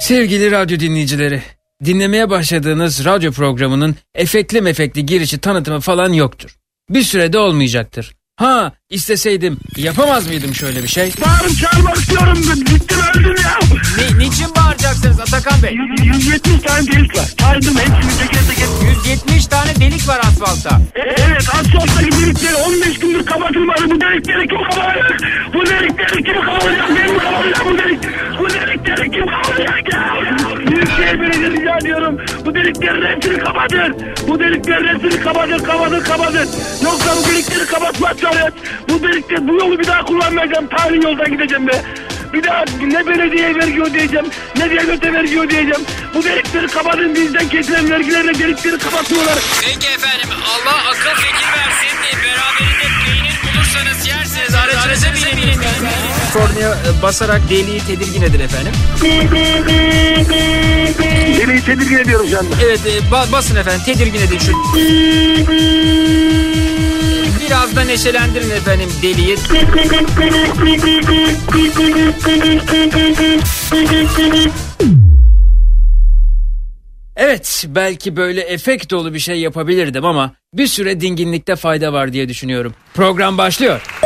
Sevgili radyo dinleyicileri, dinlemeye başladığınız radyo programının efektli mefekli girişi tanıtımı falan yoktur. Bir sürede olmayacaktır. Ha isteseydim yapamaz mıydım şöyle bir şey? Bağırıp çağırmak istiyorum. Bittim öldüm ya. Ne, niçin bağıracaksınız Atakan Bey? 170 tane delik var. Saydım hepsini teker teker. 170 tane delik var asfaltta. E, evet asfalttaki delikleri 15 gündür kapatılmadı. Bu delikleri kim kapatacak? Bu delikleri kim kapatacak? Ben mi kapatacağım bu delik? Bu delikleri kim kapatacak ya? Büyükşehir Belediye rica ediyorum. Bu deliklerin hepsini kapatın. Bu deliklerin hepsini kapatın, kapatın, kapatın. Yoksa bu delikleri kapatmazsanız bu delikleri, bu yolu bir daha kullanmayacağım. Tarih yoldan gideceğim be. Bir daha ne belediye vergi ödeyeceğim, ne devlete vergi ödeyeceğim. Bu delikleri kapatın bizden kesilen vergilerle delikleri kapatıyorlar. Peki efendim Allah akıl fikir versin. Beraberinde peynir bulursanız yersiniz. Aracınıza binin. Kornaya e, basarak deliği tedirgin edin efendim. Deliği tedirgin ediyorum şu anda. Evet e, ba- basın efendim tedirgin edin şu. Biraz da neşelendirin efendim deliği. Evet belki böyle efekt dolu bir şey yapabilirdim ama bir süre dinginlikte fayda var diye düşünüyorum. Program başlıyor.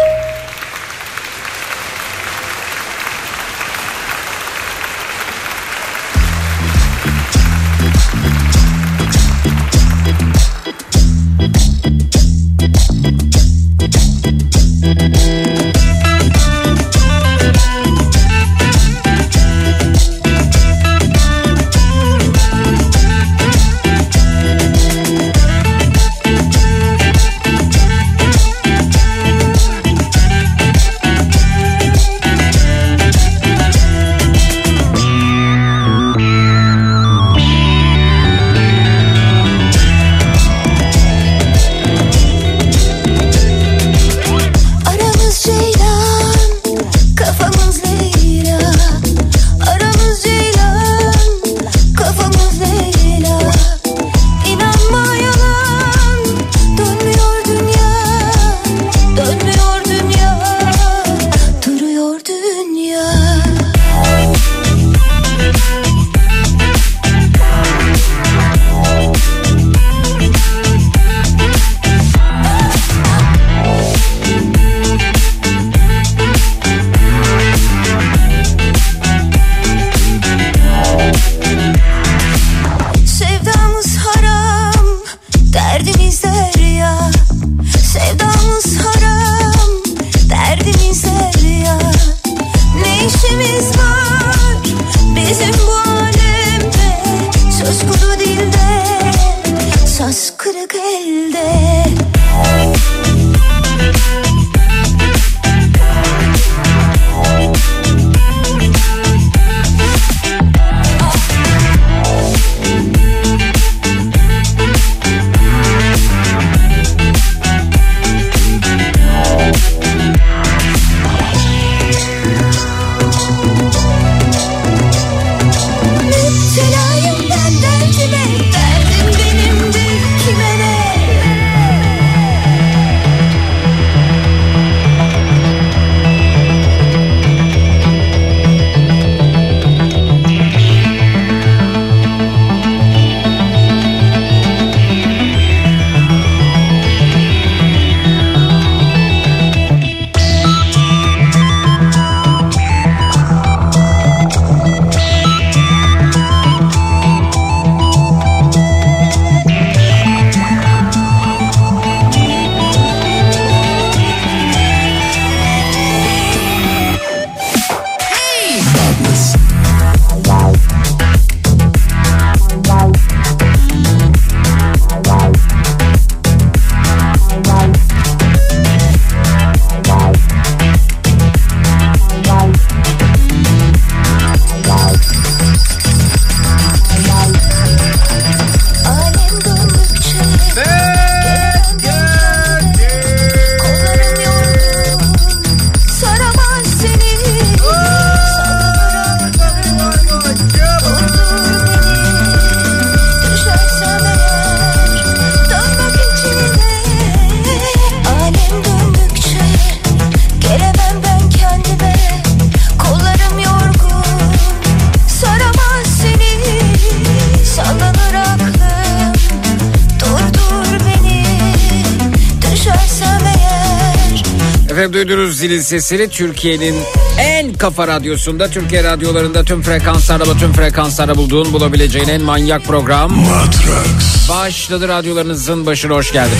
Sesini Türkiye'nin en kafa radyosunda Türkiye radyolarında tüm frekanslarda tüm frekanslarda bulduğun bulabileceğin en manyak program Matrax. Başladı radyolarınızın başına hoş geldin.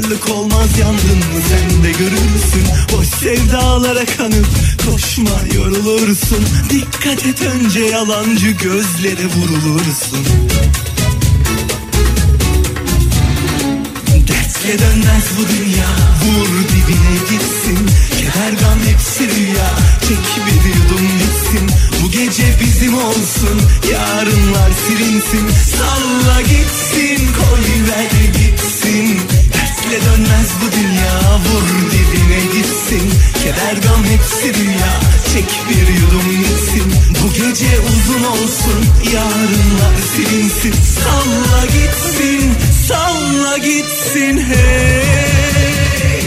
Pazarlık olmaz yandın mı? Sen de görürsün. Boş sevdalara kanıp koşma yorulursun. Dikkat et önce yalancı gözlere vurulursun. Dertle dönmez bu dünya. Vur dibine gitsin. Keder gam hepsi rüya. Çek bir yudum gitsin. Bu gece bizim olsun. Yarınlar silinsin. Salla gitsin Koy ver gitsin Dertle dönmez bu dünya. Vur dibine gitsin. Keder gam hepsi rüya Çek bir yudum gitsin Bu gece uzun olsun. Yarınlar silinsin. Salla gitsin. Salla gitsin. Hey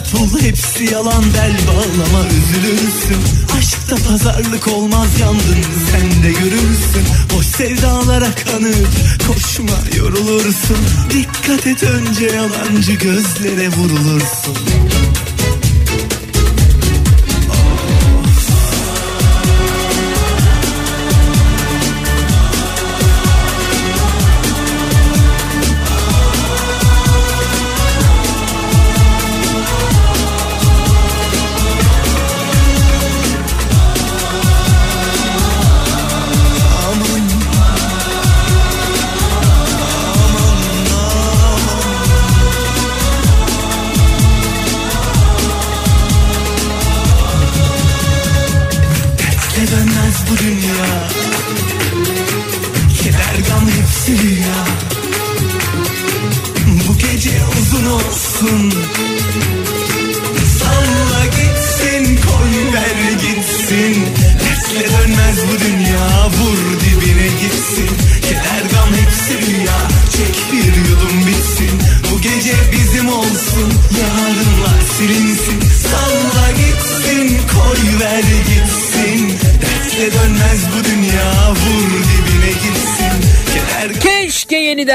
Pul hepsi yalan. Bel bağlama üzülürsün. Aşkta pazarlık olmaz yandın sen de görürsün. Boş sevdalara kanıp koşma yorulursun. Dikkat et önce yalancı gözlere vurulursun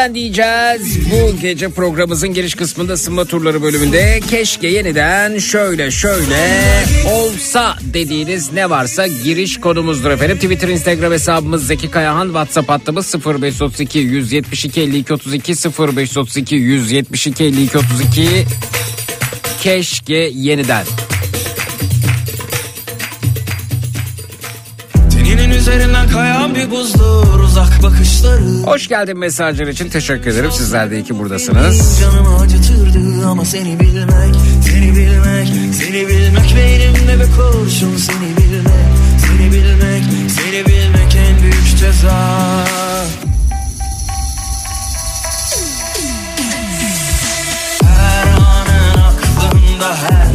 yeniden diyeceğiz. Bu gece programımızın giriş kısmında ısınma turları bölümünde keşke yeniden şöyle şöyle olsa dediğiniz ne varsa giriş konumuzdur efendim. Twitter, Instagram hesabımız Zeki Kayahan, WhatsApp hattımız 0532 172 52 32 0532 172 52 32 keşke yeniden. Üzerinden kayan bir buzdur uzak bakışları Hoş geldin mesajlar için teşekkür ederim. Sizler de iyi ki buradasınız. Canımı acıtırdı ama seni bilmek Seni bilmek, seni bilmek Beynimde bir kurşun seni bilmek Seni bilmek, seni bilmek en büyük ceza Her anın aklımda her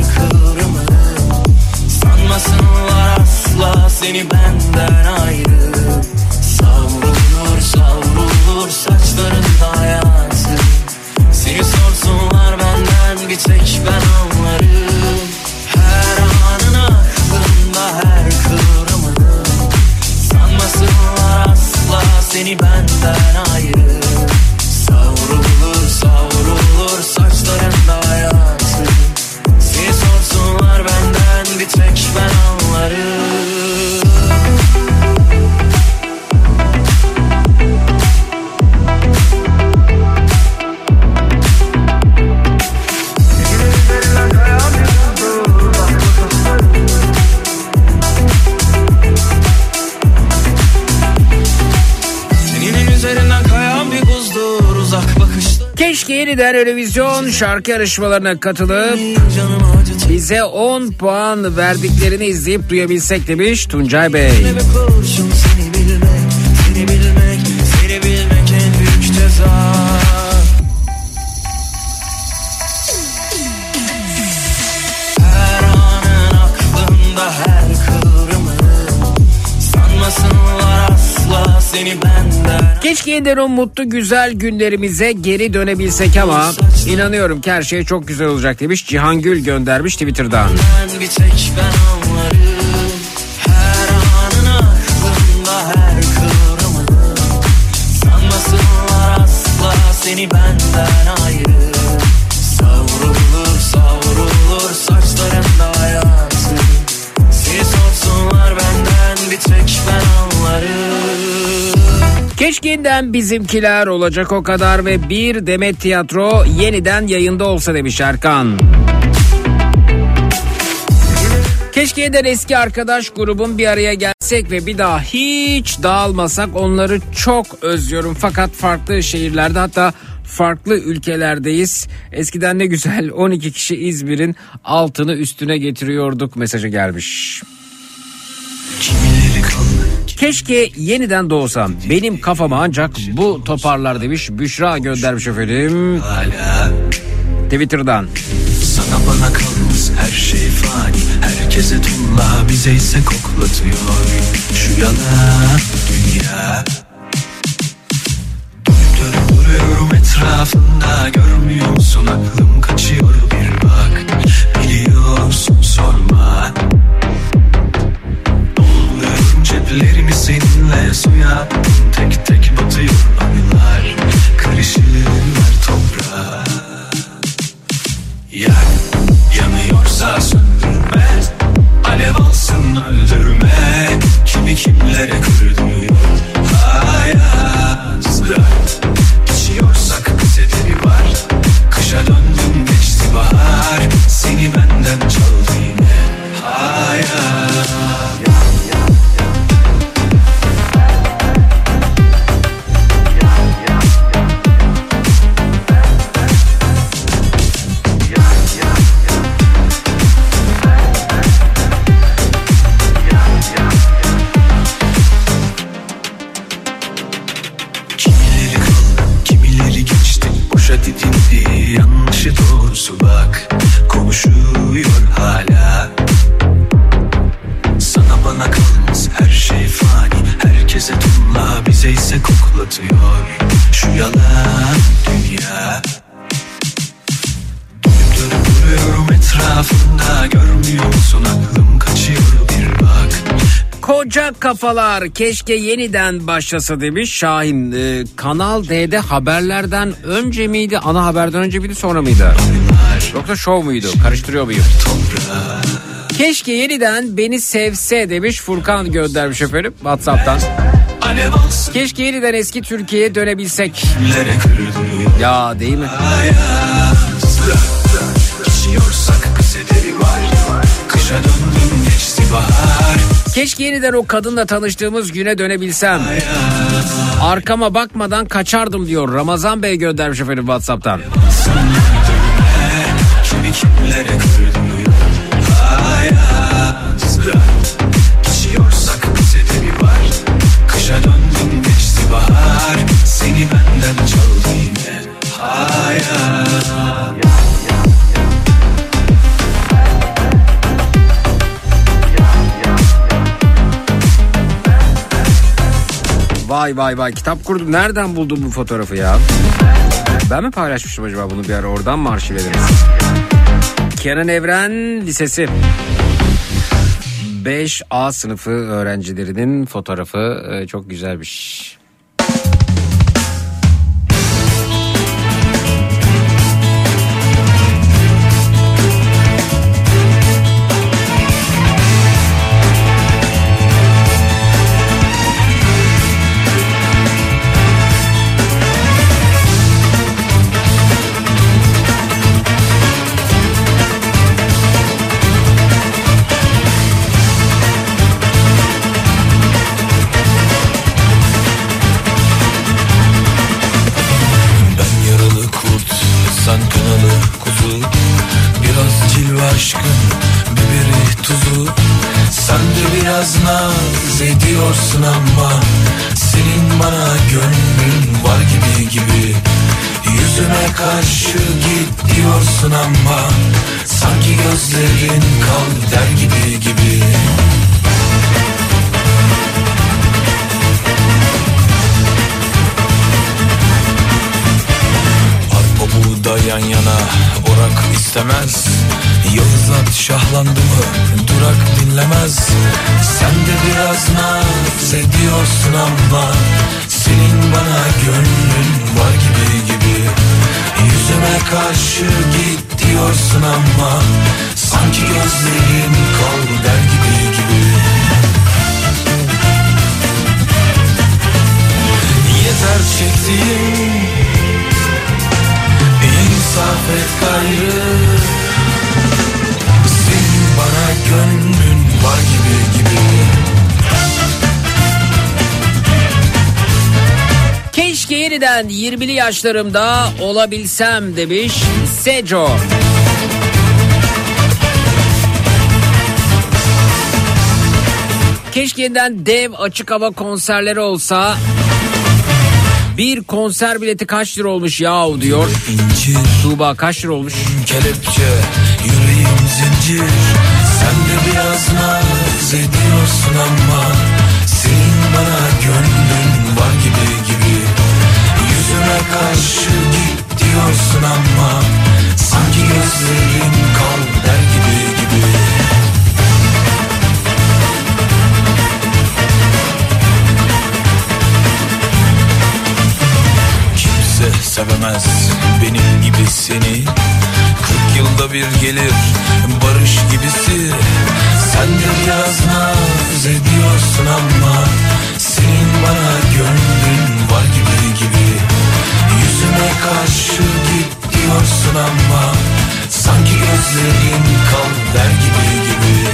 Sanmasınlar asla seni benden ayrı. Savrulur savrulur saçlarında hayatı. Seni sorsunlar benden bir tek ben anlarım Her anın aklımda her kıvrımını. Sanmasınlar asla seni benden ayrı. Savrulur savrulur Keşke yeniden Eurovision şarkı yarışmalarına katılıp bize 10 puan verdiklerini izleyip duyabilsek demiş Tuncay Bey. Keşke yeniden o mutlu güzel günlerimize geri dönebilsek ama inanıyorum ki her şey çok güzel olacak demiş Cihangül göndermiş Twitter'dan. Ben bir tek ben anlarım Her Keşke yeniden bizimkiler olacak o kadar ve bir Demet Tiyatro yeniden yayında olsa demiş Erkan. Keşke yeniden eski arkadaş grubun bir araya gelsek ve bir daha hiç dağılmasak onları çok özlüyorum. Fakat farklı şehirlerde hatta farklı ülkelerdeyiz. Eskiden ne güzel 12 kişi İzmir'in altını üstüne getiriyorduk mesajı gelmiş. Kaldı Keşke yeniden doğsam. Benim kafama ancak bu toparlar demiş. Büşra göndermiş efendim. hala Twitter'dan. Sana bana kalmaz her şey fani Herkese tunla bize ise koklatıyor Şu yana dünya Dönüp duruyorum etrafında Görmüyor musun aklım kaçıyor bir bak Biliyorsun sorma ceplerimi seninle suya attım. Tek tek batıyor anılar. Karışırlar toprağa. Yak, yanıyorsa söndürme. Alev alsın öldürme. Kimi kimlere kırdırıyor? Hayat Dert İçiyorsak bize de bir var. Kışa döndüm geçti bahar Seni benden çaldı yine. Hayat hala. Sana bana kalmaz her şey fani. Herkese tunla bize ise koklatıyor. Şu yalan dünya. Dönüp dönüp duruyorum etrafında Görmüyor musun aklım? Kaçıyor bir bak Koca kafalar keşke yeniden başlasa demiş Şahin. Ee, Kanal D'de haberlerden önce miydi? Ana haberden önce miydi sonra mıydı? Yoksa şov muydu? Karıştırıyor muyum? Keşke yeniden beni sevse demiş Furkan göndermiş efendim Whatsapp'tan. Keşke yeniden eski Türkiye'ye dönebilsek. Ya değil mi? Kışa döndüm geçti bahar Keşke yeniden o kadınla tanıştığımız güne dönebilsem. Arkama bakmadan kaçardım diyor Ramazan Bey göndermiş efendim Whatsapp'tan. Seni benden çaldı yine Hayat Vay vay vay kitap kurdum. Nereden buldun bu fotoğrafı ya? Ben mi paylaşmıştım acaba bunu bir ara oradan mı arşivlediniz? Kenan Evren Lisesi. 5A sınıfı öğrencilerinin fotoğrafı e, çok güzelmiş. Aşkın, biberi tuzu. Sen de biraz naz ediyorsun ama Senin bana gönlün var gibi gibi. Yüzüme karşı git diyorsun ama Sanki gözlerin kal der gibi gibi. Arpa buğday yan yana orak istemez. At şahlandı mı? Durak dinlemez. Sen de biraz naz ediyorsun ama Senin bana gönlün var gibi gibi. Yüzüme karşı git diyorsun ama Sanki gözlerin kal der gibi gibi. Yeter çektiğim İnsaf et gayrı Senin bana gönlün var gibi gibi Keşke yeniden 20'li yaşlarımda olabilsem demiş Seco. Keşke yeniden dev açık hava konserleri olsa. Bir konser bileti kaç lira olmuş yahu diyor. İncir. Tuğba kaç lira olmuş? kelepçe. Yüreğim zincir. Sen de biraz naz ediyorsun ama Senin bana gönlün var gibi gibi. Yüzüme karşı git diyorsun ama Sanki gözlerin kal der sevemez benim gibi seni. Kırk yılda bir gelir barış gibisi. Sen de biraz naz ediyorsun ama Senin bana gönlün var gibi gibi. Yüzüme karşı git diyorsun ama Sanki gözlerin kal der gibi gibi.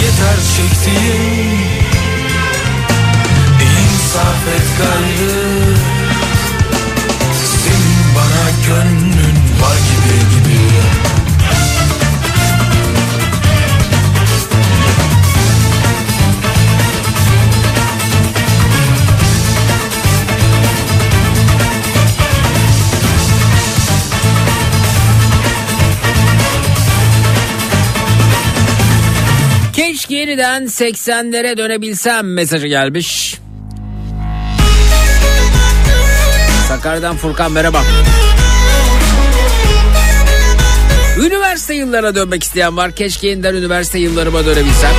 Yeter çektiğim İnsaf et gayrı Senin bana gönlün var gibi gibi Keşke yeniden 80'lere dönebilsem mesajı gelmiş. Sakarya'dan Furkan merhaba. Üniversite yıllarına dönmek isteyen var. Keşke yeniden üniversite yıllarıma dönebilsem.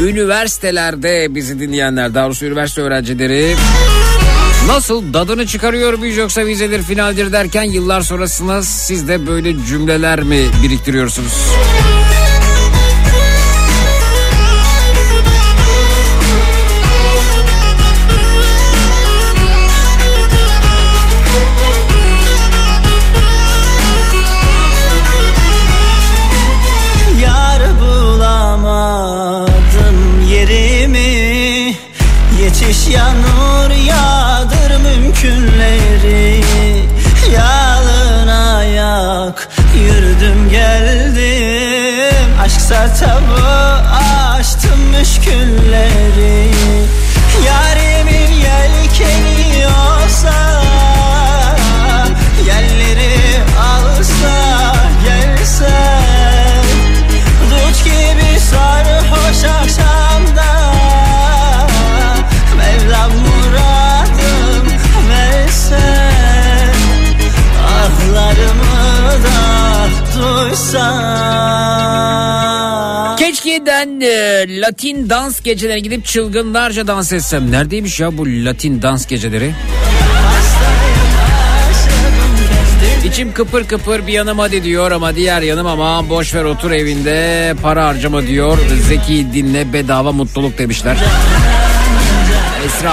Üniversitelerde bizi dinleyenler, daha doğrusu üniversite öğrencileri Nasıl dadını çıkarıyor muyuz yoksa vizedir finaldir derken yıllar sonrasında siz de böyle cümleler mi biriktiriyorsunuz? Sertabı açtım müşkülleri. Yarimin yelkeni olsa Yerleri alsa gelse Duç gibi sarhoş akşamda Mevlam muradım verse. Ahlarımı da duysan Keşke'den e, Latin dans gecelerine gidip çılgınlarca dans etsem. Neredeymiş ya bu Latin dans geceleri? İçim kıpır kıpır bir yanım hadi diyor ama diğer yanım ama boş ver otur evinde para harcama diyor. Zeki dinle bedava mutluluk demişler. Esra.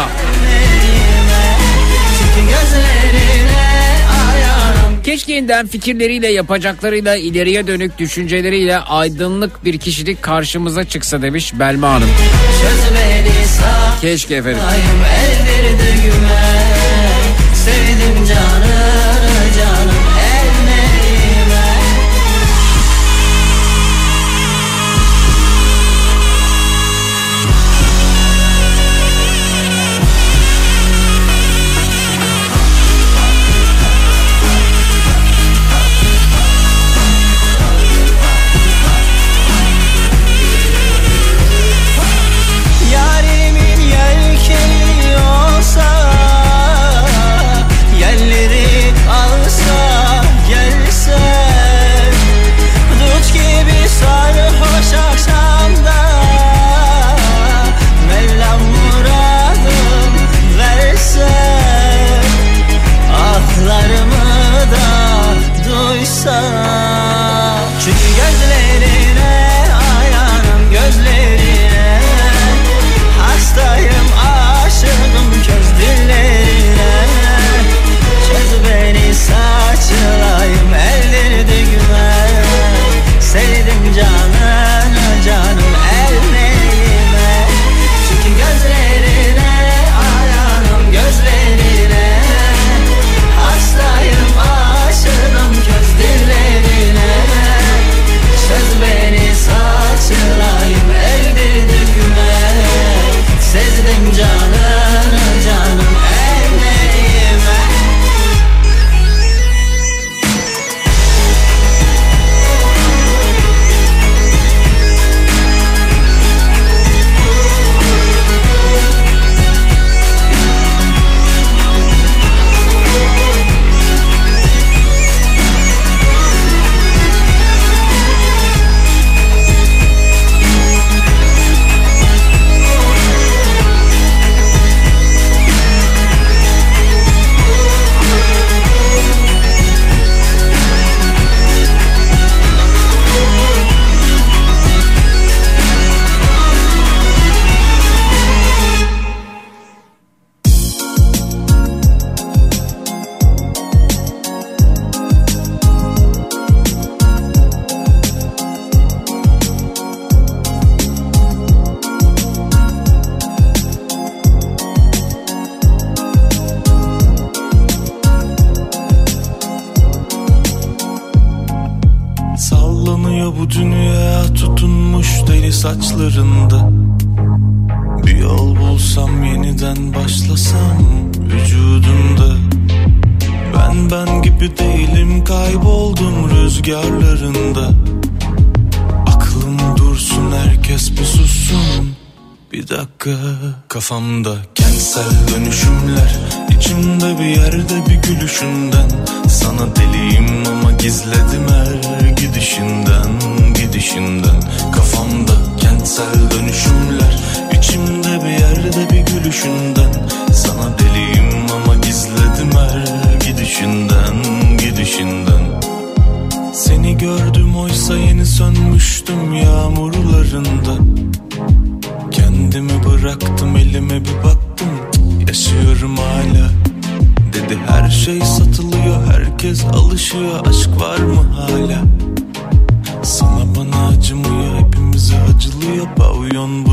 Keşkeğinden fikirleriyle yapacaklarıyla ileriye dönük düşünceleriyle aydınlık bir kişilik karşımıza çıksa demiş Belma Hanım. Keşke efendim. Gülüşünden Sana deliyim ama gizledim her gidişinden Gidişinden. Seni gördüm oysa yeni sönmüştüm yağmurlarında. Kendimi bıraktım elime bir baktım Yaşıyorum hala. Dedi her şey satılıyor herkes alışıyor Aşk var mı hala? Sana bana acımıyor hepimize acılıyor Pavyon bu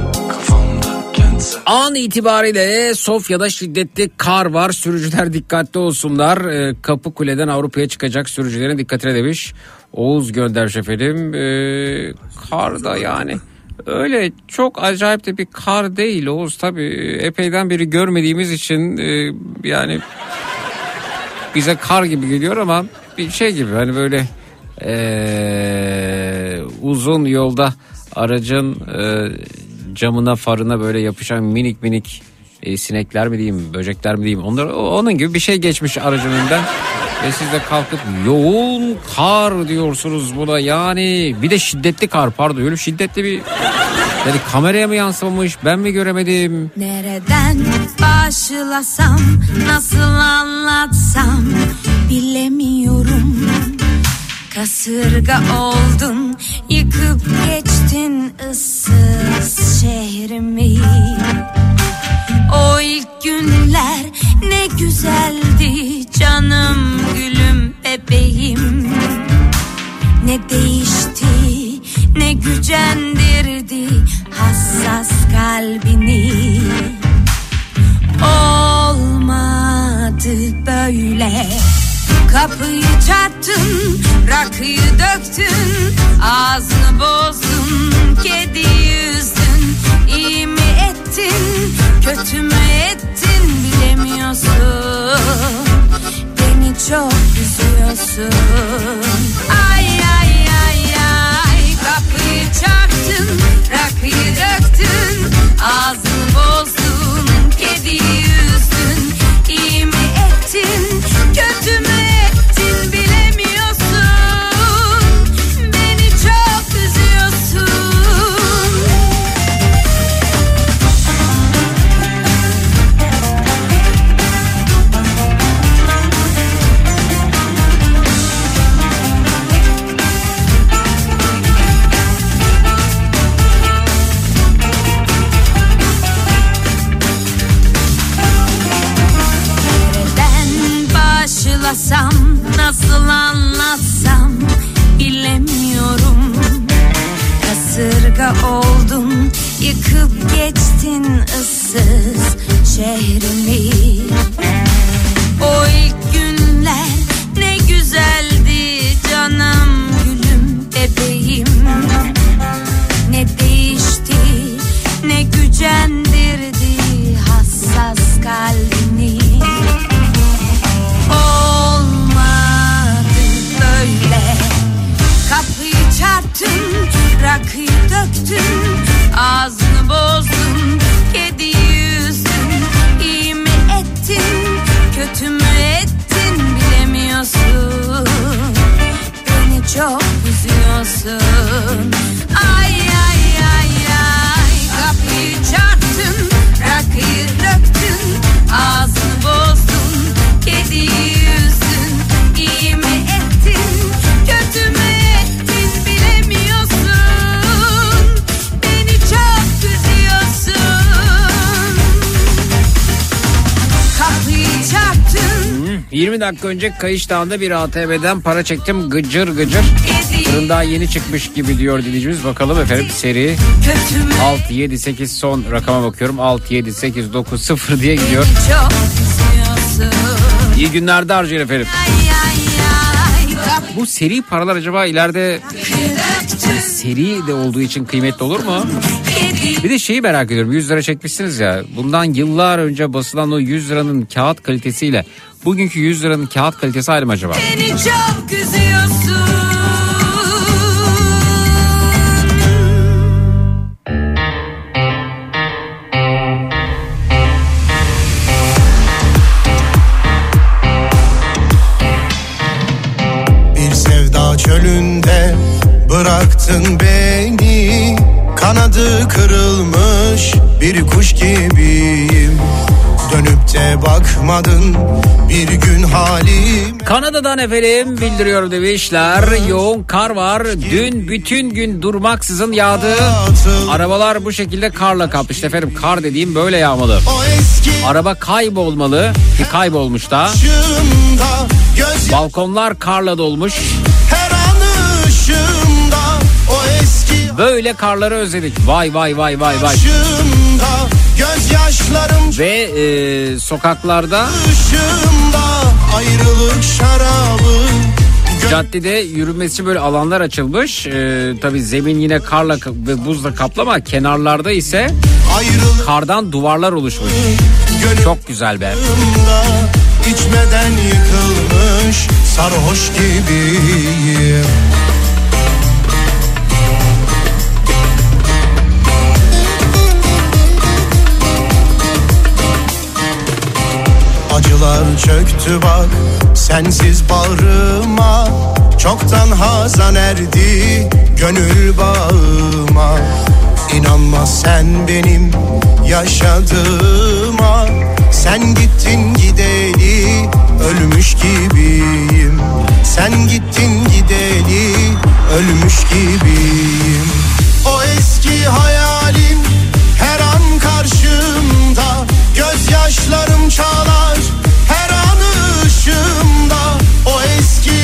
An itibariyle Sofya'da şiddetli kar var. Sürücüler dikkatli olsunlar. Ee, Kapı Kule'den Avrupa'ya çıkacak sürücülerin dikkatine demiş. Oğuz göndermiş efendim. Ee, kar da yani Öyle çok acayip de bir kar değil Oğuz tabii epeyden beri görmediğimiz için e, yani bize kar gibi geliyor ama bir şey gibi hani böyle e, uzun yolda aracın e, camına farına böyle yapışan minik minik e, sinekler mi diyeyim böcekler mi diyeyim onlar onun gibi bir şey geçmiş aracın önünden. Ve siz de kalkıp yoğun kar diyorsunuz buna. Yani bir de şiddetli kar pardon öyle şiddetli bir yani kameraya mı yansımamış ben mi göremedim? Nereden başlasam, nasıl anlatsam bilemiyorum. Kasırga oldun, yıkıp geçtin ıssız şehrimi. O ilk günler ne güzeldi canım gülüm bebeğim. Ne değişti ne gücendirdi hassas kalbini Olmadı böyle Kapıyı çarptın, rakıyı döktün Ağzını bozdun, kedi yüzdün İyi mi ettin, kötü mü ettin bilemiyorsun. Beni çok üzüyorsun. Ay ay ay ay. Kapıyı çarptın Rakıyı döktün Ağzını bozdun Kediyi üzdün anlatsam bilemiyorum. Kasırga oldun yıkıp geçtin ıssız şehrimi. O ilk günler ne güzeldi canım gülüm bebeğim. Ne değişti ne gücendirdi hassas kalbini çarptın Rakıyı döktün Ağzını bozdun Kediyi üzdün. İyi mi ettin Kötü mü ettin Bilemiyorsun. Beni çok üzüyorsun 20 dakika önce Kayış Dağı'nda bir ATM'den para çektim gıcır gıcır. Kediyi Fırın daha yeni çıkmış gibi diyor dinleyicimiz. Bakalım efendim seri Kötü mü 6, 7, 8 son rakama bakıyorum. 6, 7, 8, 9, 0 diye gidiyor. İyi günlerde harcayın efendim. Bu seri paralar acaba ileride seri de olduğu için kıymetli olur mu? Bir de şeyi merak ediyorum 100 lira çekmişsiniz ya. Bundan yıllar önce basılan o 100 liranın kağıt kalitesiyle bugünkü 100 liranın kağıt kalitesi ayrı mı acaba? Beni çok üzüyorsun. Bir sevda çölünde bıraktın beni. Kanadı kırılmış bir kuş gibiyim Dönüp bakmadın bir gün halim Kanada'dan efendim bildiriyor demişler. Yoğun kar var. Dün bütün gün durmaksızın yağdı. Arabalar bu şekilde karla kaplı. efendim kar dediğim böyle yağmalı. Araba kaybolmalı ki kaybolmuş da. Balkonlar karla dolmuş. Böyle karları özledik. Vay vay vay vay vay. Gözyaşlarım Ve e, sokaklarda Ayrılık şarabı Caddede yürümesi böyle alanlar açılmış. Ee, tabii zemin yine karla ka- ve buzla kaplı ama kenarlarda ise Ayrılık kardan duvarlar oluşmuş. Çok güzel be. içmeden yıkılmış sarhoş gibiyim Acılar çöktü bak sensiz bağrıma Çoktan hazan erdi gönül bağıma. İnanma sen benim yaşadığıma. Sen gittin gideli ölmüş gibiyim. Sen gittin gideli ölmüş gibiyim. O eski hayalim her an karşımda. Gözyaşlarım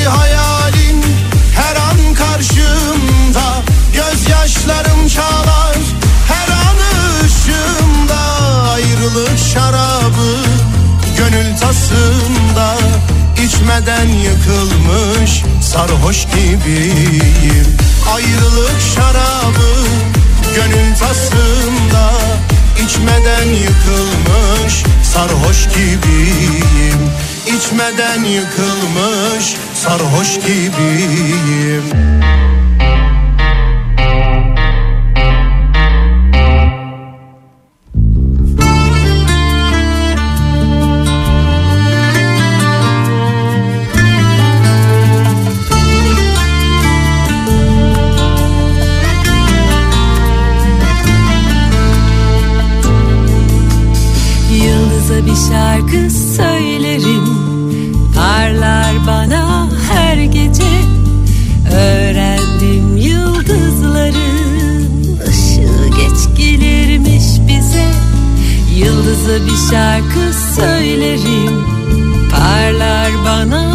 hayalin her an karşımda. Gözyaşlarım çalar her an ışığımda. Ayrılık şarabı gönül tasımda içmeden yıkılmış sarhoş gibiyim. Ayrılık şarabı gönül tasımda içmeden yıkılmış sarhoş gibiyim İçmeden yıkılmış sarhoş gibiyim. Yıldıza bir şarkı Yıldıza bir şarkı söylerim. Parlar bana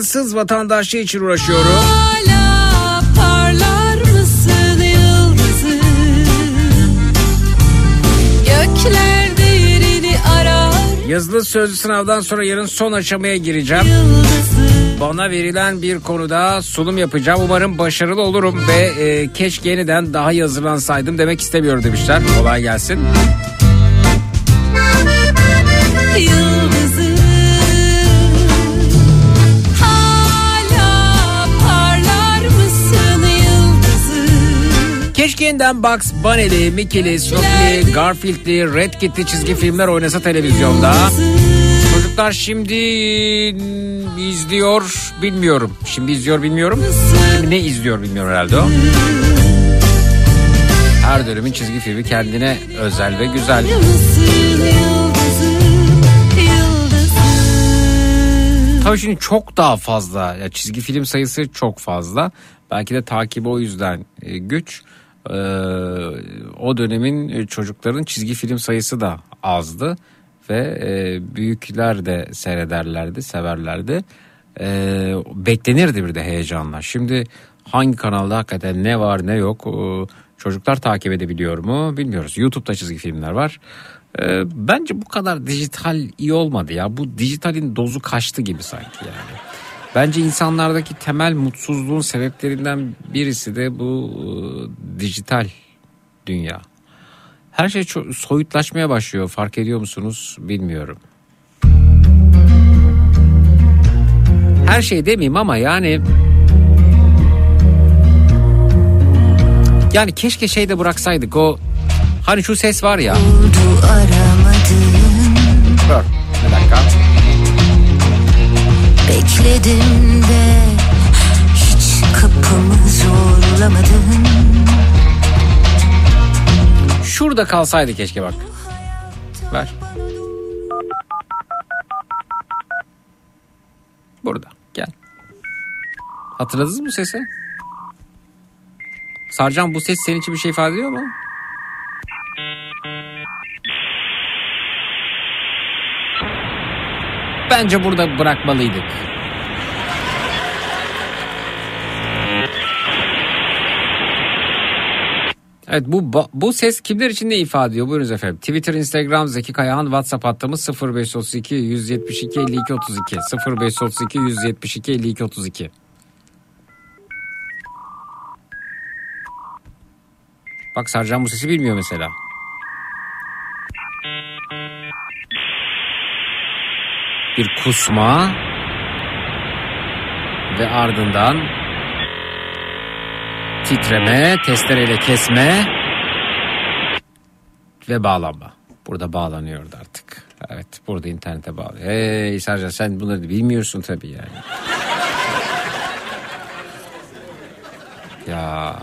senedir Fransız vatandaşlığı için uğraşıyorum. Hala parlar mısın yıldızım? Göklerde yerini arar Yazılı sözlü sınavdan sonra yarın son aşamaya gireceğim. yıldızım. Bana verilen bir konuda sunum yapacağım. Umarım başarılı olurum ve e, keşke yeniden daha iyi hazırlansaydım demek istemiyorum demişler. Kolay gelsin. Yeniden Bugs Bunny'li, Mickey'li, Snoopy'li, Garfield'li, Red Kit'li çizgi filmler oynasa televizyonda. Çocuklar şimdi izliyor bilmiyorum. Şimdi izliyor bilmiyorum. Şimdi ne izliyor bilmiyorum herhalde o. Her dönemin çizgi filmi kendine özel ve güzel. Tabii şimdi çok daha fazla. Ya çizgi film sayısı çok fazla. Belki de takibi o yüzden e, güç. Ee, o dönemin e, çocukların çizgi film sayısı da azdı. Ve e, büyükler de seyrederlerdi, severlerdi. Ee, beklenirdi bir de heyecanla. Şimdi hangi kanalda hakikaten ne var ne yok e, çocuklar takip edebiliyor mu bilmiyoruz. YouTube'da çizgi filmler var. Ee, bence bu kadar dijital iyi olmadı ya. Bu dijitalin dozu kaçtı gibi sanki yani. Bence insanlardaki temel mutsuzluğun sebeplerinden birisi de bu e, dijital dünya. Her şey çok soyutlaşmaya başlıyor. Fark ediyor musunuz bilmiyorum. Her şey demeyeyim ama yani yani keşke şey de bıraksaydık o hani şu ses var ya. Oldu Bekledim de Hiç kapımı zorlamadın Şurada kalsaydı keşke bak. Ver. Burada gel. Hatırladınız mı sesi? Sarcan bu ses senin için bir şey ifade ediyor mu? Bence burada bırakmalıydık. Evet bu bu ses kimler için ne ifade ediyor? Buyurunuz efendim. Twitter, Instagram, Zeki Kayahan, WhatsApp hattımız 0532 172 52 32 0532 172 52 32. Bak Sarcan bu sesi bilmiyor mesela. Bir kusma ve ardından titreme, testereyle kesme ve bağlanma. Burada bağlanıyordu artık. Evet burada internete bağlı. Hey Sercan sen bunları bilmiyorsun tabii yani. ya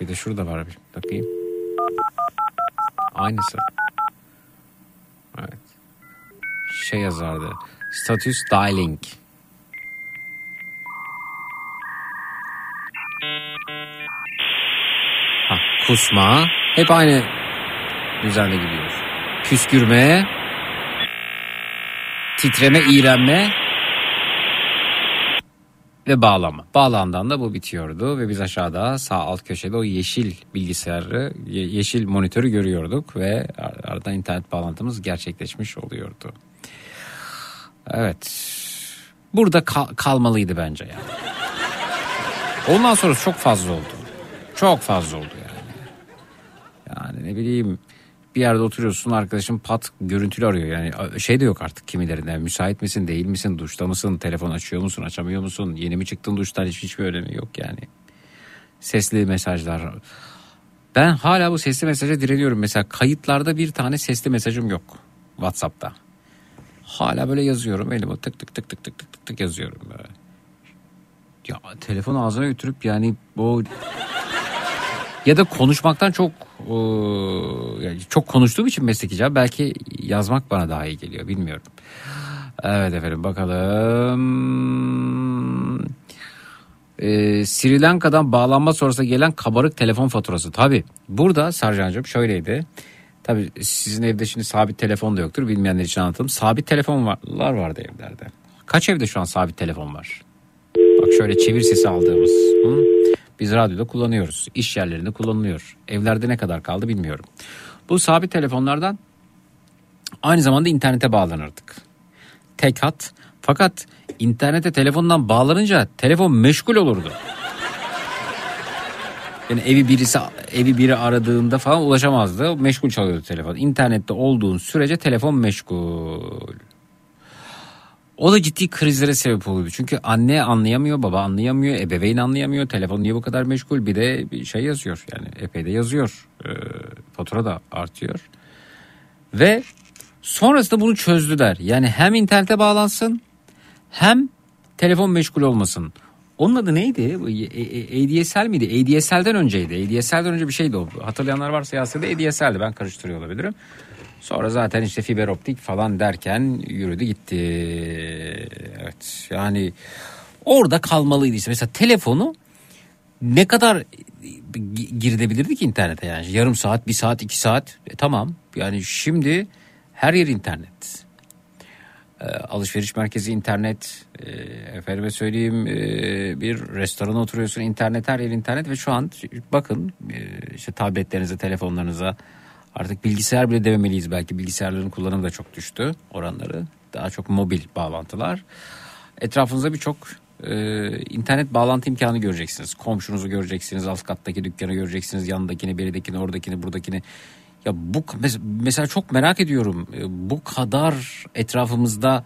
bir de şurada var bir bakayım. Aynısı. Evet. Şey yazardı. Status dialing. Ha, kusma. Hep aynı düzenle gidiyor. Püskürme. Titreme, iğrenme. Ve bağlama. Bağlandan da bu bitiyordu ve biz aşağıda sağ alt köşede o yeşil bilgisayarı, ye- yeşil monitörü görüyorduk ve ar- aradan internet bağlantımız gerçekleşmiş oluyordu. Evet. Burada kal- kalmalıydı bence yani. Ondan sonra çok fazla oldu. Çok fazla oldu yani. Yani ne bileyim bir yerde oturuyorsun arkadaşın pat görüntülü arıyor. Yani şey de yok artık kimilerinde. Müsait misin değil misin duşta mısın telefon açıyor musun açamıyor musun yeni mi çıktın duştan hiç hiçbir önemi yok yani. Sesli mesajlar. Ben hala bu sesli mesaja direniyorum. Mesela kayıtlarda bir tane sesli mesajım yok WhatsApp'ta. Hala böyle yazıyorum elime tık tık tık tık tık tık tık, tık yazıyorum böyle. Ya telefon ağzına götürüp yani bu ya da konuşmaktan çok yani çok konuştuğum için meslek icabı belki yazmak bana daha iyi geliyor bilmiyorum. Evet efendim bakalım. Ee, Sri Lanka'dan bağlanma sonrası gelen kabarık telefon faturası. Tabi burada Sercan'cığım şöyleydi. Tabi sizin evde şimdi sabit telefon da yoktur bilmeyenler için anlatalım. Sabit telefonlar vardı evlerde. Kaç evde şu an sabit telefon var? Bak şöyle çevir sesi aldığımız. Hı? Biz radyoda kullanıyoruz. İş yerlerinde kullanılıyor. Evlerde ne kadar kaldı bilmiyorum. Bu sabit telefonlardan aynı zamanda internete bağlanırdık. Tek hat. Fakat internete telefondan bağlanınca telefon meşgul olurdu. Yani evi birisi evi biri aradığında falan ulaşamazdı. Meşgul çalıyordu telefon. İnternette olduğun sürece telefon meşgul. O da ciddi krizlere sebep oluyordu. Çünkü anne anlayamıyor, baba anlayamıyor, ebeveyn anlayamıyor. Telefon niye bu kadar meşgul? Bir de bir şey yazıyor yani epey de yazıyor. Ee, fatura da artıyor. Ve Sonrasında bunu çözdüler. Yani hem internete bağlansın hem telefon meşgul olmasın. Onun adı neydi? E- e- ADSL miydi? ADSL'den önceydi. ADSL'den önce bir şeydi o. Hatırlayanlar varsa yazsa da ADSL'di. Ben karıştırıyor olabilirim. Sonra zaten işte fiber optik falan derken yürüdü gitti. Evet yani orada kalmalıydı işte. Mesela telefonu ne kadar gi- girilebilirdi internete yani yarım saat bir saat iki saat E, tamam yani şimdi her yer internet E, alışveriş merkezi internet e, efendime söyleyeyim e, bir restorana oturuyorsun internet her yer internet ve şu an bakın işte tabletlerinize telefonlarınıza artık bilgisayar bile dememeliyiz belki bilgisayarların kullanımı da çok düştü oranları daha çok mobil bağlantılar etrafınızda birçok internet bağlantı imkanı göreceksiniz. Komşunuzu göreceksiniz, alt kattaki dükkanı göreceksiniz, yanındakini, beridekini, oradakini, buradakini. Ya bu mes- mesela çok merak ediyorum. E, Bu kadar etrafımızda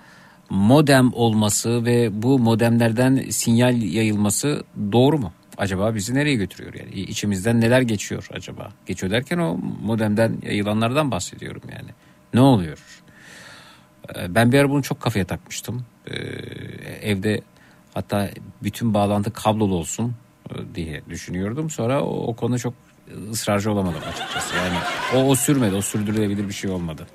modem olması ve bu modemlerden sinyal yayılması doğru mu? Acaba bizi nereye götürüyor yani? İçimizden neler geçiyor acaba? Geçiyor derken o modemden yayılanlardan bahsediyorum yani. Ne oluyor? Ee, Ben bir ara bunu çok kafaya takmıştım. Ee, evde hatta bütün bağlantı kablolu olsun e, diye düşünüyordum. Sonra o, o konu çok ısrarcı olamadım açıkçası. Yani o, o sürmedi, o sürdürülebilir bir şey olmadı.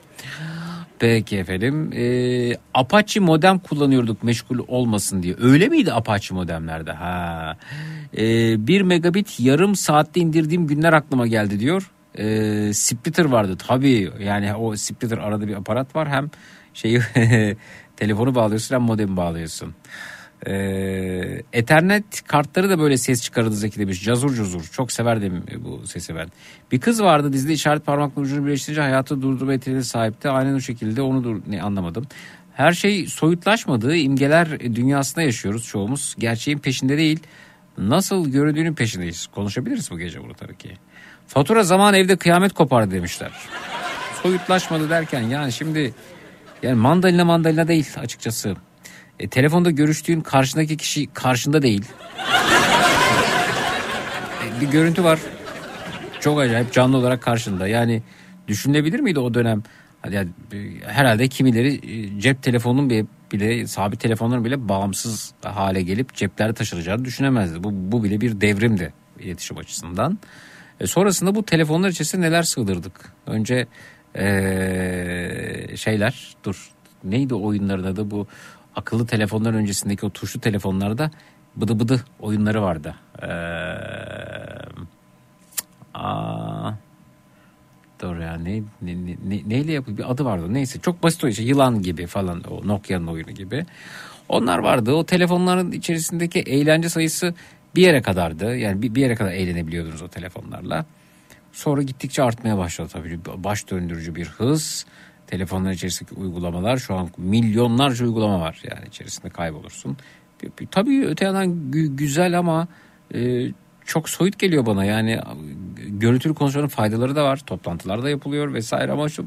Peki efendim. Ee, Apache modem kullanıyorduk meşgul olmasın diye. Öyle miydi Apache modemlerde? Ha. Ee, 1 megabit yarım saatte indirdiğim günler aklıma geldi diyor. Ee, splitter vardı tabii. Yani o splitter arada bir aparat var. Hem şeyi telefonu bağlıyorsun hem modemi bağlıyorsun. Ee, Ethernet kartları da böyle ses çıkarırdı Zeki demiş. Cazur cuzur. Çok severdim bu sesi ben. Bir kız vardı dizide işaret parmakla ucunu birleştirince hayatı durdurma yeteneğine sahipti. Aynen o şekilde onu dur ne anlamadım. Her şey soyutlaşmadığı imgeler dünyasında yaşıyoruz çoğumuz. Gerçeğin peşinde değil. Nasıl göründüğünün peşindeyiz. Konuşabiliriz bu gece bunu tabii ki. Fatura zaman evde kıyamet kopardı demişler. Soyutlaşmadı derken yani şimdi yani mandalina mandalina değil açıkçası. E, telefonda görüştüğün karşındaki kişi karşında değil. E, bir görüntü var. Çok acayip canlı olarak karşında. Yani düşünülebilir miydi o dönem? Hadi ya, e, herhalde kimileri e, cep telefonunun bile, bile sabit telefonların bile bağımsız hale gelip ceplerde taşınacağını düşünemezdi. Bu, bu bile bir devrimdi iletişim açısından. E, sonrasında bu telefonlar içerisinde neler sığdırdık? Önce e, şeyler dur neydi oyunların adı bu akıllı telefonların öncesindeki o tuşlu telefonlarda bıdı bıdı oyunları vardı. Ee, aa, dur ya ne, ne, ne, neyle yapılıyor bir adı vardı neyse çok basit o işte yılan gibi falan o Nokia'nın oyunu gibi. Onlar vardı o telefonların içerisindeki eğlence sayısı bir yere kadardı yani bir, bir yere kadar eğlenebiliyordunuz o telefonlarla. Sonra gittikçe artmaya başladı tabii. Baş döndürücü bir hız. Telefonların içerisindeki uygulamalar şu an milyonlarca uygulama var yani içerisinde kaybolursun. Tabii öte yandan gü- güzel ama e, çok soyut geliyor bana yani görüntülü konuşmanın faydaları da var. Toplantılar da yapılıyor vesaire ama şu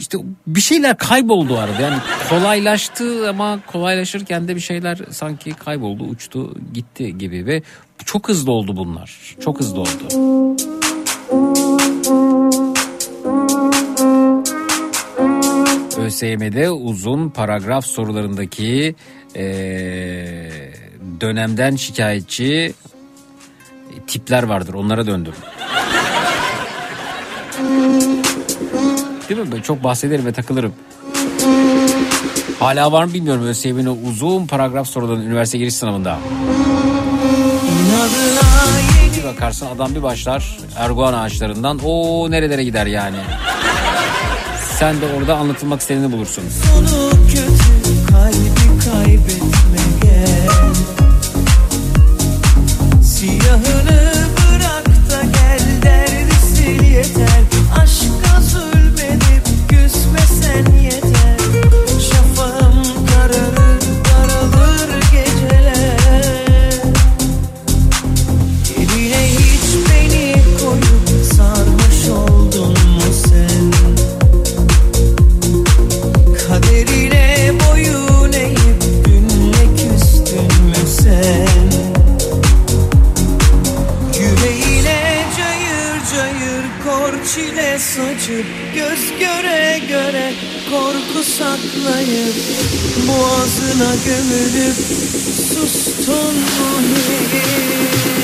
işte bir şeyler kayboldu arada. Yani kolaylaştı ama kolaylaşırken de bir şeyler sanki kayboldu, uçtu, gitti gibi ve çok hızlı oldu bunlar. Çok hızlı oldu. ÖSYM'de uzun paragraf sorularındaki eee, dönemden şikayetçi tipler vardır. Onlara döndüm. Değil mi? Ben çok bahsederim ve takılırım. Hala var mı bilmiyorum ÖSYM'nin uzun paragraf sorularının üniversite giriş sınavında. Bir bakarsın adam bir başlar erguvan ağaçlarından o nerelere gider yani. Sen de orada anlatılmak istediğini bulursun. Kötü kalbi Siyahını saklayıp boğazına gömülüp sustun mu hiç?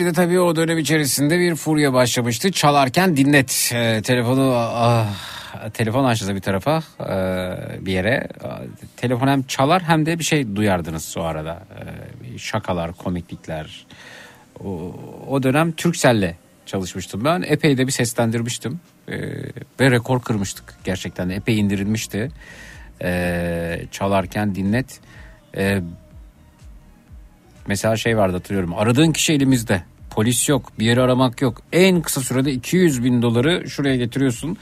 Bir de tabii o dönem içerisinde bir furya başlamıştı. Çalarken dinlet. E, telefonu ah, telefon açtı bir tarafa e, bir yere. Telefon hem çalar hem de bir şey duyardınız o arada. E, şakalar, komiklikler. O, o dönem Turkcell'le çalışmıştım ben. Epey de bir seslendirmiştim. E, ve rekor kırmıştık gerçekten. Epey indirilmişti. E, çalarken dinlet. E, Mesela şey vardı hatırlıyorum. Aradığın kişi elimizde. Polis yok. Bir yeri aramak yok. En kısa sürede 200 bin doları şuraya getiriyorsun.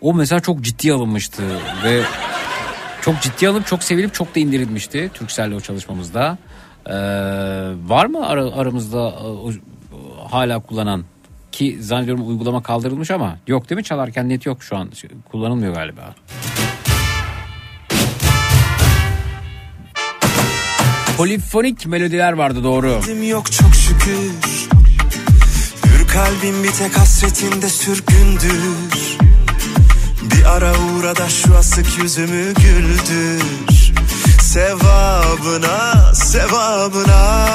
O mesela çok ciddi alınmıştı. Ve çok ciddi alınıp çok sevilip çok da indirilmişti. Turkcell'le o çalışmamızda. Ee, var mı ara- aramızda e, o- hala kullanan? Ki zannediyorum uygulama kaldırılmış ama yok değil mi? Çalarken net yok şu an. Kullanılmıyor galiba. Polifonik melodiler vardı doğru. Yok çok şükür. Hür kalbim bir tek hasretinde sürgündür. Bir ara uğra da şu asık yüzümü güldür. Sevabına, sevabına.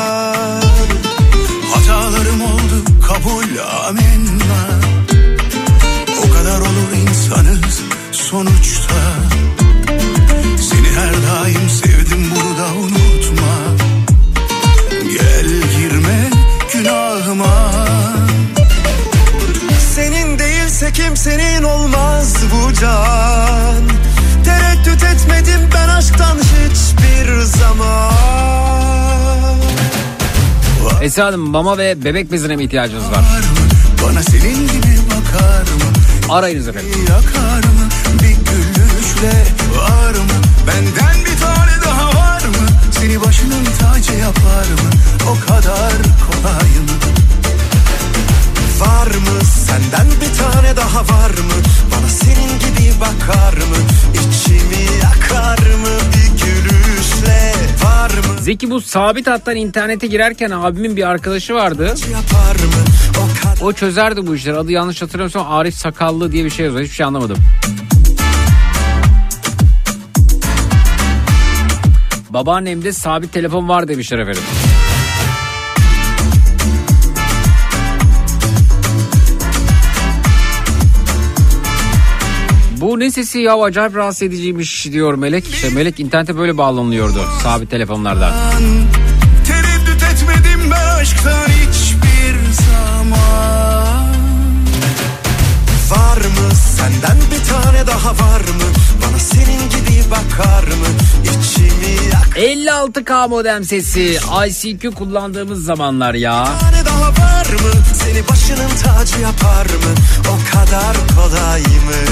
Hatalarım oldu kabul amenna. O kadar olur insanız sonuçta. Seni her daim sevdim bunu da günahıma Senin değilse kimsenin olmaz bu can Tereddüt etmedim ben aşktan hiçbir zaman Esra Hanım mama ve bebek bezine mi ihtiyacınız var? Bana senin gibi bakar mı? Arayınız efendim. Yakar mı? Bir gülüşle var mı? Benden bir tane? Seni başının tacı yapar mı? O kadar kolay mı? Var mı? Senden bir tane daha var mı? Bana senin gibi bakar mı? İçimi yakar mı? Bir gülüşle var mı? Zeki bu sabit hattan internete girerken abimin bir arkadaşı vardı. Yapar mı? O kadar O çözerdi bu işleri. Adı yanlış hatırlamıyorsam Arif Sakallı diye bir şey yazıyor. Hiçbir şey anlamadım. Babaannemde sabit telefon var demişler efendim. Bu ne sesi ya acayip rahatsız ediciymiş diyor Melek. İşte Melek internete böyle bağlanılıyordu sabit telefonlardan. Tereddüt etmedim ben aşktan hiçbir zaman Var mı senden bir tane daha var mı Bana senin gibi bakar mı 56K modem sesi. ICQ kullandığımız zamanlar ya. Bir daha var mı? Seni başının tacı yapar mı? O kadar kolay mı?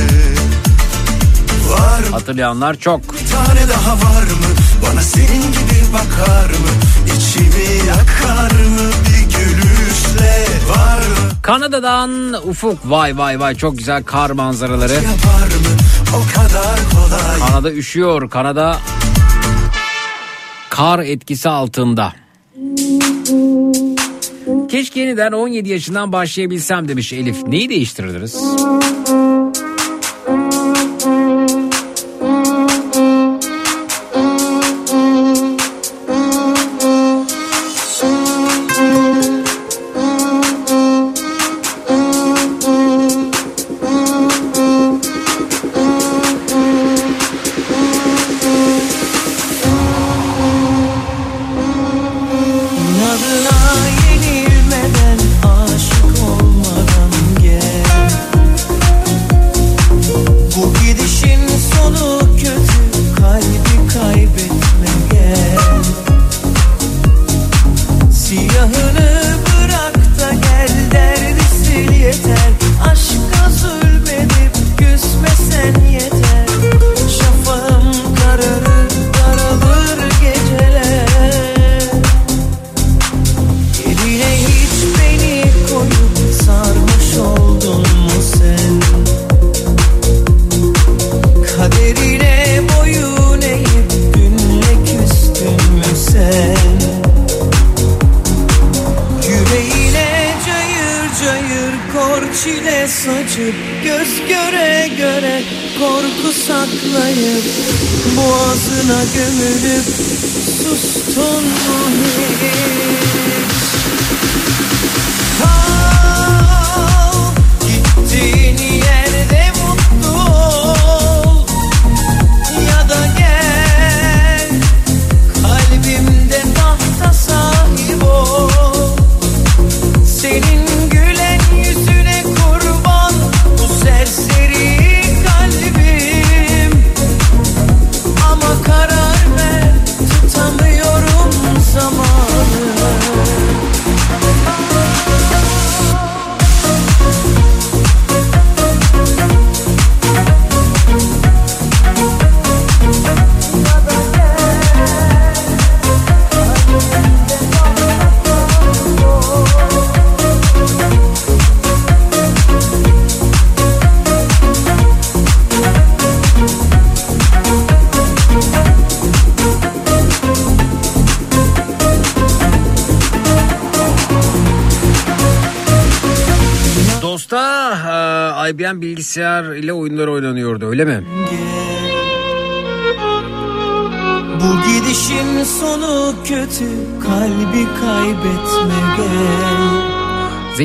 Var mı? Hatırlayanlar çok. bir tane daha var mı? Bana senin gibi bakar mı? İçimi yakar mı? Bir gülüşle var mı? Kanada'dan Ufuk. Vay vay vay. Çok güzel kar manzaraları. Yapar mı? O kadar kolay. Kanada üşüyor. Kanada kar etkisi altında. Keşke yeniden 17 yaşından başlayabilsem demiş Elif. Neyi değiştiririz?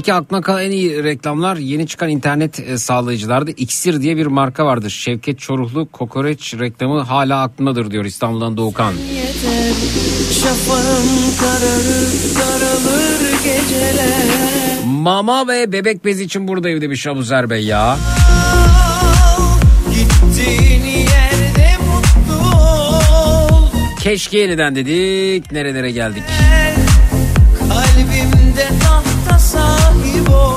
Zeki aklına kalan en iyi reklamlar yeni çıkan internet e, sağlayıcılarda Iksir diye bir marka vardır. Şevket Çoruhlu kokoreç reklamı hala aklımdadır diyor İstanbul'dan Doğukan. yeter Şafağım kararır daralır geceler Mama ve bebek bezi için buradayım demiş Abuzer Bey ya. Keşke yeniden dedik nerelere geldik. Tahta sahip ol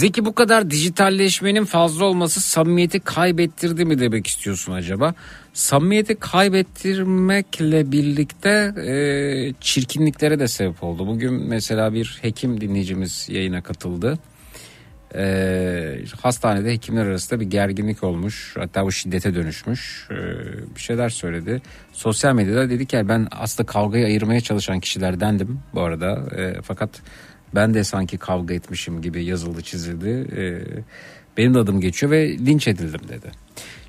Zeki bu kadar dijitalleşmenin fazla olması samimiyeti kaybettirdi mi demek istiyorsun acaba? Samimiyeti kaybettirmekle birlikte e, çirkinliklere de sebep oldu. Bugün mesela bir hekim dinleyicimiz yayına katıldı. E, hastanede hekimler arasında bir gerginlik olmuş. Hatta bu şiddete dönüşmüş. E, bir şeyler söyledi. Sosyal medyada dedi ki ben aslında kavgayı ayırmaya çalışan kişilerdendim bu arada. E, fakat ben de sanki kavga etmişim gibi yazıldı çizildi. E, benim de adım geçiyor ve linç edildim dedi.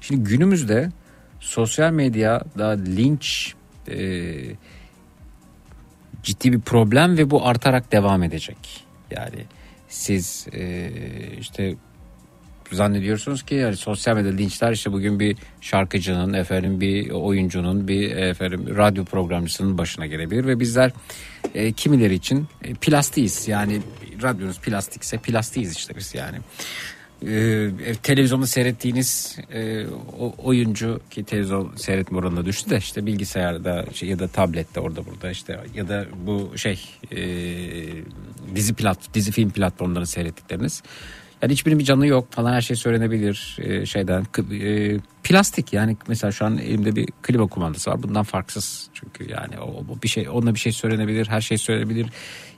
Şimdi günümüzde sosyal medyada linç e, ciddi bir problem ve bu artarak devam edecek. Yani siz e, işte zannediyorsunuz ki yani sosyal medya linçler işte bugün bir şarkıcının efendim bir oyuncunun bir efendim radyo programcısının başına gelebilir ve bizler e, kimileri için e, plastiyiz yani radyonuz plastikse plastiyiz işte biz yani. E, televizyonda seyrettiğiniz e, oyuncu ki televizyon seyretme oranında düştü de işte bilgisayarda şey, ya da tablette orada burada işte ya da bu şey e, dizi plat dizi film platformlarını seyrettikleriniz yani hiçbirinin bir canı yok falan her şey söylenebilir e, şeyden. E, plastik yani mesela şu an elimde bir klima kumandası var. Bundan farksız çünkü yani o, o bir şey onunla bir şey söylenebilir her şey söylenebilir.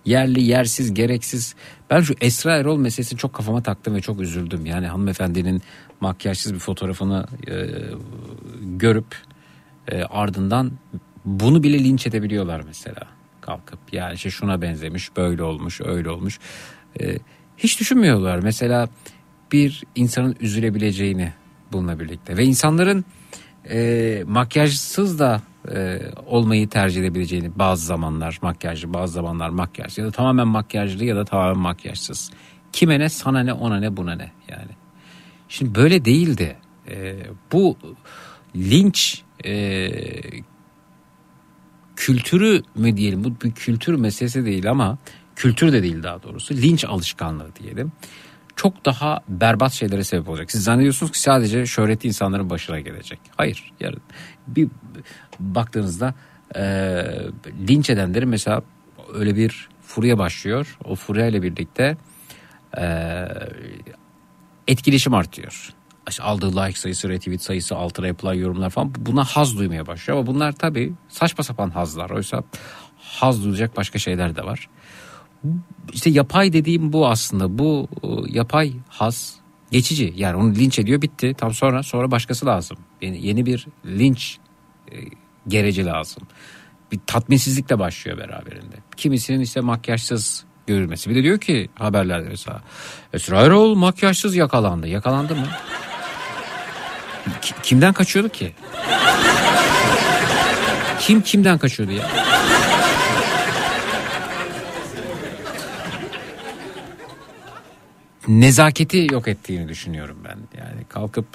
Yerli yersiz gereksiz. Ben şu Esra Erol meselesini çok kafama taktım ve çok üzüldüm. Yani hanımefendinin makyajsız bir fotoğrafını e, görüp e, ardından bunu bile linç edebiliyorlar mesela kalkıp. Yani işte şuna benzemiş böyle olmuş öyle olmuş. E, hiç düşünmüyorlar. Mesela bir insanın üzülebileceğini bununla birlikte. Ve insanların e, makyajsız da e, olmayı tercih edebileceğini bazı zamanlar makyajlı bazı zamanlar makyajlı ya da tamamen makyajlı ya da tamamen makyajsız. Kime ne sana ne ona ne buna ne yani. Şimdi böyle değildi. E, bu linç e, kültürü mü diyelim? Bu bir kültür meselesi değil ama kültür de değil daha doğrusu linç alışkanlığı diyelim çok daha berbat şeylere sebep olacak. Siz zannediyorsunuz ki sadece şöhretli insanların başına gelecek. Hayır. Yarın bir baktığınızda e, linç edenlerin mesela öyle bir furya başlıyor. O furya ile birlikte e, etkileşim artıyor. Aldığı like sayısı, retweet sayısı, altına yapılan yorumlar falan buna haz duymaya başlıyor. Ama bunlar tabii saçma sapan hazlar. Oysa haz duyacak başka şeyler de var. İşte yapay dediğim bu aslında. Bu e, yapay haz Geçici yani onu linç ediyor bitti. Tam sonra sonra başkası lazım. Yeni, yeni bir linç e, gereci lazım. Bir tatminsizlikle başlıyor beraberinde. Kimisinin işte makyajsız görülmesi. Bir de diyor ki haberlerde mesela Esra Erol makyajsız yakalandı. Yakalandı mı? Ki- kimden kaçıyordu ki? Kim kimden kaçıyordu ya? Nezaketi yok ettiğini düşünüyorum ben. Yani kalkıp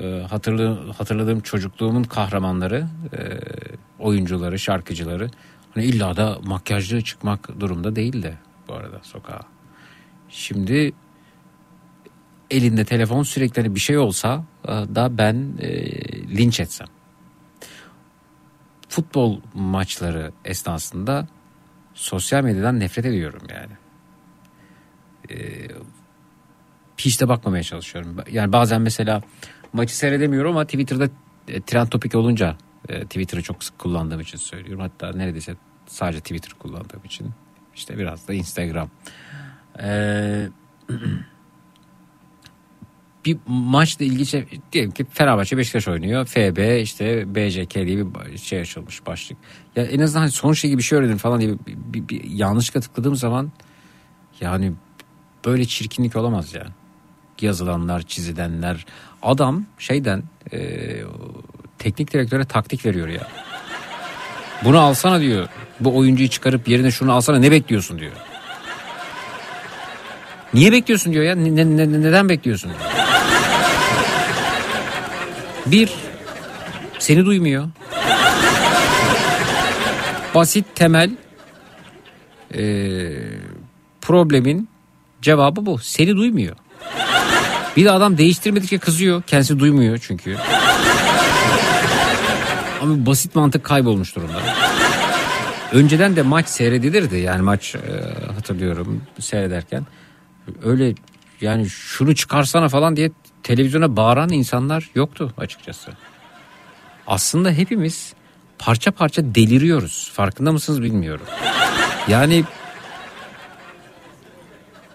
e, hatırlı, hatırladığım çocukluğumun kahramanları, e, oyuncuları, şarkıcıları hani illa da makyajlı çıkmak durumda değildi bu arada sokağa. Şimdi elinde telefon sürekli hani bir şey olsa e, da ben e, linç etsem. Futbol maçları esnasında sosyal medyadan nefret ediyorum yani. E, hiç de bakmamaya çalışıyorum. Yani bazen mesela maçı seyredemiyorum ama Twitter'da e, trend topik olunca e, Twitter'ı çok sık kullandığım için söylüyorum. Hatta neredeyse sadece Twitter kullandığım için. İşte biraz da Instagram. Eee bir maçla ilgili şey, diyelim ki Fenerbahçe Beşiktaş oynuyor. FB işte BCK diye bir şey açılmış başlık. Ya en azından hani son şey gibi bir şey öğrenin falan diye bir, bir, bir yanlışlıkla tıkladığım zaman yani böyle çirkinlik olamaz ya. Yazılanlar, çizilenler. Adam şeyden e, teknik direktöre taktik veriyor ya. Bunu alsana diyor. Bu oyuncuyu çıkarıp yerine şunu alsana ne bekliyorsun diyor. Niye bekliyorsun diyor ya. Ne, ne- ne- neden bekliyorsun diyor. Bir, seni duymuyor. Basit temel e, problemin cevabı bu. Seni duymuyor. Bir de adam değiştirmedikçe kızıyor. Kendisi duymuyor çünkü. Ama basit mantık kaybolmuş durumda. Önceden de maç seyredilirdi. Yani maç e, hatırlıyorum seyrederken. Öyle yani şunu çıkarsana falan diye televizyona bağıran insanlar yoktu açıkçası. Aslında hepimiz parça parça deliriyoruz. Farkında mısınız bilmiyorum. Yani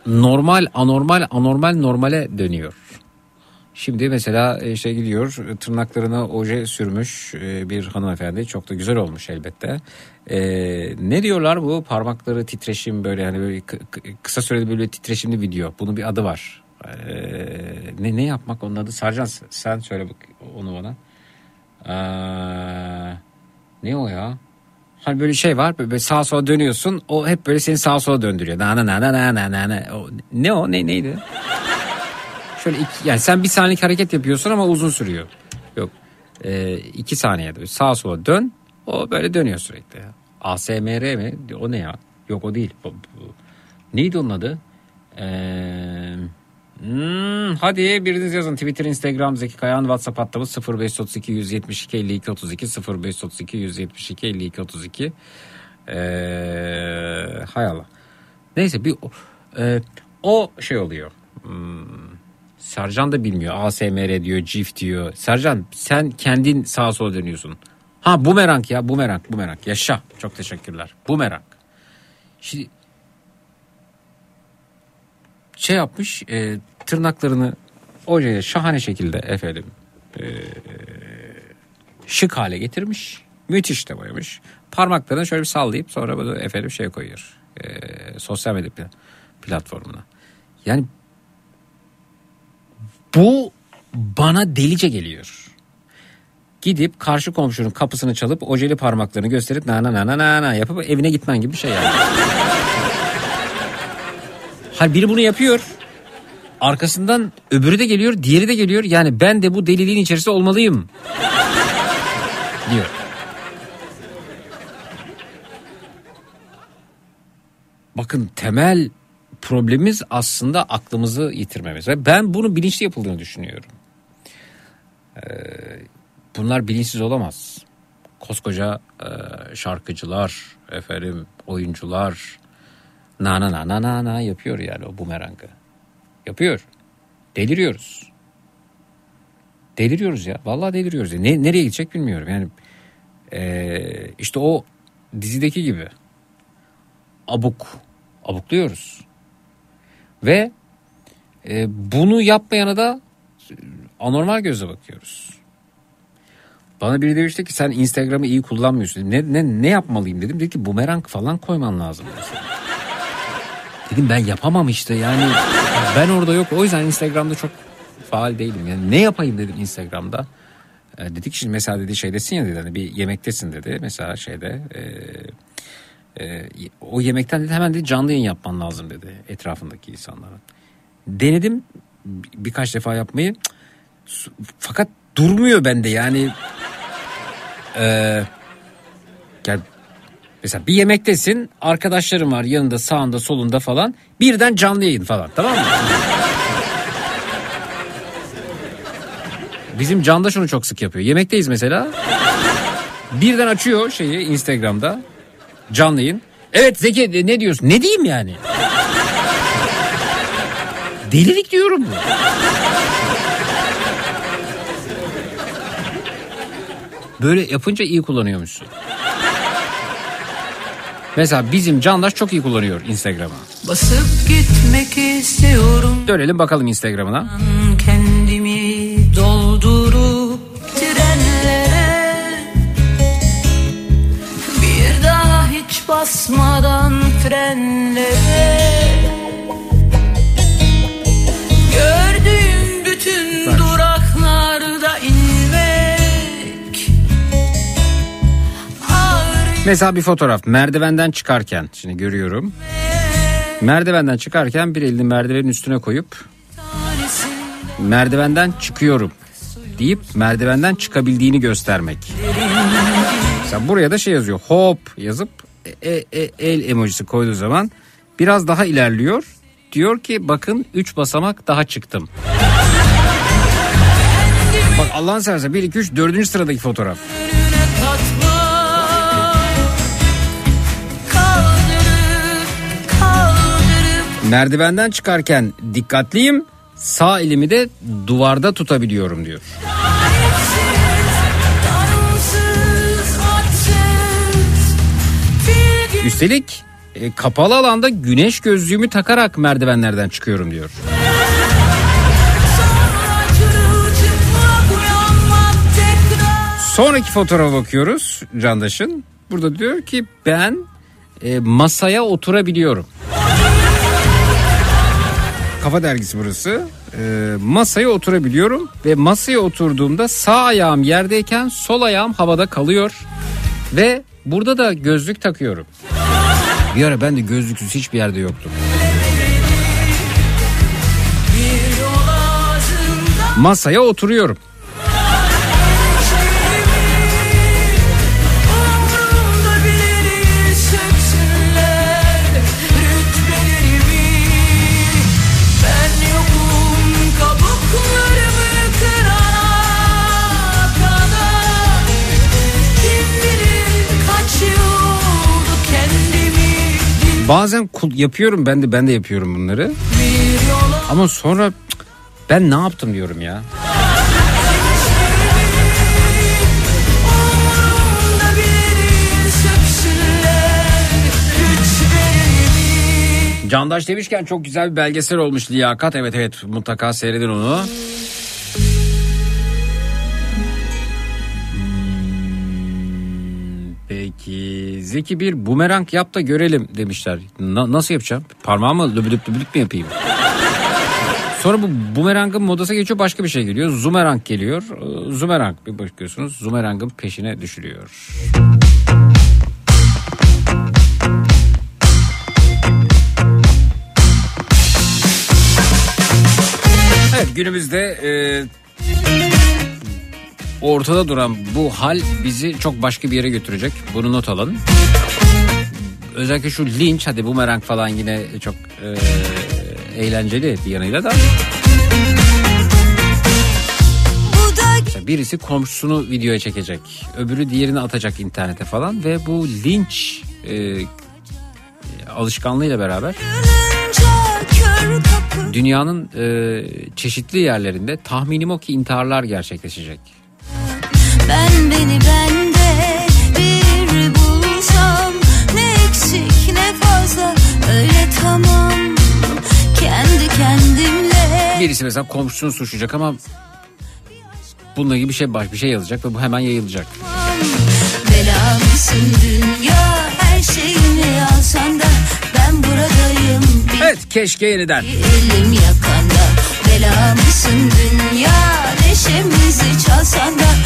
normal anormal anormal normale dönüyor. Şimdi mesela e, şey gidiyor tırnaklarına oje sürmüş e, bir hanımefendi çok da güzel olmuş elbette. E, ne diyorlar bu parmakları titreşim böyle hani böyle kı- kı- kısa sürede böyle titreşimli video. Bunun bir adı var. E, ne ne yapmak onun adı? Sarcan sen söyle bak onu bana. Ee, ne o ya? Hani böyle şey var böyle sağa sola dönüyorsun o hep böyle seni sağa sola döndürüyor. Na na na na na na na. O, ne o ne neydi? Şöyle iki, yani sen bir saniyelik hareket yapıyorsun ama uzun sürüyor. Yok e, iki saniyede sağa sola dön o böyle dönüyor sürekli. ASMR mi? O ne ya? Yok o değil. Neydi onun adı? Eee... Hmm, hadi biriniz yazın Twitter, Instagram, Zeki Kayağan, WhatsApp hattımız 0532 172 52 32 0532 172 52 32 ee, hay Allah. Neyse bir e, o şey oluyor. Hmm, Sercan da bilmiyor. ASMR diyor, GIF diyor. Sercan sen kendin sağa sola dönüyorsun. Ha bumerang ya bumerang bumerang. Yaşa. Çok teşekkürler. Bumerang. Şimdi şey yapmış e, tırnaklarını oraya şahane şekilde efendim e, şık hale getirmiş. Müthiş de boyamış. Parmaklarını şöyle bir sallayıp sonra bunu efendim şey koyuyor. E, sosyal medya pla- platformuna. Yani bu bana delice geliyor. Gidip karşı komşunun kapısını çalıp ojeli parmaklarını gösterip na na na na na yapıp evine gitmen gibi bir şey yani. Hayır biri bunu yapıyor. Arkasından öbürü de geliyor, diğeri de geliyor. Yani ben de bu deliliğin içerisinde olmalıyım. diyor. Bakın temel problemimiz aslında aklımızı yitirmemiz. Ve ben bunu bilinçli yapıldığını düşünüyorum. Ee, bunlar bilinçsiz olamaz. Koskoca e, şarkıcılar, efendim oyuncular, na na na na na na yapıyor yani o bumerangı. Yapıyor. Deliriyoruz. Deliriyoruz ya. Vallahi deliriyoruz. Ya. Ne, nereye gidecek bilmiyorum. Yani eee, işte o dizideki gibi abuk. Abukluyoruz. Ve E, bunu yapmayana da anormal gözle bakıyoruz. Bana biri demişti ki sen Instagram'ı iyi kullanmıyorsun. Ne, ne, ne yapmalıyım dedim. Dedi ki bumerang falan koyman lazım. Dedim ben yapamam işte yani ben orada yok. O yüzden Instagram'da çok faal değilim. Yani ne yapayım dedim Instagram'da. E, dedik şimdi mesela dedi şeydesin ya dedi hani bir yemektesin dedi. Mesela şeyde e, e, o yemekten dedi hemen dedi canlı yayın yapman lazım dedi etrafındaki insanlara. Denedim bir- birkaç defa yapmayı. Fakat durmuyor bende yani. E, yani mesela bir yemektesin arkadaşların var yanında sağında solunda falan birden canlı yayın falan tamam mı? Bizim Can da şunu çok sık yapıyor. Yemekteyiz mesela. Birden açıyor şeyi Instagram'da. Canlı yayın. Evet Zeki ne diyorsun? Ne diyeyim yani? Delilik diyorum bu. Böyle yapınca iyi kullanıyormuşsun. Mesela bizim Candaş çok iyi kullanıyor Instagram'ı. Basıp gitmek istiyorum Dönelim bakalım Instagram'ına. kendimi doldurup trenlere Bir daha hiç basmadan frenlere Mesela bir fotoğraf merdivenden çıkarken şimdi görüyorum. Merdivenden çıkarken bir elini merdivenin üstüne koyup merdivenden çıkıyorum deyip merdivenden çıkabildiğini göstermek. Mesela buraya da şey yazıyor hop yazıp e, e- e- el emojisi koyduğu zaman biraz daha ilerliyor. Diyor ki bakın 3 basamak daha çıktım. Bak Allah'ın seversen 1 2 3 4. sıradaki fotoğraf. Merdivenden çıkarken dikkatliyim. Sağ elimi de duvarda tutabiliyorum diyor. Üstelik e, kapalı alanda güneş gözlüğümü takarak merdivenlerden çıkıyorum diyor. Sonraki fotoğrafa bakıyoruz Candaş'ın. Burada diyor ki ben e, masaya oturabiliyorum. Kafa dergisi burası. E, masaya oturabiliyorum ve masaya oturduğumda sağ ayağım yerdeyken sol ayağım havada kalıyor ve burada da gözlük takıyorum. Bir ara ben de gözlüksüz hiçbir yerde yoktum. Masaya oturuyorum. Bazen yapıyorum ben de ben de yapıyorum bunları. Ama sonra ben ne yaptım diyorum ya. Candaş demişken çok güzel bir belgesel olmuş Liyakat. Evet evet mutlaka seyredin onu. Zeki bir bumerang yap da görelim demişler. Na- nasıl yapacağım? Parmağımı löbülüp löbülüp mi yapayım? Sonra bu bumerangın modası geçiyor başka bir şey geliyor. Zumerang geliyor. Ee, Zumerang bir bakıyorsunuz. Zumerangın peşine düşülüyor. Evet günümüzde e, ortada duran bu hal bizi çok başka bir yere götürecek. Bunu not alın. Özellikle şu linç hadi bumerang falan yine çok e, eğlenceli bir yanıyla da. Birisi komşusunu videoya çekecek. Öbürü diğerini atacak internete falan ve bu linç e, alışkanlığıyla beraber dünyanın e, çeşitli yerlerinde tahminim o ki intiharlar gerçekleşecek. Birisi mesela komşusunu suçlayacak ama bununla ilgili bir şey baş bir şey yazacak ve bu hemen yayılacak. Dünya da Evet keşke yeniden. elim yakanda Belamısın dünya neşemizi çalsan da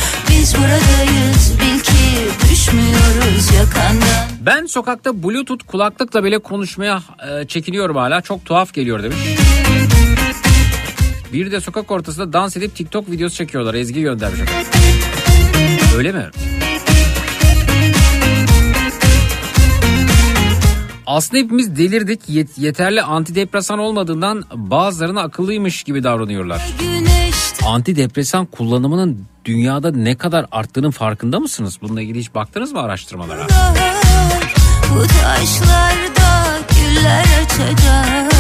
biz buradayız bil ki düşmüyoruz yakandan Ben sokakta bluetooth kulaklıkla bile konuşmaya e, çekiniyorum hala. Çok tuhaf geliyor demiş. Bir de sokak ortasında dans edip TikTok videosu çekiyorlar. Ezgi göndermiş. Öyle mi? Aslında hepimiz delirdik. Yet- yeterli antidepresan olmadığından bazılarına akıllıymış gibi davranıyorlar. Güneşte Antidepresan kullanımının dünyada ne kadar arttığının farkında mısınız? Bununla ilgili hiç baktınız mı araştırmalara? Bu taşlarda güller açacak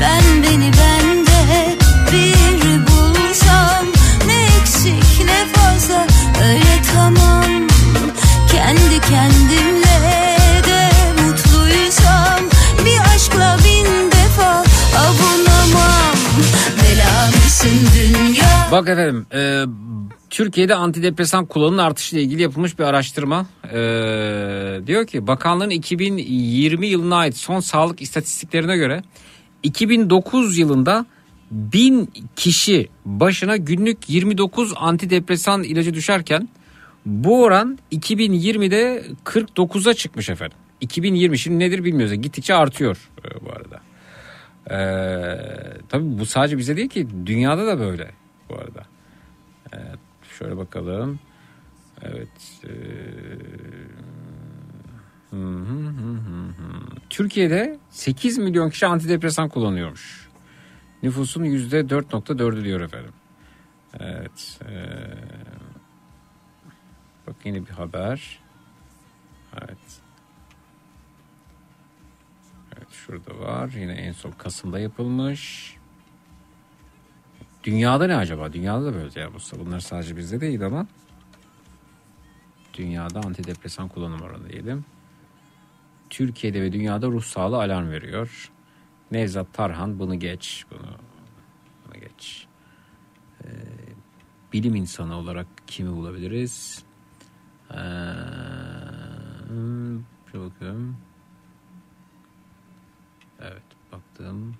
Ben beni bende bir bulsam Ne eksik ne fazla öyle tamam Kendi kendimle Bak efendim e, Türkiye'de antidepresan kullanımının artışıyla ilgili yapılmış bir araştırma. E, diyor ki bakanlığın 2020 yılına ait son sağlık istatistiklerine göre 2009 yılında 1000 kişi başına günlük 29 antidepresan ilacı düşerken bu oran 2020'de 49'a çıkmış efendim. 2020 şimdi nedir bilmiyoruz. Gittikçe artıyor e, bu arada. Ee, tabii bu sadece bize değil ki dünyada da böyle bu arada. Evet, şöyle bakalım. Evet. hı. Türkiye'de 8 milyon kişi antidepresan kullanıyormuş. Nüfusun %4.4'ü diyor efendim. Evet. ee, bak yine bir haber. Evet. Evet şurada var. Yine en son Kasım'da yapılmış. Dünyada ne acaba? Dünyada da böyle ya bu. Bunlar sadece bizde değil ama. Dünyada antidepresan kullanım oranı diyelim. Türkiye'de ve dünyada ruh sağlığı alarm veriyor. Nevzat Tarhan bunu geç. Bunu, bunu geç. Ee, bilim insanı olarak kimi bulabiliriz? Ee, şöyle bakıyorum. Evet baktım.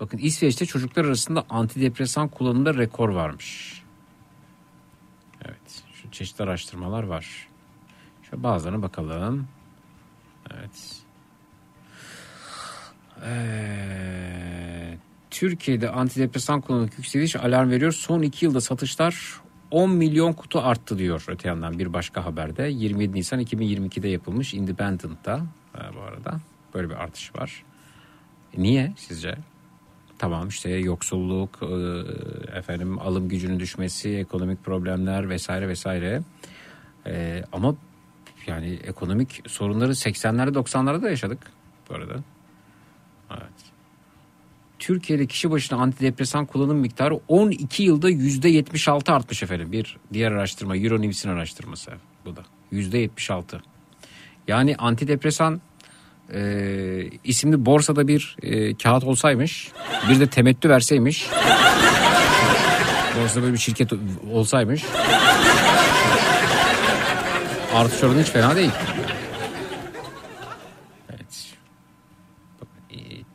Bakın İsveç'te çocuklar arasında antidepresan kullanımında rekor varmış. Evet şu çeşitli araştırmalar var. Şöyle bazılarına bakalım. Evet. Ee, Türkiye'de antidepresan kullanımı yükseliş alarm veriyor. Son iki yılda satışlar 10 milyon kutu arttı diyor öte yandan bir başka haberde. 27 Nisan 2022'de yapılmış Independent'ta e, bu arada böyle bir artış var. Niye sizce? Tamam işte yoksulluk, e, efendim alım gücünün düşmesi, ekonomik problemler vesaire vesaire. E, ama yani ekonomik sorunları 80'lerde 90'larda da yaşadık bu arada. Evet. Türkiye'de kişi başına antidepresan kullanım miktarı 12 yılda %76 artmış efendim. Bir diğer araştırma Euronews'in araştırması bu da. %76. Yani antidepresan e, isimli borsada bir e, kağıt olsaymış bir de temettü verseymiş borsada böyle bir şirket olsaymış artış oranı hiç fena değil. Evet.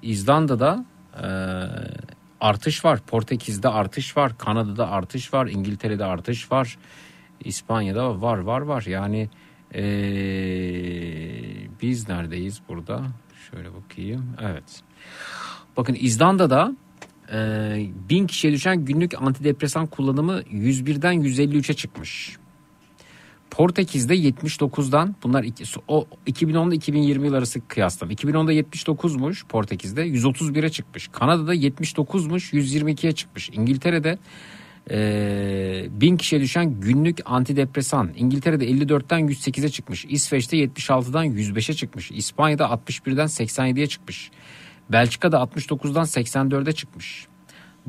İzlanda'da e, artış var. Portekiz'de artış var. Kanada'da artış var. İngiltere'de artış var. İspanya'da var var var. Yani e, biz neredeyiz burada? Şöyle bakayım. Evet. Bakın İzlanda'da e, bin kişiye düşen günlük antidepresan kullanımı 101'den 153'e çıkmış. Portekiz'de 79'dan bunlar iki, o 2010 ile 2020 yıl arası kıyaslam. 2010'da 79'muş Portekiz'de 131'e çıkmış. Kanada'da 79'muş 122'ye çıkmış. İngiltere'de e, 1000 kişiye düşen günlük antidepresan. İngiltere'de 54'ten 108'e çıkmış. İsveç'te 76'dan 105'e çıkmış. İspanya'da 61'den 87'ye çıkmış. Belçika'da 69'dan 84'e çıkmış.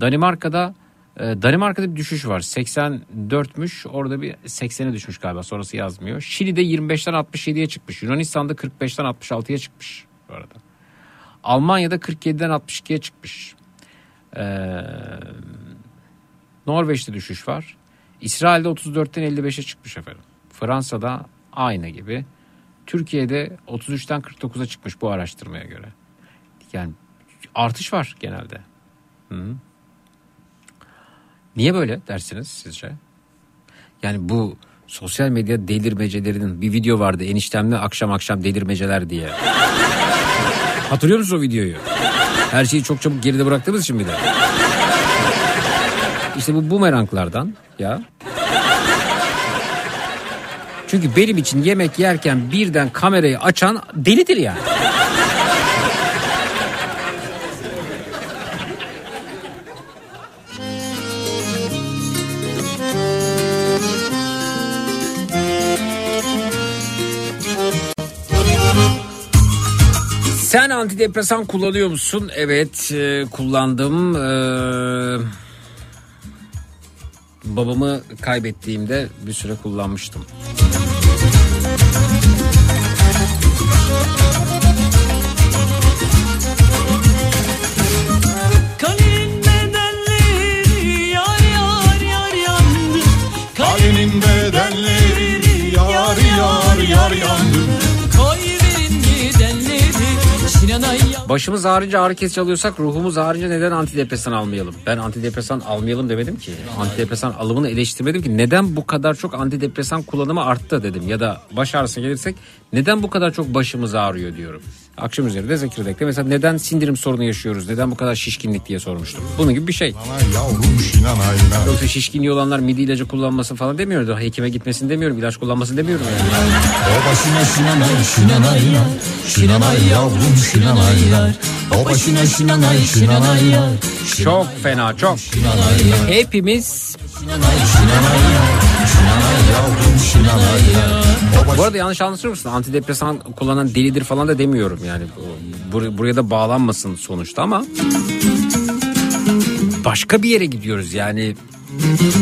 Danimarka'da e, Danimarka'da bir düşüş var. 84'müş. Orada bir 80'e düşmüş galiba. Sonrası yazmıyor. Şili'de 25'ten 67'ye çıkmış. Yunanistan'da 45'ten 66'ya çıkmış bu arada. Almanya'da 47'den 62'ye çıkmış. Ee, Norveç'te düşüş var. İsrail'de 34'ten 55'e çıkmış efendim. Fransa'da aynı gibi. Türkiye'de 33'ten 49'a çıkmış bu araştırmaya göre. Yani artış var genelde. Hı. Niye böyle dersiniz sizce? Yani bu sosyal medya delirmecelerinin bir video vardı eniştemle akşam akşam delirmeceler diye. Hatırlıyor musun o videoyu? Her şeyi çok çabuk geride bıraktığımız için bir de. İşte bu bumeranglardan ya. Çünkü benim için yemek yerken birden kamerayı açan delidir yani. Sen antidepresan kullanıyor musun? Evet e, kullandım. Ee, babamı kaybettiğimde bir süre kullanmıştım. Kalenin bedenleri yar yar yar yandı Başımız ağrınca ağrı kesici alıyorsak ruhumuz ağrınca neden antidepresan almayalım? Ben antidepresan almayalım demedim ki. Antidepresan alımını eleştirmedim ki. Neden bu kadar çok antidepresan kullanımı arttı dedim. Ya da baş ağrısına gelirsek neden bu kadar çok başımız ağrıyor diyorum. Akşam üzeri de Zekirdek'te mesela neden sindirim sorunu yaşıyoruz? Neden bu kadar şişkinlik diye sormuştum. Bunun gibi bir şey. Yoksa şişkinliği olanlar midi ilacı kullanmasın falan demiyorum. Hekime gitmesin demiyorum. ilaç kullanmasın demiyorum yani. O başına şinanay şinanayna Şinanay yavrum şinanayna O başına şinanay şinanayna Çok fena çok. Hepimiz Bu arada yanlış anlaşılır mısın? Antidepresan kullanan delidir falan da demiyorum yani. Bur- buraya da bağlanmasın sonuçta ama başka bir yere gidiyoruz yani.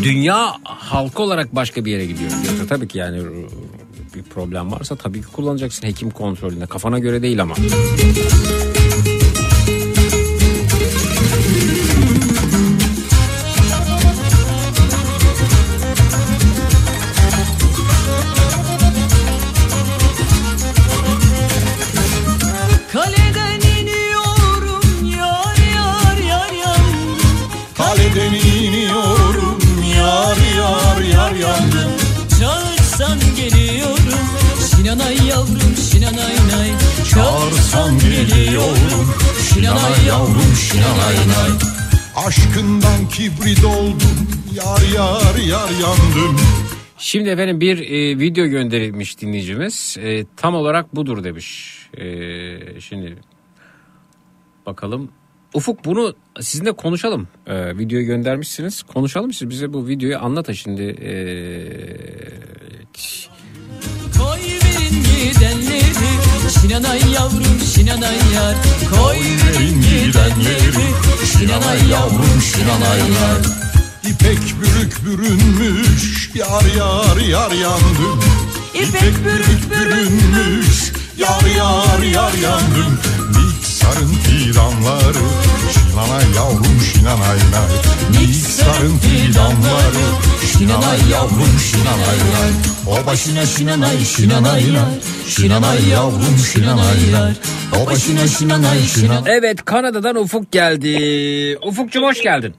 Dünya halkı olarak başka bir yere gidiyoruz. Yoksa tabii ki yani bir problem varsa tabii ki kullanacaksın hekim kontrolünde. Kafana göre değil ama. Çağırsan geliyorum Şinanay yavrum şinanay nay Aşkından kibrit oldum Yar yar yar yandım Şimdi efendim bir e, video gönderilmiş dinleyicimiz. E, tam olarak budur demiş. E, şimdi bakalım. Ufuk bunu sizinle konuşalım. E, videoyu göndermişsiniz. Konuşalım siz bize bu videoyu anlatın şimdi. E, gidenleri Sinanay yavrum Sinanay yar. Koy verin gidenleri Sinanay yavrum Sinanay yar. İpek bürük bürünmüş Yar yar yar yandım. İpek bürük bürünmüş Yar yar yar yandım Niksarın fidanları Şinanay yavrum şinanay nay Niksarın fidanları Şinanay yavrum şinanay nay O başına şinanay şinanay nay Şinanay yavrum şinanay nay O başına şinanay şinanay evet Kanada'dan Ufuk geldi. Ufukcuğum hoş geldin.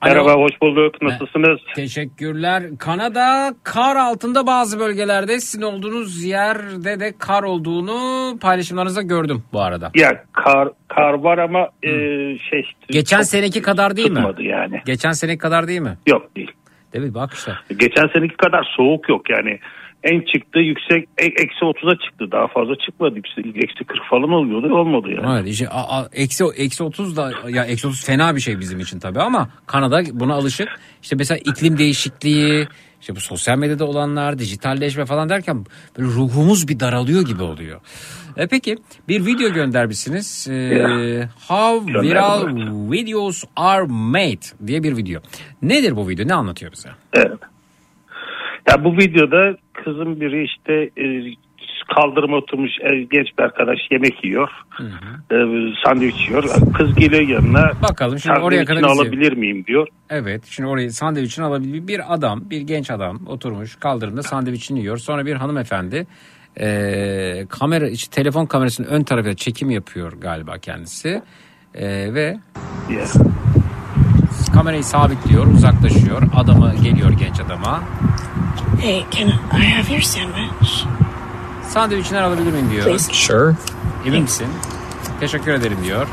Alo. Merhaba hoş bulduk. Nasılsınız? Teşekkürler. Kanada kar altında bazı bölgelerde sizin olduğunuz yerde de kar olduğunu paylaşımlarınızda gördüm bu arada. Ya kar kar var ama e, şey Geçen seneki kadar değil mi? yani. Geçen seneki kadar değil mi? Yok değil. Değil mi? Bak işte. Geçen seneki kadar soğuk yok yani. En çıktı yüksek e- eksi 30'a çıktı. Daha fazla çıkmadı. Eksi eksi 40 falan oluyordu. Olmadı yani. Evet işte a, a- eksi, eksi 30 da ya eksi 30 fena bir şey bizim için tabii ama Kanada buna alışık. İşte mesela iklim değişikliği, işte bu sosyal medyada olanlar, dijitalleşme falan derken böyle ruhumuz bir daralıyor gibi oluyor. E peki bir video göndermişsiniz. Ee, How Gönderdim, viral videos are made diye bir video. Nedir bu video? Ne anlatıyor bize? Evet. Ya bu videoda kızın biri işte e, kaldırıma oturmuş e, genç bir arkadaş yemek yiyor. E, sandviç yiyor. Kız geliyor yanına. Bakalım şimdi oraya kadar izleyelim. alabilir miyim diyor. Evet şimdi orayı sandviçini alabilir. Bir adam bir genç adam oturmuş kaldırımda sandviçini yiyor. Sonra bir hanımefendi e, kamera işte telefon kamerasının ön tarafına çekim yapıyor galiba kendisi. E, ve diye. kamerayı sabitliyor uzaklaşıyor. Adama geliyor genç adama. Hey, can I have your sandwich? Sandviçini alabilir miyim diyor. Please. Sure. Emin misin? Teşekkür ederim diyor.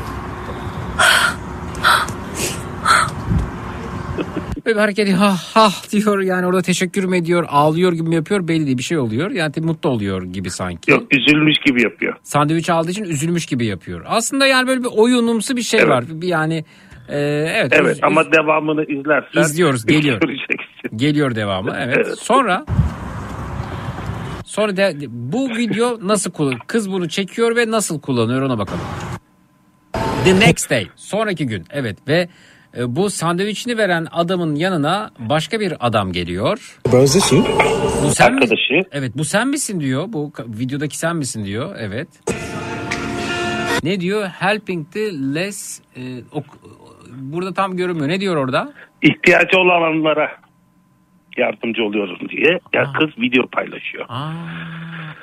Böyle bir hareket ediyor. Ha ha diyor yani orada teşekkür mü ediyor ağlıyor gibi mi yapıyor belli değil bir şey oluyor. Yani tabii mutlu oluyor gibi sanki. Yok üzülmüş gibi yapıyor. Sandviç aldığı için üzülmüş gibi yapıyor. Aslında yani böyle bir oyunumsu bir şey Evet. var. Bir yani e, evet. Evet üz- ama devamını izlersen İzliyoruz, geliyor. göreceksin. Geliyor devamı evet. Evet. Sonra sonra de, bu video nasıl kullan? Kız bunu çekiyor ve nasıl kullanıyor ona bakalım. The next day sonraki gün evet ve e, bu sandviçini veren adamın yanına başka bir adam geliyor. Bu sen mi? Arkadaşı. Evet bu sen misin diyor. Bu videodaki sen misin diyor. Evet. Ne diyor? Helping the less e, ok- burada tam görünmüyor. Ne diyor orada? ihtiyacı olanlara yardımcı oluyorum diye. Ya kız video paylaşıyor. Aa,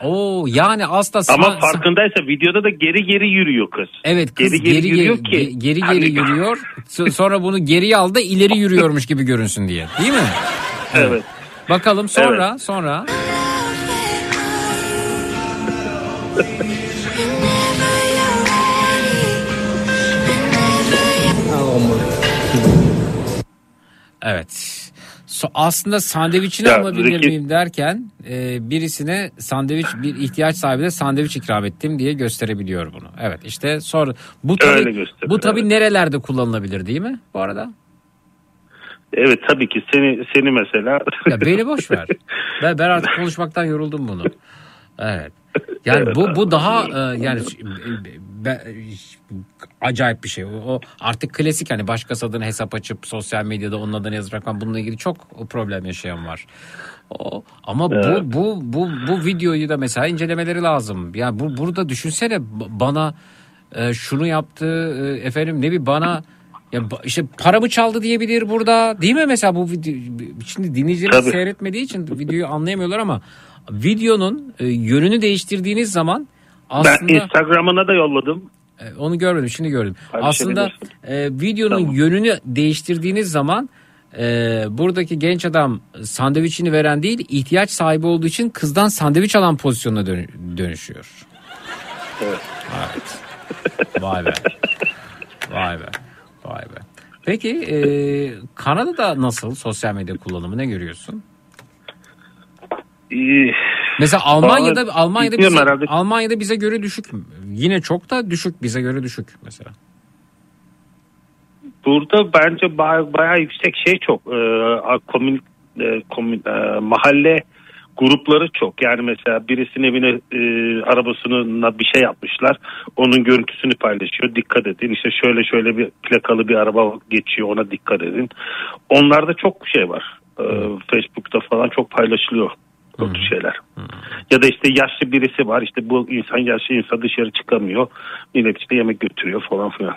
oo yani aslında Ama sa- farkındaysa videoda da geri geri yürüyor kız. Evet kız Geri geri geri geri yürüyor geri, ki. geri, geri Hani- yürüyor. So- Sonra bunu geriye al da ileri yürüyormuş gibi görünsün diye. Değil mi? Evet. Bakalım sonra sonra. Evet. So, aslında sandviçini Ya, alabilir Zeki- miyim derken e, birisine sandviç bir ihtiyaç sahibine sandviç ikram ettim diye gösterebiliyor bunu. Evet işte sonra bu tabi bu tabi evet. nerelerde kullanılabilir değil mi bu arada? Evet tabii ki seni seni mesela Ya beni boş ver. Ben, ben artık konuşmaktan yoruldum bunu. Evet. Yani bu bu daha e, yani ben, acayip bir şey. O, artık klasik hani başkası adına hesap açıp sosyal medyada onun adını yazarak falan bununla ilgili çok problem yaşayan var. O, ama Evet. bu bu bu bu videoyu da mesela incelemeleri lazım. Yani bu burada düşünsene bana e, şunu yaptı e, efendim ne bir bana ya işte paramı çaldı diyebilir burada. Değil mi mesela bu video şimdi dinleyicilerimiz seyretmediği için videoyu anlayamıyorlar ama videonun e, yönünü değiştirdiğiniz zaman ben aslında Instagram'ına da yolladım. e, onu görmedim şimdi gördüm. Paylaşabilirsin. Aslında e, videonun Tamam. yönünü değiştirdiğiniz zaman e, buradaki genç adam sandviçini veren değil ihtiyaç sahibi olduğu için kızdan sandviç alan pozisyonuna dönü- dönüşüyor. Evet. Evet. Vay be. Vay be. Vay be. Peki e, Kanada'da nasıl sosyal medya kullanımı ne görüyorsun? Mesela Almanya'da Almanya'da bize, herhalde. Almanya'da bize göre düşük. Yine çok da düşük bize göre düşük mesela. Burada bence baya, bayağı yüksek şey çok. Ee, komün, e, komün, e, mahalle grupları çok. Yani mesela birisinin evine e, arabasına bir şey yapmışlar. Onun görüntüsünü paylaşıyor. Dikkat edin. İşte şöyle şöyle bir plakalı bir araba geçiyor. Ona dikkat edin. Onlarda çok şey var. Ee, Facebook'ta falan çok paylaşılıyor tür şeyler. Ya da işte yaşlı birisi var. İşte bu insan yaşlı insan dışarı çıkamıyor. Millet işte yemek götürüyor falan filan.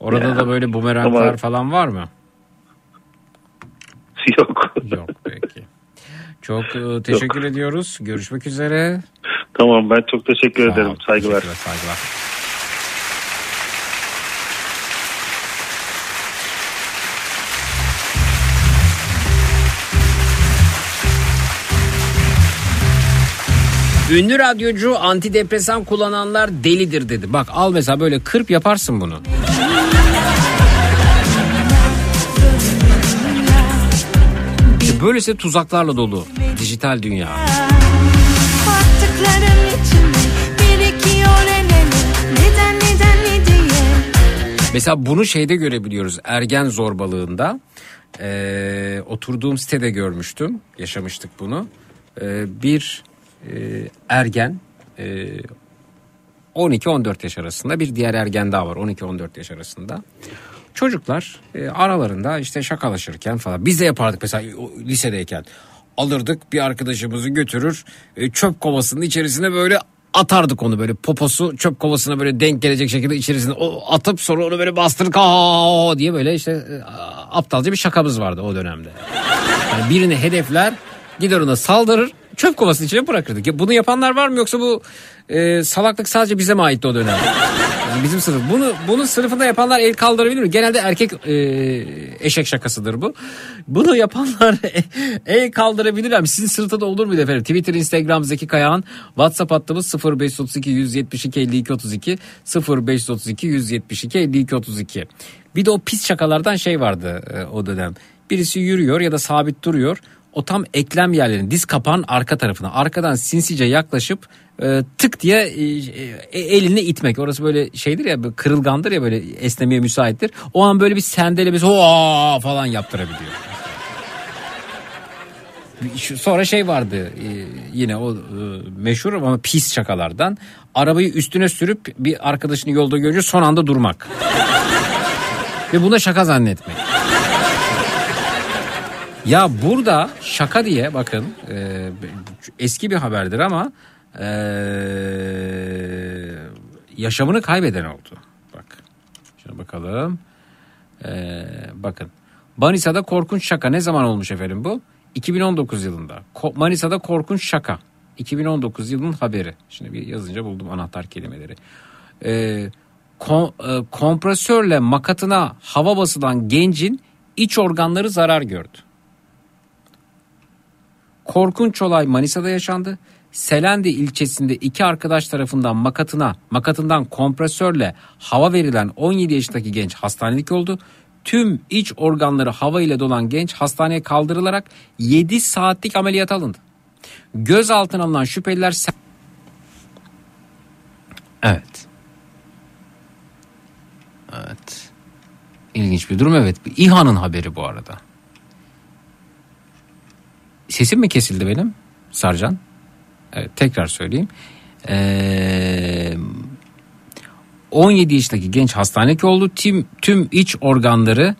Orada Ya. da böyle bumeranglar Ama- falan var mı? Yok. Yok peki. Çok e, teşekkür ediyoruz. Görüşmek üzere. Tamam ben çok teşekkür Sağ ederim. Saygılar. Saygılar. Ünlü radyocu antidepresan kullananlar delidir dedi. Bak al mesela böyle kırp yaparsın bunu. İşte böylesi tuzaklarla dolu dijital dünya. Mesela bunu şeyde görebiliyoruz ergen zorbalığında. Ee, oturduğum sitede görmüştüm. Yaşamıştık bunu. Ee, bir ergen e, 12-14 yaş arasında bir diğer ergen daha var 12-14 yaş arasında. Çocuklar e, aralarında işte şakalaşırken falan biz de yapardık mesela lisedeyken. alırdık bir arkadaşımızı götürür e, çöp kovasının içerisine böyle atardık onu böyle poposu çöp kovasına böyle denk gelecek şekilde içerisine o atıp sonra onu böyle bastırık aa diye böyle işte e, aptalca bir şakamız vardı o dönemde. Yani birini hedefler gider ona saldırır çöp kovasının içine bırakırdık. Ya bunu yapanlar var mı yoksa bu e, salaklık sadece bize mi aitti o dönem? Yani bizim sınıf. Bunu bunu sınıfında yapanlar el kaldırabilir mi? Genelde erkek e, eşek şakasıdır bu. Bunu yapanlar el kaldırabilirler mi? Sizin sınıfta da olur muydu efendim? Twitter, Instagram Zeki Kayağan, WhatsApp hattımız 0532 172 52 32 0532 172 52 32. Bir de o pis şakalardan şey vardı e, o dönem. Birisi yürüyor ya da sabit duruyor. O tam eklem yerlerinin diz kapağın arka tarafına arkadan sinsice yaklaşıp e, tık diye e, e, elini itmek. Orası böyle şeydir ya kırılgandır ya böyle esnemeye müsaittir. O an böyle bir sendelemesi "Hoa!" falan yaptırabiliyor. Sonra şey vardı e, yine o e, meşhur ama pis şakalardan. Arabayı üstüne sürüp bir arkadaşını yolda görünce son anda durmak. Ve buna şaka zannetmek. Ya burada şaka diye bakın e, eski bir haberdir ama e, yaşamını kaybeden oldu. Bak şuna bakalım. E, bakın Manisa'da korkunç şaka ne zaman olmuş efendim bu? 2019 yılında. Ko- Manisa'da korkunç şaka. 2019 yılının haberi. Şimdi bir yazınca buldum anahtar kelimeleri. E, kom- e, kompresörle makatına hava basılan gencin iç organları zarar gördü. Korkunç olay Manisa'da yaşandı. Selendi ilçesinde iki arkadaş tarafından makatına, makatından kompresörle hava verilen 17 yaşındaki genç hastanelik oldu. Tüm iç organları hava ile dolan genç hastaneye kaldırılarak 7 saatlik ameliyat alındı. Gözaltına alınan şüpheliler Evet. Evet. İlginç bir durum evet. İHA'nın haberi bu arada. Sesim mi kesildi benim Sarcan? Evet, tekrar söyleyeyim. Ee, 17 yaşındaki genç hastanelik oldu. Tüm, tüm iç organları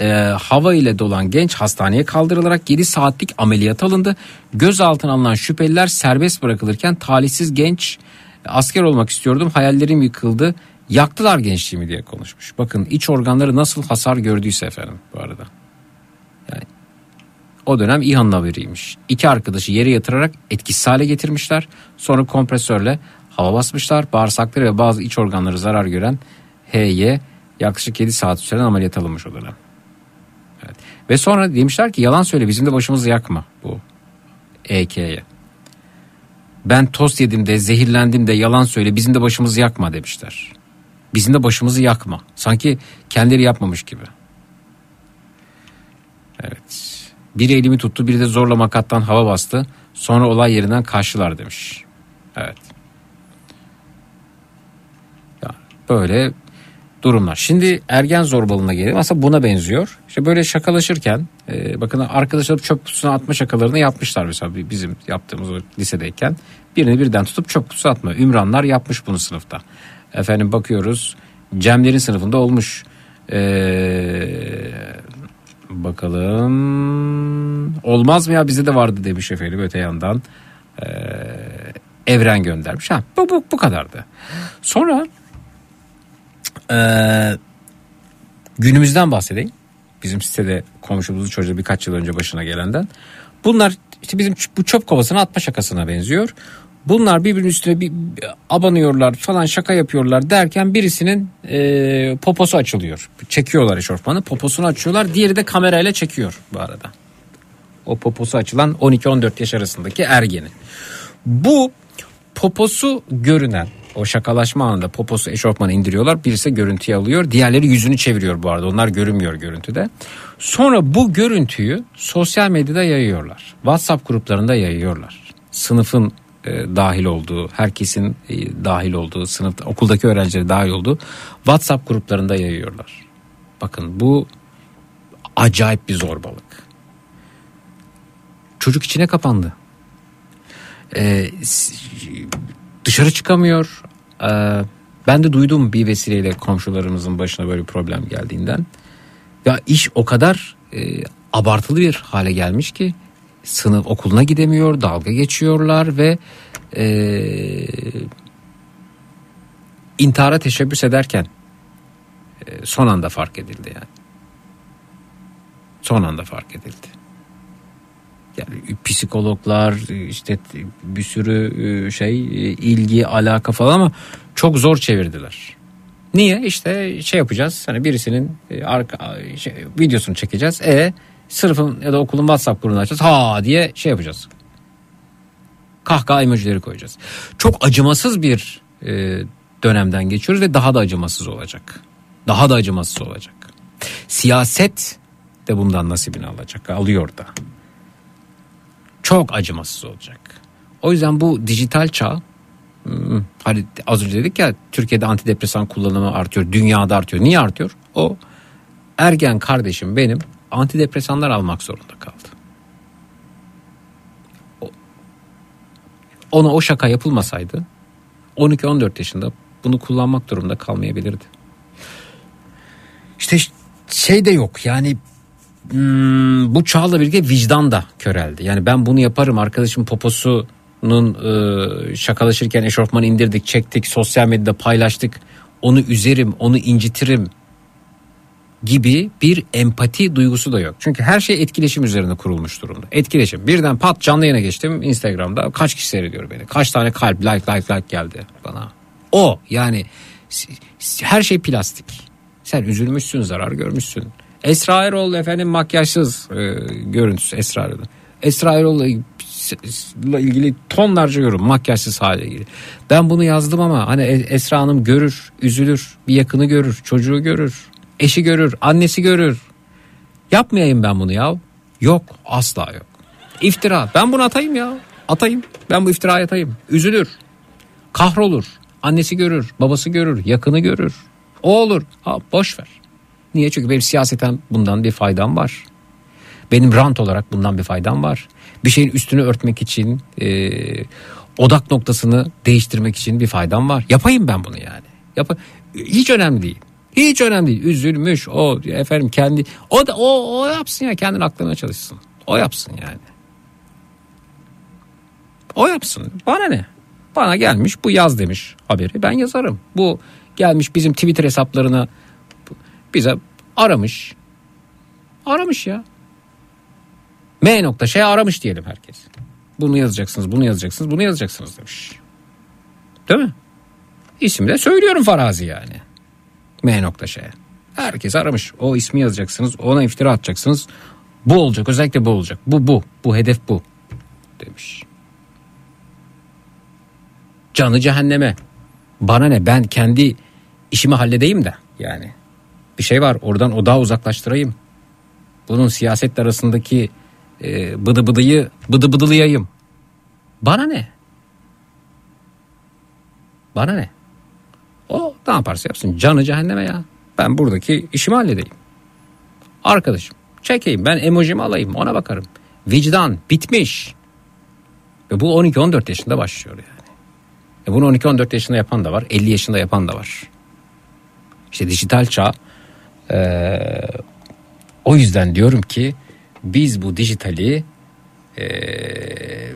e, hava ile dolan genç hastaneye kaldırılarak 7 saatlik ameliyat alındı. Gözaltına alınan şüpheliler serbest bırakılırken talihsiz genç asker olmak istiyordum hayallerim yıkıldı. Yaktılar gençliğimi diye konuşmuş. Bakın iç organları nasıl hasar gördüyse efendim bu arada. O dönem İHA'nın haberiymiş. İki arkadaşı yere yatırarak etkisiz hale getirmişler. Sonra kompresörle hava basmışlar. Bağırsakları ve bazı iç organları zarar gören H'ye yaklaşık 7 saat süren ameliyat alınmış o dönem. Evet. Ve sonra demişler ki yalan söyle bizim de başımızı yakma bu EK'ye. Ben tost yedim de zehirlendim de yalan söyle bizim de başımızı yakma demişler. Bizim de başımızı yakma. Sanki kendileri yapmamış gibi. Evet. Biri elimi tuttu biri de zorla makattan hava bastı. Sonra olay yerinden kaçtılar demiş. Evet. Ya böyle durumlar. Şimdi ergen zorbalığına gelelim. Aslında buna benziyor. İşte böyle şakalaşırken e, bakın arkadaşlar çöp kutusuna atma şakalarını yapmışlar mesela bi- bizim yaptığımız o lisedeyken. Birini birden tutup çöp kutusuna atma. Ümranlar yapmış bunu sınıfta. Efendim bakıyoruz Cemlerin sınıfında olmuş. Eee Bakalım. Olmaz mı ya bize de vardı demiş efendim öte yandan. Ee, evren göndermiş. Ha, bu, bu, bu kadardı. Sonra ee, günümüzden bahsedeyim. Bizim sitede komşumuzun çocuğu birkaç yıl önce başına gelenden. Bunlar işte bizim bu çöp kovasına atma şakasına benziyor. Bunlar birbirinin üstüne bir abanıyorlar falan şaka yapıyorlar derken birisinin e, poposu açılıyor. Çekiyorlar eşofmanı poposunu açıyorlar diğeri de kamerayla çekiyor bu arada. O poposu açılan 12-14 yaş arasındaki ergeni. Bu poposu görünen o şakalaşma anında poposu eşofmanı indiriyorlar. Birisi görüntüyü alıyor. Diğerleri yüzünü çeviriyor bu arada. Onlar görünmüyor görüntüde. Sonra bu görüntüyü sosyal medyada yayıyorlar. WhatsApp gruplarında yayıyorlar. Sınıfın e, dahil olduğu, herkesin e, dahil olduğu, sınıfta okuldaki öğrencileri dahil olduğu WhatsApp gruplarında yayıyorlar. Bakın bu acayip bir zorbalık. Çocuk içine kapandı. Ee, dışarı çıkamıyor. Ee, ben de duydum bir vesileyle komşularımızın başına böyle problem geldiğinden. Ya iş o kadar e, abartılı bir hale gelmiş ki sınıf okuluna gidemiyor, dalga geçiyorlar ve e, intihara teşebbüs ederken e, son anda fark edildi yani. Son anda fark edildi. Yani psikologlar işte bir sürü e, şey e, ilgi alaka falan ama çok zor çevirdiler. Niye? İşte şey yapacağız. Hani birisinin e, arka şey, videosunu çekeceğiz. E sınıfın ya da okulun WhatsApp grubunu açacağız. Ha diye şey yapacağız. Kahkaha emojileri koyacağız. Çok acımasız bir e, dönemden geçiyoruz ve daha da acımasız olacak. Daha da acımasız olacak. Siyaset de bundan nasibini alacak. Alıyor da. Çok acımasız olacak. O yüzden bu dijital çağ hmm, hani az önce dedik ya Türkiye'de antidepresan kullanımı artıyor. Dünyada artıyor. Niye artıyor? O ergen kardeşim benim antidepresanlar almak zorunda kaldı. Ona o şaka yapılmasaydı 12-14 yaşında bunu kullanmak durumunda kalmayabilirdi. İşte şey de yok yani hmm, bu çağla birlikte vicdan da köreldi. Yani ben bunu yaparım arkadaşım poposunun e, şakalaşırken eşofmanı indirdik çektik sosyal medyada paylaştık onu üzerim onu incitirim gibi bir empati duygusu da yok. Çünkü her şey etkileşim üzerine kurulmuş durumda. Etkileşim. Birden pat canlı yayına geçtim Instagram'da. Kaç kişi seyrediyor beni? Kaç tane kalp, like, like, like geldi bana. O yani her şey plastik. Sen üzülmüşsün, zarar görmüşsün. Esra Erol efendim makyajsız e, görüntüsü Esra Erol. Esra Erol'la ilgili tonlarca yorum makyajsız hale ilgili. Ben bunu yazdım ama hani E- Esra Hanım görür, üzülür, bir yakını görür, çocuğu görür, eşi görür, annesi görür. Yapmayayım ben bunu ya. Yok asla yok. İftira. Ben bunu atayım ya. Atayım. Ben bu iftirayı atayım. Üzülür. Kahrolur. Annesi görür, babası görür, yakını görür. O olur. Ha boş ver. Niye? Çünkü benim siyaseten bundan bir faydam var. Benim rant olarak bundan bir faydam var. Bir şeyin üstünü örtmek için, e, odak noktasını değiştirmek için bir faydam var. Yapayım ben bunu yani. Yap Hiç önemli değil. Hiç önemli değil. Üzülmüş o efendim kendi o da o, o yapsın ya kendini aklamaya çalışsın. O yapsın yani. O yapsın. Bana ne? Bana gelmiş bu yaz demiş haberi. Ben yazarım. Bu gelmiş bizim Twitter hesaplarına bize aramış. Aramış ya. M nokta şey aramış diyelim herkes. Bunu yazacaksınız, bunu yazacaksınız, bunu yazacaksınız demiş. Değil mi? İsmi de söylüyorum farazi yani. M nokta şey. Herkes aramış. O ismi yazacaksınız, ona iftira atacaksınız. Bu olacak, özellikle bu olacak. Bu bu, bu hedef bu demiş. Canı cehenneme. Bana ne ben kendi işimi halledeyim de yani. Bir şey var oradan odağı uzaklaştırayım. Bunun siyaset arasındaki e, bıdı bıdıyı bıdı bıdılayayım. Bana ne? Bana ne? O ne yaparsa yapsın canı cehenneme ya. Ben buradaki işimi halledeyim. Arkadaşım çekeyim ben emojimi alayım ona bakarım. Vicdan bitmiş. Ve bu 12-14 yaşında başlıyor yani. E bunu 12-14 yaşında yapan da var 50 yaşında yapan da var. İşte dijital çağ ee, o yüzden diyorum ki biz bu dijitali ee,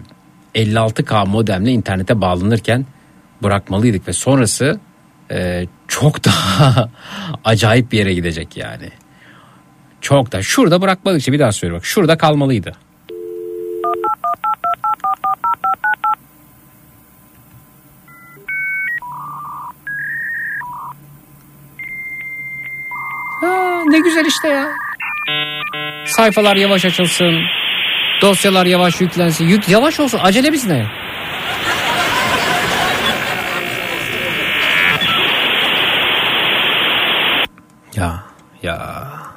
56K modemle internete bağlanırken bırakmalıydık ve sonrası ee, çok daha acayip bir yere gidecek yani. Çok da şurada bırakmadık işte bir daha söylüyorum bak şurada kalmalıydı. Ha, ne güzel işte ya. Sayfalar yavaş açılsın. Dosyalar yavaş yüklensin. Yük yavaş olsun. Acelemiz ne? Ya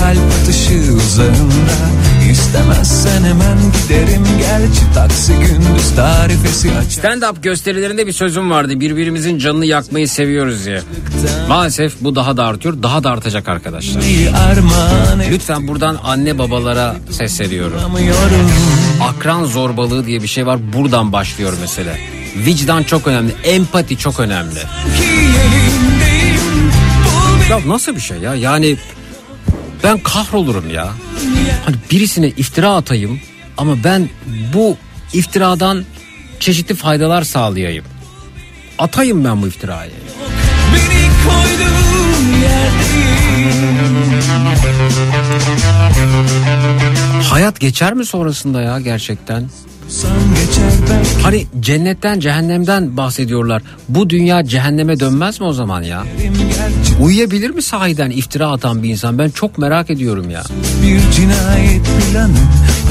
kalp atışı uzağında İstemezsen hemen giderim Gerçi taksi gündüz tarifesi açar Stand-up gösterilerinde bir sözüm vardı. Birbirimizin canını yakmayı seviyoruz diye. Maalesef bu daha da artıyor. Daha da artacak arkadaşlar. Lütfen buradan anne babalara sesleniyorum. Akran zorbalığı diye bir şey var. Buradan başlıyor mesele. Vicdan çok önemli. Empati çok önemli. Ya nasıl bir şey ya? Yani ben kahrolurum ya. Hani birisine iftira atayım ama ben bu iftiradan çeşitli faydalar sağlayayım. Atayım ben bu iftirayı. Beni koyduğun Hayat geçer mi sonrasında ya gerçekten? Hani cennetten cehennemden bahsediyorlar. Bu dünya cehenneme dönmez mi o zaman ya? Uyuyabilir mi sahiden iftira atan bir insan? Ben çok merak ediyorum ya. Bir cinayet planı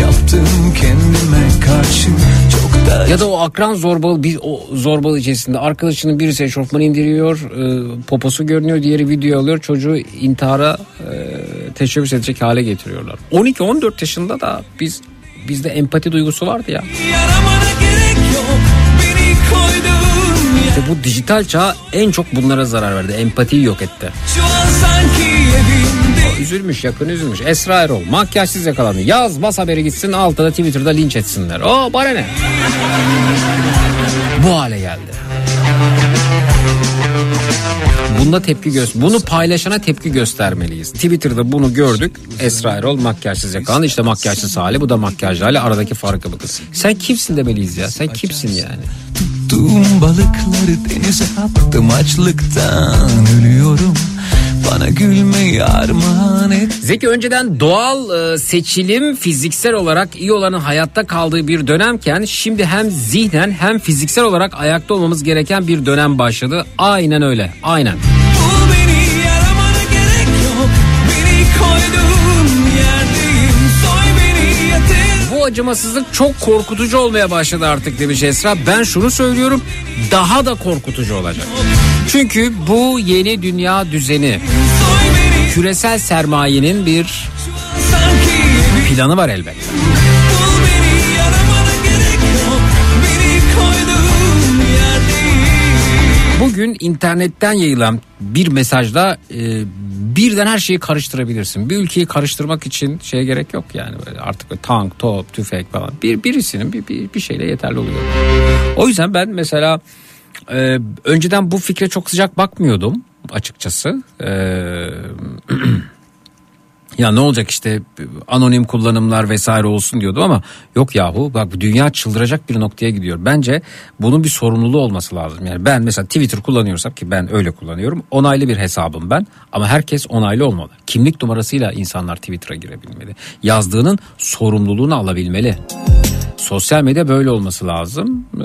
yaptım kendime karşı çok da Ya da o akran zorbalı bir o zorbalı içerisinde arkadaşının birisi eşofmanı indiriyor, e, poposu görünüyor, diğeri video alıyor, çocuğu intihara e, teşebbüs edecek hale getiriyorlar. 12-14 yaşında da biz bizde empati duygusu vardı ya. İşte bu dijital çağ en çok bunlara zarar verdi. Empatiyi yok etti. O üzülmüş yakın üzülmüş. Esra Erol makyajsız yakalandı. Yaz bas haberi gitsin altına Twitter'da linç etsinler. O bana ne? Bu hale geldi. Bunda tepki göster. Bunu paylaşana tepki göstermeliyiz. Twitter'da bunu gördük. Esra Erol makyajsız yakalandı. İşte makyajsız hali bu da makyajlı hali. Aradaki farkı bakın. Sen kimsin demeliyiz ya. Sen kimsin yani? Tuttuğum balıkları denize attım açlıktan ölüyorum Bana gülmeyi armağan et Zeki önceden doğal e, seçilim fiziksel olarak iyi olanın hayatta kaldığı bir dönemken şimdi hem zihnen hem fiziksel olarak ayakta olmamız gereken bir dönem başladı. Aynen öyle. Aynen. Acımasızlık çok korkutucu olmaya başladı artık demiş Esra. Ben şunu söylüyorum daha da korkutucu olacak. Çünkü bu yeni dünya düzeni küresel sermayenin bir planı var yerdeyim Bugün internetten yayılan bir mesajda e, birden her şeyi karıştırabilirsin. Bir ülkeyi karıştırmak için şeye gerek yok yani böyle artık böyle tank, top, tüfek falan. Bir birisinin bir, bir, bir şeyle yeterli oluyor. O yüzden ben mesela e, önceden bu fikre çok sıcak bakmıyordum açıkçası. E, ya ne olacak işte anonim kullanımlar vesaire olsun diyordum ama yok yahu bak bu dünya çıldıracak bir noktaya gidiyor. Bence bunun bir sorumluluğu olması lazım. Yani ben mesela Twitter kullanıyorsam ki ben öyle kullanıyorum. Onaylı bir hesabım ben ama herkes onaylı olmalı. Kimlik numarasıyla insanlar Twitter'a girebilmeli. Yazdığının sorumluluğunu alabilmeli. Sosyal medya böyle olması lazım. Ee,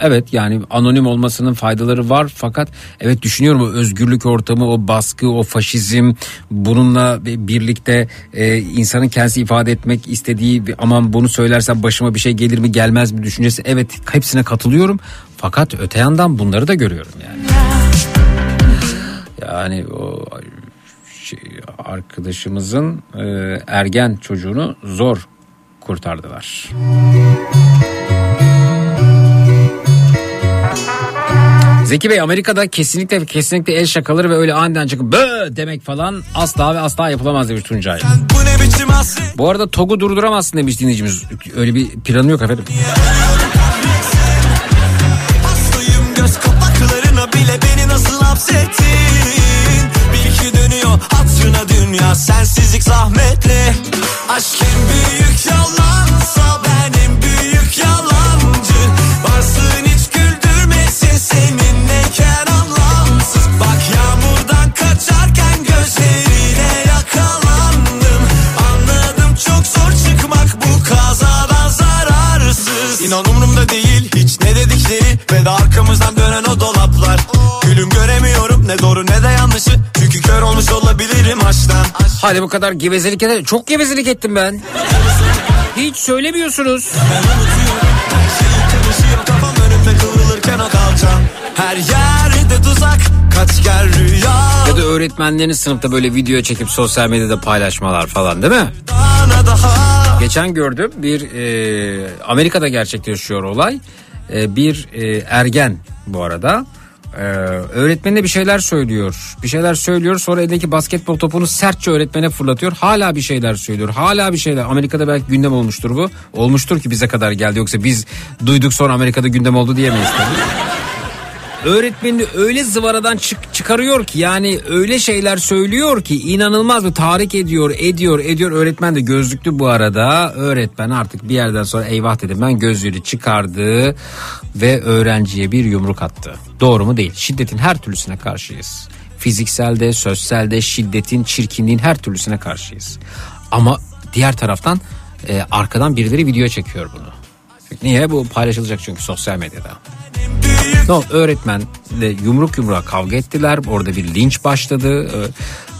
evet yani anonim olmasının faydaları var fakat evet düşünüyorum o özgürlük ortamı, o baskı, o faşizm bununla birlikte e, insanın kendisi ifade etmek istediği aman bunu söylersem başıma bir şey gelir mi gelmez mi düşüncesi evet hepsine katılıyorum fakat öte yandan bunları da görüyorum yani. Yani o şey, arkadaşımızın e, ergen çocuğunu zor kurtardılar. Zeki Bey Amerika'da kesinlikle ve kesinlikle el şakaları ve öyle aniden çıkıp bö demek falan asla ve asla yapılamaz demiş Tuncay. Bu Bu arada TOG'u durduramazsın demiş dinleyicimiz. Öyle bir planı yok efendim. Dünya sensizlik zahmetli Aşk en büyük yalansa Bak yağmurdan kaçarken gözlerine yakalandım. Anladım çok zor çıkmak bu kazadan zararsız. İnan umurumda değil hiç ne dedikleri. Ve de arkamızdan dönen o dolaplar. Gülüm göremiyorum ne doğru ne de yanlışı. Çünkü kör olmuş olabilirim aşktan. Hadi bu kadar gevezelik eder. Çok gevezelik ettim ben. Hiç söylemiyorsunuz. Ben unutuyorum. Her şeyi kıvrılırken o kalacağım Her yerde tuzak. Kaç gel rüya. Ya da öğretmenlerin sınıfta böyle video çekip sosyal medyada paylaşmalar falan değil mi? Geçen gördüm bir e, Amerika'da gerçekleşiyor olay. E, bir e, ergen bu arada Ee, öğretmenine bir şeyler söylüyor. Bir şeyler söylüyor sonra eldeki basketbol topunu sertçe öğretmene fırlatıyor. Hala bir şeyler söylüyor. Hala bir şeyler. Amerika'da belki gündem olmuştur bu. Olmuştur ki bize kadar geldi. Yoksa biz duyduk sonra Amerika'da gündem oldu diyemeyiz tabii. Öğretmenini öyle zıvaradan çık- çıkarıyor ki yani öyle şeyler söylüyor ki inanılmaz bir tahrik ediyor ediyor ediyor öğretmen de gözlüklü bu arada öğretmen artık bir yerden sonra eyvah dedim ben gözlüğünü çıkardı ve öğrenciye bir yumruk attı. Doğru mu değil şiddetin her türlüsüne karşıyız. Fizikselde, sözselde, şiddetin, çirkinliğin her türlüsüne karşıyız. Ama diğer taraftan e, arkadan birileri video çekiyor bunu. Niye? Bu paylaşılacak çünkü sosyal medyada. Oldu? Öğretmenle yumruk yumruğa kavga ettiler. Orada bir linç başladı e,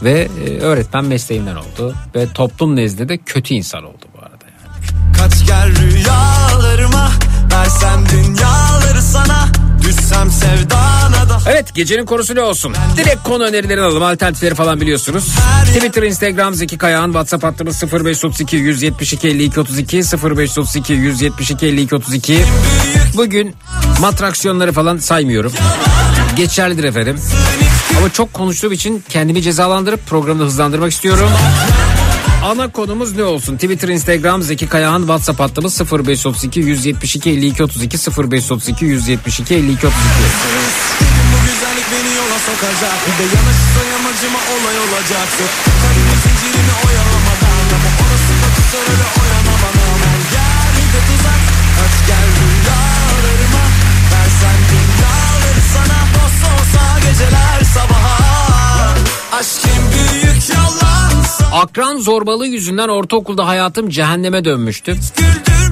ve e, öğretmen mesleğinden oldu ve toplum nezdinde de kötü insan oldu bu arada. Kaç gel rüyalarıma Versem dünyaları sana Düşsem sevdana da Evet gecenin konusu ne olsun? Direkt konu önerileri alalım alternatifleri falan biliyorsunuz. Twitter, Instagram Zeki Kayağan, WhatsApp hattımız 0532 172 52 32 0532 172 52 32. Bugün matraksiyonları falan saymıyorum. Geçerlidir efendim. Ama çok konuştuğum için kendimi cezalandırıp programı da hızlandırmak istiyorum. Ana konumuz ne olsun? Twitter, Instagram, Zeki Kayağan, WhatsApp hattımız 0532 172 52 32 0532 172 52 32. Bu güzellik beni yola sokacak Bir de yanaşırsa yamacıma olay olacak Kalbimi zincirimi oyalamadan Ama orası bakışlar öyle oyanamadan Akran zorbalığı yüzünden ortaokulda hayatım cehenneme dönmüştü.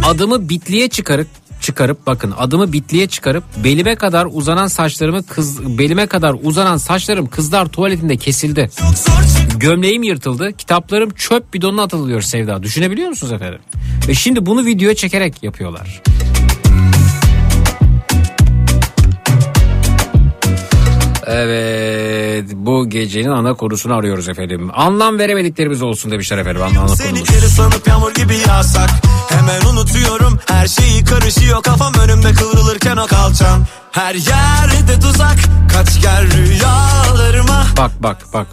Adımı bitliye çıkarıp çıkarıp bakın adımı bitliye çıkarıp belime kadar uzanan saçlarımı kız belime kadar uzanan saçlarım kızlar tuvaletinde kesildi. Gömleğim yırtıldı. Kitaplarım çöp bidonuna atılıyor Sevda. Düşünebiliyor musunuz efendim? Ve şimdi bunu videoya çekerek yapıyorlar. Evet bu gecenin ana konusunu arıyoruz efendim. Anlam veremediklerimiz olsun demişler efendim ana Seni geri sanıp yağmur gibi yağsak Hemen unutuyorum her şeyi karışıyor Kafam önümde kıvrılırken o kalçam Her yerde tuzak Kaç gel rüyalarıma Bak bak bak.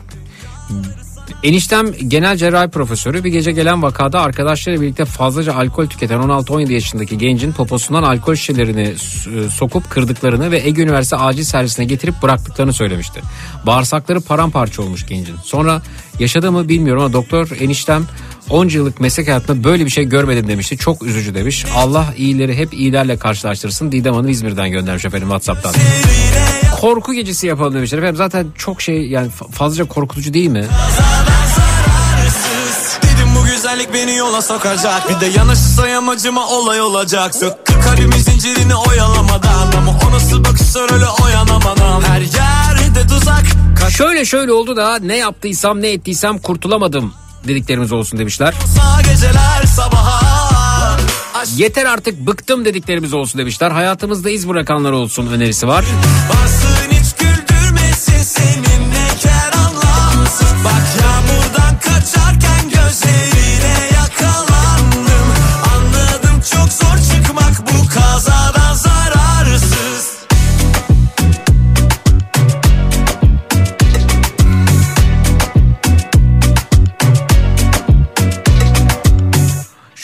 Eniştem genel cerrahi profesörü bir gece gelen vakada arkadaşlarıyla birlikte fazlaca alkol tüketen 16-17 yaşındaki gencin poposundan alkol şişelerini s- sokup kırdıklarını ve Ege Üniversitesi acil servisine getirip bıraktıklarını söylemişti. Bağırsakları paramparça olmuş gencin. Sonra yaşadı mı bilmiyorum ama doktor eniştem 10 yıllık meslek hayatında böyle bir şey görmedim demişti. Çok üzücü demiş. Allah iyileri hep iyilerle karşılaştırsın. Didem Hanım İzmir'den göndermiş efendim Whatsapp'tan. Korku gecesi yapalım demişler. Efendim zaten çok şey yani fa- fazlaca korkutucu değil mi? Zararsız Dedim bu güzellik beni yola sokacak Bir de yanaşırsa yamacıma olay olacak Söktü kalbimin zincirini oyalamadan Ama o nasıl bakışlar öyle oyanamadan Her yerde tuzak Kaç Şöyle şöyle oldu da ne yaptıysam ne ettiysem kurtulamadım dediklerimiz olsun demişler. Yeter artık bıktım dediklerimiz olsun demişler. Hayatımızda iz bırakanlar olsun önerisi var. hiç güldürmesin anlamsız Bak yağmurdan kaçarken gözlerine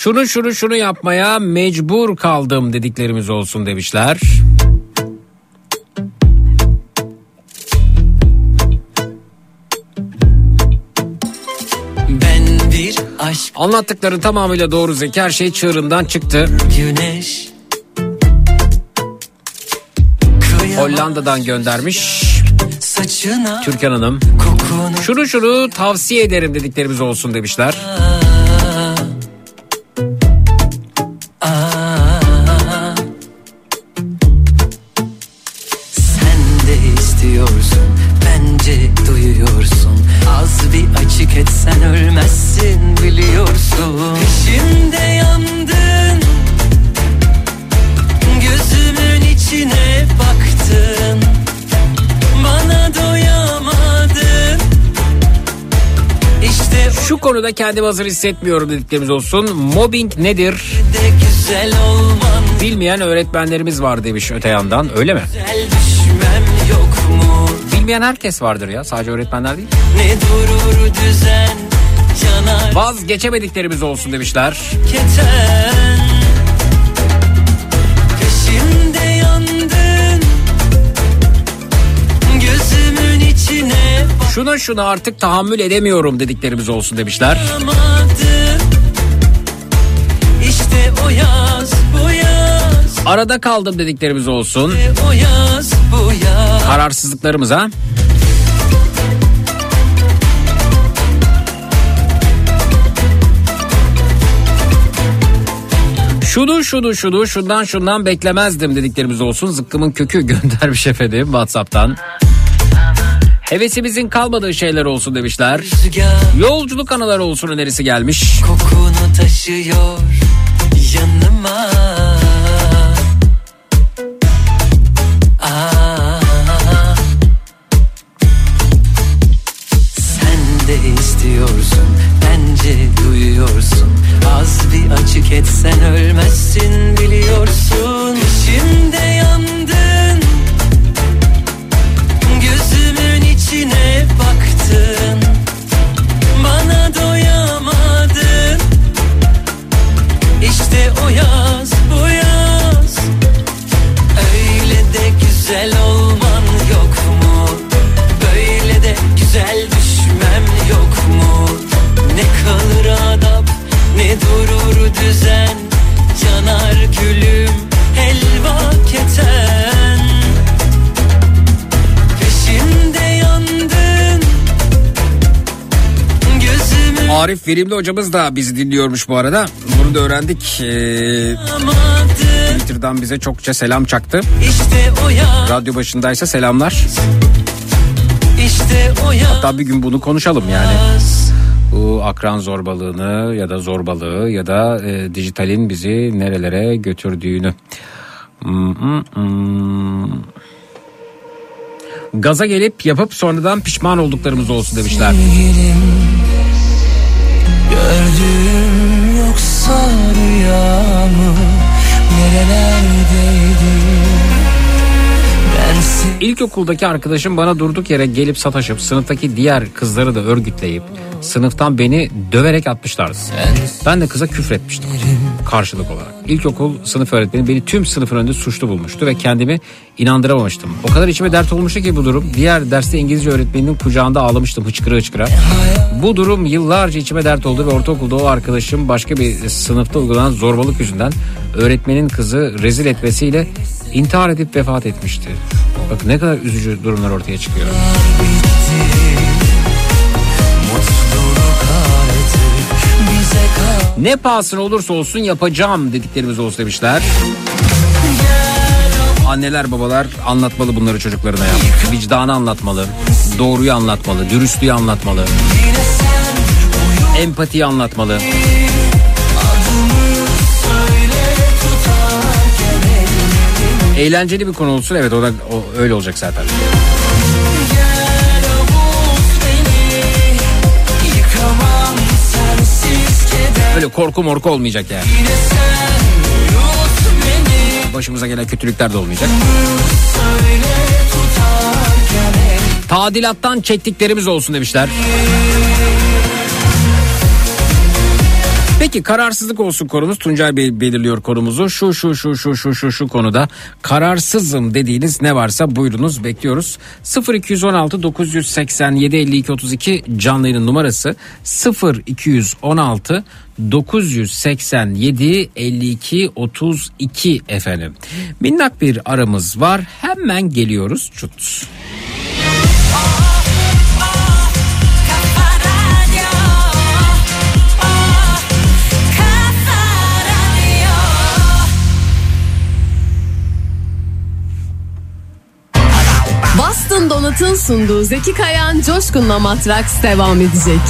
Şunu şunu şunu yapmaya mecbur kaldım dediklerimiz olsun demişler. Ben bir aşk Anlattıkların tamamıyla doğru Zeki her şey çığırından çıktı. güneş Hollanda'dan göndermiş Saçına Türkan Hanım. kokunu Şunu şunu tavsiye ederim dediklerimiz olsun demişler. Konuda kendimi hazır hissetmiyorum dediklerimiz olsun. Mobbing nedir? Bilmeyen öğretmenlerimiz var demiş öte yandan öyle mi? Bilmeyen herkes vardır ya sadece öğretmenler değil. Ne durur düzen Vazgeçemediklerimiz olsun demişler. keten Şuna şuna artık tahammül edemiyorum dediklerimiz olsun demişler. İşte o yaz bu yaz Arada kaldım dediklerimiz olsun. O yaz bu yaz Kararsızlıklarımıza. Şunu şunu şunu şundan şundan beklemezdim dediklerimiz olsun. Zıkkımın kökü göndermiş efendim Whatsapp'tan. Hevesimizin kalmadığı şeyler olsun demişler. Rüzgar Yolculuk anıları olsun önerisi gelmiş. kokunu taşıyor yanıma Aa, sen de istiyorsun bence duyuyorsun Az bir açık etsen ölmezsin biliyorsun Arif Verimli hocamız da bizi dinliyormuş bu arada. Bunu da öğrendik. Ee, Twitter'dan bize çokça selam çaktı. İşte Radyo başındaysa selamlar. İşte Hatta bir gün bunu konuşalım yani. Bu akran zorbalığını ya da zorbalığı ya da e, dijitalin bizi nerelere götürdüğünü. Hmm, hmm, hmm. Gaza gelip yapıp sonradan pişman olduklarımız olsun demişler. Sevgilim Gördüğüm yoksa rüyamı Nerelerdeydin? İlkokuldaki arkadaşım bana durduk yere gelip sataşıp sınıftaki diğer kızları da örgütleyip sınıftan beni döverek atmışlardı. Ben de kıza küfretmiştim karşılık olarak. İlkokul sınıf öğretmeni beni tüm sınıfın önünde suçlu bulmuştu ve kendimi inandıramamıştım. O kadar içime dert olmuştu ki bu durum. Diğer derste İngilizce öğretmeninin kucağında ağlamıştım hıçkıra hıçkıra. Bu durum yıllarca içime dert oldu ve ortaokulda o arkadaşım başka bir sınıfta uygulanan zorbalık yüzünden öğretmenin kızı rezil etmesiyle intihar edip vefat etmişti. Bak ne kadar üzücü durumlar ortaya çıkıyor. Ne pahasına olursa olsun yapacağım dediklerimiz olsun demişler. Anneler babalar anlatmalı bunları çocuklarına ya. Vicdanı anlatmalı, doğruyu anlatmalı, dürüstlüğü anlatmalı. Empatiyi anlatmalı. Eğlenceli bir konu olsun evet o da o, öyle olacak zaten. Öyle korku morku olmayacak yani. Başımıza gelen kötülükler de olmayacak. Tadilattan çektiklerimiz olsun demişler. Peki kararsızlık olsun konumuz. Tuncay Bey belirliyor konumuzu. Şu şu şu şu şu şu şu konuda kararsızım dediğiniz ne varsa buyurunuz bekliyoruz. 0216 987 52 32 canlı yayının numarası 0216 987 52 32 efendim. Minnak bir aramız var. Hemen geliyoruz. Çut. Boston Donut'un sunduğu Zeki Kayan Coşkun'la Matraks devam edecek.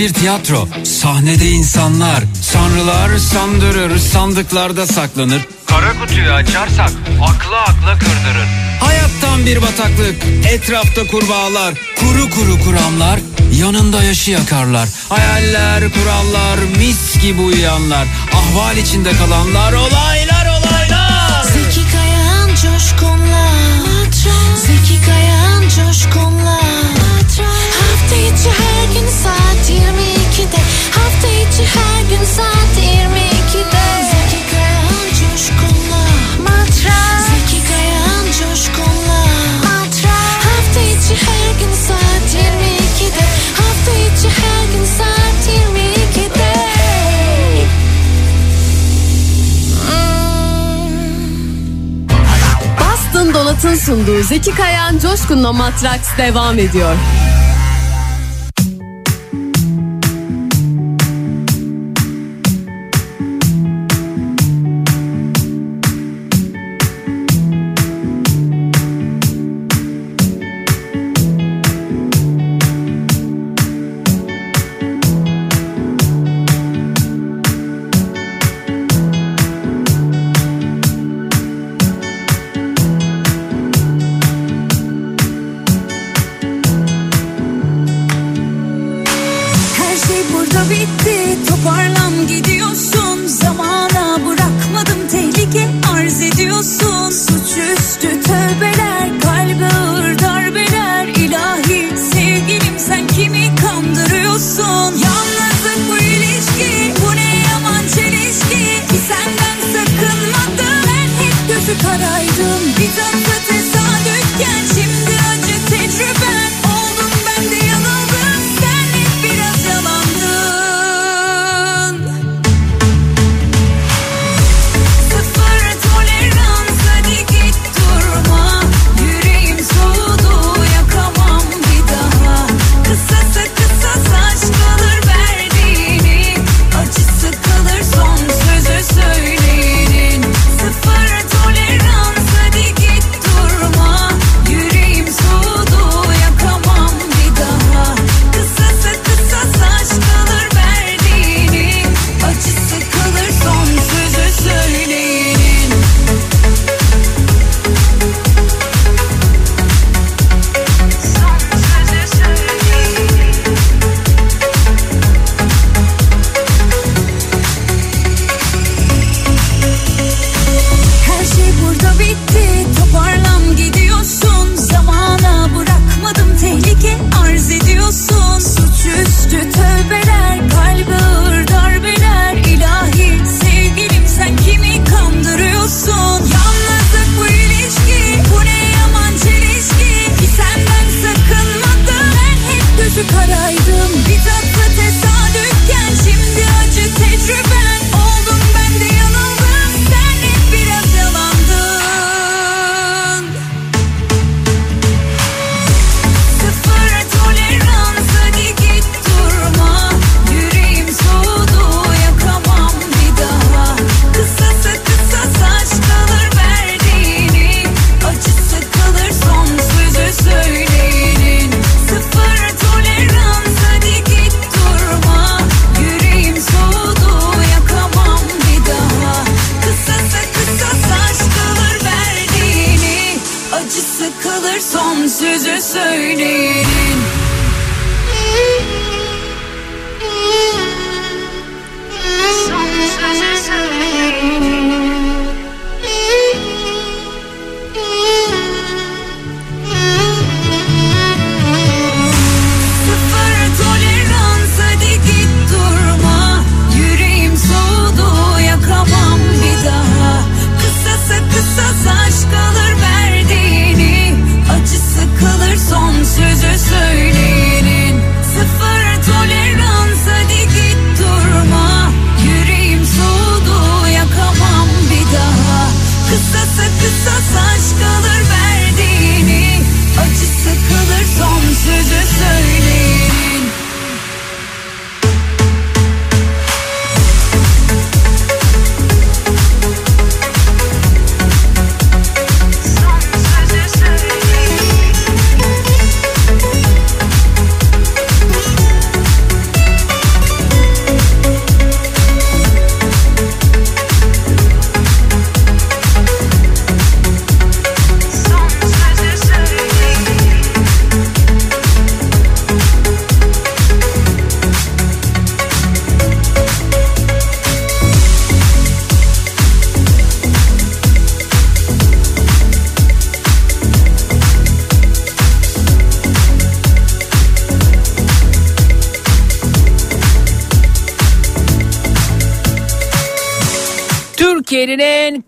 bir tiyatro. Sahnede insanlar, sanrılar sandırır, sandıklarda saklanır. Kara kutuyu açarsak akla akla kırdırır. Hayattan bir bataklık, etrafta kurbağalar, kuru kuru kuramlar, yanında yaşı yakarlar. Hayaller, kurallar, mis gibi uyuyanlar, ahval içinde kalanlar, olaylar olaylar. Zeki Kayan coşkunla, Matron. Zeki Kayan coşkunla, Matron. Hafta içi her gün saati Polat'ın sunduğu Zeki Kayan Coşkun'la Matraks devam ediyor.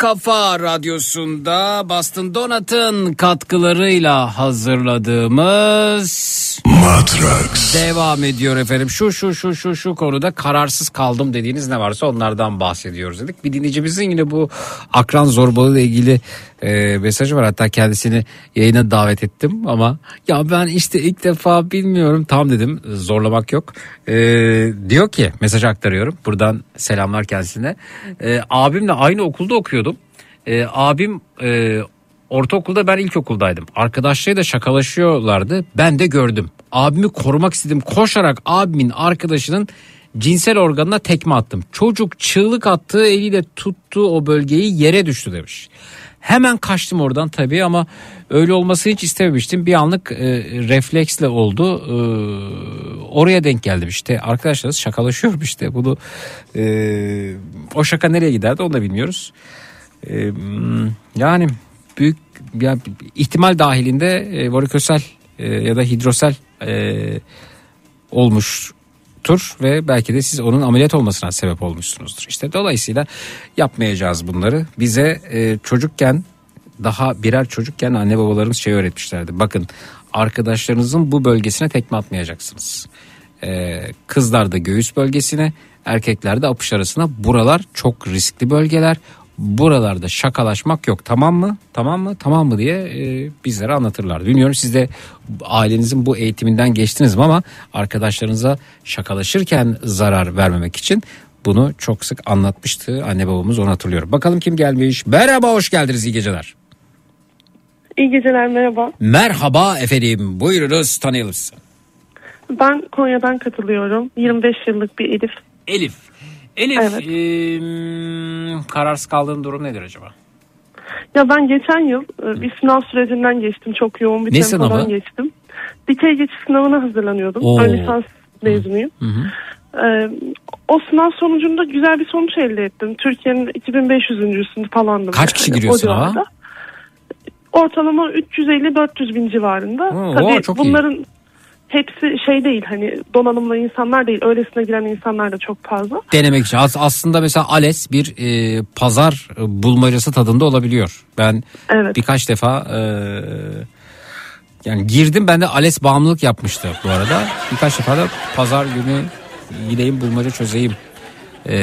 Kafa radyosunda Boston Donat'ın katkılarıyla hazırladığımız Matrax. devam ediyor efendim. Şu şu şu şu şu konuda kararsız kaldım dediğiniz ne varsa onlardan bahsediyoruz dedik. Bir dinleyicimizin yine bu akran zorbalığı ile ilgili e, mesajı var. Hatta kendisini yayına davet ettim ama ya ben işte ilk defa bilmiyorum tam dedim zorlamak yok. E, diyor ki mesaj aktarıyorum buradan selamlar kendisine. E, abimle aynı okulda okuyordum. E, abim e, ortaokulda ben ilkokuldaydım. Arkadaşlarıyla şakalaşıyorlardı. Ben de gördüm. Abimi korumak istedim. Koşarak abimin arkadaşının cinsel organına tekme attım. Çocuk çığlık attığı eliyle tuttuğu o bölgeyi yere düştü demiş. Hemen kaçtım oradan tabii ama öyle olmasını hiç istememiştim. Bir anlık e, refleksle oldu. E, oraya denk geldim işte. Arkadaşlarız şakalaşıyorum işte. Bunu e, o şaka nereye giderdi onu da bilmiyoruz. E, yani büyük ya, ihtimal dahilinde e, varikosel e, ya da hidrosel e, olmuştur ve belki de siz onun ameliyat olmasına sebep olmuşsunuzdur. İşte dolayısıyla yapmayacağız bunları. Bize e, çocukken daha birer çocukken anne babalarımız şey öğretmişlerdi. Bakın arkadaşlarınızın bu bölgesine tekme atmayacaksınız. E, kızlar da göğüs bölgesine, erkekler de apış arasına. Buralar çok riskli bölgeler. Buralarda şakalaşmak yok tamam mı? Tamam mı? Tamam mı diye e, bizlere anlatırlar. Bilmiyorum siz de ailenizin bu eğitiminden geçtiniz mi ama arkadaşlarınıza şakalaşırken zarar vermemek için bunu çok sık anlatmıştı anne babamız onu hatırlıyorum. Bakalım kim gelmiş? Merhaba hoş geldiniz iyi geceler. İyi geceler merhaba. Merhaba efendim buyurunuz tanıyalım sizi. Ben Konya'dan katılıyorum. 25 yıllık bir Elif. Elif. Elif Evet. eee, kararsız kaldığın durum nedir acaba? Ya ben geçen yıl e, bir sınav sürecinden geçtim. Çok yoğun bir Ne tempodan sınavı? geçtim. Dikey geçiş sınavına hazırlanıyordum. Oo. Ön lisans mezunuyum. Ee, o sınav sonucunda güzel bir sonuç elde ettim. Türkiye'nin 2500.sünü falandım. Kaç kişi giriyor sınava? Ortalama 350-400 bin civarında. Oo, Tabii çok iyi. Hepsi şey değil hani donanımlı insanlar değil. Öylesine giren insanlar da çok fazla. Denemek için. As- aslında mesela ALES bir e, pazar e, bulmacası tadında olabiliyor. Ben Evet. birkaç defa e, yani girdim ben de ALES bağımlılık yapmıştı bu arada. Birkaç defa da pazar günü gideyim bulmaca çözeyim. E,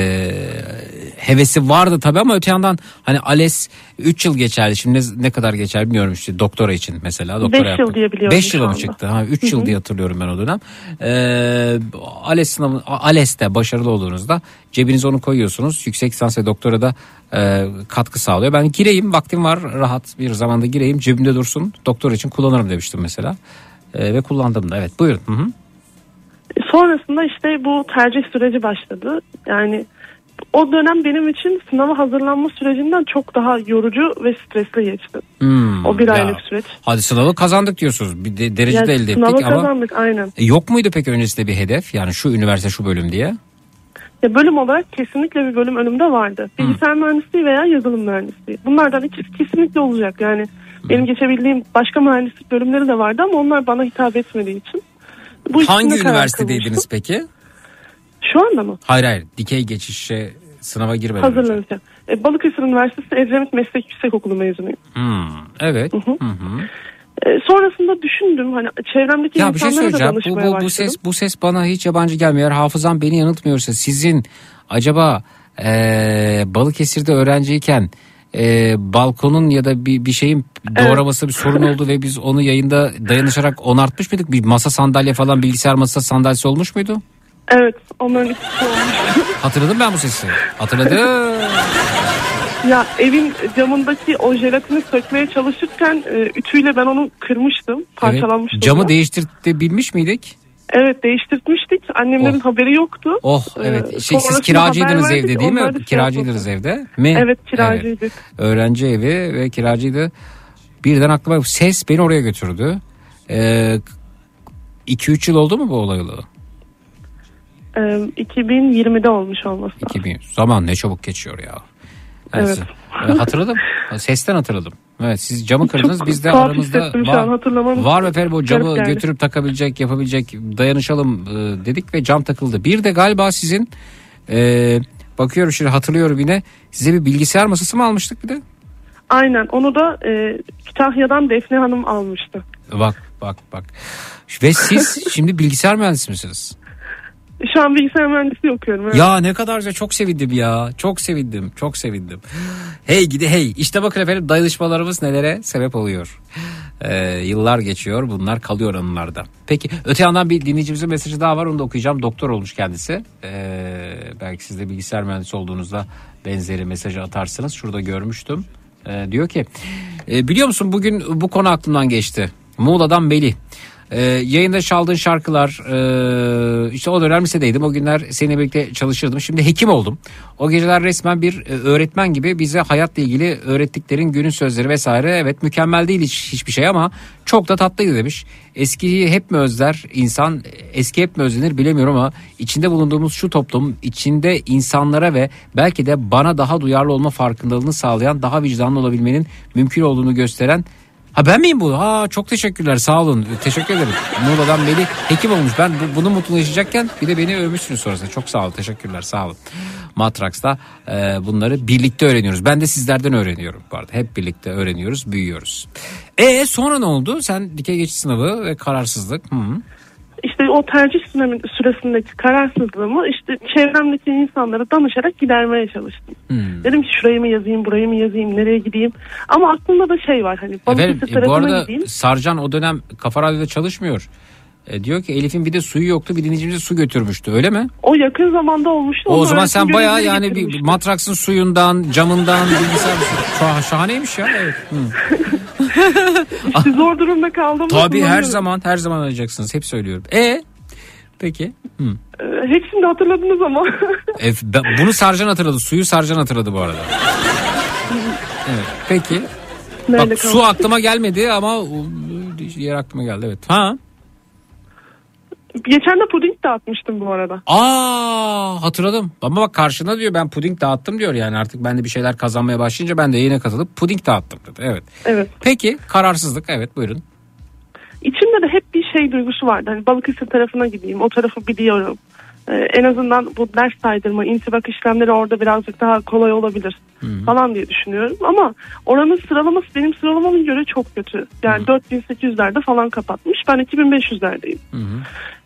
hevesi vardı tabii ama öte yandan hani ALES 3 yıl geçerli. Şimdi ne, kadar geçer bilmiyorum işte doktora için mesela. Doktora Beş yıl diye biliyorum 5 yıla şu mı çıktı? Ha, 3 Hı yıl diye hatırlıyorum ben o dönem. Ee, ALES sınavı, ALES'te başarılı olduğunuzda cebinize onu koyuyorsunuz. Yüksek lisans ve doktora da e, katkı sağlıyor. Ben gireyim vaktim var rahat bir zamanda gireyim cebimde dursun doktor için kullanırım demiştim mesela. E, ve kullandım da evet buyurun. Hı hı. Sonrasında işte bu tercih süreci başladı. Yani o dönem benim için sınava hazırlanma sürecinden çok daha yorucu ve stresli geçti. Hmm, O bir ya. aylık süreç. Hadi sınavı kazandık diyorsunuz. Bir de, derece Yani de elde sınavı ettik ama kazandık aynen. E, yok muydu peki öncesinde bir hedef? Yani şu üniversite şu bölüm diye. Ya bölüm olarak kesinlikle bir bölüm önümde vardı. Bilgisayar mühendisliği veya yazılım mühendisliği. Bunlardan ikisi kesinlikle olacak. Yani benim geçebildiğim başka mühendislik bölümleri de vardı ama onlar bana hitap etmediği için. Bu Hangi üniversitedeydiniz peki? Şu anda mı? Hayır hayır dikey geçişe sınava girmeden önce. Hazırlanacağım. E, Balıkesir Üniversitesi Edremit Meslek Yüksekokulu mezunuyum. Hmm, evet. Hı hı. E, sonrasında düşündüm hani çevremdeki Ya bir şey söyleyeceğim. Bu, bu, bu ses bu ses bana hiç yabancı gelmiyor. Eğer hafızam beni yanıltmıyorsa sizin acaba eee Balıkesir'de öğrenciyken eee, balkonun ya da bir, bir şeyin doğraması bir sorun oldu ve biz onu yayında dayanışarak onartmış mıydık? Bir masa sandalye falan bilgisayar masa sandalyesi olmuş muydu? Evet onların ikisi olmuş. Hatırladım ben bu sesi. Hatırladım. ya evin camındaki o jelatini sökmeye çalışırken e, ütüyle ben onu kırmıştım. Parçalanmıştı. Evet. Camı değiştirtebilmiş miydik? Evet değiştirtmiştik. Annemlerin haberi yoktu. Oh Ee, evet. Şey, siz kiracıydınız verdik, evde değil mi? şey Kiracıydınız evde mi? Evet kiracıydık. Evet. Öğrenci evi ve kiracıydı. Birden aklıma ses beni oraya götürdü. 2-3 yıl oldu mu bu olayalı? Ee, 2020'de olmuş olması. 2000. Zaman ne çabuk geçiyor ya. Evet. Neyse. Ee, hatırladım. Sesten hatırladım. Evet siz camı kırdınız Çok biz de aramızda var, var efendim o camı garip geldi. götürüp takabilecek yapabilecek dayanışalım e, dedik ve cam takıldı. Bir de galiba sizin e, bakıyorum şimdi hatırlıyorum yine size bir bilgisayar masası mı almıştık bir de? Aynen onu da e, Kütahya'dan Defne Hanım almıştı. Bak bak bak. Ve siz şimdi bilgisayar mühendisi misiniz? Şu an bilgisayar mühendisliği okuyorum. evet. Ya ne kadar güzel çok sevindim ya. Çok sevindim çok sevindim. Hey gidi hey işte bakın efendim dayanışmalarımız nelere sebep oluyor. Ee, yıllar geçiyor bunlar kalıyor anılarda. Peki öte yandan bir dinleyicimizin mesajı daha var onu da okuyacağım. Doktor olmuş kendisi. Ee, belki siz de bilgisayar mühendisi olduğunuzda benzeri mesajı atarsınız. Şurada görmüştüm. Ee, diyor ki "E, biliyor musun bugün bu konu aklımdan geçti. Muğla'dan Melih. Ee, yayında çaldığın şarkılar e, işte o dönem lisedeydim. O günler seninle birlikte çalışırdım. Şimdi hekim oldum. O geceler resmen bir e, öğretmen gibi bize hayatla ilgili öğrettiklerin günün sözleri vesaire. Evet mükemmel değil hiç, hiçbir şey ama çok da tatlıydı demiş. Eskiyi hep mi özler insan? Eski hep mi özlenir bilemiyorum ama içinde bulunduğumuz şu toplum içinde insanlara ve belki de bana daha duyarlı olma farkındalığını sağlayan daha vicdanlı olabilmenin mümkün olduğunu gösteren Ha ben miyim bu? Ha çok teşekkürler sağ olun. Teşekkür ederim. Muğla'dan Melih hekim olmuş. Ben bu, bunu mutlu yaşayacakken bir de beni övmüşsünüz sonrasında. Çok sağ olun. Teşekkürler sağ olun. Matraks'ta e, bunları birlikte öğreniyoruz. Ben de sizlerden öğreniyorum bu arada. Hep birlikte öğreniyoruz, büyüyoruz. E sonra ne oldu? Sen dikey geçiş sınavı ve kararsızlık. -hı. İşte o tercih süresindeki kararsızlığımı işte çevremdeki insanlara danışarak gidermeye çalıştım. Hmm. Dedim ki şurayı mı yazayım, burayı mı yazayım, nereye gideyim? Ama aklımda da şey var hani Balıkesir e, bu tarafına arada gideyim. Sarcan o dönem Kafa Radyo'da çalışmıyor. E, diyor ki Elif'in bir de suyu yoktu bir dinleyicimize su götürmüştü öyle mi? O yakın zamanda olmuştu. O zaman sen bayağı yani bir matraksın suyundan, camından, bilgisayar Şah- şahaneymiş ya. Evet. İşte zor durumda kaldım. Tabii her zaman her zaman arayacaksınız. Hep söylüyorum. E peki. Hı. Ee, hepsini hatırladınız ama. E, ben- bunu Sarcan hatırladı. Suyu Sarcan hatırladı bu arada. Evet. Peki. Nerede Bak su aklıma gelmedi ama yer aklıma geldi. Evet. Ha. Geçen de puding dağıtmıştım bu arada. Aa hatırladım. Ama bak karşında diyor ben puding dağıttım diyor yani artık ben de bir şeyler kazanmaya başlayınca ben de yayına katılıp puding dağıttım dedi. Evet. Evet. Peki kararsızlık evet buyurun. İçimde de hep bir şey duygusu vardı. Hani Balıkesir tarafına gideyim. O tarafı biliyorum. Ee, en azından bu ders saydırma, intibak işlemleri orada birazcık daha kolay olabilir falan diye düşünüyorum. Ama oranın sıralaması benim sıralamama göre çok kötü. Yani 4800'lerde falan kapatmış. Ben 2500'lerdeyim.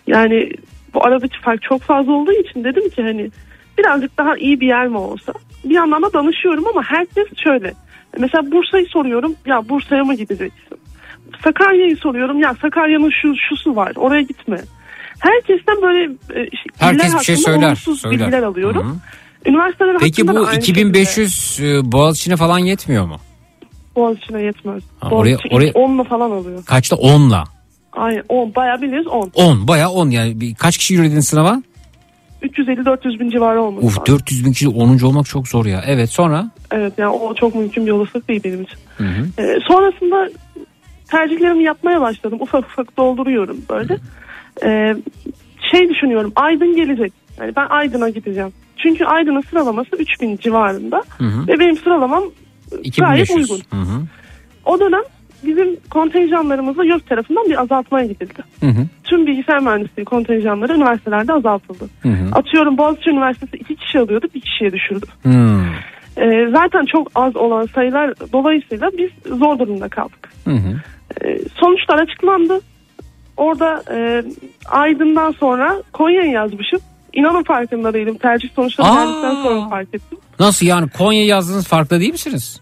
Yani bu aradaki fark çok fazla olduğu için dedim ki hani birazcık daha iyi bir yer mi olsa. Bir yandan da danışıyorum ama herkes şöyle. Mesela Bursa'yı soruyorum. Ya Bursa'ya mı gideceksin? Sakarya'yı soruyorum. Ya Sakarya'nın şu şusu var. Oraya gitme. Herkesten böyle e, iller Herkes bir şey söyler, söyler. bilgiler alıyorum. Hı. Üniversiteler Peki bu aynı 2500 e, Boğaziçi'ne falan yetmiyor mu? şekilde. Boğaziçi'ne yetmez. Ha, Boğaziçi oraya- oraya- 10'la falan alıyor. Kaçta 10'la? Aynen 10 bayağı biliriz 10. 10 baya 10 yani bir, kaç kişi yürüdün sınava? 350-400 bin civarı olması Uf lazım. 400 bin kişi 10. olmak çok zor ya. Evet sonra? Evet yani o çok mümkün bir olasılık değil benim için. Hı hı. Ee, sonrasında tercihlerimi yapmaya başladım. Ufak ufak dolduruyorum böyle. Ee, şey düşünüyorum Aydın gelecek. Yani ben Aydın'a gideceğim. Çünkü Aydın'ın sıralaması 3000 civarında. Hı hı. Ve benim sıralamam gayet 2500. uygun. Hı hı. O dönem bizim kontenjanlarımızda YÖK tarafından bir azaltmaya gidildi. Hı hı. Tüm bilgisayar mühendisliği kontenjanları üniversitelerde azaltıldı. Hı hı. Atıyorum Boğaziçi Üniversitesi iki kişi alıyordu bir kişiye düşürdü. Hmm. Ee, zaten çok az olan sayılar dolayısıyla biz zor durumda kaldık. Hı hı. Ee, sonuçlar açıklandı. Orada e, Aydın'dan sonra Konya'ya yazmışım. İnanın farkında değilim. Tercih sonuçları geldikten sonra fark ettim. Nasıl yani Konya yazdığınız farklı değil misiniz?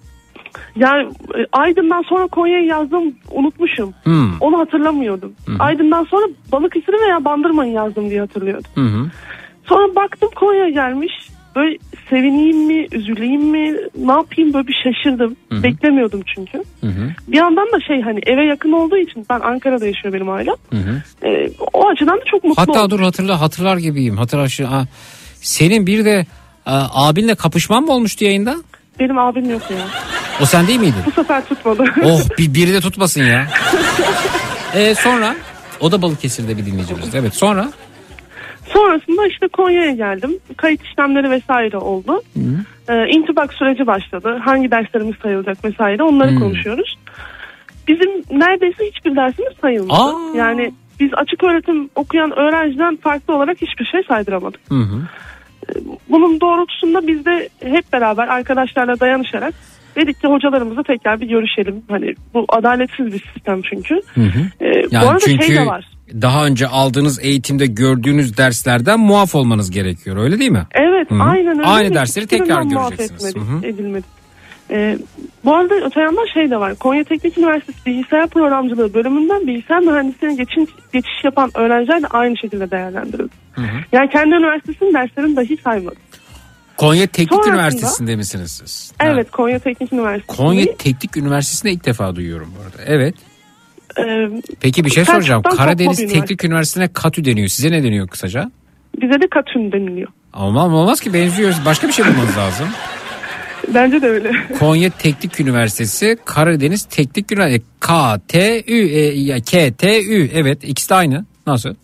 Yani e, Aydın'dan sonra Konya'ya yazdım unutmuşum. Hmm. Onu hatırlamıyordum. Aydın'dan sonra Balıkesir'i veya Bandırma'yı yazdım diye hatırlıyordum. Hı. Sonra baktım Konya gelmiş. Böyle sevineyim mi, üzüleyim mi, ne yapayım böyle bir şaşırdım. Beklemiyordum çünkü. Hı. Bir yandan da şey hani eve yakın olduğu için ben Ankara'da yaşıyor benim ailem. Hı. Ee, o açıdan da çok mutlu Hatta oldum. dur hatırla hatırlar gibiyim. Hatırla şu ha. Senin bir de e, abinle kapışman mı olmuştu yayında? Benim abim yok ya. O sen değil miydin? Bu sefer tutmadı. Oh bir, biri de tutmasın ya. e, sonra o da Balıkesir'de bir dinleyicimiz. Evet sonra Sonrasında işte Konya'ya geldim. Kayıt işlemleri vesaire oldu. Ee, intibak süreci başladı. Hangi derslerimiz sayılacak vesaire onları Hmm. konuşuyoruz. Bizim neredeyse hiçbir dersimiz sayılmadı. Aa. Yani biz açık öğretim okuyan öğrenciden farklı olarak hiçbir şey saydıramadık. Hı hı. Bunun doğrultusunda biz de hep beraber arkadaşlarla dayanışarak dedik ki hocalarımızla tekrar bir görüşelim. Hani bu adaletsiz bir sistem çünkü. Hı hı. Ee, Yani bu arada çünkü şey de var. daha önce aldığınız eğitimde gördüğünüz derslerden muaf olmanız gerekiyor öyle değil mi? Evet Hı hı. aynen öyle. Aynı dersleri tekrar muaf göreceksiniz. etmedik, Hı hı. edilmedik. Ee, bu arada öte yandan şey de var. Konya Teknik Üniversitesi Bilgisayar Programcılığı bölümünden bilgisayar mühendisliğine geçiş, geçiş yapan öğrenciler de aynı şekilde değerlendirildi. Hı hı. Yani kendi üniversitesinin derslerini dahi saymadı. Konya Teknik Sonrasında- Üniversitesi'nde misiniz siz? Evet Konya Teknik Üniversitesi. Konya Teknik Üniversitesi'nde ilk defa duyuyorum bu arada. Evet. Ee, Peki bir şey soracağım. Karadeniz Teknik Üniversitesi'ne KATÜ deniyor. Size ne deniyor kısaca? bize de Katün deniliyor. Olmaz, olmaz ki benziyoruz. Başka bir şey bulmanız lazım. Bence de öyle. Konya Teknik Üniversitesi, Karadeniz Teknik Üniversitesi. K-T-Ü, e, ya K-T-Ü. Evet ikisi de aynı. Nasıl?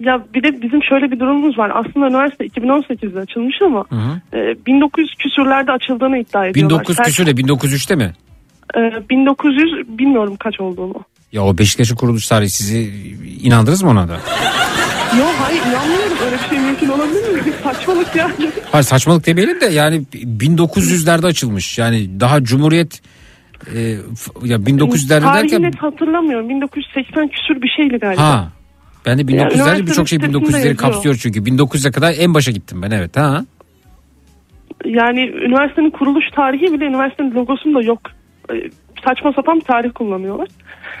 Ya bir de bizim şöyle bir durumumuz var. Aslında üniversite 2018'de açılmış ama Hı hı. e, 1900 küsürlerde açıldığını iddia ediyorlar. 1900 Selçuk- küsür de 1903'te mi? e, 1900 bilmiyorum kaç olduğunu. Ya o Beşiktaş'ın kuruluş tarihi sizi inandınız mı ona da? Yok hayır inanmıyorum öyle bir şey mümkün olabilir mi? Saçmalık yani. Hayır saçmalık demeyelim de yani 1900'lerde açılmış. Yani daha Cumhuriyet e, ya 1900'lerde Tarihi derken net hatırlamıyorum. 1980 küsür bir şeydi galiba. ha ben de 1900'lerde üniversitenin birçok şey sitesinde 1900'leri yazıyor. kapsıyor çünkü 1900'e kadar en başa gittim ben evet ha. Yani üniversitenin kuruluş tarihi bile üniversitenin logosunda yok. E, Saçma sapan bir tarih kullanıyorlar.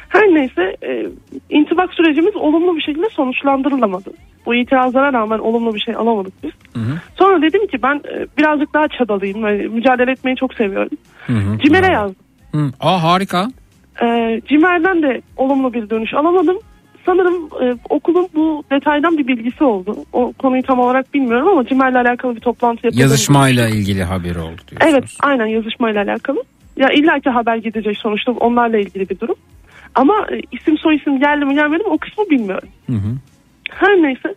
Her neyse e, intibak sürecimiz olumlu bir şekilde sonuçlandırılamadı. Bu itirazlara rağmen olumlu bir şey alamadık biz. Sonra dedim ki ben e, birazcık daha çabalayayım. Yani mücadele etmeyi çok seviyorum. Hı hı. CİMER'e yazdım. Hı. Aa harika. E, CİMER'den de olumlu bir dönüş alamadım. Sanırım e, okulun bu detaydan bir bilgisi oldu. O konuyu tam olarak bilmiyorum ama CİMER'le alakalı bir toplantı yapıldı. Yazışmayla ilgili haberi oldu diyorsunuz. Evet aynen yazışmayla alakalı. Ya illaki haber gidecek sonuçta onlarla ilgili bir durum. Ama e, isim soy isim geldi mi gelmedi mi o kısmı bilmiyorum. Hı hı. Her neyse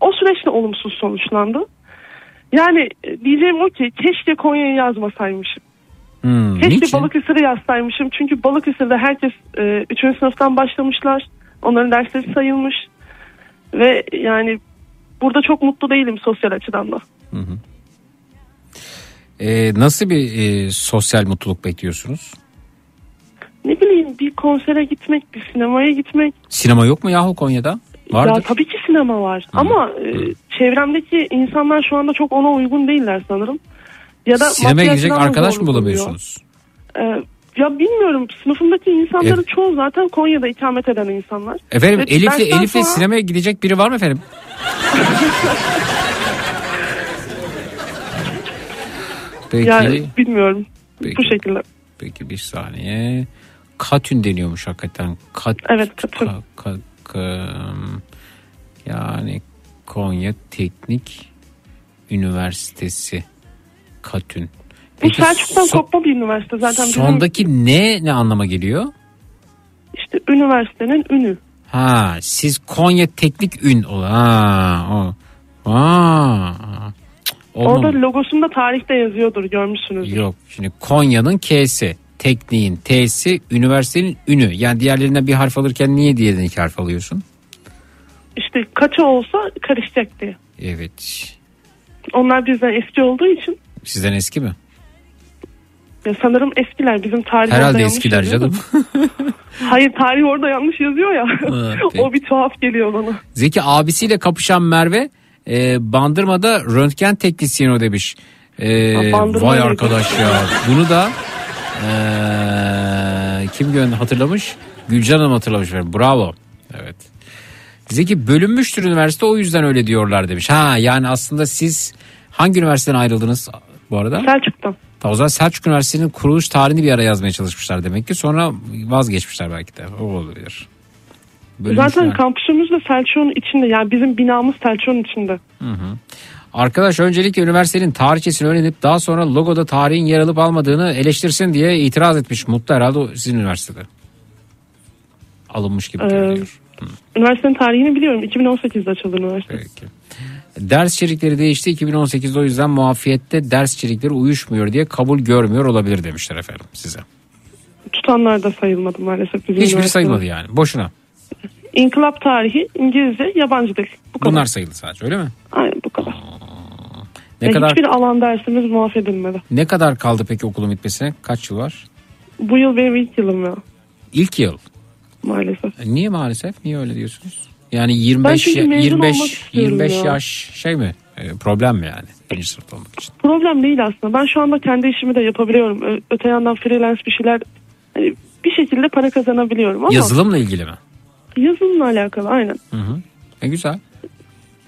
o süreç de olumsuz sonuçlandı. Yani e, diyeceğim o ki keşke Konya'yı yazmasaymışım. Hmm, Keşke niçin? Balıkesir'i yazsaymışım. Çünkü Balıkesir'de herkes 3. sınıftan başlamışlar. Onların dersleri sayılmış. Ve yani burada çok mutlu değilim sosyal açıdan da. Hı hı. Ee, nasıl bir e, sosyal mutluluk bekliyorsunuz? Ne bileyim bir konsere gitmek, bir sinemaya gitmek. Sinema yok mu yahu Konya'da? Vardır. Ya tabii ki sinema var. Ama e, çevremdeki insanlar şu anda çok ona uygun değiller sanırım. Ya da Sinemaya gidecek arkadaş mı bulamıyorsunuz? E, ya bilmiyorum sınıfımdaki insanların Evet. çoğu zaten Konya'da ikamet eden insanlar. Efendim Ve Elif'le Elif'le sonra- sinemaya gidecek biri var mı efendim? Peki. Yani bilmiyorum. Peki. Bu şekilde. Peki bir saniye. Katün deniyormuş hakikaten. Kat, Evet, Katün. Ka, ka- ka- yani Konya Teknik Üniversitesi Katün. Bu Selçuk'tan kopma bir üniversite zaten. Bizim sondaki ne ne anlama geliyor? işte üniversitenin ünü. Ha siz Konya Teknik Ün ol. Ha o. Cık, olmam- Orada logosunda tarihte yazıyordur görmüşsünüz. Yok şimdi Konya'nın K'si, tekniğin T'si, üniversitenin ünü. Yani diğerlerinden bir harf alırken niye diğerinden iki harf alıyorsun? İşte kaça olsa karışacak diye. Evet. Onlar bizden eski olduğu için Sizden eski mi? ya sanırım eskiler bizim tarih Herhalde eskiler canım. Hayır tarih orada yanlış yazıyor ya. Ha, o bir tuhaf geliyor bana. Zeki abisiyle kapışan Merve e, Bandırma'da röntgen teknisyeni o demiş. E, Ha, vay arkadaş ya. Bunu da e, kim gö- hatırlamış? Gülcan Hanım hatırlamış. Bravo. Evet. Zeki bölünmüştür üniversite o yüzden öyle diyorlar demiş. Ha yani aslında siz hangi üniversiteden ayrıldınız bu arada? Selçuk'tan. Tamam, o zaman Selçuk Üniversitesi'nin kuruluş tarihini bir ara yazmaya çalışmışlar demek ki. Sonra vazgeçmişler belki de. O olabilir. Bölünmüşler. Zaten kampüsümüz de Selçuk'un içinde yani bizim binamız Selçuk'un içinde. Hı hı. Arkadaş öncelikle üniversitenin tarihçesini öğrenip daha sonra logoda tarihin yer alıp almadığını eleştirsin diye itiraz etmiş. Mutlu herhalde sizin üniversitede. Alınmış gibi Ee, görünüyor. Üniversitenin tarihini biliyorum. 2018'de açıldı üniversite. Peki. Ders içerikleri değişti 2018'de o yüzden muafiyette ders içerikleri uyuşmuyor diye kabul görmüyor olabilir demişler efendim size. Tutanlar da sayılmadı maalesef bizim Hiçbiri sayılmadı yani boşuna. İnkılap tarihi, İngilizce, yabancı dil. Bu kadar. Bunlar sayıldı sadece öyle mi? Aynen bu kadar. Ne Ve kadar Hiçbir alan dersimiz muaf edilmedi. ne kadar kaldı peki okulun bitmesine? Kaç yıl var? Bu yıl benim ilk yılım ya İlk yıl. maalesef. E, Niye maalesef? Niye öyle diyorsunuz? Yani 25 çünkü mezun 25 olmak istiyorum 25 ya. yaş şey mi? E, problem mi yani? Birinci sınıfta olmak için. Problem değil aslında. Ben şu anda kendi işimi de yapabiliyorum. Öte yandan freelance bir şeyler hani bir şekilde para kazanabiliyorum ama Yazılımla ilgili mi? Yazılımla alakalı aynen. Hı hı. E güzel.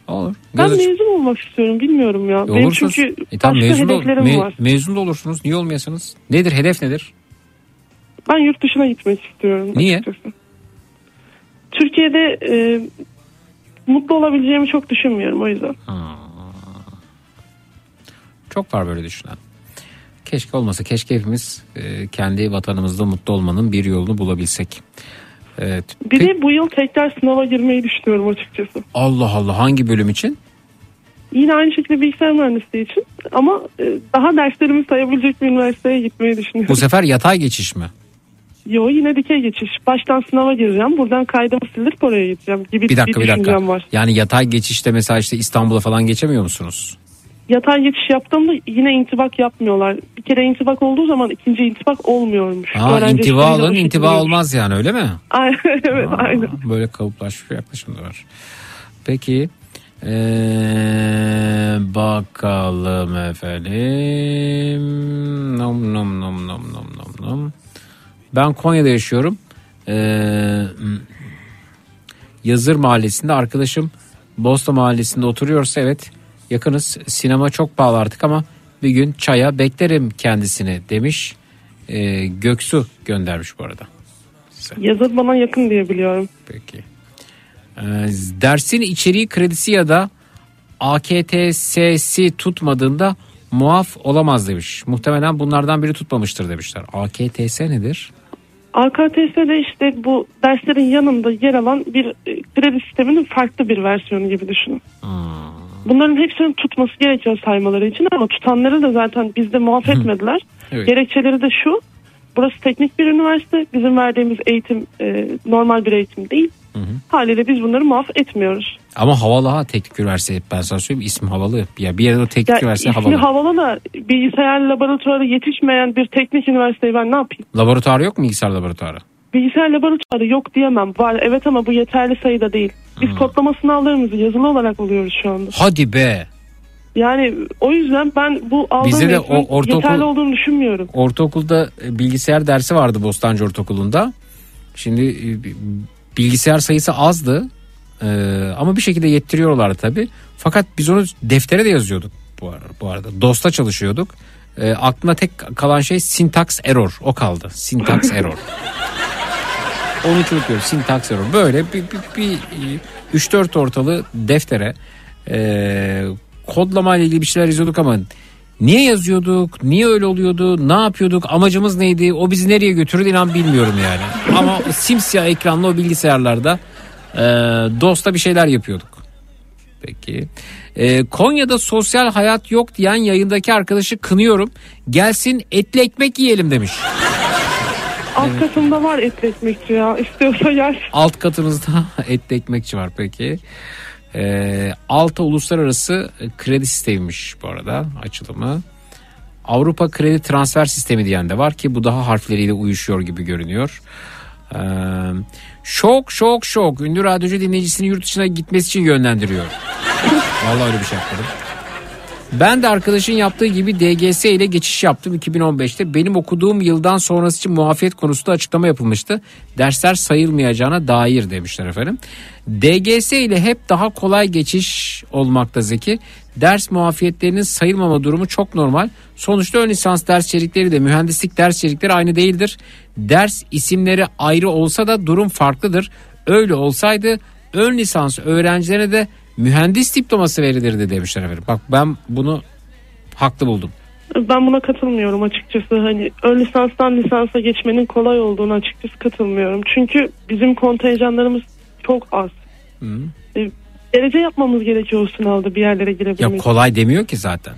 Olur. Ben Göz- mezun olmak istiyorum bilmiyorum ya. E, Benim olursunuz. çünkü E, tamam, başka mezun, hedeflerim me- var. mezun da olursunuz. Niye olmayasınız? Nedir? Hedef nedir? Ben yurt dışına gitmek istiyorum. Niye? açıkçası. Türkiye'de e, mutlu olabileceğimi çok düşünmüyorum o yüzden. Çok var böyle düşünen. Keşke olmasa. Keşke hepimiz e, kendi vatanımızda mutlu olmanın bir yolunu bulabilsek. Evet. Bir de bu yıl tekrar sınava girmeyi düşünüyorum açıkçası. Allah Allah hangi bölüm için? Yine aynı şekilde bilgisayar mühendisliği için ama e, daha derslerimi sayabilecek bir üniversiteye gitmeyi düşünüyorum. Bu sefer yatay geçiş mi? Yo yine dikey geçiş. Baştan sınava gireceğim. Buradan kaydımı sildirip oraya gideceğim gibi Bir dakika bir düşüncem dakika. var. Yani yatay geçişte mesela işte İstanbul'a falan geçemiyor musunuz? Yatay geçiş yaptığımda yine intibak yapmıyorlar. Bir kere intibak olduğu zaman ikinci intibak olmuyormuş. Aa, Öğrenci intiba alın intiba olmaz yani öyle mi? Aynen, evet aynen. Böyle kalıplaşmış bir yaklaşım da var. Peki ee, bakalım efendim. Nom nom nom nom nom nom nom. Ben Konya'da yaşıyorum. Ee, Yazır Mahallesi'nde arkadaşım Bosta Mahallesi'nde oturuyorsa evet yakınız. Sinema çok pahalı artık ama bir gün çaya beklerim kendisini demiş. Ee, Göksu göndermiş bu arada. Yazır bana yakın diye biliyorum. Peki. Ee, dersin içeriği kredisi ya da AKTS'si tutmadığında muaf olamaz demiş. Muhtemelen bunlardan biri tutmamıştır demişler. AKTS nedir? AKTS'de işte bu derslerin yanında yer alan bir e, kredi sisteminin farklı bir versiyonu gibi düşünün. Bunların hepsinin tutması gerekiyor saymaları için ama tutanları da zaten bizde muaf etmediler. Evet. Gerekçeleri de şu. Burası teknik bir üniversite. Bizim verdiğimiz eğitim e, normal bir eğitim değil. Haliyle biz bunları muaf etmiyoruz. Ama havalı ha teknik üniversite ben sana söyleyeyim ismi havalı. Ya bir yerde o teknik Ya üniversite ismi havalı. havalı da bilgisayar laboratuvarı yetişmeyen bir teknik üniversiteyi ben ne yapayım? Laboratuvarı yok mu bilgisayar laboratuvarı? Bilgisayar laboratuvarı yok diyemem. Var evet ama bu yeterli sayıda değil. Biz kodlama sınavlarımızı yazılı olarak alıyoruz şu anda. Hadi be. Yani o yüzden ben bu aldığım Bizde de o- ortaokul- yeterli olduğunu düşünmüyorum. Ortaokulda e, bilgisayar dersi vardı Bostancı Ortaokulu'nda. Şimdi e, bi- bilgisayar sayısı azdı. Ee, ama bir şekilde yettiriyorlardı tabii. Fakat biz onu deftere de yazıyorduk bu arada. Bu arada. DOS'ta çalışıyorduk. Ee, aklımda tek kalan şey syntax error. O kaldı. Syntax error. Onu unutuyorum. Syntax error. Böyle bir, bir, bir, e, 3-4 ortalı deftere Ee, kodlama ile ilgili bir şeyler yazıyorduk ama niye yazıyorduk? Niye öyle oluyordu? Ne yapıyorduk? Amacımız neydi? O bizi nereye götürür inan bilmiyorum yani. Ama simsiyah ekranlı o bilgisayarlarda e, DOS'ta bir şeyler yapıyorduk. Peki. Ee, Konya'da sosyal hayat yok diyen yayındaki arkadaşı kınıyorum. Gelsin etli ekmek yiyelim demiş. Alt katımda var etli ekmekçi ya. İstiyorsa yer. Alt katımızda etli ekmekçi var peki. Ee, Alta Uluslararası Kredi Sistemiymiş bu arada açılımı. Avrupa Kredi Transfer Sistemi diyen de var ki bu daha harfleriyle uyuşuyor gibi görünüyor. Ee, şok şok şok ünlü radyocu dinleyicisini yurt dışına gitmesi için yönlendiriyor. Vallahi öyle bir şey yapmadım. Ben de arkadaşın yaptığı gibi DGS ile geçiş yaptım 2015'te. Benim okuduğum yıldan sonrası için muafiyet konusunda açıklama yapılmıştı. Dersler sayılmayacağına dair demişler efendim. DGS ile hep daha kolay geçiş olmakta Zeki. Ders muafiyetlerinin sayılmama durumu çok normal. Sonuçta ön lisans ders içerikleri de mühendislik ders içerikleri aynı değildir. Ders isimleri ayrı olsa da durum farklıdır. Öyle olsaydı ön lisans öğrencilerine de mühendis diploması verilirdi demişler efendim. Bak ben bunu haklı buldum. Ben buna katılmıyorum açıkçası. Hani ön lisanstan lisansa geçmenin kolay olduğunu açıkçası katılmıyorum. Çünkü bizim kontenjanlarımız çok az. E, Derece yapmamız gerekiyor o sınavda bir yerlere Ya girebilmek. kolay demiyor ki zaten.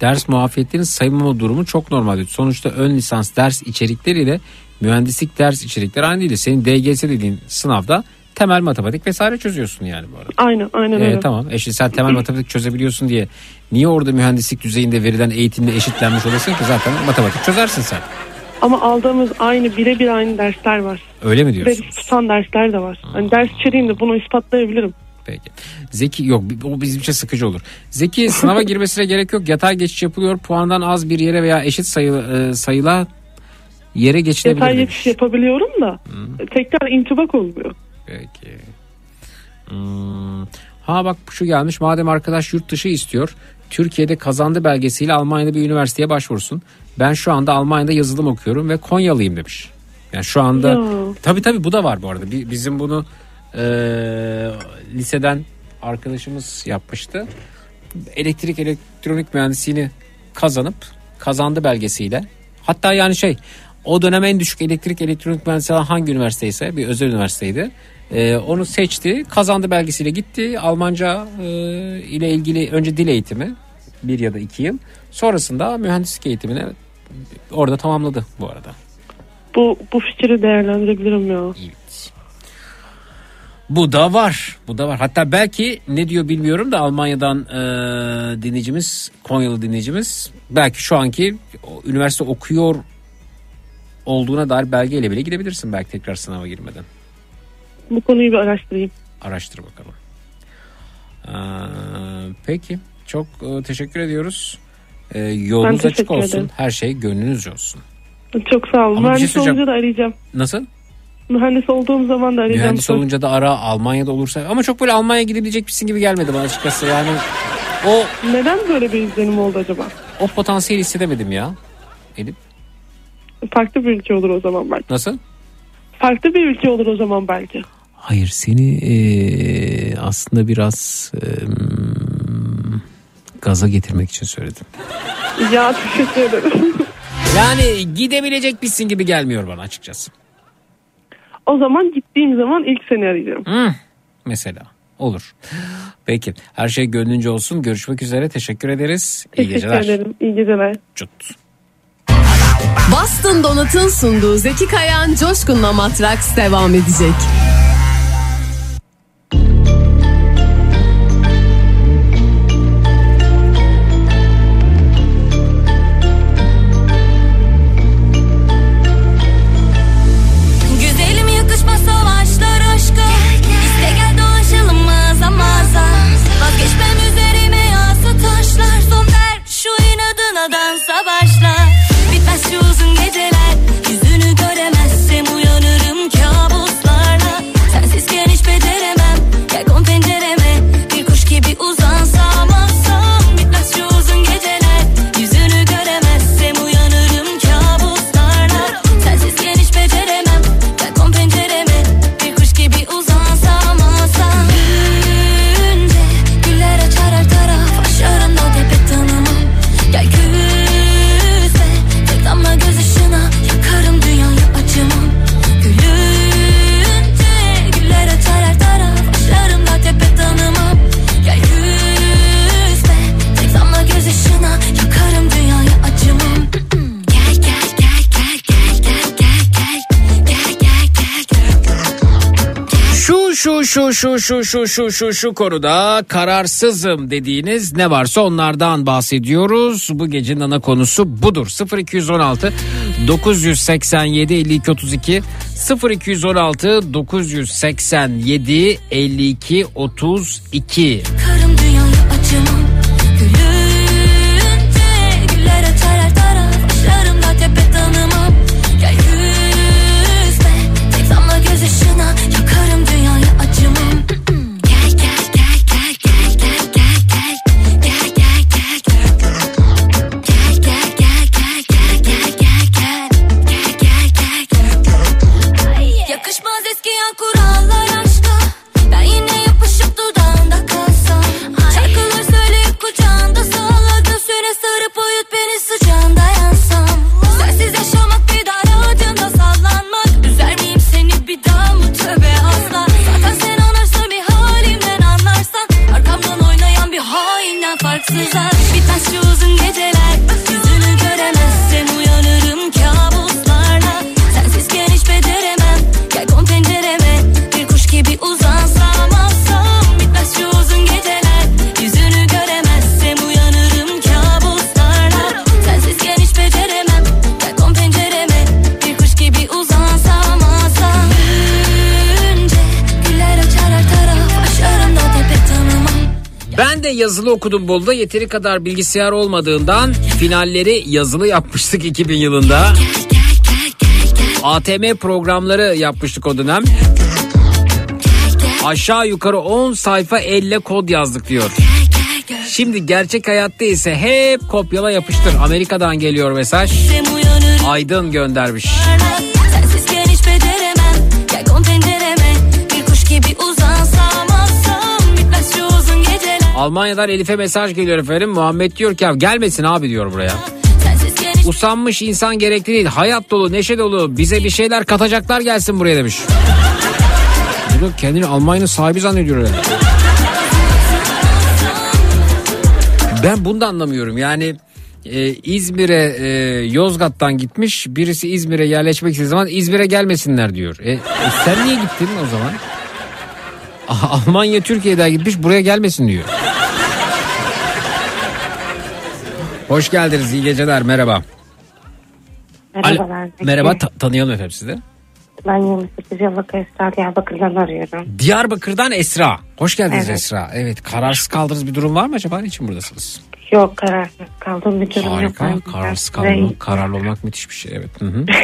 Ders muafiyetlerinin sayılmama durumu çok normal. Sonuçta ön lisans ders içerikleriyle mühendislik ders içerikleri aynı değil. Senin DGS dediğin sınavda temel matematik vesaire çözüyorsun yani bu arada. Aynen aynen Ee, öyle. tamam. E şimdi sen temel matematik çözebiliyorsun diye niye orada mühendislik düzeyinde verilen eğitimle eşitlenmiş olasın ki zaten matematik çözersin sen. Ama aldığımız aynı birebir aynı dersler var. Öyle mi diyorsun? Ve tutan dersler de var. Hani ders içeriğinde bunu ispatlayabilirim. Peki. Zeki yok o bizim için sıkıcı olur. Zeki sınava girmesine gerek yok. Yatay geçiş yapılıyor. Puandan az bir yere veya eşit sayı, e, sayıla yere geçilebilir demiş. yetiş yapabiliyorum da tekrar intibak olmuyor. Peki. Hmm. Ha bak şu gelmiş. Madem arkadaş yurt dışı istiyor. Türkiye'de kazandı belgesiyle Almanya'da bir üniversiteye başvursun. Ben şu anda Almanya'da yazılım okuyorum ve Konyalıyım demiş. Yani şu anda Ya. tabii tabii bu da var bu arada. Bi- Bizim bunu e, liseden arkadaşımız yapmıştı. Elektrik elektronik mühendisliğini kazanıp kazandı belgesiyle. Hatta yani şey o dönem en düşük elektrik elektronik mühendisliği hangi üniversiteyse bir özel üniversiteydi. E, onu seçti kazandı belgesiyle gitti Almanca e, ile ilgili önce dil eğitimi bir ya da iki yıl sonrasında mühendislik eğitimini orada tamamladı bu arada. Bu bu fikri değerlendirebilirim ya. Bu da var. Bu da var. Hatta belki ne diyor bilmiyorum da Almanya'dan e, dinleyicimiz, Konyalı dinleyicimiz belki şu anki o, üniversite okuyor olduğuna dair belgeyle bile gidebilirsin belki tekrar sınava girmeden. Bu konuyu bir araştırayım. Araştır bakalım. Ee, peki. Çok e, teşekkür ediyoruz. Ee, yolunuz Ben açık olsun. ederim. Her şey gönlünüzce olsun. Çok sağ olun. Ama şey Mühendis söyleyeceğim. olunca da arayacağım. Nasıl? Mühendis olduğum zaman da arayacağım. Mühendis olunca da ara Almanya'da olursa ama çok böyle Almanya'ya gidebilecekmişsin gibi gelmedi bana açıkçası yani o Neden böyle bir izlenim oldu acaba? o potansiyeli hissedemedim ya Elif Farklı bir ülke olur o zaman belki. nasıl? Farklı bir ülke olur o zaman belki. Hayır seni eee, aslında biraz eee, gaza getirmek için söyledim. Ya teşekkür ederim. Yani gidebilecekmişsin gibi gelmiyor bana açıkçası. o zaman gittiğim zaman ilk seni arayacağım. Hı, mesela olur. Peki her şey gönlünce olsun. Görüşmek üzere. Teşekkür ederiz. İyi Teşekkür geceler. ederim. İyi geceler. Cut. Boston Donut'un sunduğu Zeki Kayan Coşkun'la Matraks devam edecek. şu şu şu şu şu şu şu konuda kararsızım dediğiniz ne varsa onlardan bahsediyoruz. Bu gecenin ana konusu budur. 0216 987 52 32 0216 987 52 32. Karım farksızlar Bitmez şu uzun geceler. Yüzünü göremezsem uyanırım kabuslarla yazılı okudum Bolu'da yeteri kadar bilgisayar olmadığından finalleri yazılı yapmıştık 2000 yılında. ATM programları yapmıştık o dönem. Aşağı yukarı 10 sayfa elle kod yazdık diyor. Şimdi gerçek hayatta ise hep kopyala yapıştır. Amerika'dan geliyor mesaj. Aydın göndermiş. Almanya'dan Elif'e mesaj geliyor efendim. Muhammed diyor ki "Ya gelmesin abi diyor buraya. Usanmış insan gerekli değil. Hayat dolu, neşe dolu. Bize bir şeyler katacaklar gelsin buraya demiş. Bunu kendini Almanya'nın sahibi zannediyor öyle. Ben bunu da anlamıyorum. Yani e, İzmir'e e, Yozgat'tan gitmiş. Birisi İzmir'e yerleşmek istediği zaman İzmir'e gelmesinler diyor. E, e, sen niye gittin o zaman? Almanya Türkiye'den gitmiş buraya gelmesin diyor. Hoş geldiniz iyi geceler merhaba. Merhabalar. Alo, merhaba ta- tanıyalım efendim sizi. Ben 28 yıllık Esra Diyarbakır'dan arıyorum. Diyarbakır'dan Esra. Hoş geldiniz Evet. Esra. Evet kararsız kaldığınız bir durum var mı acaba? Niçin buradasınız? Yok kararsız kaldığım bir durum yok. Harika. Ben- Kararsız kalmak, kararlı olmak müthiş bir şey. Evet. Hı hı.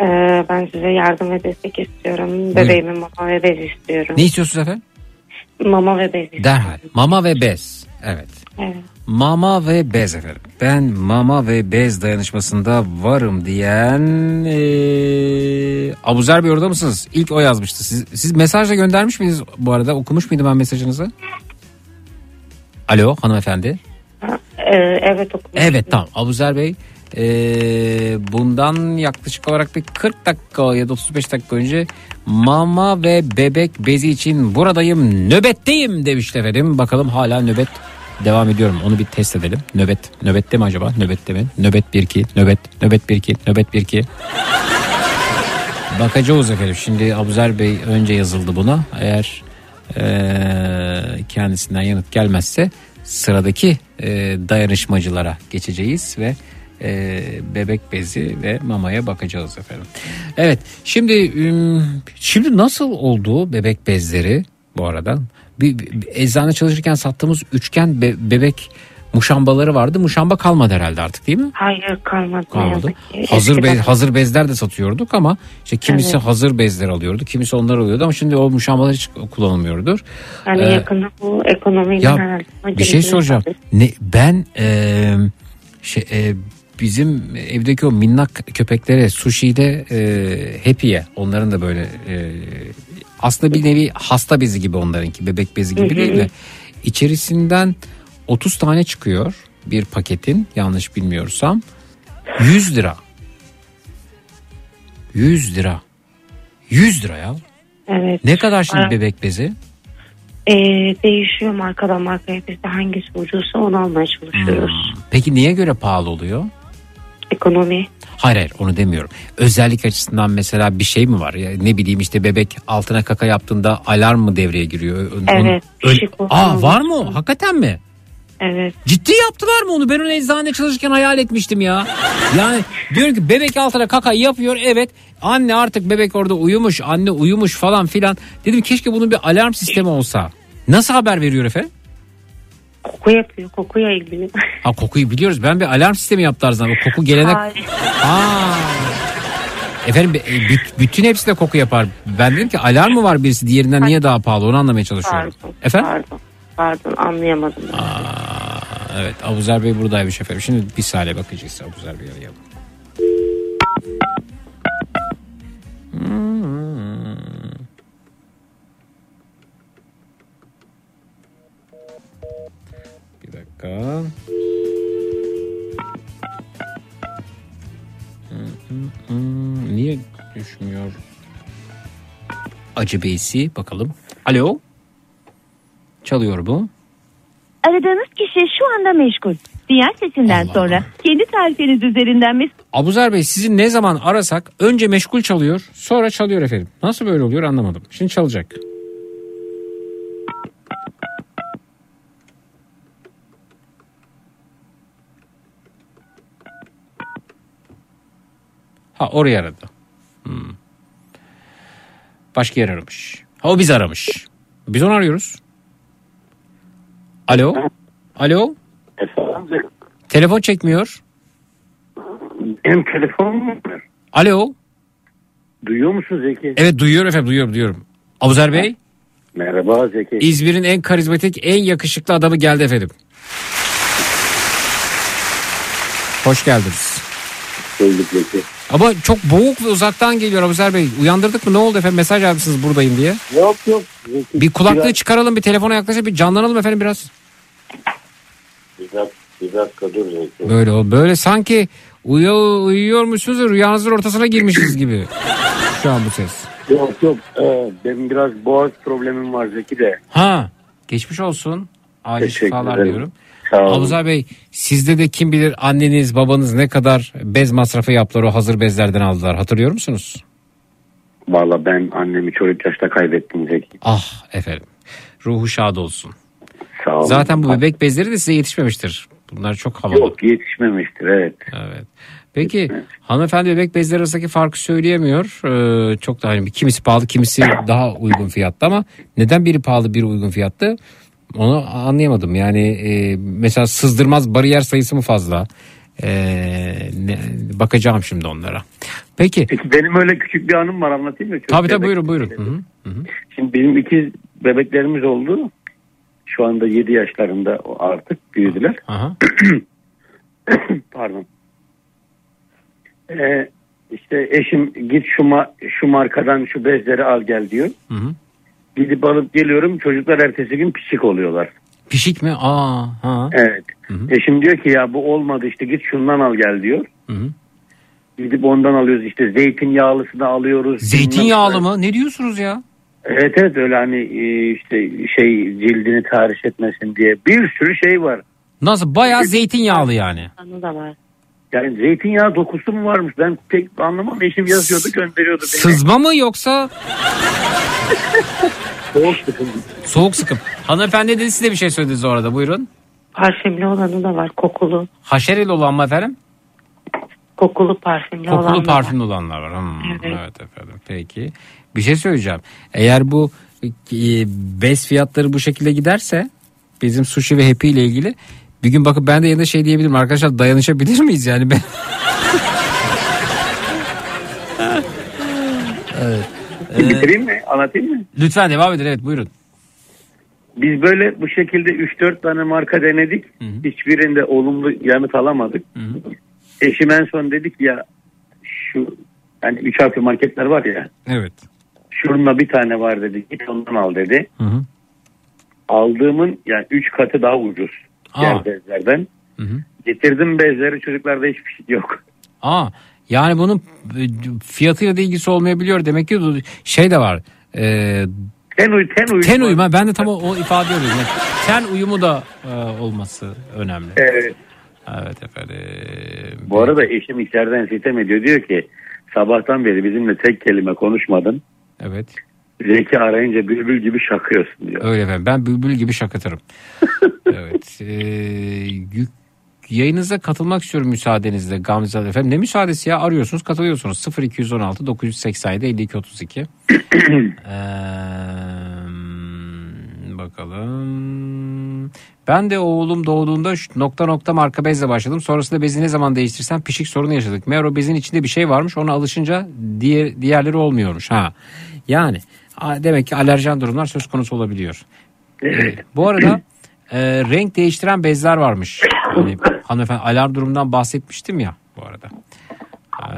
Ee, ben size yardım ve destek istiyorum. Bebeğimin mama ve bez istiyorum. ne istiyorsunuz efendim? Mama ve bez istiyorum. Derhal. Mama ve bez. Evet. Evet. Mama ve bez efendim. Ben mama ve bez dayanışmasında varım diyen ee, Abuzer Bey orada mısınız? İlk o yazmıştı. Siz, siz mesajla göndermiş miydiniz bu arada? Okumuş muydum ben mesajınızı? Alo hanımefendi. Ee, evet okumuş. Evet tamam Abuzer Bey e, bundan yaklaşık olarak bir 40 dakika ya da 35 dakika önce mama ve bebek bezi için buradayım nöbetteyim demişti efendim. Bakalım hala nöbet devam ediyorum onu bir test edelim. Nöbet nöbette mi acaba nöbette mi? Nöbet 1-2 nöbet nöbet 1-2 nöbet 1-2 Bakacağız efendim. Şimdi Abuzer Bey önce yazıldı buna. Eğer eee, kendisinden yanıt gelmezse sıradaki eee, dayanışmacılara geçeceğiz ve eee, bebek bezi ve mamaya bakacağız efendim. Evet şimdi şimdi nasıl oldu bebek bezleri bu arada? Bir, bir- bir eczane çalışırken sattığımız üçgen be- bebek muşambaları vardı. Muşamba kalmadı herhalde artık değil mi? Hayır kalmadı. kalmadı. Hazır bez, hazır bezler de satıyorduk ama işte kimisi Evet. hazır bezler alıyordu, kimisi onlar alıyordu ama şimdi o muşambalar hiç kullanılmıyordur. Yani Ee, yakında bu ekonomiyle ya herhalde. bir şey soracağım. Ne ben e, şey e, bizim evdeki o minnak köpeklere sushi'de e, happy'ye onların da böyle e, aslında bir nevi hasta bezi gibi onlarınki bebek bezi gibi değil de içerisinden 30 tane çıkıyor bir paketin yanlış bilmiyorsam 100 lira 100 lira 100 lira ya Evet. ne kadar şimdi Ara- bebek bezi Ee, değişiyor markadan markaya. Biz de hangisi ucuzsa onu almaya çalışıyoruz. Peki niye göre pahalı oluyor? Ekonomi. Hayır hayır onu demiyorum. Özellik açısından mesela bir şey mi var? Ya, ne bileyim işte bebek altına kaka yaptığında alarm mı devreye giriyor? Onun- Evet, Öyle- olsun, Aa var mı? o? Hakikaten mi? Evet. Ciddi yaptılar mı onu? Ben onu eczanede çalışırken hayal etmiştim ya. Yani diyorum ki bebek altına kaka yapıyor evet. Anne artık bebek orada uyumuş. Anne uyumuş falan filan. Dedim keşke bunun bir alarm sistemi olsa. Nasıl haber veriyor efendim? Koku yapıyor. Kokuyla ilgili. Ha kokuyu biliyoruz. Ben bir alarm sistemi yaptılar zaten. O koku gelene... Hayır. Aa. Efendim e, büt- bütün hepsi de koku yapar. Ben dedim ki alarm mı var birisi diğerinden niye daha pahalı onu anlamaya çalışıyorum. Pardon. Efendim? Pardon. Pardon anlayamadım. Aa, evet Abuzer Bey buradaymış efendim. Şimdi bir saniye bakacağız Abuzer Bey'i arayalım. Hmm. Dakika. Niye düşmüyor? Acı Beysi bakalım. Alo. Çalıyor bu. Aradığınız kişi şu anda meşgul. Diğer sesinden sonra kendi tarifiniz üzerinden mes- Abuzer Bey sizi ne zaman arasak önce meşgul çalıyor sonra çalıyor efendim. Nasıl böyle oluyor anlamadım. Şimdi çalacak. Ha oraya aradı. Hmm. Başka yer aramış. Ha o biz aramış. Biz onu arıyoruz. Alo. Alo. Efendim? Telefon çekmiyor. Benim telefonum var? Alo. Duyuyor musun Zeki? Evet duyuyorum efendim duyuyorum duyuyorum. Abuzer Bey. Merhaba Zeki. İzmir'in en karizmatik en yakışıklı adamı geldi efendim. Hoş geldiniz. Bulduk Zeki. Ama çok boğuk ve uzaktan geliyor Abuzer Bey. Uyandırdık mı ne oldu efendim mesaj almışsınız buradayım diye. Yok yok. Bir kulaklığı Biraz- çıkaralım bir telefona yaklaşıp bir canlanalım efendim biraz. Bir dakika, bir dakika dur Zeki. Böyle böyle sanki uyuyor, uyuyormuşsunuz da rüyanızın ortasına girmişiz gibi. Şu an bu ses. Yok yok. Ee, benim biraz boğaz problemim var Zeki de. Ha geçmiş olsun. Acil şifalar diyorum. Abuzer Bey sizde de kim bilir anneniz babanız ne kadar bez masrafı yaptılar o hazır bezlerden aldılar hatırlıyor musunuz? Valla ben annemi çocuk yaşta kaybettim Zeki. Ah efendim ruhu şad olsun. Sağ olun. Zaten bu bebek bezleri de size yetişmemiştir. Bunlar çok havalı. Yok yetişmemiştir evet. Evet. Peki hanımefendi bebek bezleri arasındaki farkı söyleyemiyor. Ee, çok da hani kimisi pahalı kimisi daha uygun fiyatta ama neden biri pahalı biri uygun fiyatta? Onu anlayamadım. Yani e, mesela sızdırmaz bariyer sayısı mı fazla? Ee, ne- bakacağım şimdi onlara. Peki. Peki benim öyle küçük bir anım var anlatayım mı? Çok Tabii tabii buyurun buyurun. Hı hı. Hı hı. Şimdi benim ikiz bebeklerimiz oldu. Şu anda 7 yaşlarında artık büyüdüler. Aha. Pardon. Ee, işte eşim git şu ma- şu markadan şu bezleri al gel diyor. Hı hı. Gidip alıp geliyorum. Çocuklar ertesi gün pişik oluyorlar. Pişik mi? Aa, ha. Evet. Eşim diyor ki ya bu olmadı işte git şundan al gel diyor. Hı hı. Gidip ondan alıyoruz işte zeytinyağlısını alıyoruz. Zeytinyağlı mı? Ne diyorsunuz ya? Evet evet öyle hani e, işte şey cildini tahriş etmesin diye bir sürü şey var. Nasıl? Bayağı zeytinyağlı yani. Anı da var. Yani zeytinyağı dokusu mu varmış ben pek anlamam eşim yazıyordu gönderiyordu beni. Sızma mı yoksa Soğuk sıkıntı. soğuk sıkım? Hanımefendi dedi size bir şey söylediniz orada buyurun. Parfümlü olanı da var. Kokulu. Haşereli olan mı efendim? Kokulu parfümlü Kokulu da var. parfümlü olanlar var. Hmm, evet. Evet. efendim. Peki. Bir şey söyleyeceğim. Eğer bu e, bez fiyatları bu şekilde giderse bizim sushi ve happy ile ilgili bir gün bakıp ben de yanında şey diyebilirim. Arkadaşlar dayanışabilir miyiz yani ben? evet. Bitireyim mi anlatayım mı? Lütfen devam edin evet buyurun. Biz böyle bu şekilde 3-4 tane marka denedik. Hiçbirinde olumlu yanıt alamadık. Eşim en son dedik ya şu hani 3 harfli marketler var ya Evet. şurunda bir tane var dedi. Git ondan al dedi. Hı hı. Aldığımın yani 3 katı daha ucuz. Aa. Diğer bezlerden. Hı hı. Getirdim bezleri çocuklarda hiçbir şey yok. Aa, yani bunun e, fiyatıyla da ilgisi olmayabiliyor. Demek ki şey de var. E, ten, uy, ten uyumu. Ten uyumu. Ben de tam o, o ifade ediyorum. Yani ten uyumu da e, olması önemli. Evet. Evet efendim. Bu arada eşim içeriden sitem ediyor. Diyor ki sabahtan beri bizimle tek kelime konuşmadın. Evet. Zeki arayınca bülbül gibi şakıyorsun diyor. Öyle efendim. Ben bülbül gibi şakıtırım. evet. Ee, yük- yayınıza katılmak istiyorum müsaadenizle Gamze. Efendim ne müsaadesi ya? Arıyorsunuz katılıyorsunuz. 0216 987 52 32 Ee, bakalım. Ben de oğlum doğduğunda şu nokta nokta marka bezle başladım. Sonrasında bezi ne zaman değiştirsem pişik sorunu yaşadık. Meğer o bezin içinde bir şey varmış ona alışınca diğer, diğerleri olmuyormuş. Ha yani demek ki alerjen durumlar söz konusu olabiliyor. Evet. bu arada e, renk değiştiren bezler varmış. Hani hanımefendi alarm durumundan bahsetmiştim ya bu arada. E,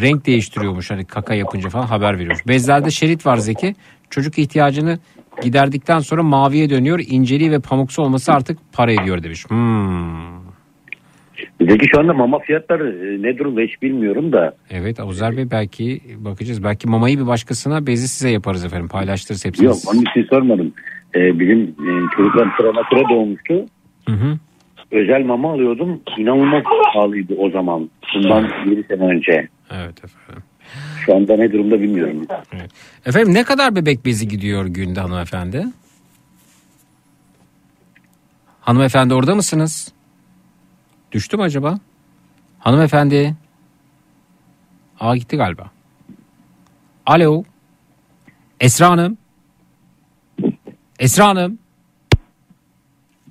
renk değiştiriyormuş hani kaka yapınca falan haber veriyor. Bezlerde şerit var Zeki. Çocuk ihtiyacını giderdikten sonra maviye dönüyor. İnceliği ve pamuksu olması artık para ediyor demiş. Hmm. Zeki şu anda mama fiyatları e, ne durumda hiç bilmiyorum da. Evet Abuzer Bey belki bakacağız. Belki mamayı bir başkasına bezi size yaparız efendim. Paylaştırırız hepsini. Yok onun için sormadım. Ee, bizim e, çocuklar prematüre doğmuştu. Hı hı. Özel mama alıyordum. İnanılmaz pahalıydı o zaman. Bundan 7 sene önce. Evet efendim. Şu anda ne durumda bilmiyorum. Efendim ne kadar bebek bezi gidiyor günde hanımefendi? Hanımefendi orada mısınız? Düştü mü acaba? Hanımefendi. Aa gitti galiba. Alo. Esra Hanım. Esra Hanım.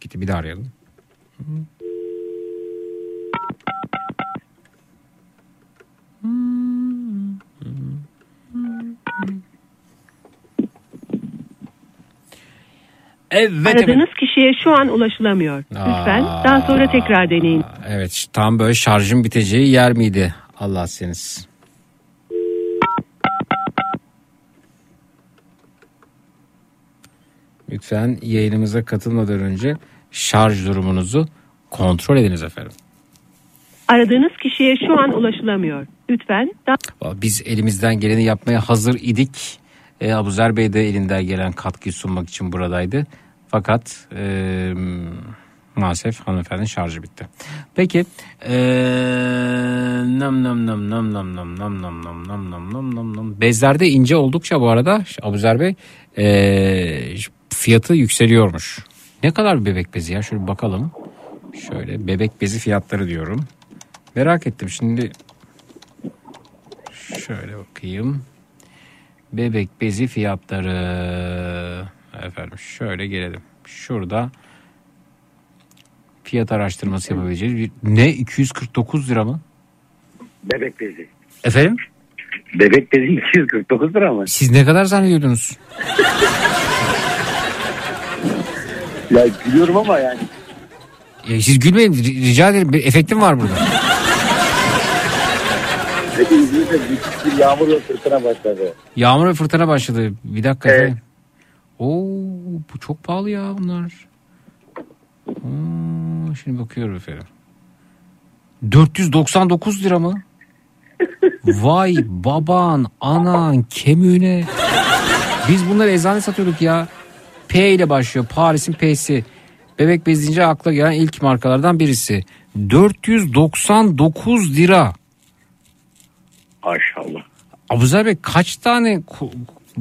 Gitti bir daha arayalım. Evet. Aradığınız kişiye şu an ulaşılamıyor. Lütfen Aa. daha sonra tekrar deneyin. Evet tam böyle şarjın biteceği yer miydi? Allah seniz. Lütfen yayınımıza katılmadan önce şarj durumunuzu kontrol ediniz efendim. Aradığınız kişiye şu an ulaşılamıyor. Lütfen daha Biz elimizden geleni yapmaya hazır idik. E, Abuzer Bey de elinden gelen katkıyı sunmak için buradaydı. Fakat e, maalesef hanımefendinin şarjı bitti. Peki. E, nam nam nam nam nam nam nam nam nam nam nam nam nam nam. Bezlerde ince oldukça bu arada Abuzer Bey e, fiyatı yükseliyormuş. Ne kadar bir bebek bezi ya? Şöyle bakalım. Şöyle bebek bezi fiyatları diyorum. Merak ettim şimdi. Şöyle bakayım. Bebek bezi fiyatları. Efendim şöyle gelelim. Şurada fiyat araştırması yapabileceğiz. Bir- Ne 249 lira mı? Bebek bezi. Efendim? Bebek bezi 249 lira mı? Siz ne kadar zannediyordunuz? Ya gülüyorum ama yani. Ya siz gülmeyin ri- rica ederim. Bir efektim var burada. Peki İzmir'de müthiş bir yağmur ve fırtına başladı. Yağmur ve fırtına başladı. Bir dakika Evet. efendim. Oo, bu çok pahalı ya bunlar. Oo, şimdi bakıyorum efendim. 499 lira mı? Vay baban, anan, kemüne. Biz bunları eczane satıyorduk ya. P ile başlıyor. Paris'in P'si. Bebek bezi deyince akla gelen ilk markalardan birisi. 499 lira. Maşallah. Abuzer Bey kaç tane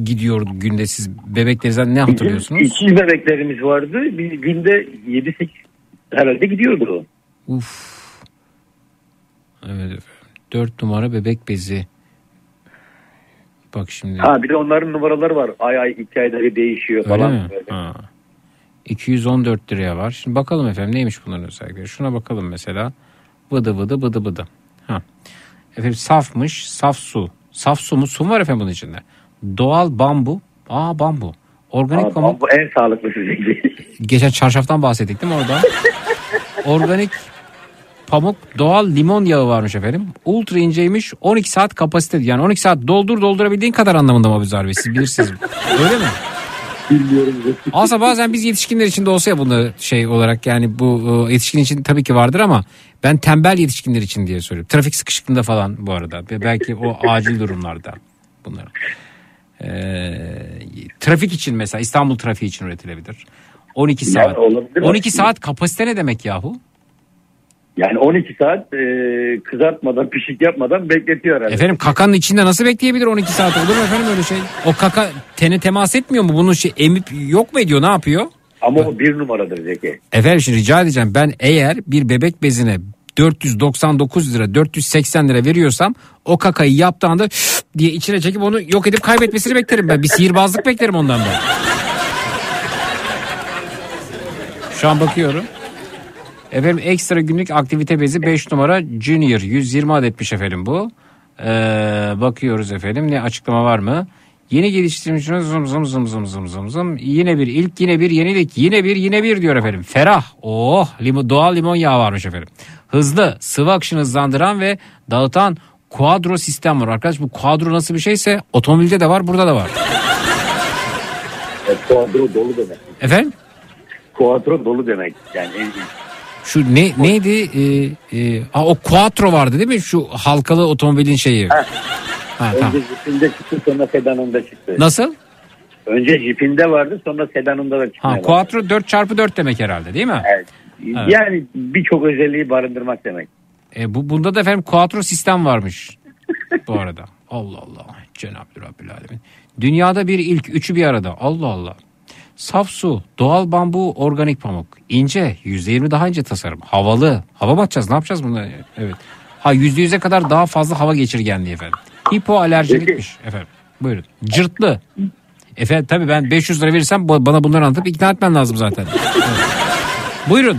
gidiyor günde siz bebeklerinizden ne hatırlıyorsunuz? İki bebeklerimiz vardı. Bir günde 7-8 herhalde gidiyordu. Uf. Evet efendim. 4 numara bebek bezi. Bak şimdi. Ha bir de onların numaraları var. Ay ay iki ayda bir değişiyor Öyle falan. mi? Ha. 214 liraya var. Şimdi bakalım efendim neymiş bunların özellikleri. Şuna bakalım mesela. Vıdı vıdı vıdı vıdı. Ha. Efendim safmış. Saf su. Saf su mu? Su mu var efendim bunun içinde? Doğal bambu. Aa bambu. Organik Aa, pamuk. bu en sağlıklısı zeki. Geçen çarşaftan bahsettik değil mi orada? Organik pamuk doğal limon yağı varmış efendim. Ultra inceymiş 12 saat kapasite yani 12 saat doldur doldurabildiğin kadar anlamında mı Abuzer Bey siz bilirsiniz. Öyle mi? Bilmiyorum. Aslında bazen biz yetişkinler için de olsa ya bunu şey olarak yani bu e, yetişkin için tabii ki vardır ama ben tembel yetişkinler için diye söylüyorum. Trafik sıkışıklığında falan bu arada belki o acil durumlarda bunlar. Ee, trafik için mesela İstanbul trafiği için üretilebilir. 12 Yani saat. olabilir 12 aslında. saat kapasite ne demek yahu? Yani 12 saat e, kızartmadan pişik yapmadan bekletiyor herhalde. Efendim kakanın içinde nasıl bekleyebilir 12 saat olur mu efendim öyle şey? O kaka tene temas etmiyor mu? Bunun şey emip yok mu ediyor ne yapıyor? Ama o bir numaradır Zeki. Efendim şimdi rica edeceğim ben eğer bir bebek bezine 499 lira 480 lira veriyorsam o kakayı yaptığı anda diye içine çekip onu yok edip kaybetmesini beklerim ben. Bir sihirbazlık beklerim ondan ben. Şu an bakıyorum. Efendim ekstra günlük aktivite bezi 5 numara Junior 120 adetmiş efendim bu. Ee, bakıyoruz efendim ne açıklama var mı? Yeni geliştirilmiş zım zım zım zım zım zım zım. Yine bir ilk yine bir yenilik yine bir yine bir diyor efendim. Ferah oh limon, doğal limon yağı varmış efendim. Hızlı sıvı akışını hızlandıran ve dağıtan kuadro sistem var arkadaş. Bu kuadro nasıl bir şeyse otomobilde de var burada da var. E, kuadro dolu demek. Efendim? Kuadro dolu demek. Yani en Şu ne neydi? Ee, e, ha, o Quattro vardı değil mi? Şu halkalı otomobilin şeyi. Ha, tamam. Önce jipinde çıktı sonra sedanında çıktı. Nasıl? Önce jipinde vardı sonra sedanında da çıktı. Ha, Quattro 4x4 demek herhalde değil mi? Evet. Yani birçok özelliği barındırmak demek. E, bu bunda da efendim Quattro sistem varmış. bu arada. Allah Allah. Cenab-ı Rabbil Alemin. Dünyada bir ilk üçü bir arada. Allah Allah. Saf su, doğal bambu, organik pamuk. İnce, %20 daha ince tasarım. Havalı. Hava mı atacağız? Ne yapacağız bunları? Evet. Ha %100'e kadar daha fazla hava geçirgenliği efendim. Hipoalerjilikmiş efendim. Buyurun. Cırtlı. Efendim tabii ben 500 lira verirsem bana bunları anlatıp ikna etmen lazım zaten. Evet. Buyurun.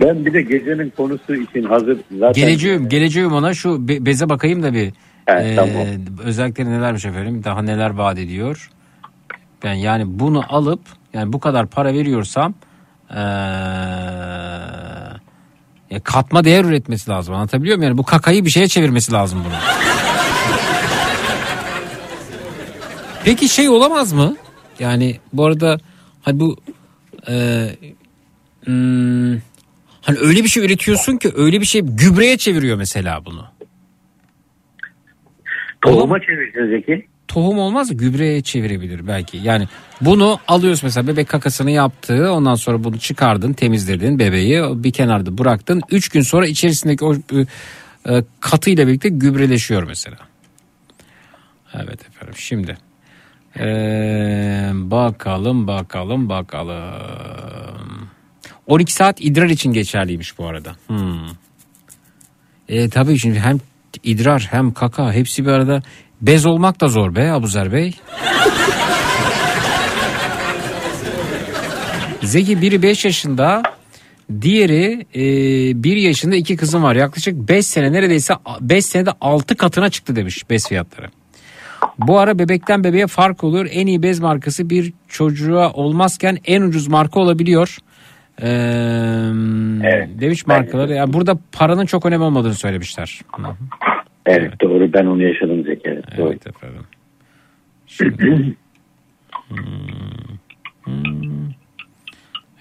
Ben bir de gecenin konusu için hazır zaten. Geleceğim, geleceğim ona şu be- beze bakayım da bir. Evet, Ee, tamam. Özellikleri nelermiş efendim? Daha neler vaat ediyor? Ben yani bunu alıp yani bu kadar para veriyorsam ee, ya katma değer üretmesi lazım. Anlatabiliyor muyum? Yani bu kakayı bir şeye çevirmesi lazım bunu. Peki şey olamaz mı? Yani bu arada hani bu e, hani öyle bir şey üretiyorsun ki öyle bir şey gübreye çeviriyor mesela bunu. Tohuma çevirsin Zeki. Tohum olmaz gübreye çevirebilir belki. Yani bunu alıyorsun mesela bebek kakasını yaptı ondan sonra bunu çıkardın temizledin bebeği bir kenarda bıraktın. Üç gün sonra içerisindeki o e, e, katıyla birlikte gübreleşiyor mesela. Evet efendim şimdi. Ee, bakalım bakalım bakalım. 12 saat idrar için geçerliymiş bu arada. Hmm. E, tabii şimdi hem idrar hem kaka hepsi bir arada. Bez olmak da zor be Abuzer Bey. Zeki biri 5 yaşında diğeri 1 yaşında iki kızım var. Yaklaşık 5 sene neredeyse 5 senede 6 katına çıktı demiş bez fiyatları. Bu ara bebekten bebeğe fark oluyor. En iyi bez markası bir çocuğa olmazken en ucuz marka olabiliyor. Ee, demiş markaları. Yani burada paranın çok önemi olmadığını söylemişler. Hı. Evet, doğru ben onu yaşadım Zeki. Evet, doğru. Evet efendim. Şimdi. Hmm, hmm.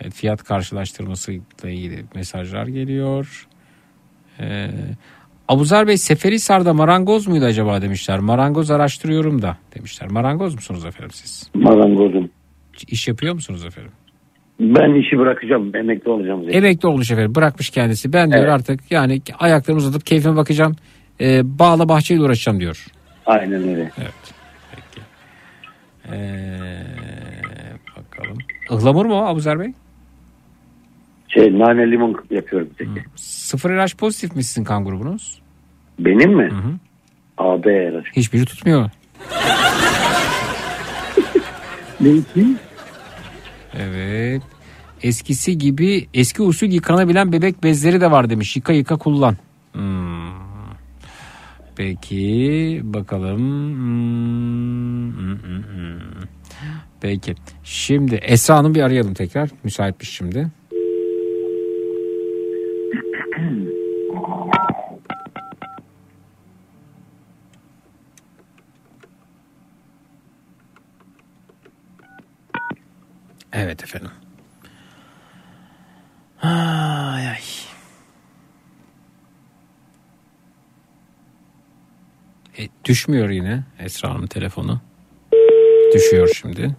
Evet, fiyat karşılaştırması ile ilgili mesajlar geliyor. Ee, Abuzer Bey Seferihisar'da marangoz muydu acaba demişler. Marangoz araştırıyorum da demişler. Marangoz musunuz efendim siz? Marangozum. İş yapıyor musunuz efendim? Ben işi bırakacağım. Emekli olacağım Zeki. Emekli olmuş efendim bırakmış kendisi. Ben diyor Evet. artık yani ayaklarımı uzatıp keyfime bakacağım. Ee, bağla bahçeyle uğraşacağım diyor. Aynen öyle. Evet. Peki. Ee, bakalım. Ihlamur mu Abuzer Bey? Şey nane limon yapıyorum Zeki. Sıfır RH pozitif mi sizin kan grubunuz? Benim mi? AB RH. Hiçbiri tutmuyor. Ne için? Evet. Eskisi gibi eski usul yıkanabilen bebek bezleri de var demiş. Yıka yıka kullan. Hmm. Peki bakalım. Hmm, hmm, hmm, hmm. Peki. Şimdi Esra Hanım bir arayalım tekrar. Müsaitmiş şimdi. Evet efendim. Ay ay. E, düşmüyor yine Esra Hanım telefonu. Düşüyor şimdi.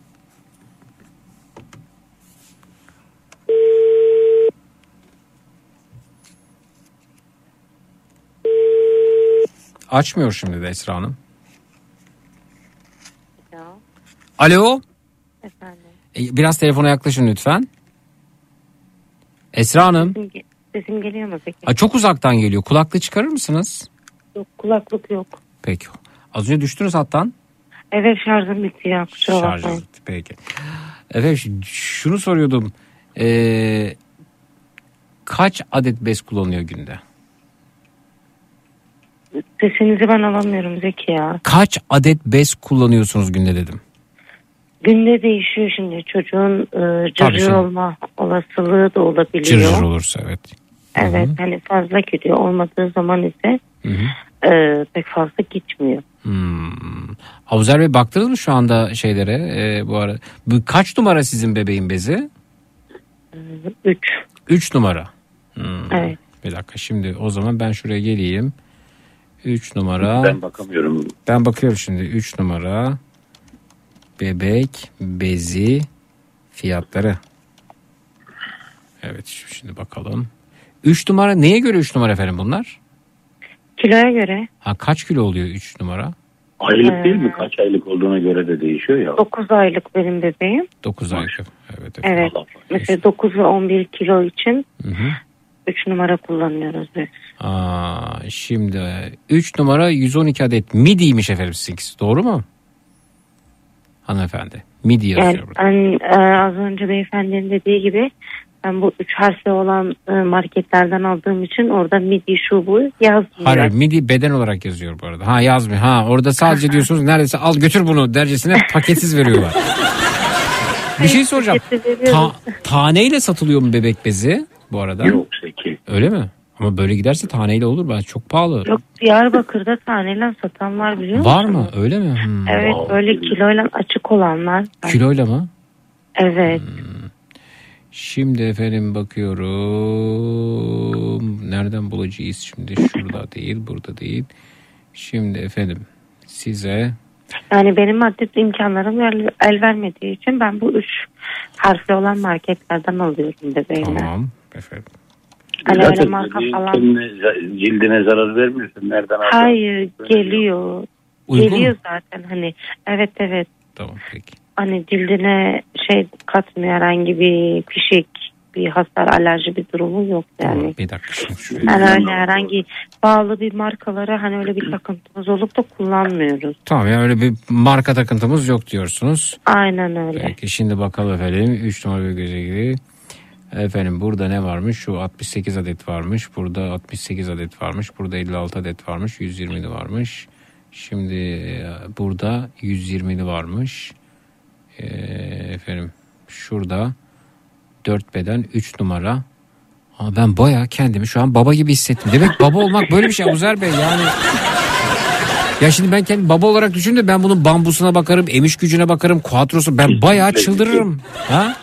Açmıyor şimdi de Esra Hanım. Ya. Alo. Efendim. E, Biraz telefona yaklaşın lütfen. Esra Hanım. Sesim, ge- sesim geliyor mu peki? Aa, çok uzaktan geliyor. Kulaklığı çıkarır mısınız? Yok kulaklık yok. Peki. Az önce düştünüz hattan. Evet şarjım bitti ya kusura Şarj bakmayın. etti, Peki. Ş- şunu soruyordum. Ee, kaç adet bez kullanıyor günde? Sesinizi ben alamıyorum Zeki ya. Kaç adet bez kullanıyorsunuz günde dedim. Günde değişiyor şimdi çocuğun e, Tabii cırcır şimdi. olma olasılığı da olabiliyor. Cırcır olursa evet. Evet hani fazla gidiyor olmadığı zaman ise Hı hı. e, pek fazla gitmiyor. Hmm. Avuzer Bey baktınız mı şu anda şeylere e, bu ara? Bu kaç numara sizin bebeğin bezi? Üç. Üç numara. Hmm. Evet. Bir dakika şimdi o zaman ben şuraya geleyim. Üç numara. Ben bakamıyorum. Ben bakıyorum şimdi 3 numara bebek bezi fiyatları. Evet şimdi bakalım. 3 numara neye göre 3 numara efendim bunlar? Kiloya göre Ha kaç kilo oluyor 3 numara? Aylık değil mi? Kaç aylık olduğuna göre de değişiyor ya. 9 aylık benim bebeğim. 9 aylık. Evet. Evet. Mesela 9 ve 11 kilo için Hı hı. 3 numara kullanıyoruz biz. Aa, şimdi 3 numara 112 adet midiymiş efendim sizinkisi doğru mu? Hanımefendi. Midi yazıyor Yani burada. ben e, az önce beyefendinin dediği gibi ben bu üç harfli olan e, marketlerden aldığım için orada midi şu bu yazmıyor. Hayır midi beden olarak yazıyor bu arada. Ha yazmıyor. Ha orada sadece diyorsunuz neredeyse al götür bunu dercesine paketsiz veriyorlar. Bir şey soracağım. Ta- taneyle satılıyor mu bebek bezi bu arada? Yok Zeki. Öyle mi? Ama böyle giderse taneyle olur. Ben çok pahalı. Yok Diyarbakır'da taneyle satan var biliyor musun? Var mı? Öyle mi? Hmm. Evet böyle kiloyla açık olanlar. var. Kiloyla mı? Evet. Şimdi efendim bakıyorum. Nereden bulacağız şimdi? Şurada değil, burada değil. Şimdi efendim size Yani benim maddi imkanlarım el, el vermediği için ben bu üç harfli olan marketlerden alıyorum bebeğime. tamam efendim. Hani Zaten marka bebeğin falan. cildine zarar vermiyorsun. Nereden aldın? Hayır geliyor. Uygun geliyor mu? zaten hani. Evet evet. Tamam peki. Hani cildine şey katmıyor herhangi bir pişik bir hasar alerji bir durumu yok yani. Bir dakika şuraya. Yani öyle herhangi bağlı bir markalara hani öyle bir takıntımız olup da kullanmıyoruz. Tamam yani öyle bir marka takıntımız yok diyorsunuz. Aynen öyle. Peki şimdi bakalım efendim. 3 numara bir göze gibi. Efendim burada ne varmış? Şu 68 adet varmış. Burada 68 adet varmış. Burada 56 adet varmış. 120'li varmış. Şimdi e, burada 120'li varmış. E, efendim şurada 4 beden 3 numara. Ama ben baya kendimi şu an baba gibi hissettim. Demek baba olmak böyle bir şey Uzer Bey yani. Ya şimdi ben kendi baba olarak düşündüm ben bunun bambusuna bakarım, emiş gücüne bakarım, kuatrosu ben bayağı çıldırırım. Ha?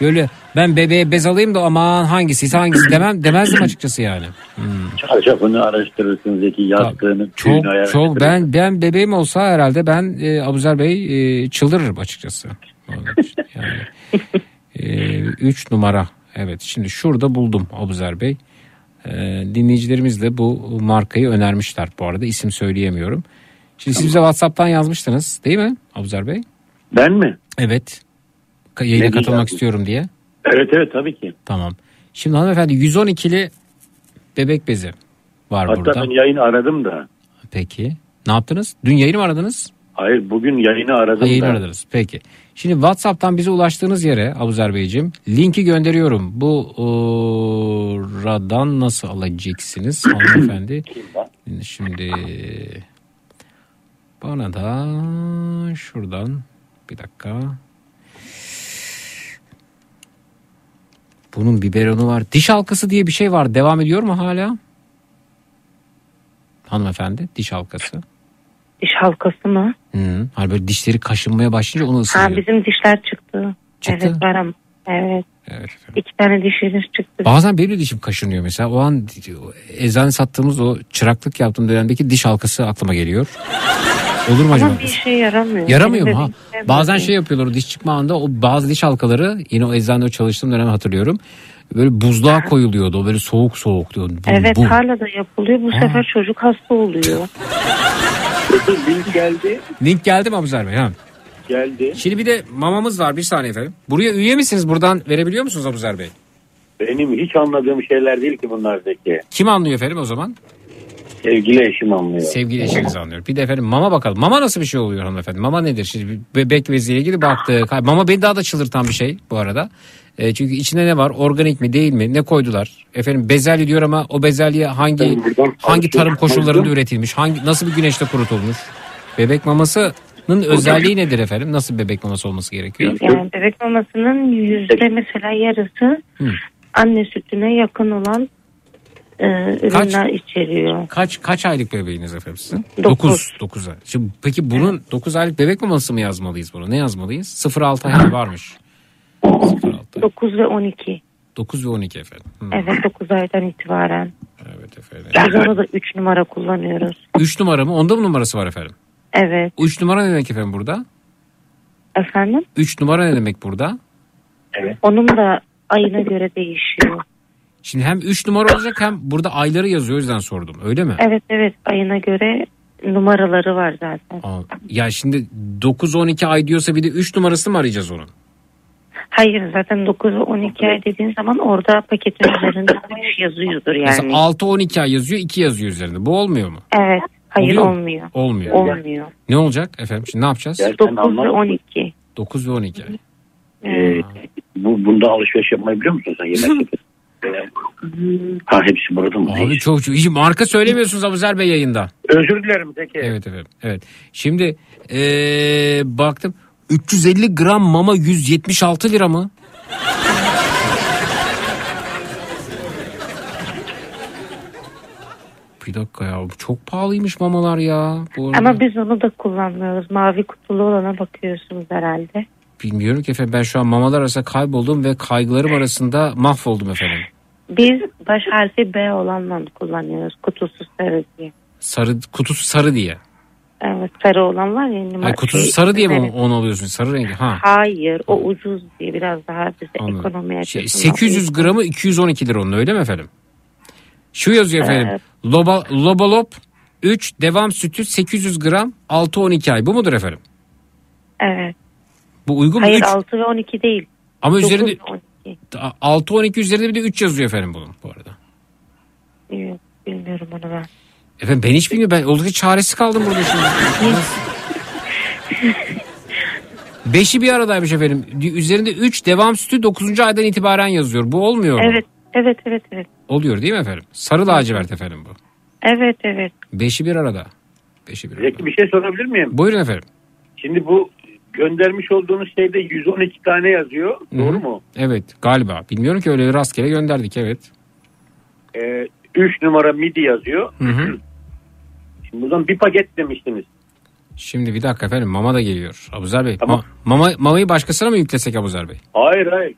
Böyle ben bebeğe bez alayım da aman hangisi hangisi demem demezdim açıkçası yani. Hmm. Çarşafını araştırırsın Zeki. Yastığını, Çok çok ben ben bebeğim olsa herhalde ben e, Abuzer Bey e, çıldırırım açıkçası. Yani 3 numara. Evet şimdi şurada buldum Abuzer Bey. E, dinleyicilerimiz de bu markayı önermişler bu arada isim söyleyemiyorum. Şimdi siz bize WhatsApp'tan yazmıştınız değil mi Abuzer Bey? Ben mi? Evet. Yayına Ne katılmak istiyorum diye. Evet evet tabii ki. Tamam. Şimdi hanımefendi 112'li bebek bezi var Hatta burada. ben yayını aradım da. Peki. Ne yaptınız? Dün yayını mı aradınız? Hayır bugün yayını aradım Ha, yayını da. aradınız. Peki. Şimdi WhatsApp'tan bize ulaştığınız yere Abuzer Beyciğim linki gönderiyorum. Bu o, radan nasıl alacaksınız hanımefendi? Şimdi bana da şuradan bir dakika. Bunun biberonu var. Diş halkası diye bir şey var. Devam ediyor mu hala? Hanımefendi diş halkası. Diş halkası mı? Hı. Hani böyle dişleri kaşınmaya başlayınca onu ısırıyor. Ha bizim dişler çıktı. Çıktı? Evet varam. Evet. Evet. İki tane dişimiz çıktı. Bazen benim de dişim kaşınıyor mesela. O an eczane sattığımız o çıraklık yaptığım dönemdeki diş halkası aklıma geliyor. Olur mu acaba? Ama bir işe yaramıyor. Yaramıyor mu ha? dişlerim Bazen şey yapıyorlar diş çıkma anında o bazı diş halkaları yine o eczanede çalıştığım dönem hatırlıyorum. Böyle buzluğa koyuluyordu. O böyle soğuk soğuk diyor. Bu, Evet bu. hala da yapılıyor. Bu sefer çocuk hasta oluyor. Link geldi. Link geldi mi Abuzer Bey? Ha. Geldi. Şimdi bir de mamamız var bir saniye efendim. Buraya üye misiniz? Buradan verebiliyor musunuz Abuzer Bey? Benim hiç anladığım şeyler değil ki bunlar Zeki. Kim anlıyor efendim o zaman? Sevgili eşim anlıyor. Sevgili eşiniz anlıyor. Bir de efendim mama bakalım. Mama nasıl bir şey oluyor hanımefendi? Mama nedir? Şimdi bebek beziyle ilgili baktık. Mama beni daha da çıldırtan bir şey bu arada. E, çünkü içinde ne var? Organik mi değil mi? Ne koydular? Efendim bezelye diyor ama o bezelye hangi hangi tarım koşullarında üretilmiş? Hangi nasıl bir güneşte kurutulmuş? Bebek mamasının özelliği nedir efendim? Nasıl bebek maması olması gerekiyor? Yani bebek mamasının yüzde mesela yarısı Hı. anne sütüne yakın olan e, ürünler içeriyor. Kaç kaç aylık bebeğiniz efendim sizin? Dokuz. 9. 9 ay. Şimdi peki bunun 9 aylık bebek maması mı yazmalıyız bunu? Ne yazmalıyız? 0-6 ay varmış. 9 ve 12. 9 ve 12 efendim. Hı. Evet 9 aydan itibaren. Evet efendim. Biz onu da 3 numara kullanıyoruz. 3 numara mı? Onda mı numarası var efendim? Evet. 3 numara ne demek efendim burada? Efendim? 3 numara ne demek burada? Onun da ayına göre değişiyor. Şimdi hem 3 numara olacak hem burada ayları yazıyor o yüzden sordum. Öyle mi? Evet evet ayına göre numaraları var zaten. Aa, ya şimdi 9-12 ay diyorsa bir de 3 numarasını mı arayacağız onun? Hayır zaten 9 ve 12 ay dediğin zaman orada paketin üzerinde 3 yazıyordur yani. Mesela 6-12 ay yazıyor 2 yazıyor üzerinde. Bu olmuyor mu? Evet. Hayır Oluyor mu? olmuyor. Olmuyor. Olmuyor. Ne olacak efendim? Şimdi ne yapacağız? 9 ve 12. 9 ve 12 ay. Ee, bu, bunda alışveriş yapmayı biliyor musun sen yemek ha hepsi burada mı? Abi çok çok. Hiç marka söylemiyorsunuz Abuzer Bey yayında. Özür dilerim Zeki. Evet efendim. Evet. Şimdi ee, baktım 350 gram mama 176 lira mı? Bir dakika ya çok pahalıymış mamalar ya. Bu arada. Ama biz onu da kullanmıyoruz. Mavi kutulu olana bakıyorsunuz herhalde. Bilmiyorum ki efendim ben şu an mamalar arasında kayboldum ve kaygılarım arasında mahvoldum efendim. Biz baş harfi B olanla kullanıyoruz. Kutusu sarı diye. Sarı kutusu sarı diye. Evet sarı olan var ya. numara- Hayır, kutusu şey, sarı diye mi evet. onu alıyorsun? Sarı rengi. Ha. Hayır o ucuz diye biraz daha bize Anladım. ekonomi Şey, açısından 800 gramı 212 lira onun öyle mi efendim? Şu yazıyor efendim. Evet. Loba, Lobalop 3 devam sütü 800 gram 6-12 ay. Bu mudur efendim? Evet. Bu uygun mu? Hayır Üç- 6 ve 12 değil. Ama Dokuz üzerinde ve 12. 6-12 üzerinde bir de 3 yazıyor efendim bunun bu arada. Bilmiyorum onu ben. Efendim ben hiç bilmiyorum. Ben oldukça çaresiz kaldım burada şimdi. Beşi bir aradaymış efendim. Üzerinde 3 devam sütü 9. aydan itibaren yazıyor. Bu olmuyor mu? Evet evet evet evet. Oluyor değil mi efendim? Sarı lacivert efendim bu. Evet evet. Beşi bir arada. Beşi bir arada. Zeki bir şey sorabilir miyim? Buyurun efendim. Şimdi bu göndermiş olduğunuz şeyde 112 tane yazıyor. Doğru Hı. mu? Evet galiba. Bilmiyorum ki öyle rastgele gönderdik evet. Ee, 3 numara midi yazıyor. Hı hı. Şimdi buradan bir paket demiştiniz. Şimdi bir dakika efendim mama da geliyor. Abuzer Bey. Ma- mama, mamayı başkasına mı yüklesek Abuzer Bey? Hayır hayır.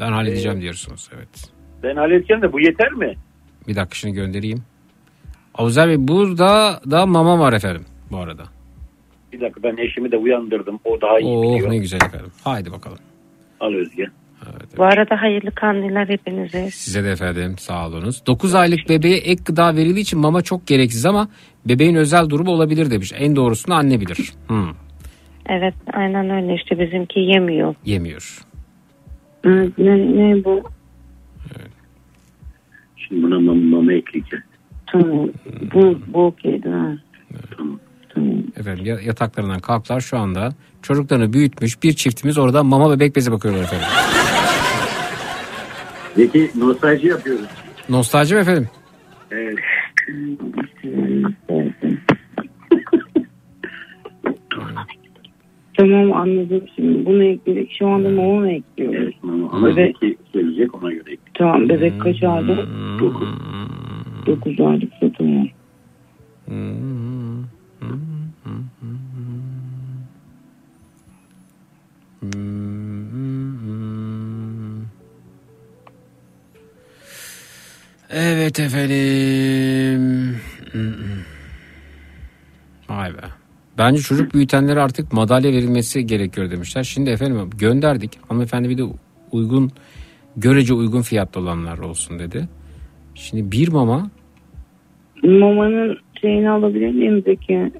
Ben halledeceğim diyorsunuz evet. Ben halledeceğim de bu yeter mi? Bir dakika şunu göndereyim. Abuzer Bey burada da mama var efendim bu arada. Bir dakika ben eşimi de uyandırdım. O daha iyi Oh biliyor. ne güzel efendim. Haydi bakalım. Al Özge. Bu arada hayırlı kandiller hepinize. Size de efendim sağ olunuz. 9 aylık bebeğe ek gıda verildiği için mama çok gereksiz ama bebeğin özel durumu olabilir demiş. En doğrusunu anne bilir. Hmm, Evet aynen öyle işte bizimki yemiyor. yemiyor. Ne, ne bu? Buna mama, mama ekleyeceğiz. Tamam. Bu, bu okeydi ha. Efendim ya- yataklarından kalktılar şu anda. Çocuklarını büyütmüş bir çiftimiz orada mama bebek bezi bakıyorlar efendim. Zeki nostalji yapıyoruz. Nostalji mi efendim? Evet. Tamam anladım şimdi. Bunu ekledik. Şu anda mama mı ekliyoruz? Ama Bebek, Zeki gelecek ona göre. Tamam bebek kaç ayda? 9. 9 aylıksa tamam. Evet efendim. Vay be. Bence çocuk büyütenlere artık madalya verilmesi gerekiyor demişler. Şimdi efendim gönderdik. Hanımefendi bir de uygun görece uygun fiyatlı olanlar olsun dedi. Şimdi bir mama Mamanın şeyini alabilir miyim Zeki?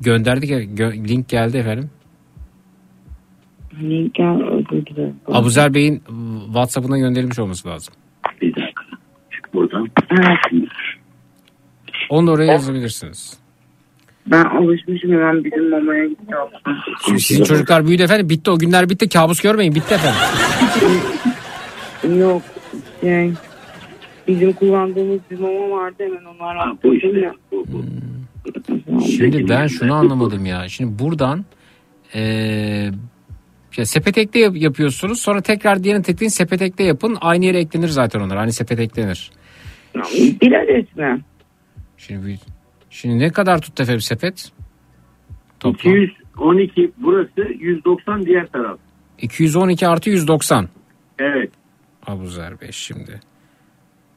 gönderdik ya, gö- link geldi efendim. Link gel özür dilerim. Abuzer Bey'in WhatsApp'ına gönderilmiş olması lazım. Bir dakika. Çık buradan. Onu da oraya yazabilirsiniz. Ben alışmışım hemen bizim mamaya gidiyorum. Şimdi sizin çocuklar büyüdü efendim. Bitti o günler bitti. Kabus görmeyin. Bitti efendim. Yok şey bizim kullandığımız bir mama vardı hemen onlar bu işte. ya. Şimdi ben şunu anlamadım ya. Şimdi buradan eee ya sepet ekle yap- yapıyorsunuz. Sonra tekrar diğerini tekleyin sepet ekle yapın. Aynı yere eklenir zaten onlar. Hani sepet eklenir. Bir adet mi? Şimdi, şimdi ne kadar tuttu efendim sepet? Toplam. 212 burası 190 diğer taraf. 212 artı 190. Evet. Abuzer Bey şimdi.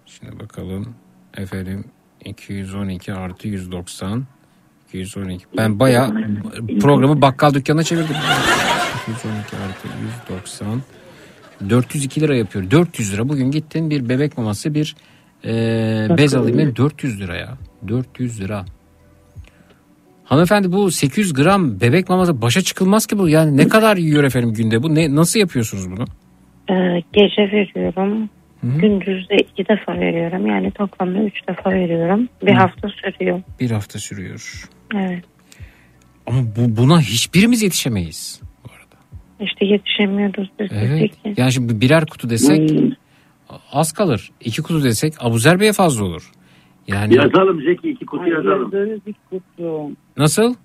Şimdi bakalım. Efendim 212 artı 190. 212. Ben bayağı programı bakkal dükkanına çevirdim. 212 artı 190. 402 lira yapıyor. 400 lira. Bugün gittin bir bebek maması bir e, bez alayım. dedim. 400 lira ya. 400 lira. Hanımefendi bu 800 gram bebek maması başa çıkılmaz ki bu. Yani ne kadar yiyor efendim günde bu? Ne, nasıl yapıyorsunuz bunu? Ee, gece veriyorum. Gündüz de iki defa veriyorum. Yani toplamda üç defa veriyorum. Bir Hı. hafta sürüyor. Bir hafta sürüyor. Evet. Ama bu, buna hiçbirimiz yetişemeyiz. İşte yetişemiyoruz biz. Evet. Peki. Yani şimdi birer kutu desek az kalır. İki kutu desek Abuzer Bey'e fazla olur. Yani Yazalım Zeki iki kutu yazalım. Yazdığınız iki kutu. nasıl?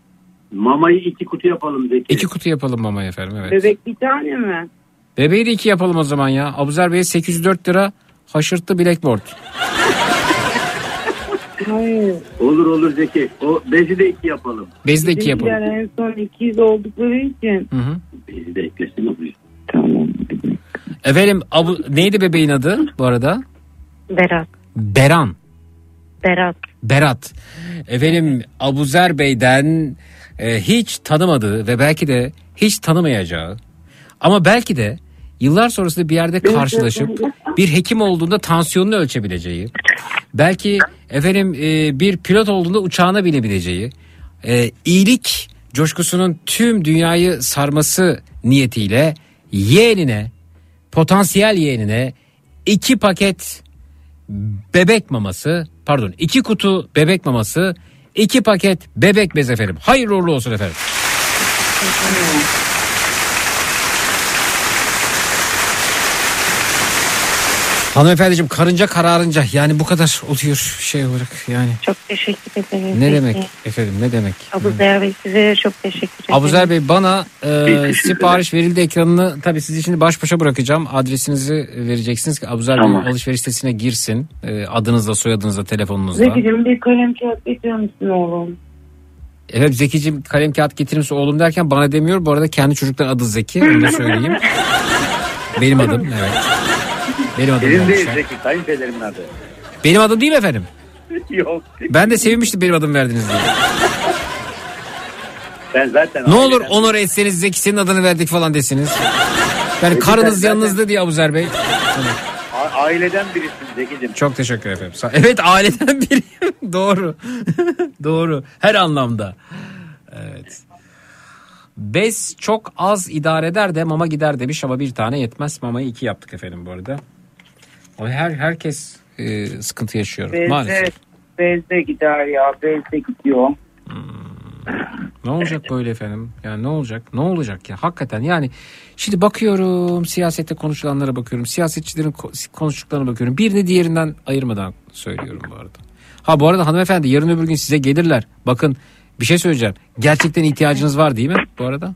Mamayı iki kutu yapalım Zeki. İki kutu yapalım mama efendim evet. Bebek bir tane mi? Bebeği de iki yapalım o zaman ya. Abuzer Bey'e 804 lira haşırttı blackboard. Hayır. Olur olur Zeki. O bezi de iki yapalım. Bezi de iki yapalım. en son ikiz oldukları için. Hı hı. Bezi de eklesin buraya. Tamam. Efendim Abu, neydi bebeğin adı bu arada? Berat. Beran. Berat. Berat. Efendim Abuzer Bey'den e, hiç tanımadığı ve belki de hiç tanımayacağı ama belki de yıllar sonrasında bir yerde karşılaşıp bir hekim olduğunda tansiyonunu ölçebileceği, belki efendim e, bir pilot olduğunda uçağına binebileceği, e, iyilik coşkusunun tüm dünyayı sarması niyetiyle yeğenine, potansiyel yeğenine iki paket bebek maması pardon iki kutu bebek maması iki paket bebek bez efendim. Hayırlı uğurlu olsun efendim. Hanımefendiciğim karınca kararınca yani bu kadar oluyor şey olarak yani. Çok teşekkür ederim. Ne demek efendim ne demek? Abuzer Bey size çok teşekkür ederim. Abuzer Bey bana e, sipariş verildi ekranını tabii sizi şimdi baş başa bırakacağım. Adresinizi vereceksiniz ki Abuzer Tamam. Bey alışveriş sitesine girsin. E, adınızla soyadınızla telefonunuzla. Zeki'cim bir kalem kağıt getirir misin oğlum? Evet Zeki'cim kalem kağıt getirir misin oğlum derken bana demiyor. Bu arada kendi çocukların adı Zeki onu da söyleyeyim. Benim adım evet. Benim adım Senin değil. Zeki. Kayınpederimin adı. Benim adım değil mi efendim? Yok. Ben de sevinmiştim benim adım verdiniz diye. Ben zaten Ne olur onur etseniz Zeki senin adını verdik falan desiniz. Yani karınız yanınızda diye Abuzer Bey. A- aileden birisin Zeki'cim. Çok teşekkür ederim. Evet aileden biriyim. Doğru. Doğru. Her anlamda. Evet. Bez çok az idare eder de mama gider demiş ama bir tane yetmez. Mamayı iki yaptık efendim bu arada. Ama her herkes e, sıkıntı yaşıyor Bezde, maalesef. bezde gider ya. Bezde gidiyor. Ne olacak böyle efendim? Yani ne olacak? Ne olacak ya? Hakikaten yani şimdi bakıyorum siyasette konuşulanlara bakıyorum. Siyasetçilerin ko- konuştuklarına bakıyorum. Birini diğerinden ayırmadan söylüyorum bu arada. Ha bu arada hanımefendi yarın öbür gün size gelirler. Bakın bir şey söyleyeceğim. Gerçekten ihtiyacınız var değil mi bu arada?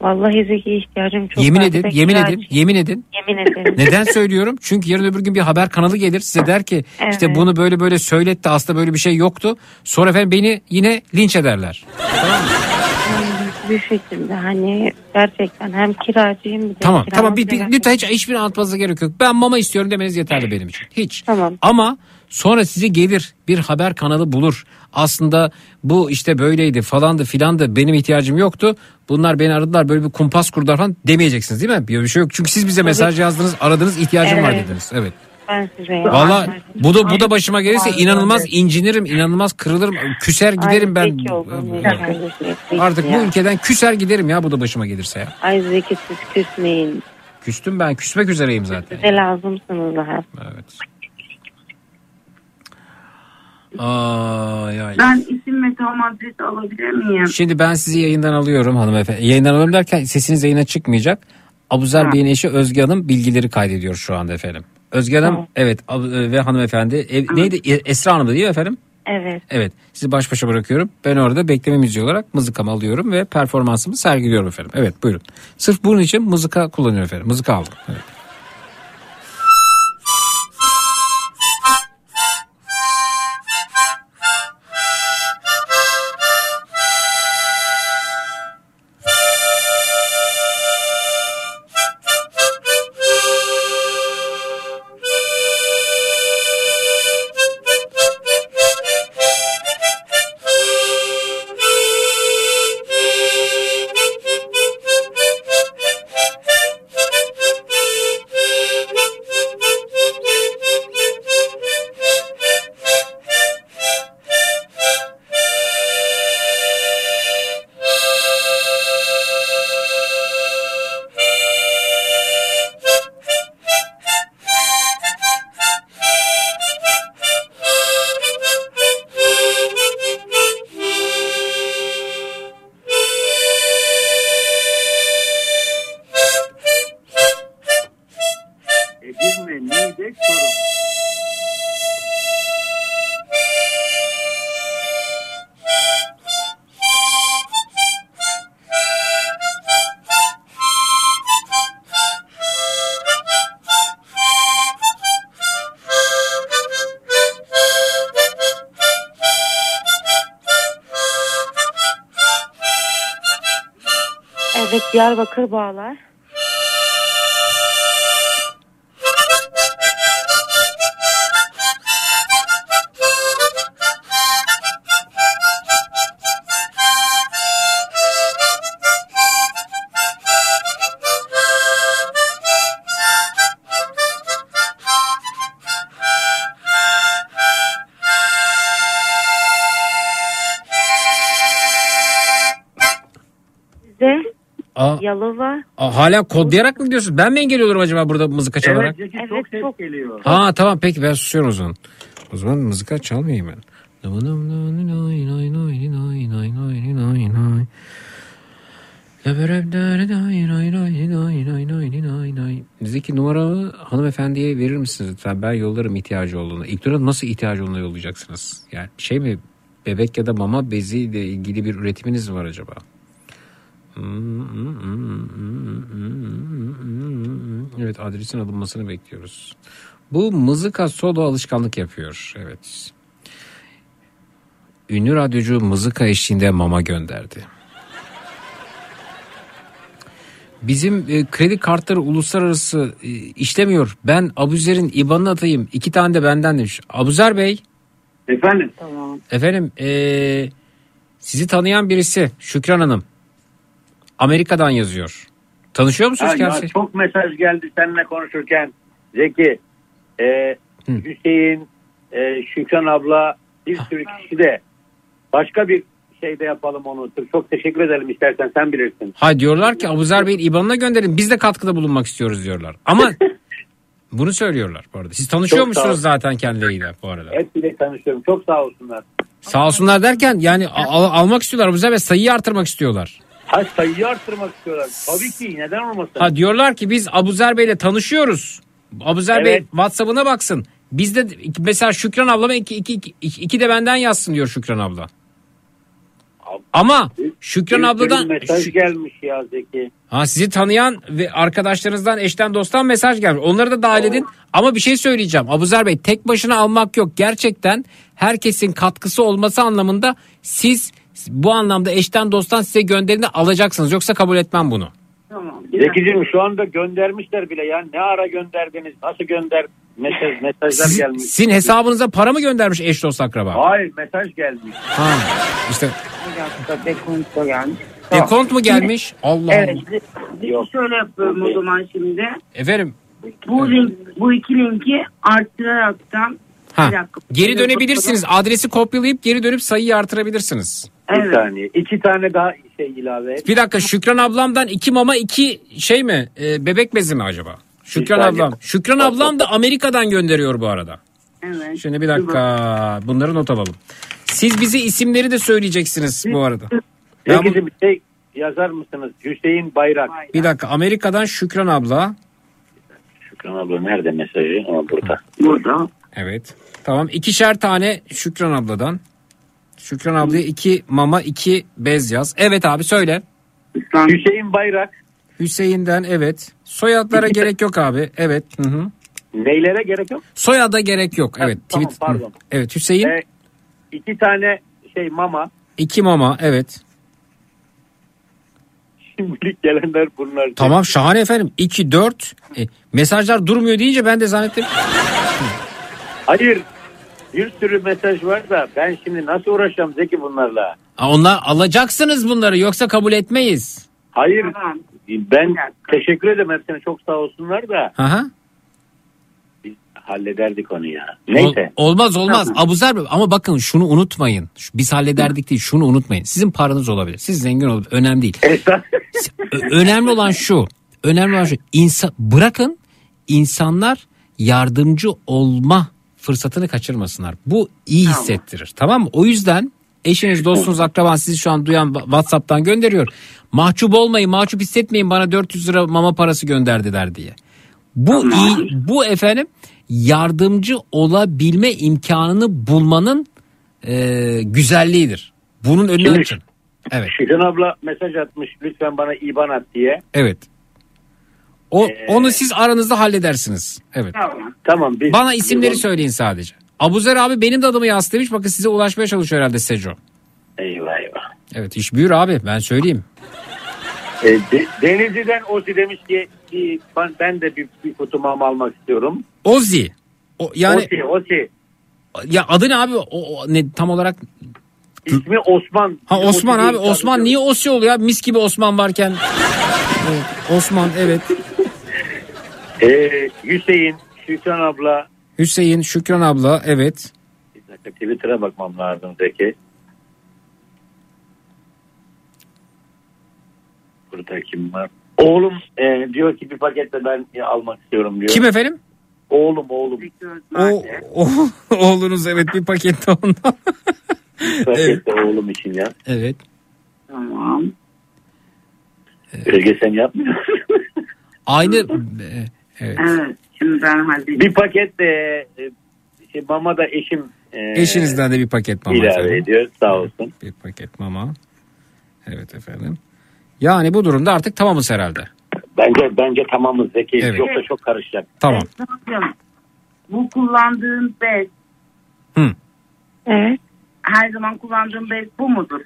Vallahi Zeki ihtiyacım çok yemin var. edin, yemin kiracı- edin, yemin edin. Yemin ederim. Neden söylüyorum? Çünkü yarın öbür gün bir haber kanalı gelir size der ki işte Evet. bunu böyle böyle söyletti aslında böyle bir şey yoktu. Sonra efendim beni yine linç ederler. bir şekilde hani gerçekten hem kiracıyım bir de Tamam tamam bir, bir, lütfen hiç hiçbir anlatmanıza gerek yok. Ben mama istiyorum demeniz yeterli benim için. Hiç. Tamam. Ama Sonra sizi gelir bir haber kanalı bulur. Aslında bu işte böyleydi falandı filandı benim ihtiyacım yoktu. Bunlar beni aradılar böyle bir kumpas kurdular falan demeyeceksiniz değil mi? Bir şey yok. Çünkü siz bize mesaj yazdınız aradınız ihtiyacım var Evet. dediniz. Evet. Valla bu da bu da başıma gelirse inanılmaz incinirim, inanılmaz kırılırım, küser giderim ben. Beyefendi. Artık bu ülkeden küser giderim ya bu da başıma gelirse ya. Ay Zeki siz küsmeyin. Küstüm ben küsmek üzereyim zaten. Size lazımsınız daha. Evet. Ay, ay. Ben isim ve tam adres alabilir miyim? Şimdi ben sizi yayından alıyorum hanımefendi. Yayından alıyorum derken sesiniz yayına çıkmayacak. Abuzer Bey'in eşi Özge Hanım bilgileri kaydediyor şu anda efendim. Özge Hanım evet ab- ve hanımefendi ev, neydi E- Esra Hanım değil mi efendim? Evet. Evet sizi baş başa bırakıyorum. Ben orada bekleme müziği olarak mızıkamı alıyorum ve performansımı sergiliyorum efendim. Evet buyurun. Sırf bunun için mızıka kullanıyorum efendim. Mızıka aldım. Evet. Diyarbakır bağlar. Yalova. aa, hala kodlayarak mı gidiyorsunuz? Ben mi engel oluyorum acaba burada mızıka çalarak? Evet, Zeki çok ses geliyor. Ha tamam peki ben susuyorum o zaman. O zaman mızıka çalmayayım ben. Zeki numaramı hanımefendiye verir misiniz lütfen? Ben yollarım ihtiyacı olduğunu. İlk dönem nasıl ihtiyacı olduğunu yollayacaksınız? Yani şey mi bebek ya da mama bezi ile ilgili bir üretiminiz mi var acaba? Evet adresin alınmasını bekliyoruz. Bu mızıka solo alışkanlık yapıyor. Evet. Ünlü radyocu mızıka eşliğinde mama gönderdi. Bizim e, kredi kartları uluslararası e, işlemiyor. Ben Abuzer'in IBAN'ını atayım. İki tane de benden demiş. Abuzer Bey. Efendim? Tamam. Efendim e, sizi tanıyan birisi Şükran Hanım. Amerika'dan yazıyor. Tanışıyor musunuz kendisi? çok mesaj geldi seninle konuşurken. Zeki, e, Hüseyin, e, Şükran abla, bir sürü kişi de başka bir şeyde yapalım onu. Çok teşekkür ederim istersen sen bilirsin. Ha diyorlar ki Abuzer Bey'in IBAN'ına gönderin biz de katkıda bulunmak istiyoruz diyorlar. Ama bunu söylüyorlar bu arada. Siz tanışıyor Çok musunuz zaten kendileriyle bu arada? Hepsiyle tanışıyorum. Çok sağ olsunlar. Sağ olsunlar derken yani al- almak istiyorlar Abuzer Bey sayıyı artırmak istiyorlar. Ha sayıyı arttırmak istiyorlar. Tabii ki neden olmasın? Ha diyorlar ki biz Abuzer Bey'le tanışıyoruz. Abuzer Bey Evet. WhatsApp'ına baksın. Bizde mesela Şükran ablama iki, iki, iki, iki de benden yazsın diyor Şükran abla. Ama Şükran abladan mesaj gelmiş ya Zeki. Ha sizi tanıyan ve arkadaşlarınızdan eşten dosttan mesaj gelmiş. Onları da dahil edin. Ama bir şey söyleyeceğim. Abuzer Bey tek başına almak yok. Gerçekten herkesin katkısı olması anlamında siz bu anlamda eşten dosttan size gönderini alacaksınız. Yoksa kabul etmem bunu. Tamam. Zekiciğim şu anda göndermişler bile ya. Ne ara gönderdiniz? Nasıl gönder? Mesaj, mesajlar Sizin, gelmiş. sizin hesabınıza para mı göndermiş eş dost akraba? Hayır mesaj gelmiş. Ha, işte dekonto gelmiş. dekont mu gelmiş? Allah Evet. Allah. Şöyle yapıyorum o zaman şimdi. Efendim Bu link, bu iki linki arttıraraktan ha, geri dönebilirsiniz. Adresi kopyalayıp geri dönüp sayıyı artırabilirsiniz. Bir saniye. İki tane daha şey ilave et. Bir dakika Şükran ablamdan iki mama iki şey mi? E, bebek bezi mi acaba? Şükran ablam. Şükran ablam da Amerika'dan gönderiyor bu arada. Evet. Şimdi bir dakika bunları not alalım. Siz bize isimleri de söyleyeceksiniz bu arada. Ben bu- bir şey yazar mısınız? Hüseyin Bayrak. bir dakika Amerika'dan Şükran abla. Şükran abla nerede mesajı? Ama burada. Burada. Evet. Tamam ikişer tane Şükran abladan. Şükran ablaya iki mama iki bez yaz. Evet abi söyle. Hüseyin Bayrak. Hüseyin'den evet. Soyadlara gerek yok abi. Evet. Hı hı. Neylere gerek yok? Soyada gerek yok. Evet. tamam, tweet- pardon. Evet Hüseyin. Ee, iki tane şey mama. iki mama evet. Şimdilik gelenler bunlar. Tamam şahane efendim. 2 4 e, mesajlar durmuyor deyince ben de zannettim. Hayır. Bir sürü mesaj var da ben şimdi nasıl uğraşacağım Zeki bunlarla? Aa, Onlar alacaksınız bunları yoksa kabul etmeyiz. Hayır. Ben teşekkür ederim hepsine çok sağ olsunlar da Aha. biz hallederdik onu ya. Neyse. Ol- olmaz olmaz. Abuzer Bey ama bakın şunu unutmayın. Şu- Biz hallederdik değil şunu unutmayın. Sizin paranız olabilir. Siz zengin olabilir. Önemli değil. Ö- önemli olan şu. Önemli olan şu. İnsan, bırakın insanlar yardımcı olma fırsatını kaçırmasınlar. Bu iyi hissettirir. Tamam mı? O yüzden eşiniz, dostunuz, akraban sizi şu an duyan WhatsApp'tan gönderiyor. Mahcup olmayın, mahcup hissetmeyin bana 400 lira mama parası gönderdiler diye. Bu iyi, bu efendim yardımcı olabilme imkanını bulmanın e, güzelliğidir. Bunun önünü Şimdi- açın. Evet. Şükran abla mesaj atmış lütfen bana IBAN at diye. Evet. O Ee, onu siz aranızda halledersiniz. Evet. Tamam. Biz, Bana isimleri söyleyin sadece. Abuzer abi benim de adımı yaz demiş. Bakın size ulaşmaya çalışıyor herhalde Seco. Eyvah eyvah. Evet iş büyür abi ben söyleyeyim. E, De- Denizli'den Ozi demiş ki ben, ben de bir, bir kutu mama almak istiyorum. Ozi. O, yani Ozi, Ozi. ya adı ne abi? O, o- ne tam olarak? İsmi Osman. Ha Osman Ozi abi Osman niye Osi oluyor? Mis gibi Osman varken. Evet, Osman evet. Ediyorum. E, Hüseyin, Şükran abla. Hüseyin, Şükran abla evet. Bir dakika Twitter'a bakmam lazım Zeki. Burada kim var? Oğlum e, diyor ki bir paket de ben almak istiyorum diyor. Kim efendim? Oğlum oğlum. O, o oğlunuz evet bir pakette ondan. Bir paket de oğlum için ya. evet. Tamam. Özge sen yapmıyorsun. Aynı evet. Evet. Şimdi ben halledeyim. bir paket de e, şey, mama da eşim e, Eşinizden de bir paket mama ilave efendim. ediyor sağ olsun. Bir paket mama. Evet efendim. Yani bu durumda artık tamamız herhalde. Bence bence tamamız Zeki. Evet. Yoksa çok karışacak. Tamam. Bu kullandığın bez Hı. Evet. her zaman kullandığın bez bu mudur?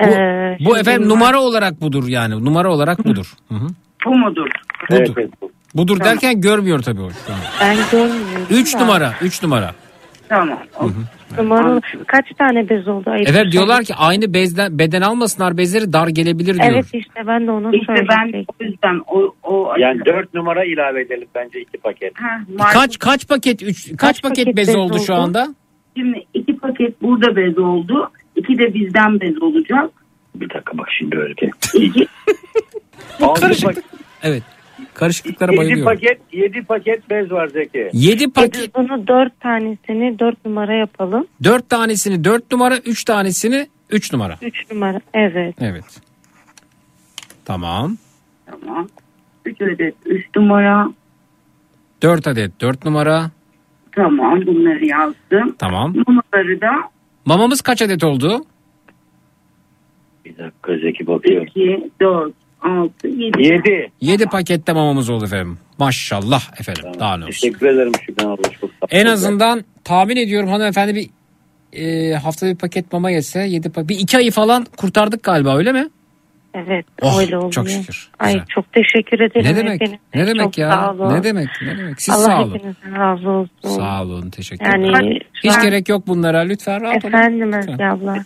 Bu, Ee, bu efendim numara olarak budur yani. Numara olarak budur. Hı hı. Bu mudur? Evet, Budur. evet, bu. Budur derken görmüyor tabii o şu an. Ben görmüyorum. 3 da. numara. 3 numara. Tamam. Numara kaç tane bez oldu? Ayıp Evet diyorlar şey. ki aynı bezden beden almasınlar bezleri dar gelebilir diyor. Evet işte ben de onu İşte ben o yüzden o, o Yani dört numara ilave edelim bence iki paket. Ha, Kaç kaç paket 3 kaç, paket, paket bez bez oldu şu oldu? anda? Şimdi iki paket burada bez oldu. İki de bizden bez olacak. Bir dakika bak şimdi Özge. İki, Altı Karışık. Evet. Karışıklıklara yedi bayılıyorum. paket, yedi paket bez var Zeki. 7 paket Biz bunu dört tanesini dört numara yapalım. 4 tanesini 4 numara 3 tanesini 3 numara. Üç numara. Evet. Evet. Tamam. tamam. Üç adet üç numara. 4 adet 4 numara. Tamam bunları yazdım. Tamam. Numaraları da Mamamız kaç adet oldu? Bir dakika Zeki bakıyor. 2, 4, 6, 7. Yedi. 7 pakette mamamız oldu efendim. Maşallah efendim. Daha ne olsun. Teşekkür ederim Şükran abla çok. En azından tahmin ediyorum hanımefendi bir e, haftada bir paket mama yese 7 paket. Bir iki ayı falan kurtardık galiba öyle mi? Evet Oh, öyle oluyor. çok şükür. Ay Güzel. çok teşekkür ederim. Ne demek? hepinize. Ne demek Çok ya? Sağ olun. Ne demek? Ne demek? Siz Allah sağ olun. hepinizden razı olsun. Sağ olun. Teşekkür Yani ederim. Hiç an- gerek yok bunlara. Lütfen rahat olun. Efendim abla.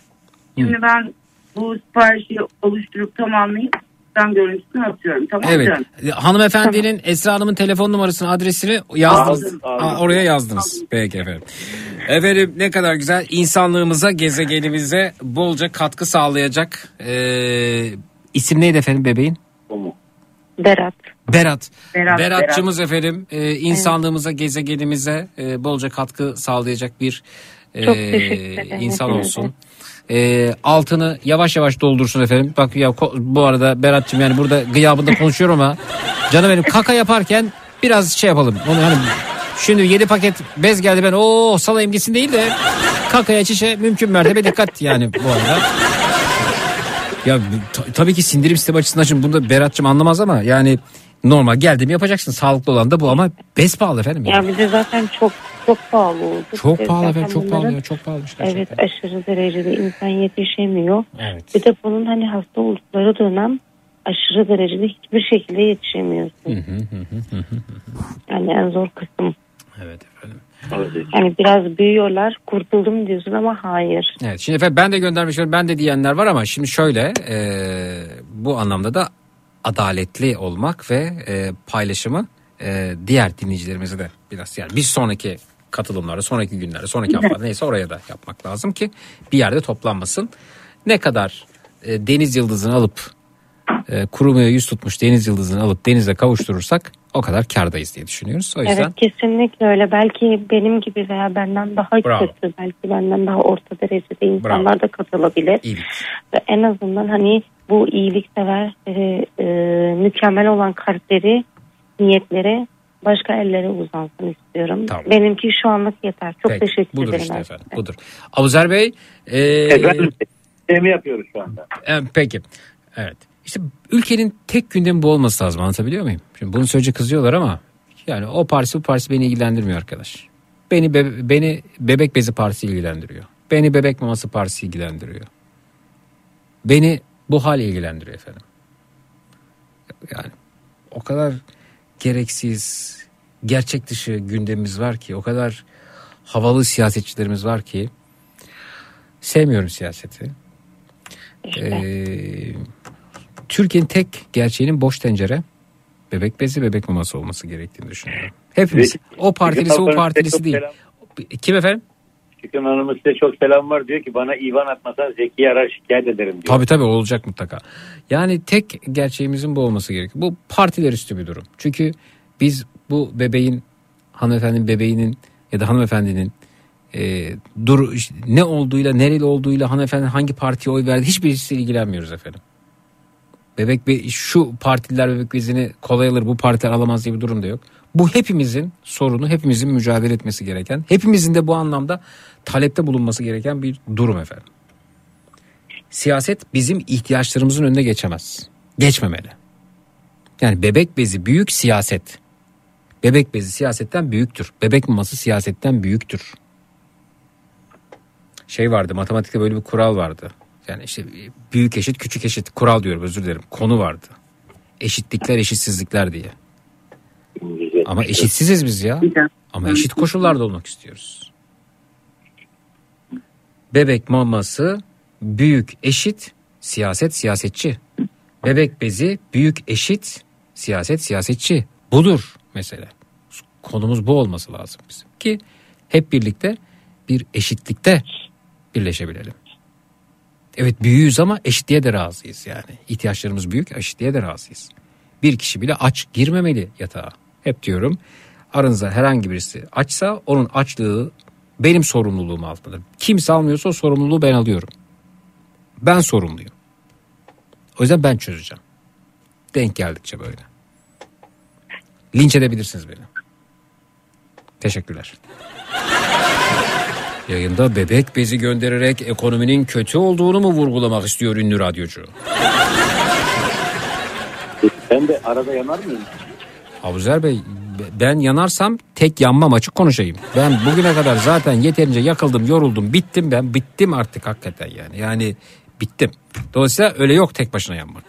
Şimdi ben bu siparişi oluşturup tamamlayıp ben görüntüsünü atıyorum. Tamam mı? Evet. Hanımefendinin Esra Hanım'ın telefon numarasını, adresini yazdınız. Aldım, aldım. Aa, oraya yazdınız. Peki efendim. Efendim ne kadar güzel. İnsanlığımıza, gezegenimize bolca katkı sağlayacak. Ee, isim neydi efendim bebeğin? Berat. Berat. Berat, Beratçımız efendim e, insanlığımıza, gezegenimize e, bolca katkı sağlayacak bir e, insan olsun. E, altını yavaş yavaş doldursun efendim. Bak ya bu arada Berat'cığım yani burada gıyabında konuşuyorum ama canım benim kaka yaparken biraz şey yapalım. Onu hani şimdi 7 paket bez geldi ben o salayım gitsin değil de kakaya çişe mümkün mertebe dikkat yani bu arada. Ya ta- tabii ki sindirim sistemi açısından şimdi bunu da Berat'cığım anlamaz ama yani normal geldi mi yapacaksın. Sağlıklı olan da bu ama bez pahalı efendim. Ya bir de zaten çok çok pahalı oldu. Çok de pahalı efendim çok pahalı ya çok pahalıymış Evet aşırı derecede insan yetişemiyor. Evet. Bir de bunun hani hasta oldukları dönem aşırı derecede hiçbir şekilde yetişemiyorsun. Yani en zor kısım. Evet efendim. Yani biraz büyüyorlar kurtuldum diyorsun ama hayır. Evet şimdi efendim ben de istiyorum ben de diyenler var ama şimdi şöyle e, bu anlamda da adaletli olmak ve e, paylaşımı e, diğer dinleyicilerimize de biraz yani bir sonraki katılımlarda sonraki günlerde sonraki haftalarda neyse oraya da yapmak lazım ki bir yerde toplanmasın. Ne kadar e, deniz yıldızını alıp e, kurumaya yüz tutmuş deniz yıldızını alıp denize kavuşturursak o kadar kardayız diye düşünüyoruz. O yüzden Evet kesinlikle öyle. Belki benim gibi veya benden daha Bravo. kötü, belki benden daha orta derecede insanlar da katılabilir. Ve en azından hani bu iyiliksever, e, e, mükemmel olan kalpleri, niyetleri başka ellere uzansın istiyorum. Tamam. Benimki şu anlık yeter. Çok Peki, teşekkür budur ederim. işte efendim budur. Abuzer Bey. E, Efendim sistemi yapıyoruz şu anda. E, peki. Evet. İşte ülkenin tek gündemi bu olması lazım anlatabiliyor muyum? Şimdi bunu söyleyince kızıyorlar ama yani o partisi bu partisi beni ilgilendirmiyor arkadaş. Beni be- beni bebek bezi partisi ilgilendiriyor. Beni bebek maması partisi ilgilendiriyor. Beni bu hal ilgilendiriyor efendim. Yani o kadar gereksiz, gerçek dışı gündemimiz var ki, o kadar havalı siyasetçilerimiz var ki sevmiyorum siyaseti. Ee, Türkiye'nin tek gerçeğinin boş tencere, bebek bezi, bebek maması olması gerektiğini düşünüyorum. Hepimiz. O partilisi bu partilisi değil. Kim efendim? Şükran Hanım'ın size çok selam var. Diyor ki bana İvan atmasan Zeki'yi arar şikayet ederim diyor. Tabii tabii olacak mutlaka. Yani tek gerçeğimizin bu olması gerekiyor. Bu partiler üstü bir durum. Çünkü biz bu bebeğin hanımefendinin bebeğinin ya da hanımefendinin e, dur ne olduğuyla nereli olduğuyla hanımefendi hangi partiye oy verdi hiçbirisiyle ilgilenmiyoruz efendim. Bebek be şu partiler bebek bezini kolay alır bu partiler alamaz diye bir durum da yok. Bu hepimizin sorunu, hepimizin mücadele etmesi gereken, hepimizin de bu anlamda talepte bulunması gereken bir durum efendim. Siyaset bizim ihtiyaçlarımızın önüne geçemez. Geçmemeli. Yani bebek bezi büyük siyaset. Bebek bezi siyasetten büyüktür. Bebek maması siyasetten büyüktür. Şey vardı matematikte böyle bir kural vardı. Yani işte büyük eşit küçük eşit kural diyorum özür dilerim. Konu vardı. Eşitlikler eşitsizlikler diye. Ama eşitsiziz biz ya. Ama eşit koşullarda olmak istiyoruz. Bebek maması büyük eşit siyaset siyasetçi. Bebek bezi büyük eşit siyaset siyasetçi. Budur mesele. Konumuz bu olması lazım bizim. Ki hep birlikte bir eşitlikte birleşebilelim. Evet büyüğüz ama eşitliğe de razıyız yani. İhtiyaçlarımız büyük eşitliğe de razıyız. Bir kişi bile aç girmemeli yatağa. Hep diyorum aranızda herhangi birisi açsa onun açlığı benim sorumluluğum altındadır. Kimse almıyorsa o sorumluluğu ben alıyorum. Ben sorumluyum. O yüzden ben çözeceğim. Denk geldikçe böyle. Linç edebilirsiniz beni. Teşekkürler. Yayında bebek bezi göndererek ekonominin kötü olduğunu mu vurgulamak istiyor ünlü radyocu? Ben de arada yanar mıyım? Abuzer Bey ben yanarsam tek yanmam açık konuşayım. Ben bugüne kadar zaten yeterince yakıldım yoruldum bittim ben bittim artık hakikaten yani. Yani Bittim. Dolayısıyla öyle yok tek başına yanmak.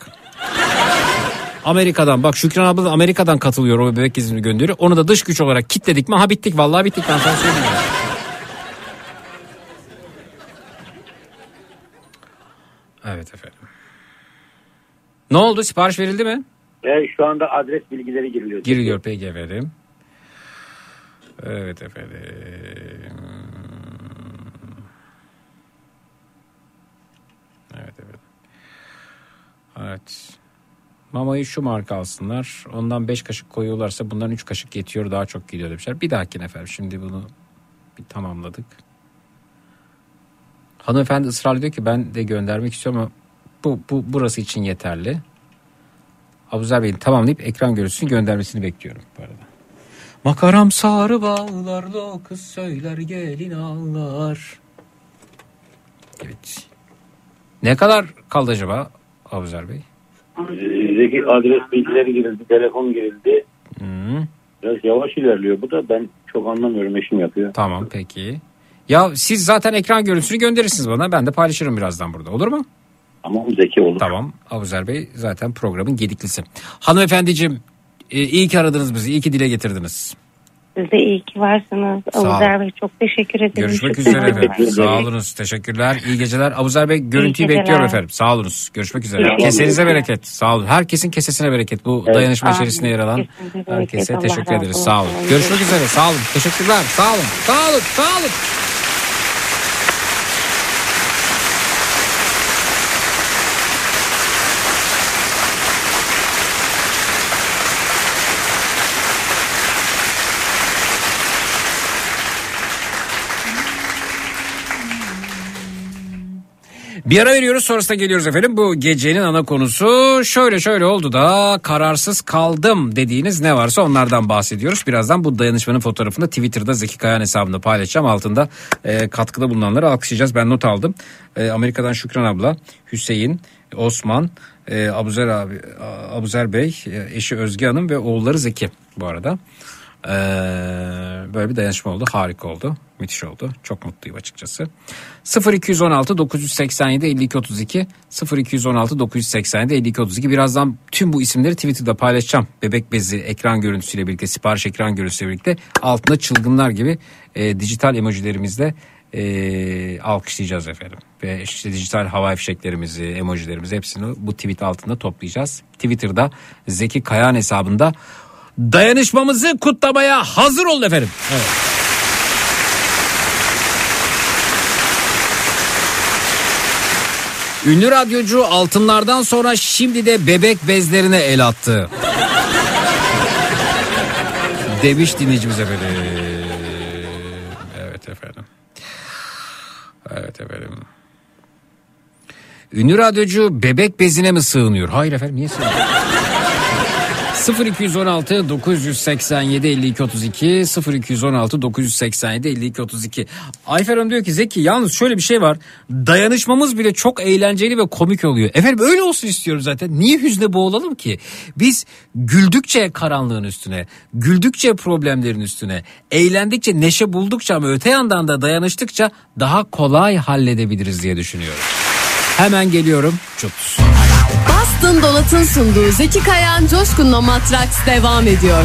Amerika'dan bak Şükran abla da Amerika'dan katılıyor o bebek izini gönderiyor. Onu da dış güç olarak kitledik mi ha bittik vallahi bittik ben sana söyleyeyim. Evet efendim. Ne oldu sipariş verildi mi? Ve şu anda adres bilgileri giriliyor. Giriliyor peki efendim. Evet efendim. Evet evet. Evet. Mamayı şu marka alsınlar. Ondan 5 kaşık koyuyorlarsa bundan 3 kaşık yetiyor daha çok gidiyor demişler. Bir dahakine efendim şimdi bunu bir tamamladık. Hanımefendi ısrarla diyor ki ben de göndermek istiyorum ama bu, bu burası için yeterli. Abuzer Bey'in tamamlayıp ekran görüntüsünü göndermesini bekliyorum bu arada. Makaram sarı bağlarla o kız söyler gelin ağlar. Evet. Ne kadar kaldı acaba Abuzer Bey? Zeki adres bilgileri girildi, telefon girildi. Hı. Biraz yavaş ilerliyor bu da ben çok anlamıyorum eşim yapıyor. Tamam peki. Ya siz zaten ekran görüntüsünü gönderirsiniz bana. Ben de paylaşırım birazdan burada. Olur mu? Tamam Zeki olur. Tamam. Abuzer Bey zaten programın gediklisi. Hanımefendiciğim e, iyi ki aradınız bizi. iyi ki dile getirdiniz. Siz de iyi ki varsınız. Sağ olun. Abuzer Bey çok teşekkür ederim. Görüşmek üzere efendim. Sağ olunuz. Teşekkürler. İyi geceler. Abuzer Bey görüntüyü bekliyorum efendim. Sağ olunuz. Görüşmek üzere. Teşekkür Kesenize ederim. bereket. Sağ olun. Herkesin kesesine bereket. Bu Evet. dayanışma Amin. içerisinde yer alan herkese Allah teşekkür ederiz. Sağ olun. Görüşmek üzere. Sağ olun. Teşekkürler. Sağ olun. Sağ olun. Sağ olun. Bir ara veriyoruz sonrasında geliyoruz efendim. Bu gecenin ana konusu şöyle şöyle oldu da kararsız kaldım dediğiniz ne varsa onlardan bahsediyoruz. Birazdan bu dayanışmanın fotoğrafını Twitter'da Zeki Kayan hesabında paylaşacağım. Altında e, katkıda bulunanları alkışlayacağız. Ben not aldım. E, Amerika'dan Şükran abla, Hüseyin, Osman, e, Abuzer abi, Abuzer Bey, e, eşi Özge Hanım ve oğulları Zeki bu arada. Ee, böyle bir dayanışma oldu. Harika oldu. Müthiş oldu. Çok mutluyum açıkçası. 0216 987 52 32 0216 987 52 32 birazdan tüm bu isimleri Twitter'da paylaşacağım. Bebek bezi ekran görüntüsüyle birlikte sipariş ekran görüntüsüyle birlikte altında çılgınlar gibi e, dijital emojilerimizle e, alkışlayacağız efendim. Ve işte dijital havai fişeklerimizi, emojilerimizi hepsini bu tweet altında toplayacağız. Twitter'da Zeki Kayan hesabında dayanışmamızı kutlamaya hazır olun efendim. Evet. Ünlü radyocu altınlardan sonra şimdi de bebek bezlerine el attı. Demiş dinleyicimiz efendim. Evet efendim. Evet efendim. Ünlü radyocu bebek bezine mi sığınıyor? Hayır efendim niye sığınıyor? 0216 987 52 32 0216 987 52 32 Ayfer Hanım diyor ki Zeki yalnız şöyle bir şey var dayanışmamız bile çok eğlenceli ve komik oluyor. Efendim öyle olsun istiyorum zaten niye hüzne boğulalım ki biz güldükçe karanlığın üstüne güldükçe problemlerin üstüne eğlendikçe neşe buldukça ama öte yandan da dayanıştıkça daha kolay halledebiliriz diye düşünüyorum. Hemen geliyorum. Çut. Boston Donat'ın sunduğu Zeki Kayan Coşkun'la Matraks devam ediyor.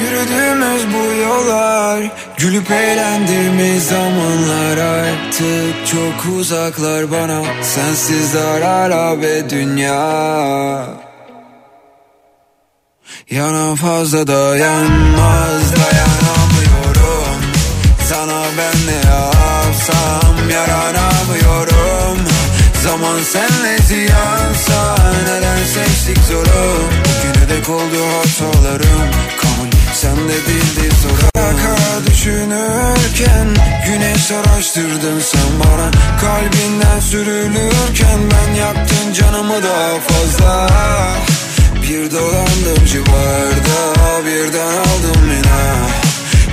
Yürüdüğümüz bu yollar Gülüp eğlendiğimiz zamanlar Artık çok uzaklar bana Sensiz dar ve dünya Yana fazla dayanmaz dayanamıyorum. Sana ben ne yapsam yaranamıyorum. Zaman senle ziyansa neden seçtik zorum Bugüne dek oldu hatalarım Kan sende değildi sorun kara düşünürken güneş araştırdın sen bana. Kalbinden sürülürken ben yaktın canımı daha fazla bir dolandım civarda birden aldım yine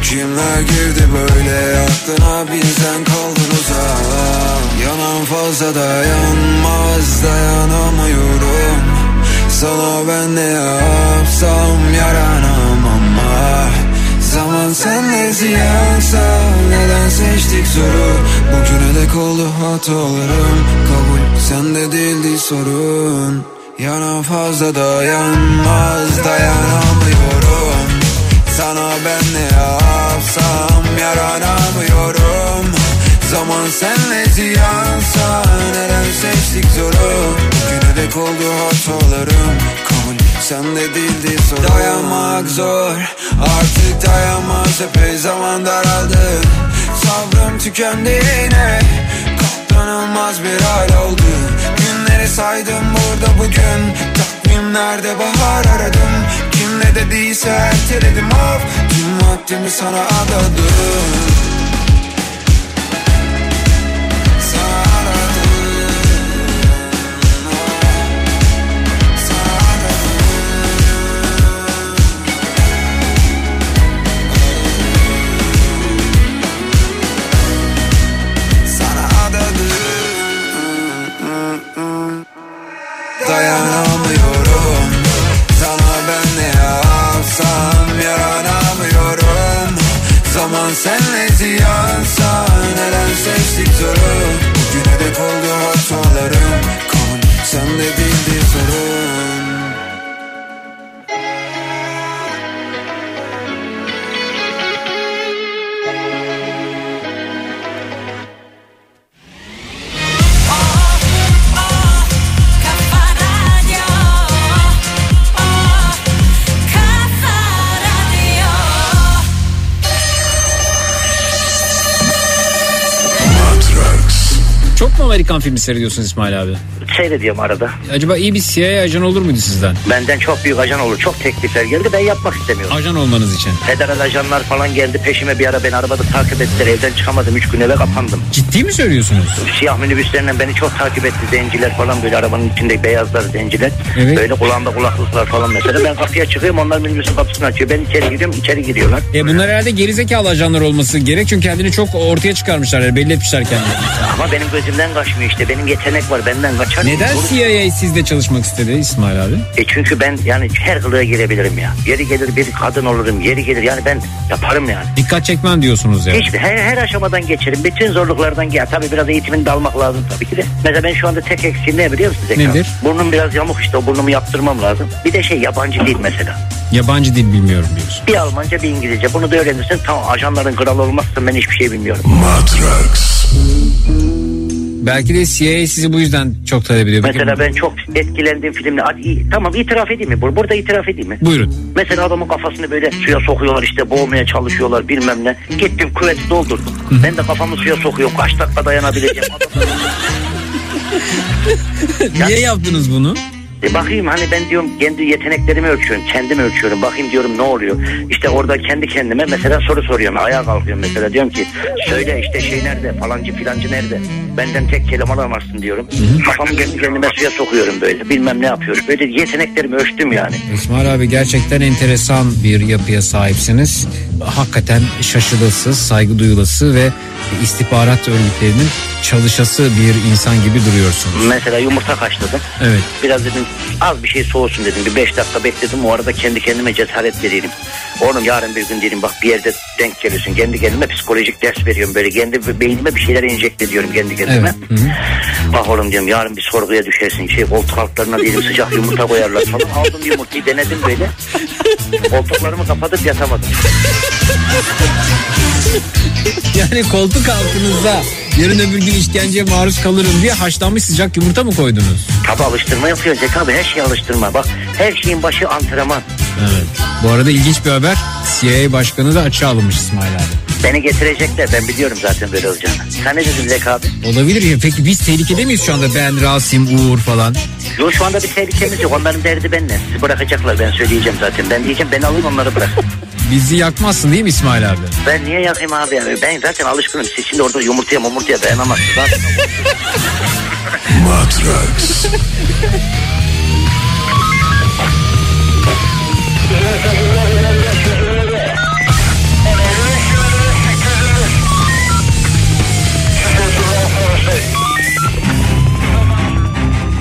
Kimler girdi böyle aklına bizden kaldın uzak Yanan fazla dayanmaz dayanamıyorum. Sana ben ne yapsam yaranam ama. Zaman senle ziyansa Neden seçtik zoru Bugüne dek oldu hatalarım Kabul sende değildi sorun Yana fazla dayanmaz dayanamıyorum. Sana ben ne yapsam yaranamıyorum. Zaman senle ziyansa Neden seçtik zoru? Bugüne dek oldu hatalarım Kabul sende değildi sorun. Dayanmak zor artık dayanmaz Epey zaman daraldı. Sabrım tükendi yine Katlanılmaz bir hal oldu Saydım burada bugün. Takvimlerde bahar aradım. Kim ne dediyse erteledim. Of Tüm vaktimi sana adadım senle ziyansa Neden seçtik zoru Bugüne dek oldu hatalarım. Kabul sende değildi sorun Çok mu Amerikan filmi seyrediyorsun İsmail abi? Seyrediyorum arada. Acaba iyi bir CIA ajanı olur muydu sizden? Benden çok büyük ajan olur. Çok teklifler geldi. Ben yapmak istemiyorum. Ajan olmanız için. Federal ajanlar falan geldi peşime bir ara beni arabada takip ettiler. Evden çıkamadım. Üç gün eve kapandım. Ciddi mi söylüyorsunuz? Siyah minibüslerinden beni çok takip etti zenciler falan böyle arabanın içinde beyazlar zenciler. Evet. Böyle kulağında kulaklıklar falan mesela. Ben kapıya çıkıyorum onlar minibüsün kapısını açıyor. Ben içeri giriyorum içeri giriyorlar. E bunlar herhalde gerizekalı ajanlar olması gerek çünkü kendini çok ortaya çıkarmışlar yani belli etmişler kendini. Ama benim gözümden kaçmıyor işte. Benim yetenek var benden kaçar. Neden Doğru. CIA sizde çalışmak istedi İsmail abi? E çünkü ben yani her kılığa girebilirim ya. Yeri gelir bir kadın olurum. Yeri gelir yani ben yaparım yani. Dikkat çekmem diyorsunuz yani. Hiçbir her, her aşamadan geçerim. Bütün zorluklardan gel. Tabii biraz eğitimini de almak lazım tabii ki de. Mesela ben şu anda tek eksiğim ne biliyor musun Zeka? Nedir? Burnum biraz yamuk işte o burnumu yaptırmam lazım. Bir de şey yabancı dil mesela. Yabancı dil bilmiyorum diyorsun. Bir Almanca bir İngilizce. Bunu da öğrenirsen tamam ajanların kralı olmazsın ben hiçbir şey bilmiyorum. Belki de CIA sizi bu yüzden çok talep ediyor. Peki- Mesela ben çok etkilendiğim filmle hadi iyi, tamam itiraf edeyim mi? Bur- Burada itiraf edeyim mi? Buyurun. Mesela adamın kafasını böyle suya sokuyorlar işte boğmaya çalışıyorlar bilmem ne. Gittim küveti doldurdum. Ben de kafamı suya sokuyorum. Kaç dakika dayanabileceğim? Niye yaptınız bunu? E bakayım hani ben diyorum kendi yeteneklerimi ölçüyorum. Kendimi ölçüyorum. Bakayım diyorum ne oluyor. İşte orada kendi kendime mesela soru soruyorum. Ayağa kalkıyorum mesela. Diyorum ki söyle işte şey nerede falancı filancı nerede? Benden tek kelime alamazsın diyorum. Kafamı kendi kendime suya sokuyorum böyle. Bilmem ne yapıyorum. Böyle yeteneklerimi ölçtüm yani. İsmail abi gerçekten enteresan bir yapıya sahipsiniz. Hakikaten şaşılası, saygı duyulası ve istihbarat örgütlerinin çalışası bir insan gibi duruyorsunuz. Mesela yumurta kaşladım. Evet. Biraz dedim az bir şey soğusun dedim. Bir beş dakika bekledim. O arada kendi kendime cesaret vereyim. Oğlum yarın bir gün dedim bak bir yerde denk geliyorsun. Kendi kendime psikolojik ders veriyorum. Böyle kendi beynime bir şeyler enjekte ediyorum kendi kendime. Evet. Bak oğlum diyorum yarın bir sorguya düşersin. Şey koltuk altlarına diyelim sıcak yumurta koyarlar falan. Aldım yumurtayı denedim böyle. Koltuklarımı kapatıp yatamadım. Yani koltuk altınızda yarın öbür gün işkenceye maruz kalırım diye haşlanmış sıcak yumurta mı koydunuz? Tabi alıştırma yapıyor Zeki abi her şeyi alıştırma. Bak her şeyin başı antrenman. Evet. Bu arada ilginç bir haber. CIA başkanı da açığa alınmış İsmail abi. Beni getirecekler ben biliyorum zaten böyle olacağını. Sen ne dedin Zeki abi? Olabilir ya. Peki biz tehlikede miyiz şu anda? Ben, Rasim, Uğur falan. Yok şu anda bir tehlikemiz yok. Onların derdi benimle. Sizi bırakacaklar ben söyleyeceğim zaten. Ben diyeceğim beni alın onları bırak. Bizi yakmazsın değil mi İsmail abi? Ben niye yakayım abi yani? Ben zaten alışkınım. Siz şimdi orada yumurtaya mumurtaya dayanamazsınız. Zaten Matrax.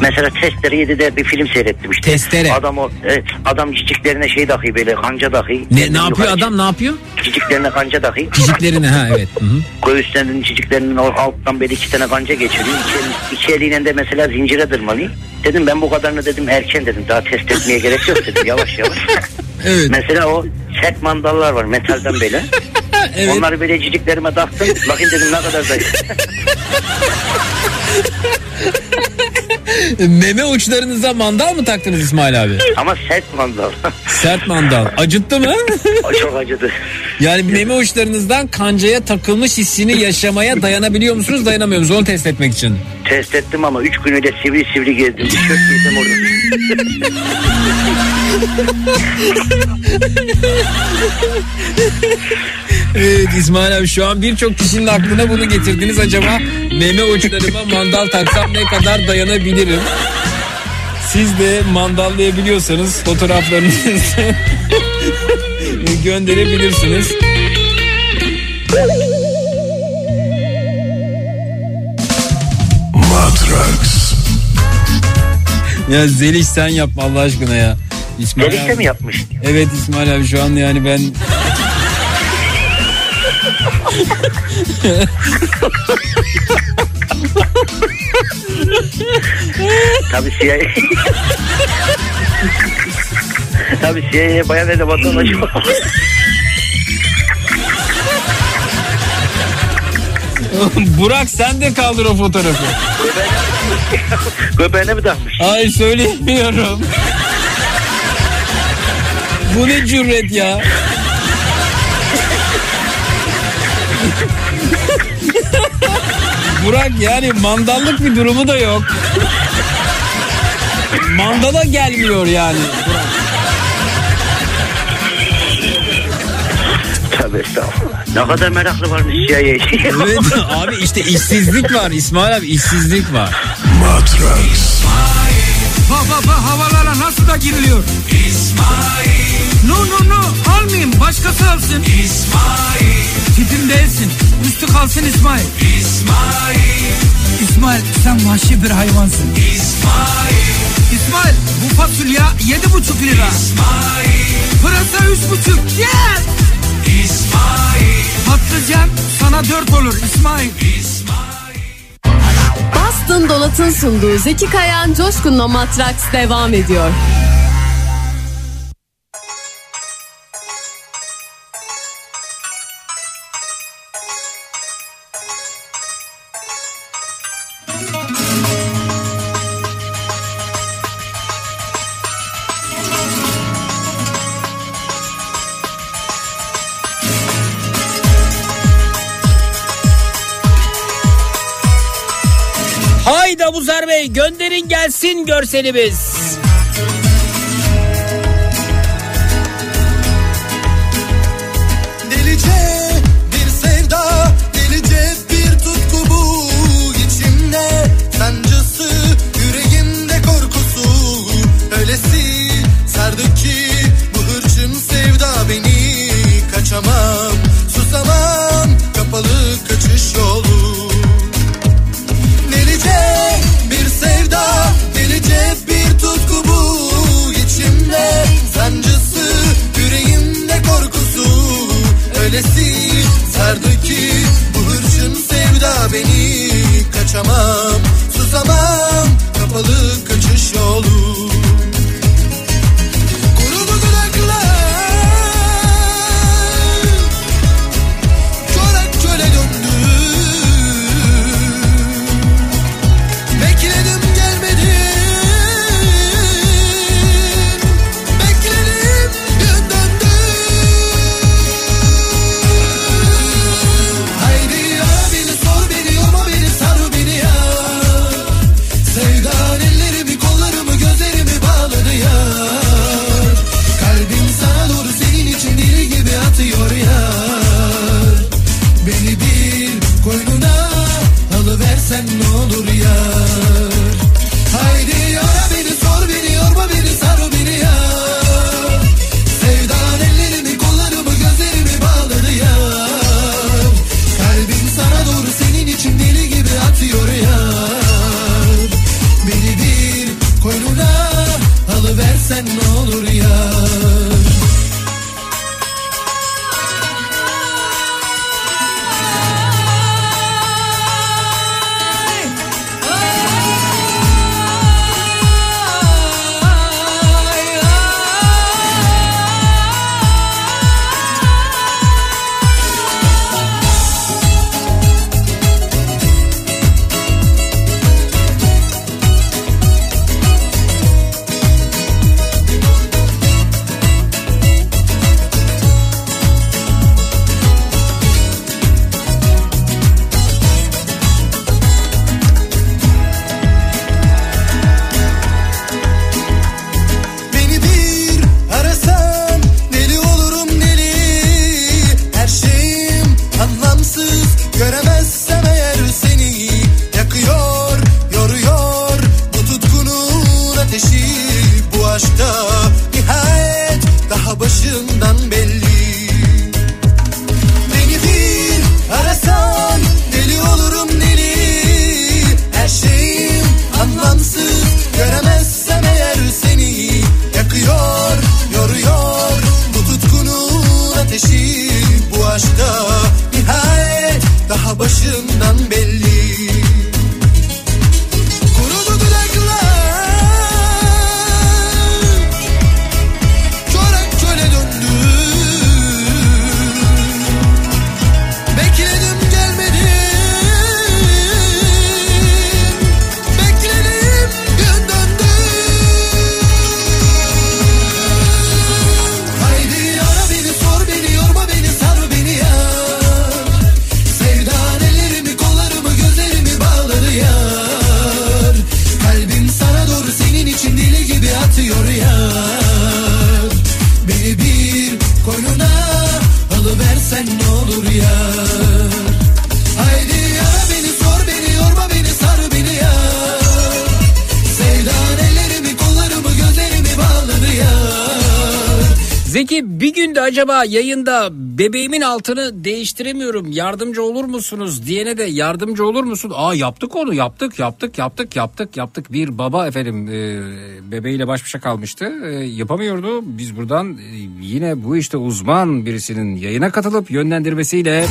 Mesela Testere 7'de bir film seyrettim işte. Testere. Adam o evet, adam ciciklerine şey dahi böyle kanca dahi. Ne, ne yapıyor adam ne yapıyor? Ciciklerine kanca dahi. Ciciklerine ha evet. Hı hı. Göğüslerinin ciciklerinin alttan böyle iki tane kanca geçiriyor. İki, iki eliyle de mesela zincire tırmalıyor. Dedim ben bu kadarını dedim erken dedim. Daha test etmeye gerek yok dedim. Yavaş yavaş. Evet. Mesela o sert mandallar var metalden böyle. Evet. Onları böyle ciciklerime taktım. Bakın dedim ne kadar zayıf. Meme uçlarınıza mandal mı taktınız İsmail abi? Ama sert mandal. Sert mandal. Acıttı mı? Çok acıdı. Yani meme uçlarınızdan kancaya takılmış hissini yaşamaya dayanabiliyor musunuz dayanamıyor musunuz? Onu test etmek için. Test ettim ama üç günü de sivri sivri gezdim. Tişört giydim orada. Evet İsmail abi şu an birçok kişinin aklına bunu getirdiniz. Acaba meme uçlarıma mandal taksam ne kadar dayanabilirim? Siz de mandallayabiliyorsanız fotoğraflarınızı gönderebilirsiniz. Matrax. Ya Zeliş sen yapma Allah aşkına ya. İsmail Zeliş de mi yapmış? Evet İsmail abi şu an yani ben Tabii CIA. Tabii CIA'ye bayan ele vatandaş Burak sen de kaldır o fotoğrafı. Göbeğine mi takmış? Ay söyleyemiyorum. Bu ne cüret ya? Burak yani mandallık bir durumu da yok. Mandala gelmiyor yani. Tövbe estağfurullah. Ne kadar meraklı varmış CIA'ye. Evet abi işte işsizlik var İsmail abi işsizlik var. Matrax. Bak bak bak havalara nasıl da giriliyor. İsmail. No no no almayayım başkası alsın. İsmail. Tipim değilsin üstü kalsın İsmail. İsmail. İsmail sen vahşi bir hayvansın. İsmail. İsmail bu fasulye yedi buçuk lira. İsmail. Pırasa üç buçuk gel. İsmail. Patlıcan sana dört olur İsmail. Boston Dolat'ın sunduğu Zeki Kayan Coşkun'la Matraks devam ediyor. Bey gönderin gelsin görselimiz. Delice bir sevda, delice bir tutku bu içimde sancısı, yüreğimde korkusu öylesi sardı ki beni kaçamam, susamam kapalı kaçış yolu. Acaba yayında bebeğimin altını değiştiremiyorum yardımcı olur musunuz diyene de yardımcı olur musun? Aa yaptık onu yaptık yaptık yaptık yaptık yaptık. Bir baba efendim e, bebeğiyle baş başa kalmıştı E, yapamıyordu. Biz buradan e, yine bu işte uzman birisinin yayına katılıp yönlendirmesiyle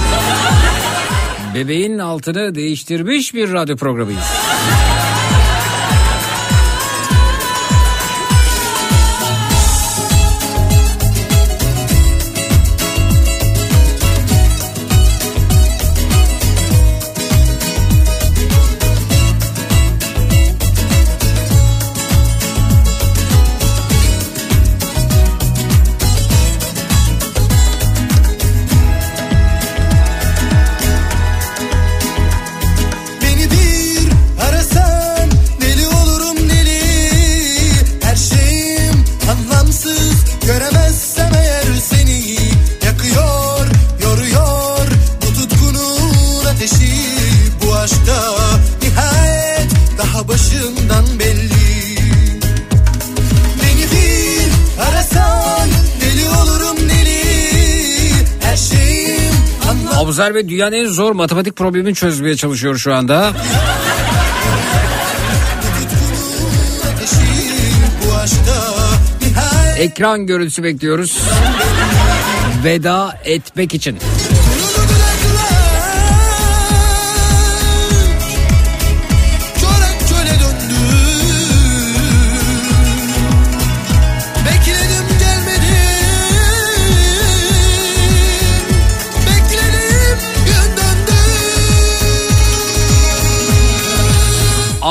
bebeğin altını değiştirmiş bir radyo programıyız. Abuzer Bey dünyanın en zor matematik problemini çözmeye çalışıyor şu anda. Ekran görüntüsü bekliyoruz. Veda etmek için.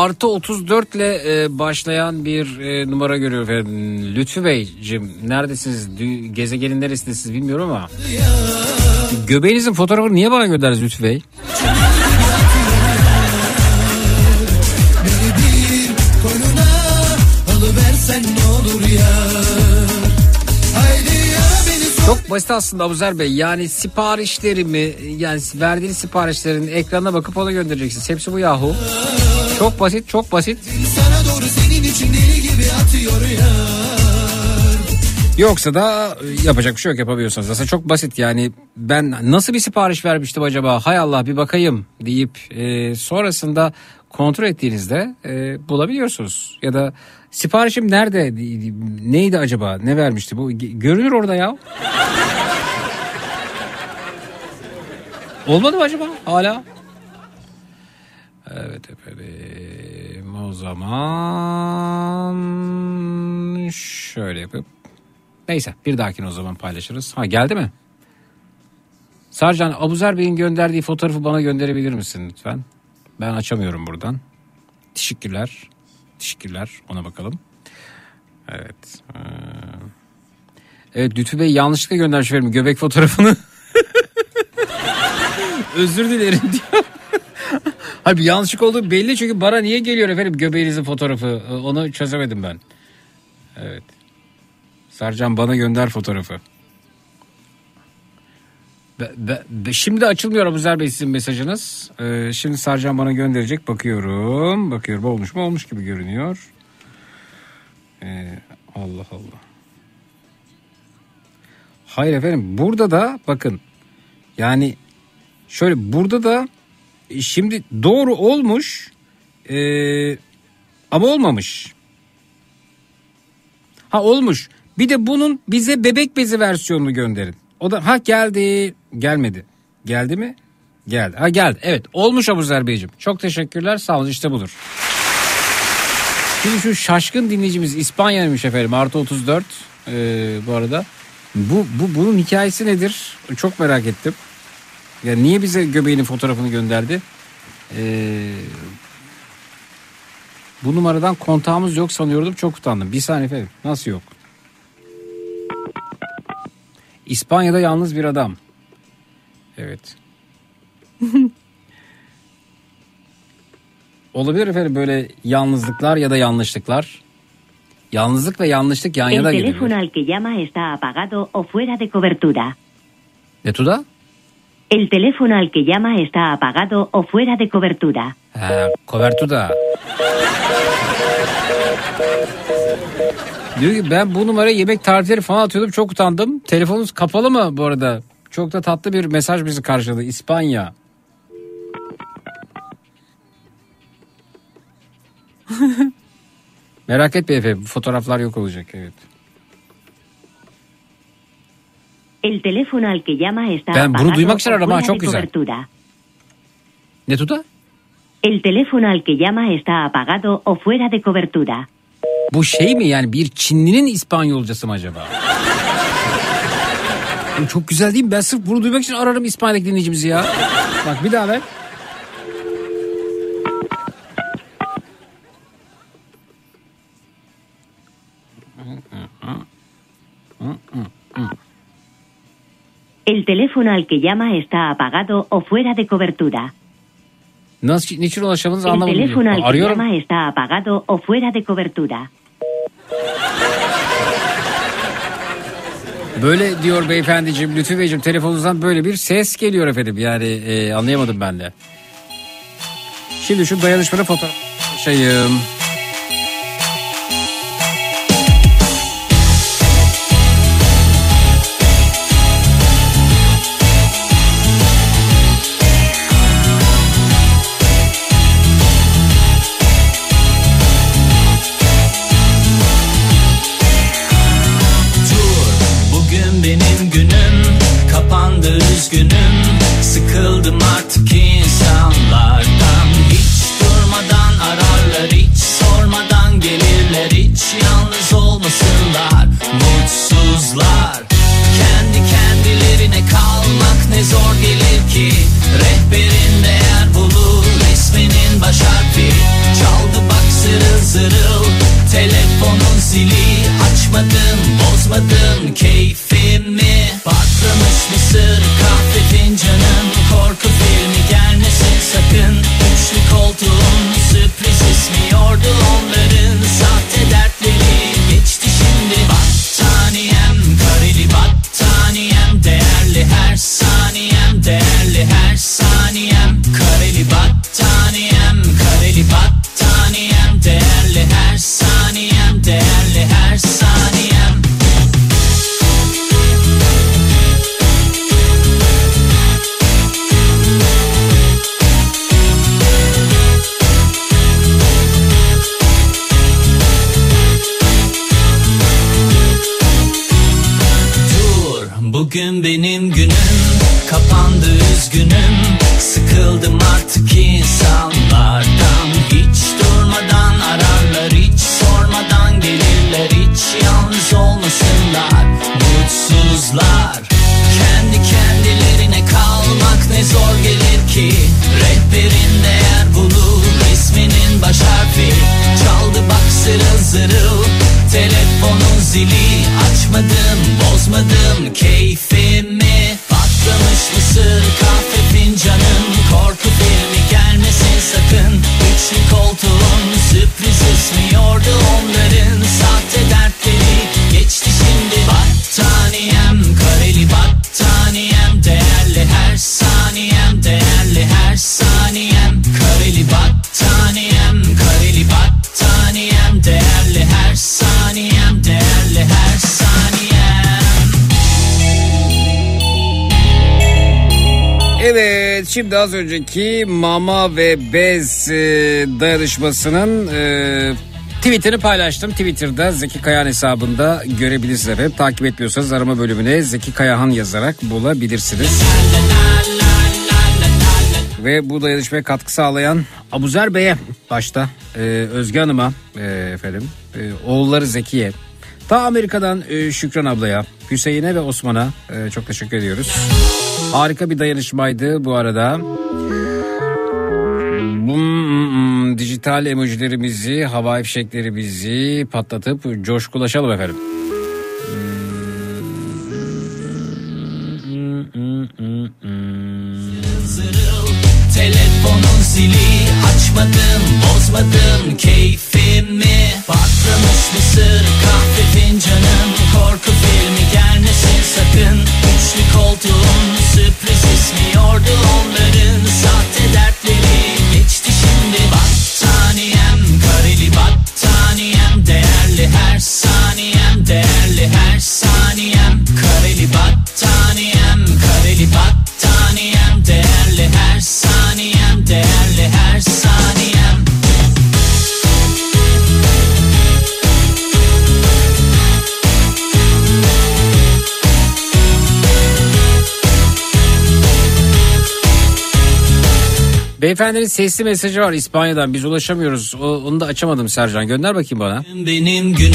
Artı 34 ile e, başlayan bir e, numara görüyorum efendim. Lütfü Beyciğim neredesiniz? Dü- gezegenin neresindesiniz bilmiyorum ama. Göbeğinizin fotoğrafını niye bana gönderdiniz Lütfü Bey? Çok basit aslında Abuzer Bey. Yani siparişlerimi yani verdiğiniz siparişlerin ekranına bakıp ona göndereceksiniz. Hepsi bu yahu. Çok basit çok basit. sana doğru senin için deli gibi atıyor ya Yoksa da e, yapacak bir şey yok yapamıyorsanız. Aslında çok basit yani ben nasıl bir sipariş vermiştim acaba hay Allah bir bakayım deyip e, sonrasında kontrol ettiğinizde e, bulabiliyorsunuz. Ya da siparişim nerede neydi acaba ne vermişti bu görünür orada ya. Olmadı mı acaba hala? Evet efendim o zaman şöyle yapıp Neyse bir dahakine o zaman paylaşırız. Ha geldi mi? Sarcan Abuzer Bey'in gönderdiği fotoğrafı bana gönderebilir misin lütfen? Ben açamıyorum buradan. Teşekkürler. Teşekkürler. Ona bakalım. Evet. Evet Lütfü Bey yanlışlıkla göndermiş efendim göbek fotoğrafını. Özür dilerim diyor. Bir yanlışlık olduğu belli çünkü bana niye geliyor efendim göbeğinizin fotoğrafı? Ee, Onu çözemedim ben. Evet. Sercan bana gönder fotoğrafı. Be, be- şimdi açılmıyor Abuzer Bey sizin mesajınız. Ee, şimdi Sercan bana gönderecek. Bakıyorum. Bakıyorum olmuş mu? Olmuş gibi görünüyor. Ee, Allah Allah. Hayır efendim burada da bakın yani şöyle burada da şimdi doğru olmuş e, ama olmamış. Ha olmuş. Bir de bunun bize bebek bezi versiyonunu gönderin. O da ha geldi gelmedi. Geldi mi? Geldi. Ha geldi. Evet olmuş Abuzer Beyciğim. Çok teşekkürler sağ olun işte budur. Şimdi şu şaşkın dinleyicimiz İspanya'ymış efendim artı 34 ee, bu arada. Bu, bu bunun hikayesi nedir? Çok merak ettim. Ya niye bize göbeğinin fotoğrafını gönderdi? Ee, bu numaradan kontağımız yok sanıyordum çok utandım. Bir saniye efendim nasıl yok? İspanya'da yalnız bir adam. Evet. Olabilir efendim böyle yalnızlıklar ya da yanlışlıklar. Yalnızlık ve yanlışlık yan El yana geliyor. teléfono al que llama está apagado o fuera de cobertura. Ne tuda? El teléfono al que llama está apagado o fuera de cobertura. Ha, Covertuda. Diyor ki ben bu numaraya yemek tarifleri falan atıyordum çok utandım. Telefonunuz kapalı mı bu arada? Çok da tatlı bir mesaj bizi karşıladı. İspanya. Merak etme efendim bu fotoğraflar yok olacak evet. El teléfono al que llama está Ben bunu apagado duymak için fuera çok de güzel. cobertura. Ne tuda? El teléfono al que llama está apagado o fuera de cobertura. Bu şey mi yani bir Çinlinin İspanyolcası mı acaba? Çok güzel değil mi? Ben sırf bunu duymak için ararım İspanya'daki dinleyicimizi ya. Bak bir daha ver. El teléfono al que llama está apagado o fuera de cobertura. Nasıl, niçin ulaşamadınız El anlamadım. teléfono al que Arıyorum. llama está apagado o fuera de cobertura. Böyle diyor beyefendiciğim Lütfü Beyciğim telefonunuzdan böyle bir ses geliyor efendim. Yani e, anlayamadım ben de. Şimdi şu dayanışmada fotoğraf şeyim. Kapandı üzgünüm şimdi az önceki mama ve bez e, dayanışmasının e, tweetini paylaştım. Twitter'da Zeki Kayahan hesabında görebilirsiniz efendim. Takip etmiyorsanız arama bölümüne Zeki Kayahan yazarak bulabilirsiniz. Ve bu dayanışmaya katkı sağlayan Abuzer Bey'e başta e, Özge Hanım'a e, efendim e, oğulları Zeki'ye ta Amerika'dan e, Şükran ablaya Hüseyin'e ve Osman'a e, çok teşekkür ediyoruz. Harika bir dayanışmaydı bu arada. Bum, dijital emojilerimizi, havai fişeklerimizi patlatıp coşkulaşalım efendim. Telefonun zili açmadım bozmadım. Keyfimi Patlamış mısır kahve fincanım. Korku filmi gelmesin sakın Üçlü koltuğun sürpriz ismiyordu onların sahte dertleri. Geçti şimdi Battaniyem kareli battaniyem değerli her saniyem değerli her saniyem. Kareli battaniyem Beyefendinin sesli mesajı var İspanya'dan biz ulaşamıyoruz. O, onu da açamadım Sercan gönder bakayım bana. benim günüm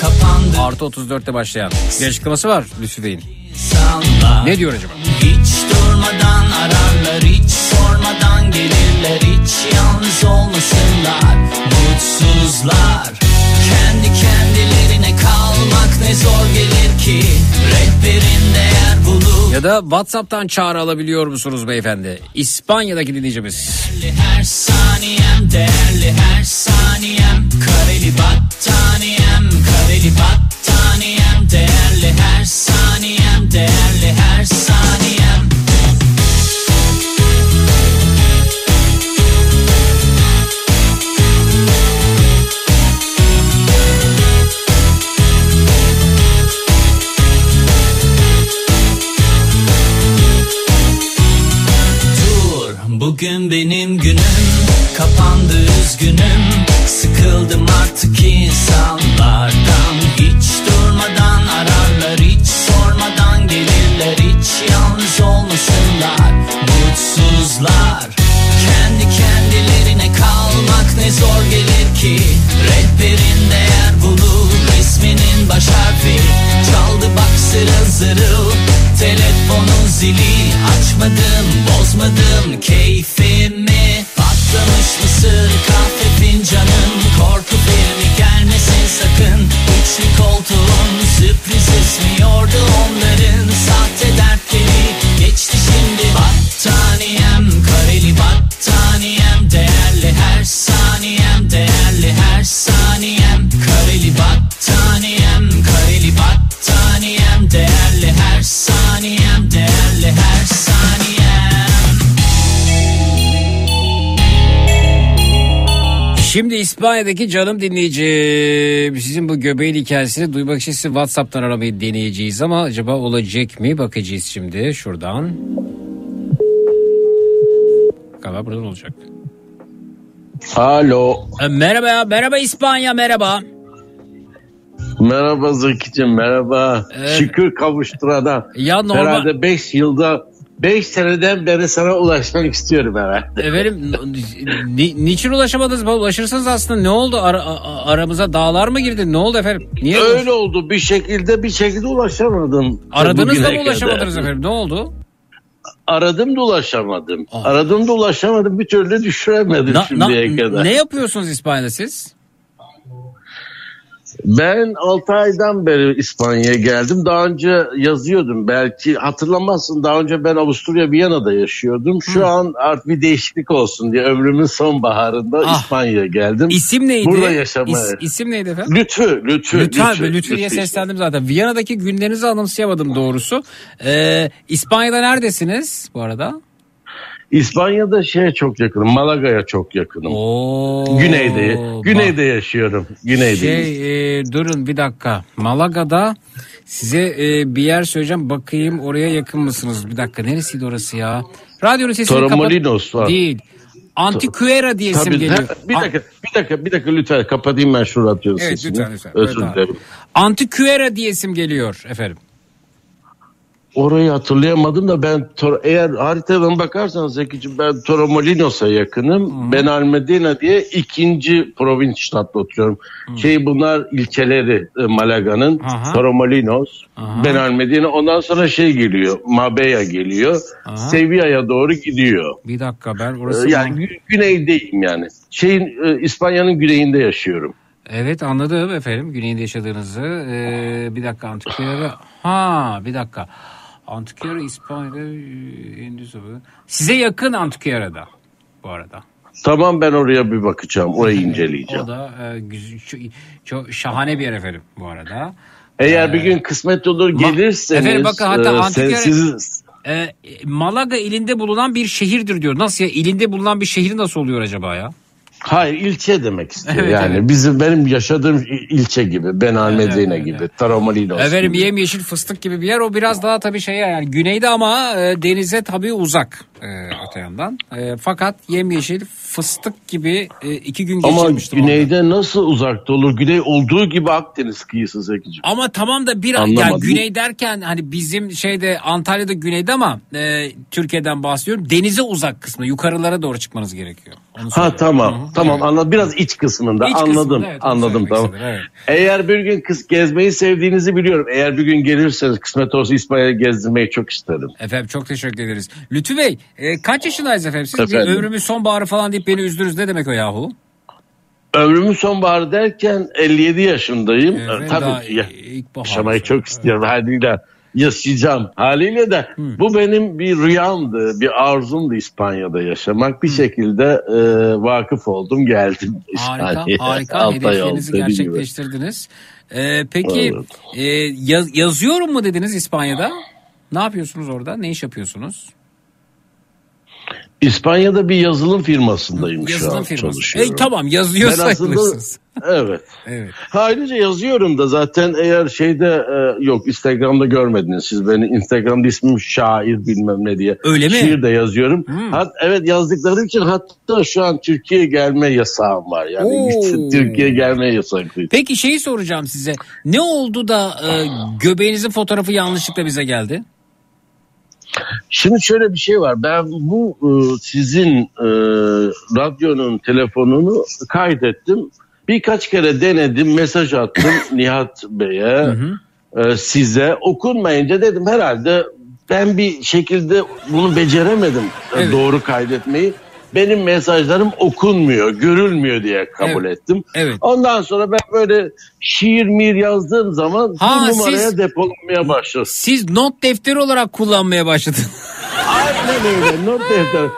kapandı Artı 34'te başlayan. Bir açıklaması var Lütfü Bey'in. Ne diyor acaba? Hiç durmadan ararlar hiç sormadan gelirler hiç yalnız olmasınlar mutsuzlar ne zor gelir ki rehberin değer bulur Ya da WhatsApp'tan çağrı alabiliyor musunuz beyefendi? İspanya'daki dinleyicimiz. Değerli her saniyem değerli her saniyem kareli battaniyem kareli battaniyem değerli her saniyem değerli her saniyem bugün benim günüm kapandı üzgünüm. Sıkıldım artık insanlardan. Hiç durmadan ararlar hiç sormadan gelirler. Hiç yalnız olmasınlar mutsuzlar. Kendi kendilerine kalmak ne zor gelir ki. Rehberin değer bulur resminin baş harfi. Çaldı bak zırıl zırıl telefonun zili. Açmadım bozmadım keyfimi. Patlamış mısır kahve fincanım korku filmi gelmesin sakın. Üçlü koltuğun sürpriz ismiyordu onların. Sahte dertleri geçti şimdi battaniyem Şimdi İspanya'daki canım dinleyicim. Sizin bu göbeğin hikayesini duymak için sizi WhatsApp'tan aramayı deneyeceğiz ama acaba olacak mı? Bakacağız şimdi şuradan. Galiba buradan olacak. Alo. E, merhaba merhaba İspanya, merhaba. Merhaba Zeki'cim merhaba. Şükür kavuşturana. Ya normal- Herhalde 5 yılda 5 seneden beri sana ulaşmak istiyorum herhalde. Efendim ni- niçin ulaşamadınız? Ulaşırsanız aslında ne oldu? Ara- a- aramıza dağlar mı girdi? Ne oldu efendim? Niye Öyle oldu bir şekilde bir şekilde ulaşamadım. Aradınız da mı ulaşamadınız kadar. efendim? Ne oldu? Aradım da ulaşamadım. Aradım da ulaşamadım. Bir türlü düşüremedim Na- şimdiye na- kadar. ne yapıyorsunuz İspanya'da siz? Ben 6 aydan beri İspanya'ya geldim. Daha önce yazıyordum. Belki hatırlamazsın. Daha önce ben Avusturya Viyana'da yaşıyordum. Şu an artık bir değişiklik olsun diye ömrümün sonbaharında İspanya'ya geldim. Ah. İsim neydi? Burada yaşamaya. İs- isim neydi efendim? Lütfü, Lütfü. Lütfen Lütfü, Lütfü, Lütfü diye Lütfü. seslendim zaten. Viyana'daki günlerinizi anımsayamadım doğrusu. Ee, İspanya'da neredesiniz bu arada? İspanya'da şeye çok yakınım. Malaga'ya çok yakınım. Güneyde, güneyde yaşıyorum. Güneyde. Şey e, durun bir dakika. Malaga'da Size e, bir yer söyleyeceğim. Bakayım oraya yakın mısınız? Bir dakika neresiydi orası ya? Radyonun sesini kapat. Torremolinos var. Değil. Antiquera diye isim geliyor. bir dakika, bir dakika, bir dakika lütfen kapatayım ben şu radyo Evet, sesini. lütfen, lütfen. Özür dilerim. Antiquera diye isim geliyor efendim. Orayı hatırlayamadım da ben eğer haritadan bakarsanız Zeki'ciğim ben Torremolinos'a yakınım. Ben Almedina diye ikinci provins ştatta oturuyorum. Şey bunlar ilçeleri e, Malaga'nın. Torremolinos, Aha. Ben Almedina ondan sonra şey geliyor. Mabea geliyor. Sevilla'ya doğru gidiyor. Bir dakika ben Ee, orası... Yani gü- güneydeyim yani. Şeyin e, İspanya'nın güneyinde yaşıyorum. Evet anladım efendim güneyinde yaşadığınızı. Ee, bir dakika Antiquera. Ha bir dakika. Antiquera İspanya'da e, Endüstri- Size yakın Antiquera'da bu arada. Tamam ben oraya bir bakacağım. Orayı inceleyeceğim. O da e, güz- çok, çok şahane bir yer efendim bu arada. Eğer bir gün kısmet olur gelirseniz Efendim bakın hatta e, Antiquera- sensiz E, Malaga ilinde bulunan bir şehirdir diyor. Nasıl ya? İlinde bulunan bir şehir nasıl oluyor acaba ya? Hayır ilçe demek istiyor. Evet, yani evet. bizim benim yaşadığım il- ilçe gibi. Ben Almedina evet, gibi. Taramalinos Efendim gibi. yemyeşil fıstık gibi bir yer. O biraz daha tabii şey yani güneyde ama e, denize tabii uzak e, öte yandan. E, fakat yemyeşil fıstık gibi e, iki gün Ama geçirmiştim. orada. güneyde nasıl uzakta olur? Güney olduğu gibi Akdeniz kıyısı Zeki'ciğim. Ama tamam da bir yani Anlamadım. güney derken hani bizim şeyde Antalya'da güneyde ama e, Türkiye'den bahsediyorum. Denize uzak kısmı yukarılara doğru çıkmanız gerekiyor. Onu Ha tamam. Tamam anladım. Biraz iç kısmında İç anladım. kısmında, evet, anladım tamam. istedim, evet. Eğer bir gün kız gezmeyi sevdiğinizi biliyorum. Eğer bir gün gelirseniz kısmet olsa İspanya'yı gezdirmeyi çok isterim. Efendim çok teşekkür ederiz. Lütfü Bey e, kaç yaşındaydınız efendim? Siz Efendim? ömrümün sonbaharı falan deyip beni üzdünüz. Ne demek o yahu? Ömrümün sonbaharı derken 57 yaşındayım. Evet, Ee, daha Tabii ilkbahar. yaşamayı çok istiyorum haliyle. Yaşayacağım haliyle de bu benim bir rüyamdı, bir arzumdu İspanya'da yaşamak. Bir şekilde e, vakıf oldum geldim. Harika, İspanya'ya. harika. Hedeflerinizi gerçekleştirdiniz. E, peki Evet. e, yaz- yazıyorum mu dediniz İspanya'da? Ne yapıyorsunuz orada? Ne iş yapıyorsunuz? İspanya'da bir yazılım firmasındayım şu Yazılım an firması. çalışıyorum. E, tamam yazıyor Ben aslında-. Evet. Evet. Ayrıca yazıyorum da zaten eğer şeyde e, yok Instagram'da görmediniz siz beni Instagram'da ismim şair bilmem ne diye. Öyle mi? Şiir de yazıyorum. Hmm. Hat, evet yazdıkları için hatta şu an Türkiye'ye gelme yasağım var. Yani. Türkiye'ye gelmeye yasaklıyım. Peki şeyi soracağım size. Ne oldu da e, göbeğinizin fotoğrafı yanlışlıkla bize geldi? Şimdi şöyle bir şey var. Ben bu e, sizin e, radyonun telefonunu kaydettim. Birkaç kere denedim, mesaj attım Nihat Bey'e, e, size. Okunmayınca dedim herhalde ben bir şekilde bunu beceremedim e, Evet. doğru kaydetmeyi. Benim mesajlarım okunmuyor, görülmüyor diye kabul Evet. ettim. Evet. Ondan sonra ben böyle şiir mir yazdığım zaman Ha, bu numaraya siz- depolamaya başladım. Siz not defteri olarak kullanmaya başladınız. Aynen öyle. Not defteri.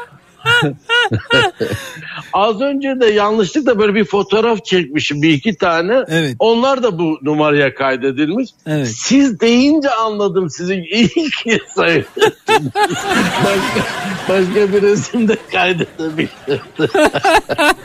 Az önce de yanlışlıkla böyle bir fotoğraf çekmişim bir iki tane. Evet. Onlar da bu numaraya kaydedilmiş. Evet. Siz deyince anladım sizin iyi ki sayın. başka, başka bir resimde kaydedebilirdim. Bu-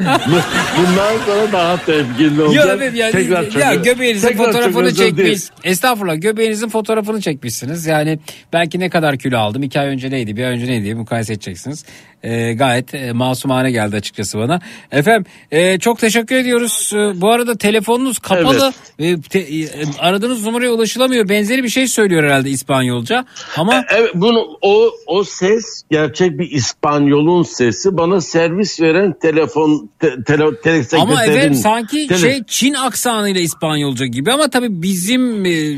Bundan sonra daha temkinli olacağım. Ya evet yani Tekrar ya göbeğinizin tekrar fotoğrafını çekmiş. Estağfurullah göbeğinizin fotoğrafını çekmişsiniz. Yani belki ne kadar kilo aldım. iki ay önce neydi bir ay önce neydi mukayese edeceksiniz. Ee, gayet e, masumane geldi açıkçası bana. Efendim e, çok teşekkür ediyoruz. E, bu arada telefonunuz kapalı. E, te- e, aradığınız numaraya ulaşılamıyor. Benzeri bir şey söylüyor herhalde İspanyolca. Ama Evet bunu o o ses gerçek bir İspanyolun sesi. Bana servis veren telefon te, tele, telesekreterin. Ama efendim sanki tele- şey Çin aksanıyla İspanyolca gibi ama tabii bizim e, e,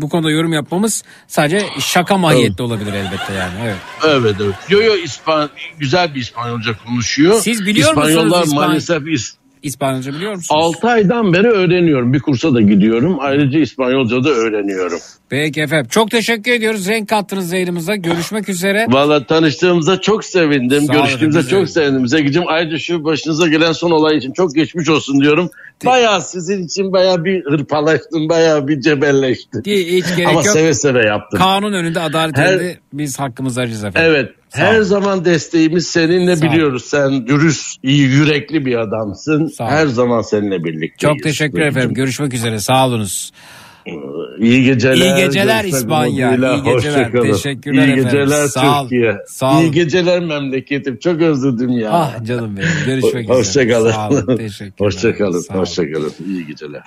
bu konuda yorum yapmamız sadece şaka mahiyette olabilir elbette yani. Evet. Evet evet. Yo yo İspan güzel bir İspanyolca konuşuyor. Siz biliyor musunuz İspanyollar İspan- maalesef is, İspanyolca biliyor musunuz? 6 aydan beri öğreniyorum. Bir kursa da gidiyorum. Ayrıca İspanyolca da öğreniyorum. Peki efendim. Çok teşekkür ediyoruz. Renk kattınız yayınımıza. Görüşmek üzere. Valla tanıştığımıza çok sevindim. Sağ Görüştüğümüze de. çok sevindim. Zekicim ayrıca şu başınıza gelen son olay için çok geçmiş olsun diyorum. Bayağı sizin için bayağı bir hırpalaştım. Bayağı bir cebelleştim. Hiç gerek Ama yok. seve seve yaptım. Kanun önünde adalet Her- önünde biz hakkımızı arayacağız efendim. Evet. Sağ her zaman desteğimiz seninle Sağ biliyoruz. Sen dürüst, iyi yürekli bir adamsın. Sağ ol. Her zaman seninle birlikteyiz. Çok teşekkür efendim. Görüşmek üzere. Sağ olunuz. İyi geceler. İyi geceler İspanya. İyi geceler. Hoşça kalın. Teşekkürler İyi efendim. geceler Sağ. Türkiye. Sağ. İyi geceler memleketim. Çok özledim ya. Ah canım benim. Görüşmek üzere. Hoşça kalın. Sağ olun. Teşekkürler. Hoşça kalın. Sağ olun. Hoşça kalın. İyi geceler.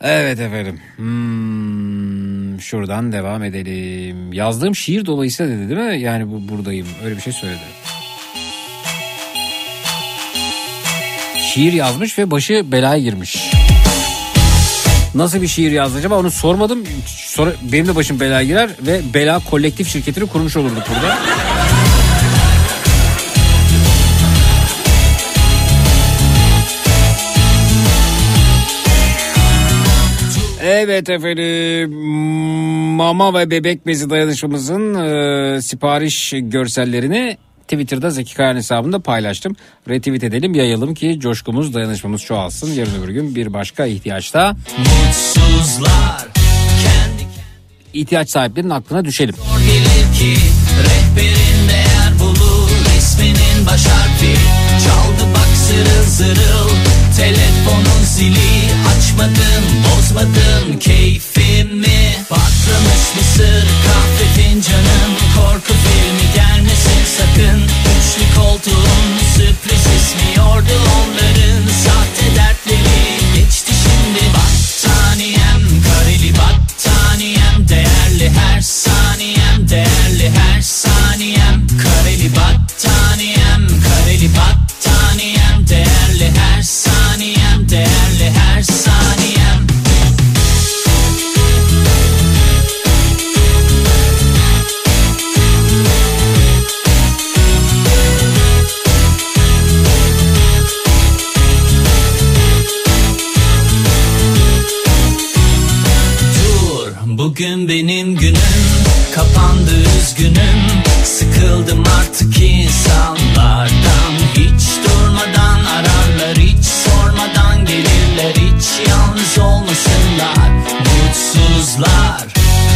Evet efendim. Hmm, şuradan devam edelim. Yazdığım şiir dolayısıyla dedi değil mi? Yani bu buradayım. Öyle bir şey söyledi. Şiir yazmış ve başı belaya girmiş. Nasıl bir şiir yazdı acaba onu sormadım. Sonra benim de başım belaya girer ve bela kolektif şirketini kurmuş olurduk burada. Evet efendim mama ve bebek bezi dayanışmamızın e, sipariş görsellerini Twitter'da Zeki Kayan hesabında paylaştım. Retweet edelim yayalım ki coşkumuz dayanışmamız çoğalsın. Yarın öbür gün bir başka ihtiyaçta Mutsuzlar ihtiyaç sahiplerinin aklına düşelim. ki Rehberin değer bulur isminin baş harfi Çaldı bak zırıl zırıl Telefonun zili Açmadım bozmadım. Keyfimi Patlamış mısır? Kahve fincanım Korku filmi gelmesin sakın. Üçlü koltuğun sürpriz ismiyordu onların. Sahte dertleri geçti şimdi Battaniyem. Kareli battaniyem Değerli her saniyem. Değerli her saniyem Kareli battaniyem bugün benim günüm. Kapandı üzgünüm. Sıkıldım artık insanlardan. Hiç Mutsuzlar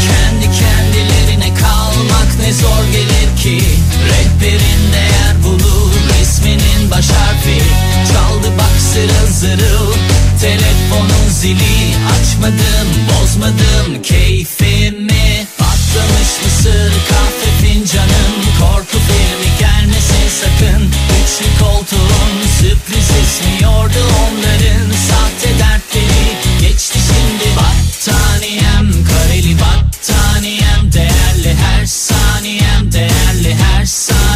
Kendi kendilerine kalmak ne zor gelir ki? Rehberin değer bulur isminin baş harfi. Çaldı bak zırıl zırıl Telefonun zili. Açmadım bozmadım keyfimi. Patlamış mısır kahve fincanım. Korku filmi gelmesin sakın. Üçlü koltuğun sürpriz ismiyordu onların. Sahte değerli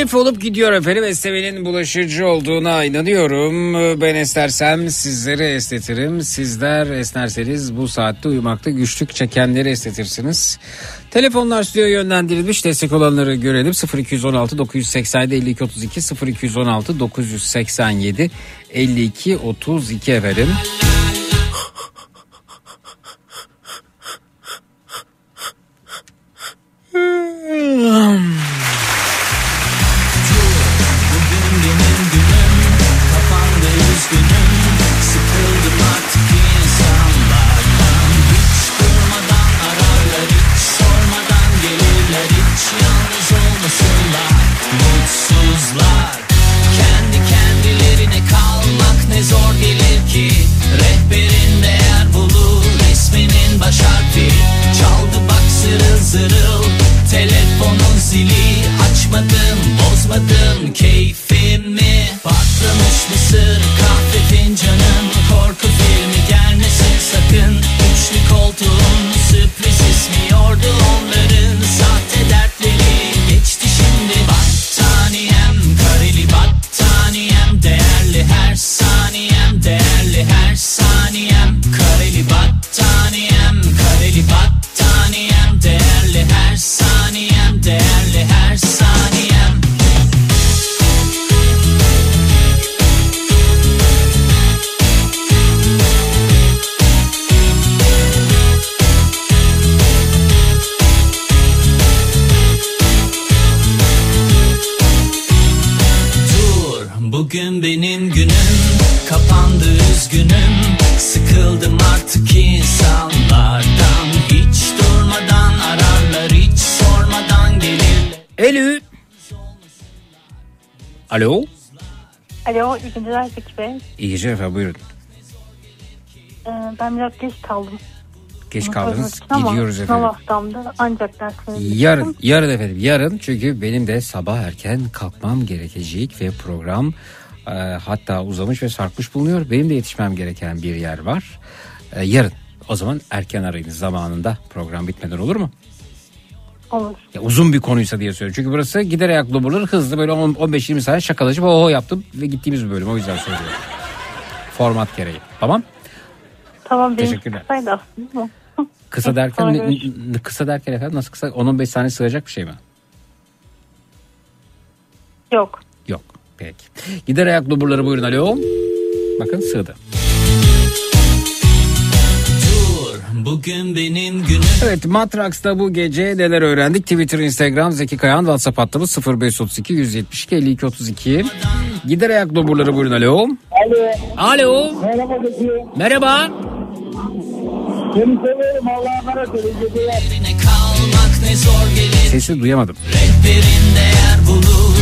Defolup gidiyor efendim. Esnemenin bulaşıcı olduğuna inanıyorum. Ben esnersem sizleri esnetirim. Sizler esnerseniz bu saatte uyumakta güçlük çekenleri esnetirsiniz. Telefonlar stüdyoya yönlendirilmiş. Destek olanları görelim. 0216 987 52 32 0216 987 52 32 efendim. zırıl Telefonun zili açmadım bozmadım. Keyfimi Patlamış mısır kahve fincanım. Korku filmi gelmesin sakın. Üçlü koltuğun sürpriz ismiyordu onların bugün benim günüm Kapandı üzgünüm Sıkıldım artık insanlardan Hiç durmadan ararlar Alo. Alo. Alo, iyi geceler Zeki Bey. İyi geceler efendim buyurun. Ee, ben biraz geç kaldım. Geç kaldınız. Gidiyoruz Sınav efendim. haftamda ancak derslerimi Yarın, yarın efendim. Yarın çünkü benim de sabah erken kalkmam gerekecek ve program e, hatta uzamış ve sarkmış bulunuyor. Benim de yetişmem gereken bir yer var. E, yarın. O zaman erken arayınız zamanında program bitmeden olur mu? Olur. Ya uzun bir konuysa diye söylüyorum. Çünkü burası gider ayak bulur hızlı böyle 10 15-20 saniye şakalaşıp ho ho yaptım ve gittiğimiz bir bölüm. O yüzden söylüyorum. Format gereği. Tamam? Tamam benim Teşekkürler. kısaydı aslında. Kısa derken ne- ne- kısa derken efendim nasıl kısa? 10-15 saniye sığacak bir şey mi? Yok. Peki. Gider ayak duburları buyurun alo. Bakın sığdı. Bugün benim günüm Evet Matrax'ta bu gece neler öğrendik? Twitter, Instagram, Zeki Kayan, WhatsApp hattımız 0532 172 52 32. Gider ayak duburları buyurun alo. Alo. Alo. Merhaba Zeki. Merhaba. Seni seviyorum Allah'a emanet olun. Sesi duyamadım. Rehberin değer bulur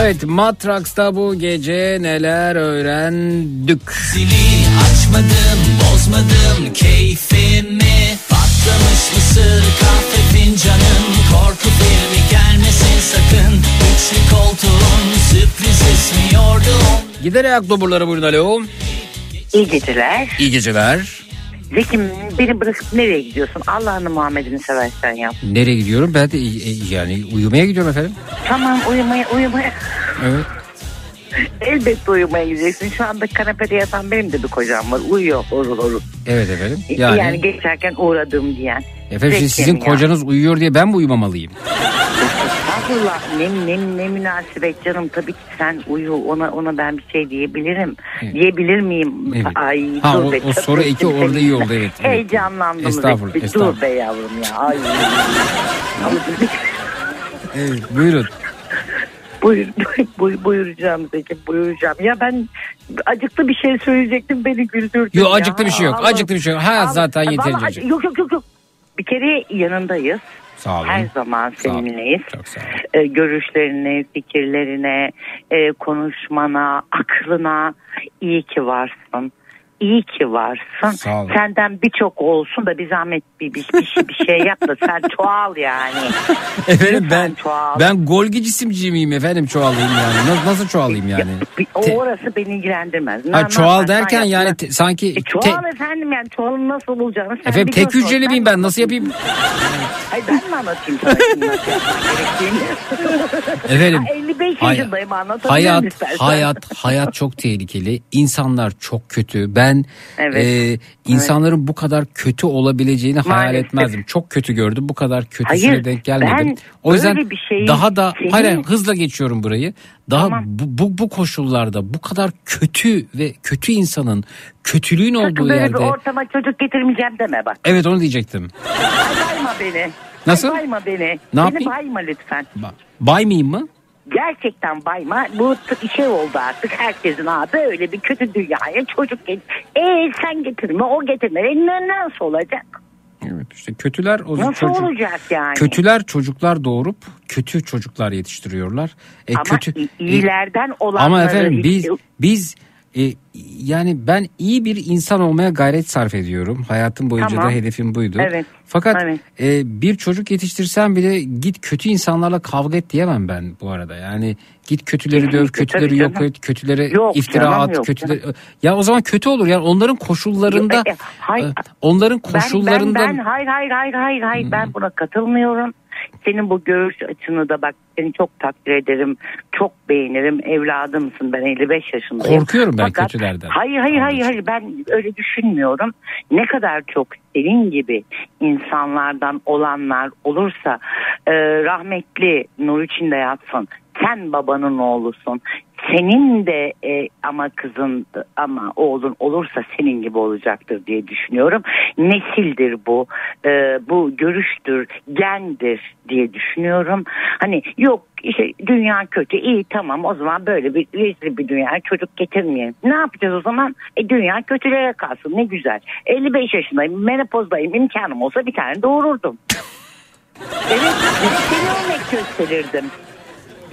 Evet Matrax'ta bu gece neler öğrendik? Zili açmadım bozmadım keyfimi Patlamış mısır kahve fincanım Korku filmi gelmesin sakın Üçlü koltuğun sürpriz ismiyordu Gider ayak duburları buyurun alo. İyi geceler. İyi geceler. Zeki beni bırakıp nereye gidiyorsun? Allah'ını Muhammed'ini seversen yap. Nereye gidiyorum? Ben de e, yani uyumaya gidiyorum efendim. Tamam uyumaya uyumaya. Evet. Elbette uyumaya gideceksin. Şu anda kanepede yatan benim de bir kocam var. Uyuyor horul horul. Evet efendim. Yani, Yani, geçerken uğradım diyen. efendim şimdi sizin ya? kocanız uyuyor diye ben mi uyumamalıyım? Estağfurullah ne, ne, ne münasebet canım tabii ki sen uyu ona ona ben bir şey diyebilirim. Diyebilir miyim? Evet. Ay Ha, dur o- be. o soru iki orada iyi oldu, evet, evet. Heyecanlandım. Estağfurullah, Zeki. estağfurullah. Dur be yavrum ya. Ay. Evet buyurun. Buyur, buyur, buyuracağım Zeki buyuracağım. Ya ben acıklı bir şey söyleyecektim beni güldürdün Yok ya. acıklı bir şey yok. Allah- Acıklı bir şey yok. Hayat Allah- zaten yeterince. Yok yok yok yok. Bir kere yanındayız. Sağ olun. Her zaman Sağ olun. seninleyiz. Çok sağ olun. Ee, görüşlerine, fikirlerine, e, konuşmana, aklına iyi ki varsın. İyi ki varsın. Senden birçok olsun da bir zahmet bir, bir, bir, şey, bir şey yap da sen çoğal yani. Efendim ben çoğal. ben golgi cisimci miyim efendim çoğalayım yani. Nasıl, nasıl çoğalayım yani? Bir- O Te- orası beni ilgilendirmez. Ne- Ha, çoğal yaparsan derken yani te- sanki E, çoğal te- efendim yani çoğalın nasıl olacağını sen efendim tek hücreli miyim ben nasıl yapayım? Ay ben mi anlatayım sana? Efendim, Ha, 55 hay- yaşındayım anlatabilirim Hayat istersen. hayat hayat çok tehlikeli. İnsanlar çok kötü. Ben Evet. e, insanların bu kadar kötü olabileceğini hayal Maalesef. etmezdim. Çok kötü gördüm. Bu kadar kötüsüne Hayır, denk gelmedim. ben o yüzden şeyi daha da hayır, hayır, hızla geçiyorum burayı. Daha bu, bu bu koşullarda bu kadar kötü ve kötü insanın kötülüğün Sakın olduğu böyle yerde bir ortama çocuk getirmeyeceğim deme bak. Evet onu diyecektim. Ay bayma beni. Nasıl? Ay bayma beni. Ne beni yapayım? bayma lütfen. Baymayayım mı? Gerçekten bayma. Bu şey oldu artık. Herkesin abi öyle bir kötü dünyaya çocuk get. E sen getirme o getirme. E, ne, nasıl olacak? Evet işte kötüler o Nasıl çocuk- olacak yani? Kötüler çocuklar doğurup kötü çocuklar yetiştiriyorlar. E, Ama kötü iyilerden olanları Ama efendim biz biz e, yani ben iyi bir insan olmaya gayret sarf ediyorum. Hayatım boyunca Tamam. da hedefim buydu. Evet. Fakat Evet. e, bir çocuk yetiştirsem bile git kötü insanlarla kavga et diyemem ben bu arada. Yani git kötüleri döv, kötüleri tabii yok canım. et, kötüleri Yok iftira canım, at, yok kötüleri ya o zaman kötü olur. Yani onların koşullarında E, e, hay- e, onların Ben- koşullarında Ben, ben, hayır hayır hayır hayır hayır ben buna katılmıyorum. Senin bu görüş açını da bak seni çok takdir ederim. Çok beğenirim. Evladımsın ben 55 yaşındayım. Korkuyorum ben Fakat- kötülerden. Hayır hayır hayır hayır ben öyle düşünmüyorum. Ne kadar çok senin gibi insanlardan olanlar olursa e, rahmetli nur içinde yatsın. Sen babanın oğlusun. Senin de e, ama kızın ama oğlun olursa senin gibi olacaktır diye düşünüyorum. Nesildir bu. E, bu görüştür, gendir diye düşünüyorum. Hani yok işte dünya kötü iyi tamam o zaman böyle bir rezil bir dünya çocuk getirmeyelim. Ne yapacağız o zaman? E dünya kötülere kalsın ne güzel. 55 yaşındayım menopozdayım imkanım olsa bir tane doğururdum. Evet seni örnek gösterirdim.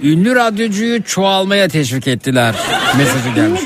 Ünlü radyocuyu çoğalmaya teşvik ettiler. Mesajı gelmiş.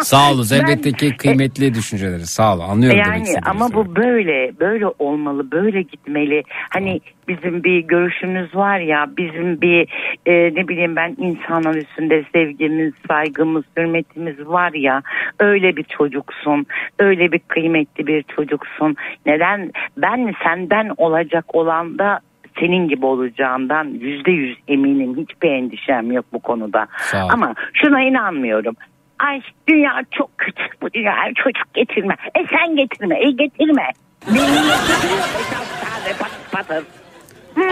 Sağ olun. Elbette ki kıymetli düşünceleri. Sağ olun. Anlıyorum demek Yani istediğinizi. ama bu böyle böyle olmalı böyle gitmeli hani bizim bir görüşümüz var ya bizim bir e, ne bileyim ben insanlar üstünde sevgimiz saygımız hürmetimiz var ya öyle bir çocuksun öyle bir kıymetli bir çocuksun neden ben senden olacak olan da senin gibi olacağından yüzde yüz eminim hiçbir endişem yok bu konuda ama şuna inanmıyorum Ay dünya çok kötü bu dünya çocuk getirme. E sen getirme e getirme.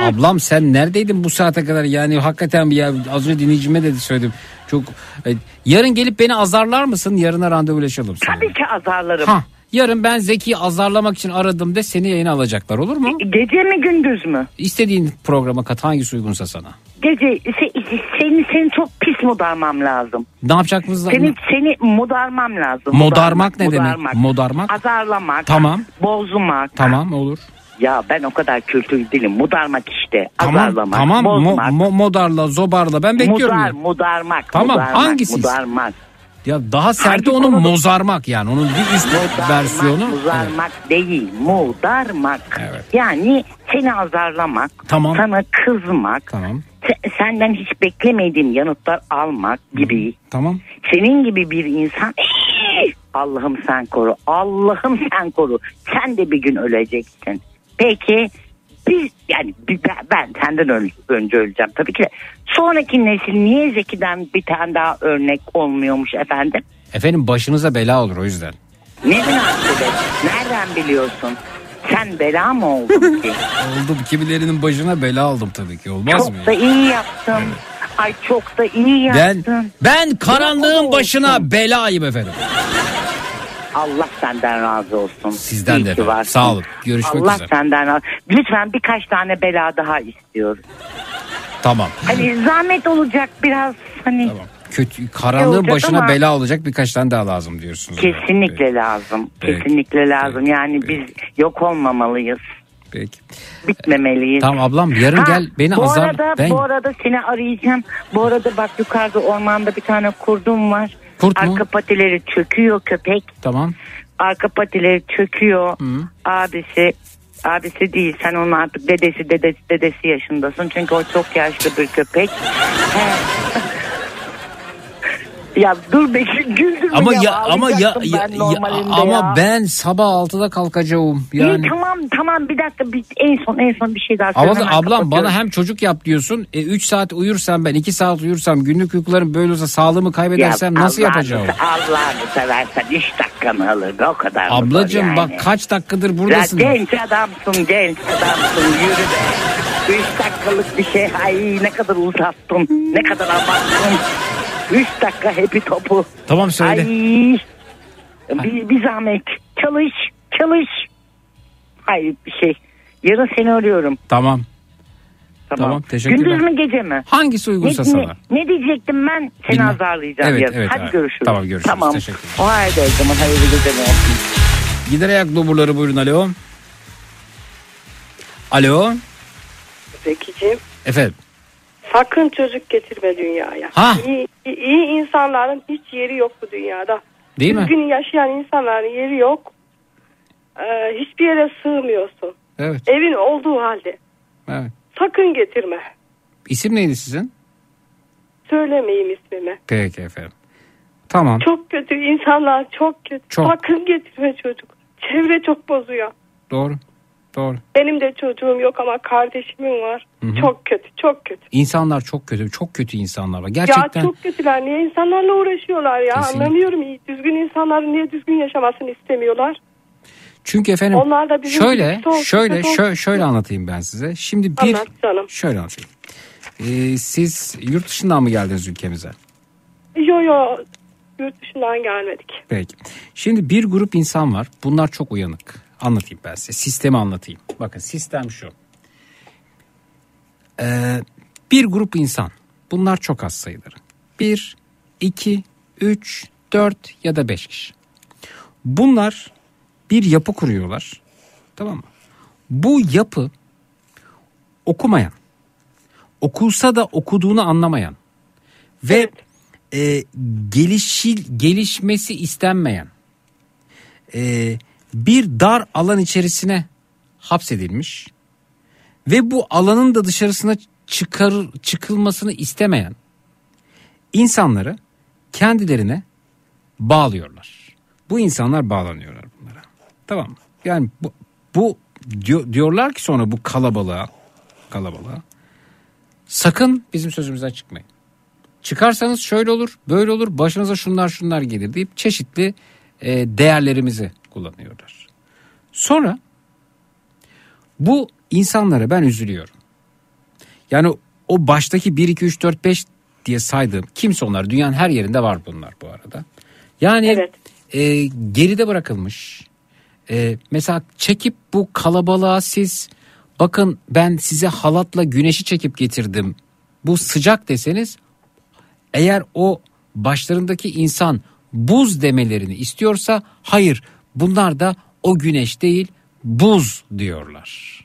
Ablam sen neredeydin bu saate kadar? Yani hakikaten ya az önce dinleyicime de söyledim. Çok e, yarın gelip beni azarlar mısın? Yarına randevulaşalım. seninle. Tabii ki azarlarım. Ha, yarın ben Zeki'yi azarlamak için aradım de seni yayına alacaklar olur mu? Gece mi gündüz mü? İstediğin programa kat hangisi uygunsa sana. Gece se- seni seni çok pis mudarmam lazım. Ne yapacaksınız? Seni seni mudarmam lazım. Modarmak ne demek? Modarmak? Azarlamak. Tamam. Bozmak. Tamam olur. Ya ben o kadar kültürlü değilim. Mudarmak işte. Tamam Azarlamak. tamam Mo- Bozmak. mo- modarla zobarla ben bekliyorum. Mudar, ya. mudarmak. Tamam, mudarmak, hangisi? Mudarmak. Ya daha serti onun konuda? mozarmak yani onun bir üst versiyonu. Evet. Muzarmak değil, mudarmak. Yani seni azarlamak, Tamam. sana kızmak, Tamam. se- senden hiç beklemediğin yanıtlar almak gibi. Tamam. Senin gibi bir insan Allah'ım sen koru, Allah'ım sen koru. Sen de bir gün öleceksin. Peki biz yani ben, ben senden ön- önce öleceğim tabii ki de. Sonraki nesil niye Zeki'den bir tane daha örnek olmuyormuş efendim? Efendim başınıza bela olur o yüzden. Ne münasebet? Nereden biliyorsun? Sen bela mı oldun ki? Oldum kimilerinin başına bela aldım tabii ki olmaz mı? çok da iyi yaptın. Ay çok da iyi Ben yaptın. ben karanlığın başına belayım efendim. Allah senden razı olsun. Sizden İyi de varsın. Sağ olun. Görüşmek Allah üzere. senden razı Lütfen birkaç tane bela daha istiyoruz. Tamam. Hani zahmet olacak biraz hani. Kötü karanlığın olacak başına ama- bela olacak birkaç tane daha lazım diyorsunuz. Kesinlikle lazım. Peki. Kesinlikle lazım. Yani biz yok olmamalıyız. Peki. Bitmemeliyiz. Tamam ablam yarın Ha, gel beni bu azar. Arada, ben Bu arada seni arayacağım. Bu arada bak yukarıda ormanda bir tane kurdum var. Kurt mu? Arka patileri çöküyor köpek. tamam. Arka patileri çöküyor. Abisi abisi değil sen onun artık dedesi dedesi dedesi yaşındasın. Çünkü o çok yaşlı bir köpek. Ya dur be güldürme Ama ya, ya ama ya, ya, ben ya- ama ya. ben sabah 6'da kalkacağım. Yani İyi tamam tamam bir dakika bir, en son en son bir şey daha Ama söyle, hemen ablam bana hem çocuk yap diyorsun. 3 saat uyursam ben 2 saat uyursam günlük uykularım böyle olsa sağlığımı kaybedersem Ya nasıl Allah'ını yapacağım? Allah'ını seversen 3 dakikanı alır o kadar. Ablacığım yani? bak kaç dakikadır Ya buradasın. genç adamsın genç adamsın yürü be. 3 dakikalık bir şey ay ne kadar uzattın ne kadar abarttın. 3 dakika hepi topu. Tamam söyle. Ay, bir, bir zahmet çalış çalış. Hayır bir şey. Yarın seni arıyorum. Tamam. Tamam. Tamam, teşekkürler. Gündüz mü gece mi? Hangisi uygunsa ne, sana. Ne, ne diyecektim ben? Seni Bilmem. azarlayacağım Evet, yarın. evet, Hadi evet. görüşürüz. Tamam, görüşürüz. Tamam. Teşekkürler. O halde o zaman hayırlı geceler. Gider ayak doburları buyurun alo. Alo. Zekiciğim Efendim. Sakın çocuk getirme dünyaya. Ha. İyi, iyi insanların hiç yeri yok bu dünyada. Değil mi? Düzgün yaşayan insanların yeri yok. Ee, hiçbir yere sığmıyorsun. Evet. Evin olduğu halde. evet. Sakın getirme. İsim neydi sizin? Söylemeyeyim ismimi. Peki efendim. Tamam. Çok kötü insanlar çok kötü. Çok. Sakın getirme çocuk. Çevre çok bozuyor. Doğru. Doğru. Benim de çocuğum yok ama kardeşimin var. Hı hı. Çok kötü, çok kötü. İnsanlar çok kötü. Çok kötü insanlar var. Gerçekten. Ya çok kötüler. Niye insanlarla uğraşıyorlar ya? Kesinlikle. Anlamıyorum. Düzgün insanların niye düzgün yaşamasını istemiyorlar? Çünkü efendim Onlar da bizim şöyle şöyle şöyle, şöyle anlatayım ben size. Şimdi bir Anlat canım. şöyle anlatayım. Ee, siz yurt dışından mı geldiniz ülkemize? Yo yo. Yurt dışından gelmedik. Peki. Şimdi bir grup insan var. Bunlar çok uyanık. Anlatayım ben size. Sistemi anlatayım. Bakın sistem şu. Ee, bir grup insan. Bunlar çok az sayıları. Bir, iki, üç, dört ya da beş kişi. Bunlar bir yapı kuruyorlar. Tamam mı? Bu yapı okumayan, okulsa da okuduğunu anlamayan ve e, gelişil, gelişmesi istenmeyen e, bir dar alan içerisine hapsedilmiş ve bu alanın da dışarısına çıkar, çıkılmasını istemeyen insanları kendilerine bağlıyorlar. Bu insanlar bağlanıyorlar bunlara. Tamam mı? Yani bu, bu diyor- diyorlar ki sonra bu kalabalığa kalabalığa sakın bizim sözümüzden çıkmayın. Çıkarsanız şöyle olur, böyle olur, başınıza şunlar şunlar gelir deyip çeşitli e, değerlerimizi kullanıyorlar. Sonra bu insanlara ben üzülüyorum. Yani o baştaki 1, 2, 3, 4, 5 diye saydığım kimse onlar. Dünyanın her yerinde var bunlar bu arada. Yani e, geride bırakılmış. E, mesela çekip bu kalabalığa siz bakın ben size halatla güneşi çekip getirdim. Bu sıcak deseniz eğer o başlarındaki insan buz demelerini istiyorsa hayır bunlar da o güneş değil buz diyorlar.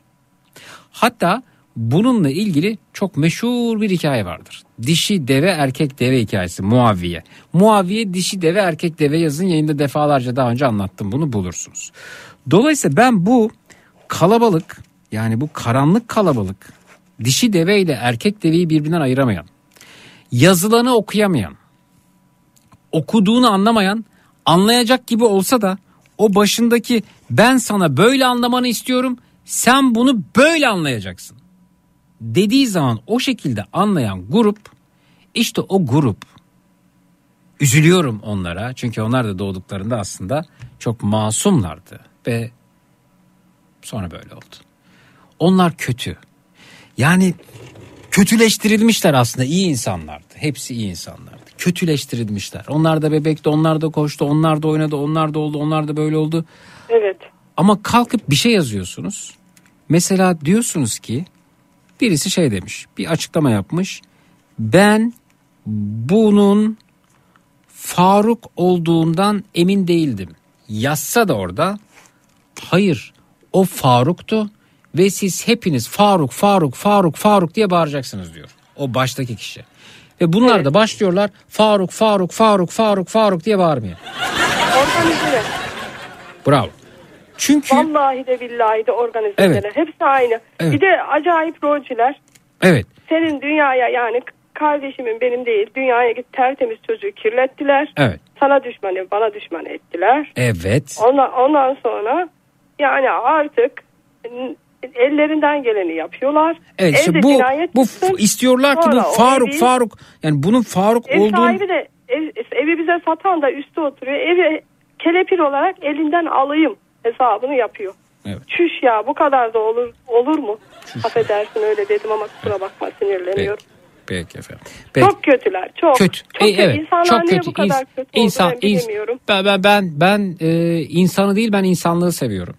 Hatta bununla ilgili çok meşhur bir hikaye vardır. Dişi deve erkek deve hikayesi Muaviye. Muaviye dişi deve erkek deve yazın yayında defalarca daha önce anlattım bunu bulursunuz. Dolayısıyla ben bu kalabalık yani bu karanlık kalabalık dişi deve ile erkek deveyi birbirinden ayıramayan yazılanı okuyamayan okuduğunu anlamayan anlayacak gibi olsa da o başındaki ben sana böyle anlamanı istiyorum sen bunu böyle anlayacaksın dediği zaman o şekilde anlayan grup işte o grup üzülüyorum onlara çünkü onlar da doğduklarında aslında çok masumlardı ve sonra böyle oldu. Onlar kötü. Yani kötüleştirilmişler aslında iyi insanlardı. Hepsi iyi insanlardı. Kötüleştirilmişler. Onlar da bebekti, onlar da koştu, onlar da oynadı, onlar da oldu, onlar da böyle oldu. Evet. Ama kalkıp bir şey yazıyorsunuz. Mesela diyorsunuz ki birisi şey demiş, bir açıklama yapmış. Ben bunun Faruk olduğundan emin değildim. Yazsa da orada hayır o Faruk'tu ve siz hepiniz Faruk Faruk Faruk Faruk diye bağıracaksınız diyor. O baştaki kişi. Ve bunlar da başlıyorlar Faruk Faruk Faruk Faruk Faruk diye bağırmaya. Organize. Bravo. Çünkü Vallahi de billahi de organize. Evet. Hepsi aynı. Evet. Bir de acayip rolcüler. evet Senin dünyaya yani kardeşimin benim değil dünyaya git tertemiz çocuğu kirlettiler. evet Sana düşmanı bana düşman ettiler. evet Ondan, ondan sonra yani artık ellerinden geleni yapıyorlar. Evet işte Evde bu bu çıksın. istiyorlar ki bu Faruk evi- Faruk yani bunun Faruk Ev olduğu sahibi de ev, evi bize satan da üstte oturuyor. Evi kelepir olarak elinden alayım hesabını yapıyor. Evet. Çüş ya bu kadar da olur olur mu? Affedersin öyle dedim ama kusura bakma sinirleniyorum. Peki efendim. Peki. Çok kötüler çok. kötü. Çok kötü. evet. İnsanlar çok kötü. bu kadar İns- kötü insan, olduğunu ben bilemiyorum. ben ben ben, ben e, insanı değil ben insanlığı seviyorum.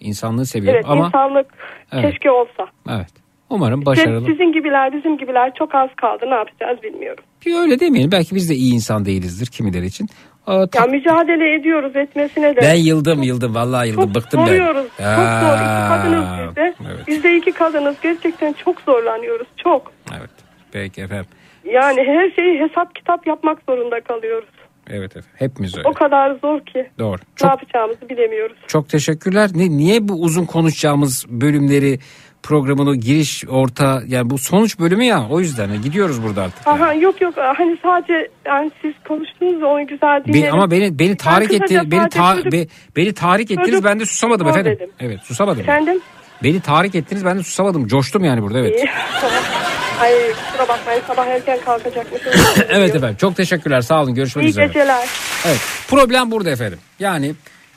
İnsanlığı seviyorum Evet ama insanlık Evet. keşke olsa. evet. Umarım İşte başarılı. sizin gibiler bizim gibiler çok az kaldı ne yapacağız bilmiyorum. Bir öyle demeyelim. Belki biz de iyi insan değilizdir kimileri için. Aa, ta- Ya mücadele ediyoruz etmesine de. ben yıldım yıldım vallahi yıldım Çok bıktım ben. Çok zor. İki Aa, kadınız biz de. Evet. Biz de iki kadınız. Gerçekten çok zorlanıyoruz. Çok. Evet. Peki efendim. Yani her şeyi hesap kitap yapmak zorunda kalıyoruz. Evet efendim. Hepimiz öyle. O kadar zor ki. Doğru. Ne Çok yapacağımızı bilemiyoruz. Çok teşekkürler. Ne, niye bu uzun konuşacağımız bölümleri programını giriş orta yani bu sonuç bölümü ya o yüzden gidiyoruz burada artık. Aha, yok yok hani sadece yani siz konuştunuz onu güzel Be- dinledim. ama beni beni Ben tahrik etti beni ta- çocuk- be- beni tahrik ettiniz çocuk ben de susamadım efendim. dedim. Evet susamadım. Efendim? Beni tahrik ettiniz ben de susamadım. Coştum yani burada evet. İyi. Ay kusura bakmayın sabah erken kalkacakmışım. evet efendim çok teşekkürler sağ olun görüşmek İyi üzere. geceler. Evet problem burada efendim. Yani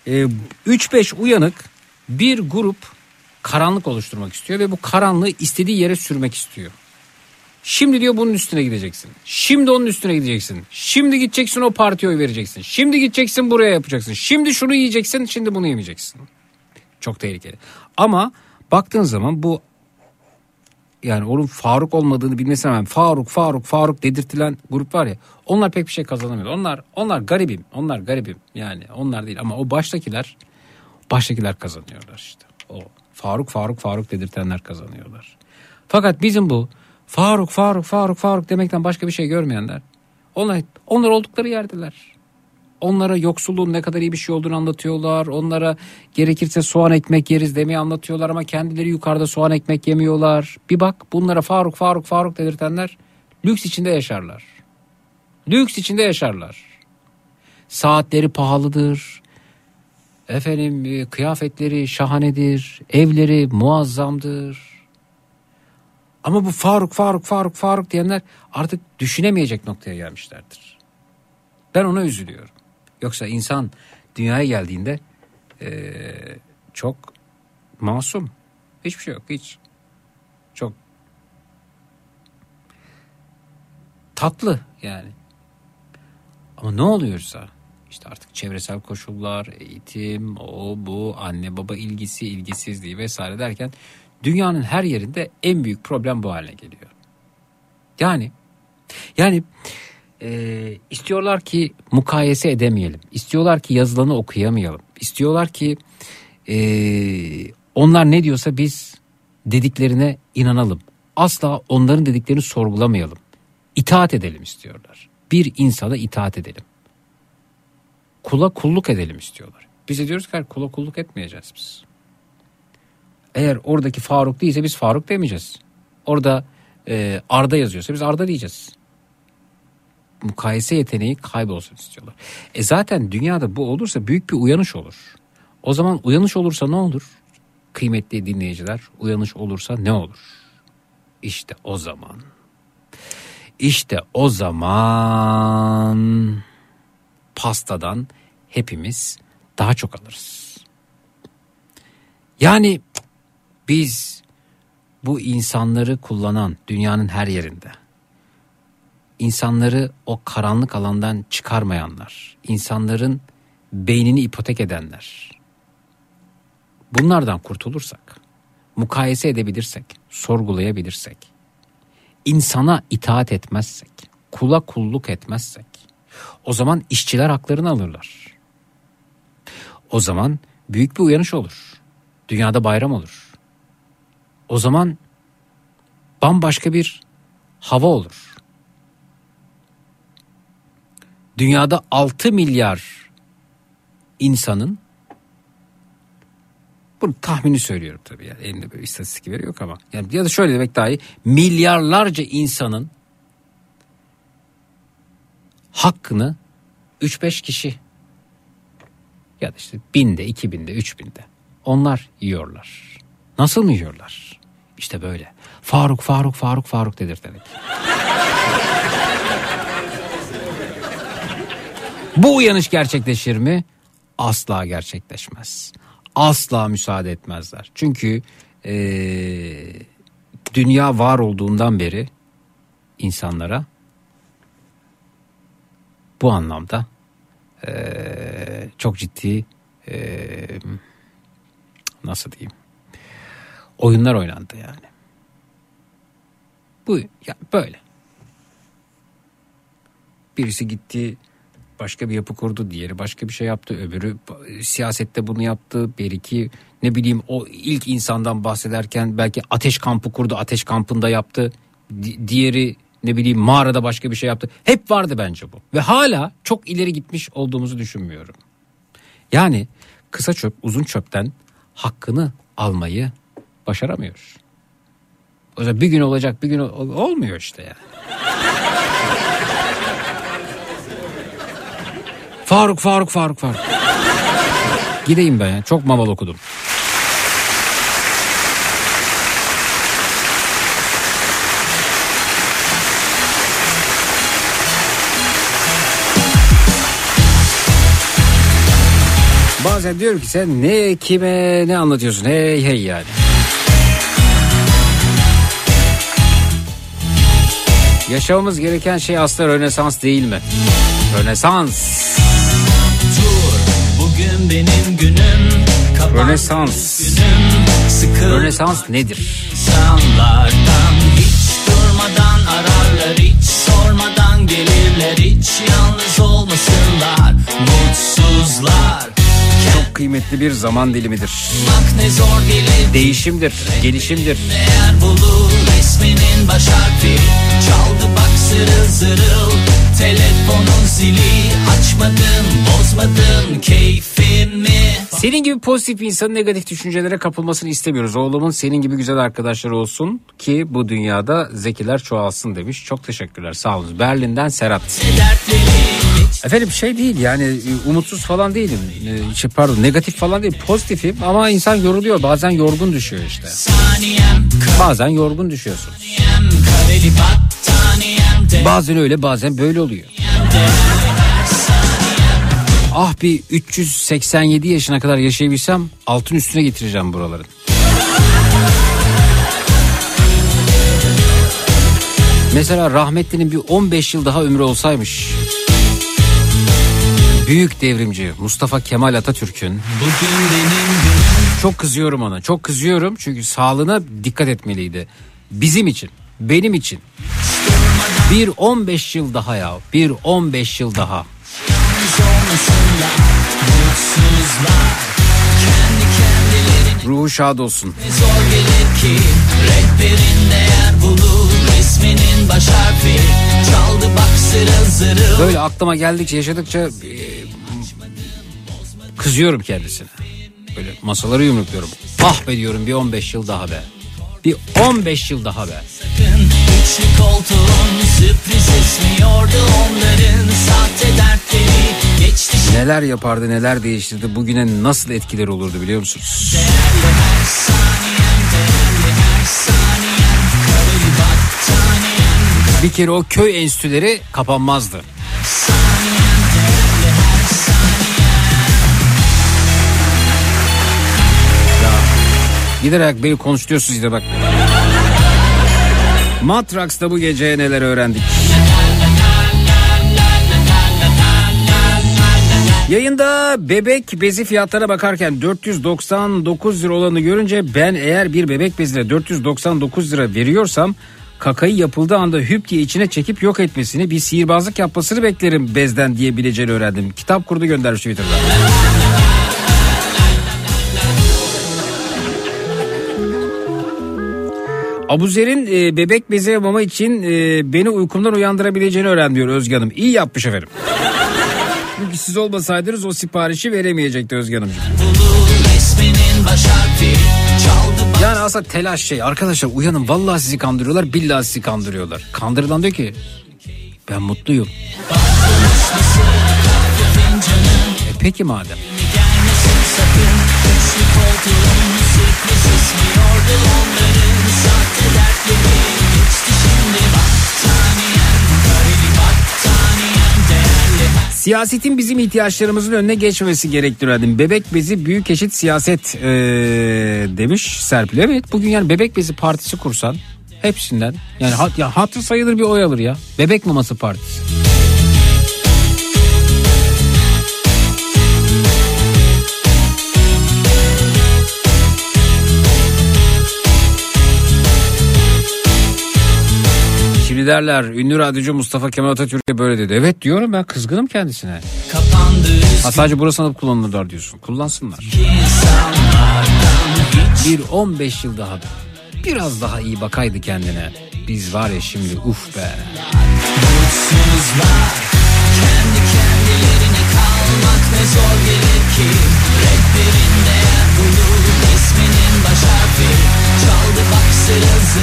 e, 3-5 uyanık bir grup karanlık oluşturmak istiyor ve bu karanlığı istediği yere sürmek istiyor. Şimdi diyor bunun üstüne gideceksin. Şimdi onun üstüne gideceksin. Şimdi gideceksin o partiye oy vereceksin. Şimdi gideceksin buraya yapacaksın. Şimdi şunu yiyeceksin şimdi bunu yemeyeceksin. Çok tehlikeli. Ama baktığın zaman bu yani onun Faruk olmadığını bilmesine rağmen Faruk Faruk Faruk dedirtilen grup var ya onlar pek bir şey kazanamıyor. Onlar onlar garibim. Onlar garibim. Yani onlar değil ama o baştakiler baştakiler kazanıyorlar işte. O Faruk Faruk Faruk dedirtenler kazanıyorlar. Fakat bizim bu Faruk Faruk Faruk Faruk demekten başka bir şey görmeyenler onlar, onlar oldukları yerdeler. Onlara yoksulluğun ne kadar iyi bir şey olduğunu anlatıyorlar. Onlara gerekirse soğan ekmek yeriz demeyi anlatıyorlar ama kendileri yukarıda soğan ekmek yemiyorlar. Bir bak bunlara Faruk Faruk Faruk dedirtenler lüks içinde yaşarlar. Lüks içinde yaşarlar. Saatleri pahalıdır. Efendim e, kıyafetleri şahanedir. Evleri muazzamdır. Ama bu Faruk Faruk Faruk Faruk diyenler artık düşünemeyecek noktaya gelmişlerdir. Ben ona üzülüyorum. Yoksa insan dünyaya geldiğinde eee, çok masum. Hiçbir şey yok hiç. Çok tatlı yani. Ama ne oluyorsa işte artık çevresel koşullar, eğitim, o bu, anne baba ilgisi, ilgisizliği vesaire derken dünyanın her yerinde en büyük problem bu haline geliyor. Yani yani e, istiyorlar ki mukayese edemeyelim. İstiyorlar ki yazılanı okuyamayalım. İstiyorlar ki e, onlar ne diyorsa biz dediklerine inanalım. Asla onların dediklerini sorgulamayalım. İtaat edelim istiyorlar. Bir insana itaat edelim. Kula kulluk edelim istiyorlar. Biz de diyoruz ki hayır, kula kulluk etmeyeceğiz biz. Eğer oradaki Faruk değilse biz Faruk demeyeceğiz. Orada e, Arda yazıyorsa biz Arda diyeceğiz. Mukayese yeteneği kaybolsun istiyorlar. E zaten dünyada bu olursa büyük bir uyanış olur. O zaman uyanış olursa ne olur? Kıymetli dinleyiciler uyanış olursa ne olur? İşte o zaman. İşte o zaman pastadan hepimiz daha çok alırız. Yani biz bu insanları kullanan dünyanın her yerinde insanları o karanlık alandan çıkarmayanlar, insanların beynini ipotek edenler. Bunlardan kurtulursak, mukayese edebilirsek, sorgulayabilirsek, insana itaat etmezsek, kula kulluk etmezsek, o zaman işçiler haklarını alırlar. O zaman büyük bir uyanış olur. Dünyada bayram olur. O zaman bambaşka bir hava olur. Dünyada 6 milyar insanın bunu tahmini söylüyorum tabii yani elimde böyle istatistik veri yok ama yani ya da şöyle demek daha iyi milyarlarca insanın hakkını 3-5 kişi ya da işte binde, iki binde, üç binde onlar yiyorlar. Nasıl mı yiyorlar? İşte böyle. Faruk, Faruk, Faruk, Faruk dedirterek. Bu uyanış gerçekleşir mi? Asla gerçekleşmez. Asla müsaade etmezler. Çünkü eee, dünya var olduğundan beri insanlara bu anlamda eee, çok ciddi eee, nasıl diyeyim oyunlar oynandı yani. Bu ya böyle. Birisi gitti başka bir yapı kurdu, diğeri başka bir şey yaptı, öbürü siyasette bunu yaptı, bir iki ne bileyim o ilk insandan bahsederken belki ateş kampı kurdu, ateş kampında yaptı. Di- diğeri ne bileyim mağarada başka bir şey yaptı. Hep vardı bence bu. Ve hala çok ileri gitmiş olduğumuzu düşünmüyorum. Yani kısa çöp uzun çöpten hakkını almayı başaramıyoruz. O zaman bir gün olacak bir gün ol- olmuyor işte ya. Faruk Faruk Faruk Faruk. Gideyim ben ya çok mamal okudum. Bazen diyorum ki sen ne kime ne anlatıyorsun hey hey yani. Yaşamamız gereken şey aslında Rönesans değil mi? Rönesans. Bugün benim günüm Rönesans. sıkıl Rönesans nedir? insanlardan Hiç durmadan ararlar hiç sormadan gelirler Hiç yalnız olmasınlar mutsuzlar Çok kıymetli bir zaman dilimidir. gelir Değişimdir, gelişimdir. Eğer bulur resminin baş harfi Çaldı bak zırıl zırıl Telefonun zili Açmadın bozmadın keyfimi Senin gibi pozitif insanın negatif düşüncelere kapılmasını istemiyoruz. Oğlumun senin gibi güzel arkadaşları olsun ki bu dünyada zekiler çoğalsın demiş. Çok teşekkürler sağ olun. Berlin'den Serhat. Efendim şey değil yani e, umutsuz falan değilim. E, Şey, pardon negatif falan değil pozitifim ama insan yoruluyor. Bazen yorgun düşüyor işte. Bazen yorgun düşüyorsun. Bazen öyle bazen böyle oluyor. Ah bir 387 yaşına kadar yaşayabilsem altın üstüne getireceğim buraların. Mesela rahmetlinin bir 15 yıl daha ömrü olsaymış. Büyük devrimci Mustafa Kemal Atatürk'ün çok kızıyorum ona. Çok kızıyorum çünkü sağlığına dikkat etmeliydi. Bizim için, benim için. Bir 15 yıl daha ya. Bir 15 yıl daha. Ruhu şad olsun. zor gelir ki Rehberin değer bulur Resminin baş harfi Çaldı bak zırıl zırıl Böyle aklıma geldikçe yaşadıkça e, kızıyorum kendisine. Böyle masaları yumrukluyorum. Ah be diyorum bir 15 yıl daha be. Bir 15 yıl daha be. Sakın koltuğun Sürpriz esmiyordu onların Sahte dertleri Neler yapardı neler değiştirdi bugüne nasıl etkileri olurdu biliyor musunuz? Bir kere o köy enstitüleri kapanmazdı. Giderek beni konuşturuyorsunuz yine bak. Matrax'ta bu gece neler öğrendik? Yayında bebek bezi fiyatlara bakarken 499 lira olanı görünce ben eğer bir bebek bezine 499 lira veriyorsam kakayı yapıldığı anda hüp diye içine çekip yok etmesini bir sihirbazlık yapmasını beklerim bezden diyebileceğini öğrendim. Kitap kurdu göndermiş Twitter'da. Abuzer'in e, bebek bezi mama için e, beni uykumdan uyandırabileceğini öğren diyor Özge Hanım. İyi yapmış efendim. Çünkü siz olmasaydınız o siparişi veremeyecekti Özge Hanımcığım. Yani aslında telaş şey arkadaşlar uyanın vallahi sizi kandırıyorlar billahi sizi kandırıyorlar. Kandırılan diyor ki ben mutluyum. E peki madem. Sakın Siyasetin bizim ihtiyaçlarımızın önüne geçmemesi gerektiğini öğrendim. Bebek bezi büyük eşit siyaset ee, demiş Serpil. Evet bugün yani bebek bezi partisi kursan hepsinden yani hat, ya hatır sayılır bir oy alır ya. Bebek maması partisi. Şimdi derler ünlü radyocu Mustafa Kemal Atatürk'e böyle dedi. Evet diyorum ben kızgınım kendisine. Ha sadece burası alıp kullanılırlar diyorsun. Kullansınlar. Bir 15 yıl daha biraz daha iyi bakaydı kendine. Biz var ya şimdi uf be. mutsuzlar Kendi kendilerine kalmak ne zor gelir ki Rehberin değer bulur Resminin baş harfi Çaldı bak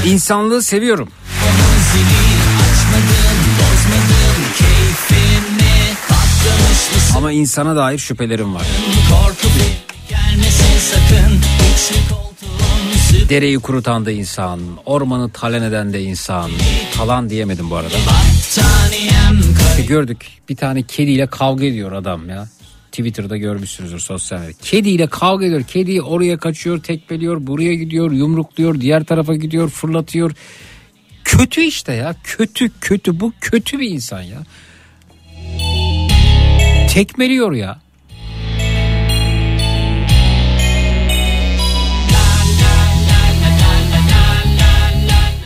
İnsanlığı seviyorum. Onun zili Ama insana dair şüphelerim var. Dereyi kurutan da insan, ormanı talan eden de insan. Talan diyemedim bu arada. İşte gördük bir tane kediyle kavga ediyor adam ya. Twitter'da görmüşsünüzdür sosyal medyada. Kediyle kavga ediyor. Kedi oraya kaçıyor, tekmeliyor, buraya gidiyor, yumrukluyor, diğer tarafa gidiyor, fırlatıyor. Kötü işte ya. Kötü, kötü. Bu kötü bir insan ya. Tekmeliyor ya.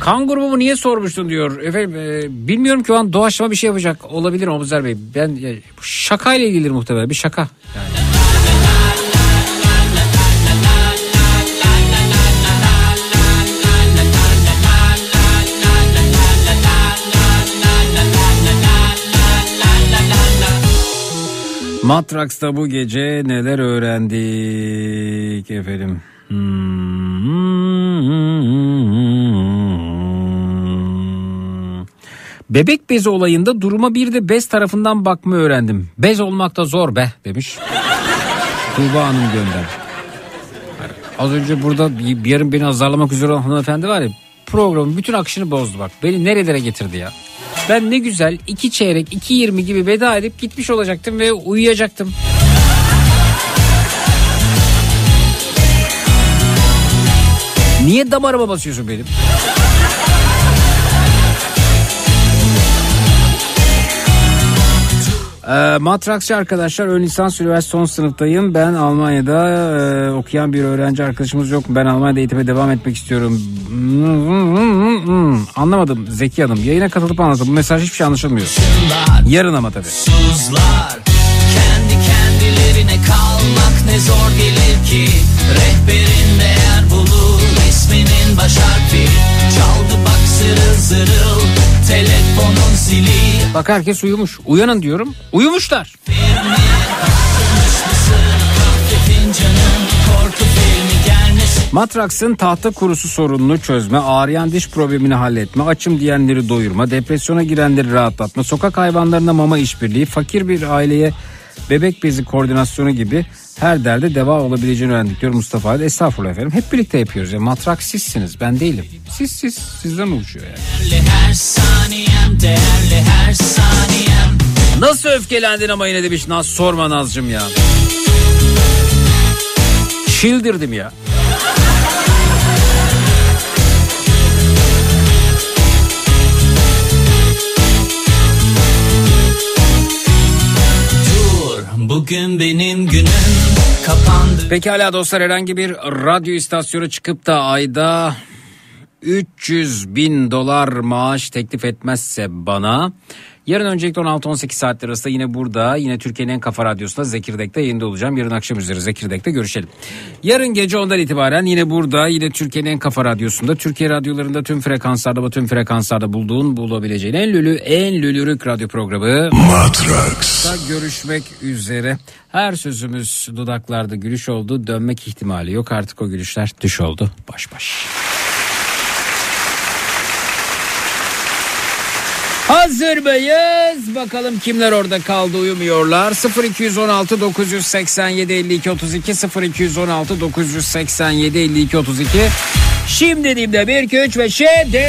Kan grubumu niye sormuştun diyor. Efendim e, bilmiyorum ki o an doğaçlama bir şey yapacak olabilir Abuzer Bey. Ben e, şakayla ilgili muhtemelen bir şaka. Yani. Matraks'ta bu gece neler öğrendik efendim. Hmm. Bebek bezi olayında duruma bir de bez tarafından bakma öğrendim. Bez olmak da zor be demiş. Tuğba Hanım gönder. Az önce burada bir, yarın beni azarlamak üzere hanımefendi var ya programın bütün akışını bozdu bak. Beni nerelere getirdi ya. Ben ne güzel iki çeyrek iki yirmi gibi veda edip gitmiş olacaktım ve uyuyacaktım. Niye damarıma basıyorsun benim? E, Matraksçı arkadaşlar ön lisans üniversite son sınıftayım. Ben Almanya'da e, okuyan bir öğrenci arkadaşımız yok. Ben Almanya'da eğitime devam etmek istiyorum. Anlamadım Zeki Hanım. Yayına katılıp anladım. Bu mesaj hiçbir şey anlaşılmıyor. Yarın ama tabii. Suzlar kendi kendilerine kalmak ne zor gelir ki Rehberin değer bulur isminin baş harfi Çaldı bak zırıl zırıl telefonun zili Bak herkes uyumuş. Uyanın diyorum. Uyumuşlar. Matraks'ın tahta kurusu sorununu çözme, ağrıyan diş problemini halletme, açım diyenleri doyurma, depresyona girenleri rahatlatma, sokak hayvanlarına mama işbirliği, fakir bir aileye bebek bezi koordinasyonu gibi her derde deva olabileceğini öğrendik diyor Mustafa Ali. Estağfurullah efendim. Hep birlikte yapıyoruz ya. Matrak sizsiniz ben değilim. Siz siz sizden oluşuyor yani. Her saniyem değerli her saniyem Nasıl öfkelendin ama yine demiş Naz sorma Nazcım ya. Çildirdim ya. Dur bugün benim günüm kapandı. Pekala dostlar herhangi bir radyo istasyonu çıkıp da ayda 300 bin dolar maaş teklif etmezse bana yarın öncelikle 16-18 saatler arasında yine burada yine Türkiye'nin en kafa radyosunda Zekirdek'te yayında olacağım. Yarın akşam üzeri Zekirdek'te görüşelim. Yarın gece ondan itibaren yine burada yine Türkiye'nin en kafa radyosunda Türkiye radyolarında tüm frekanslarda ve tüm frekanslarda bulduğun bulabileceğin en lülü en lülürük radyo programı Matrax. görüşmek üzere. Her sözümüz dudaklarda gülüş oldu. Dönmek ihtimali yok. Artık o gülüşler düş oldu. Baş baş. Hazır mıyız? Bakalım kimler orada kaldı uyumuyorlar. 0216 987 52 32 0216 987 52 32 Şimdi 1 2 3 ve şimdi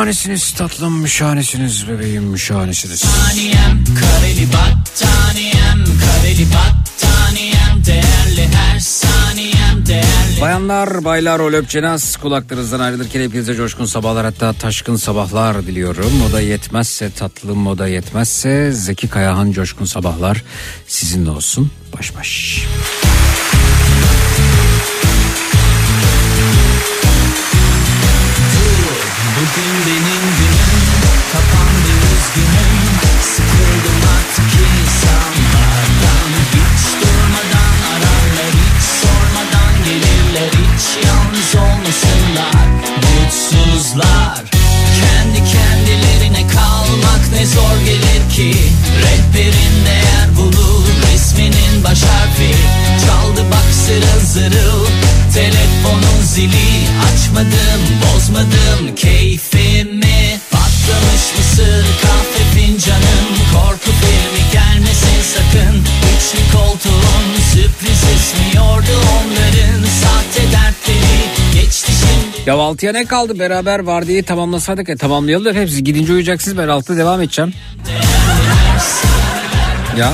Şahanesiniz tatlım, şahanesiniz bebeğim, şahanesiniz. Battaniyem kareli battaniyem Kareli battaniyem Değerli her saniyem değerli Bayanlar, baylar, o löpçenaz kulaklarınızdan ayrılırken hepinize coşkun sabahlar hatta taşkın sabahlar diliyorum. O da yetmezse tatlım, o da yetmezse Zeki Kayahan coşkun sabahlar sizinle olsun. Baş baş. Bugün zırıl Telefonun zili açmadım bozmadım. Keyfimi Patlamış mısır kahve fincanım. Korku filmi gelmesin sakın. Üçlü koltuğun sürpriz ismiyordu onların Sahte dertleri. Geçti şimdi. Ya altıya ne kaldı? Beraber vardiyi tamamlasaydık ya tamamlayalım da hepsi. Gidince uyuyacaksınız ben altta devam edeceğim. ya.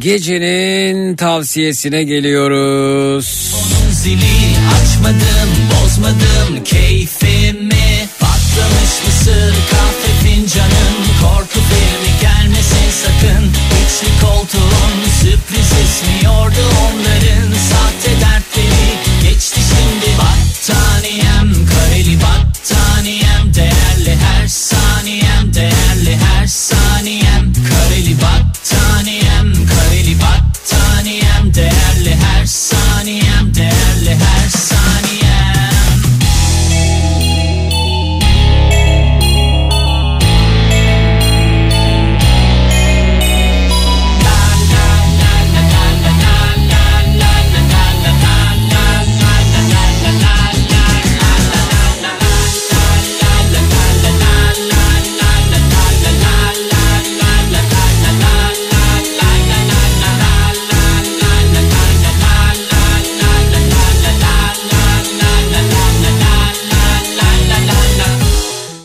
Gecenin tavsiyesine geliyoruz. Onun zili açmadım bozmadım keyfimi. Patlamış mısır kahve fincanım. Korku filmi gelmesin sakın. İçli koltuğun sürpriz esmiyordu onların. Sahte dertleri geçti şimdi Battaniyem. Kareli battaniyem Değerli her saniyem değerli her saniyem. Kareli battaniyem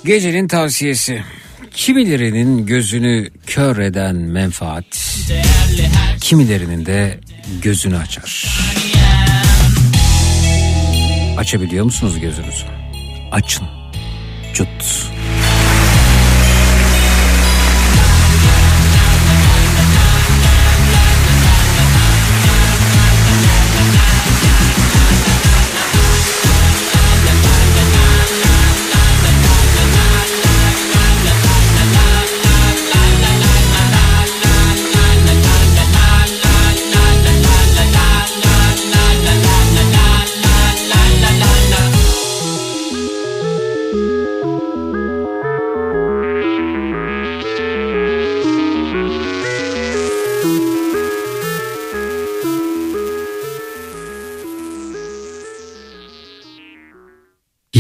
Gecenin tavsiyesi. Kimilerinin gözünü kör eden menfaat, kimilerinin de gözünü açar. Açabiliyor musunuz gözünüzü? Açın. Cut.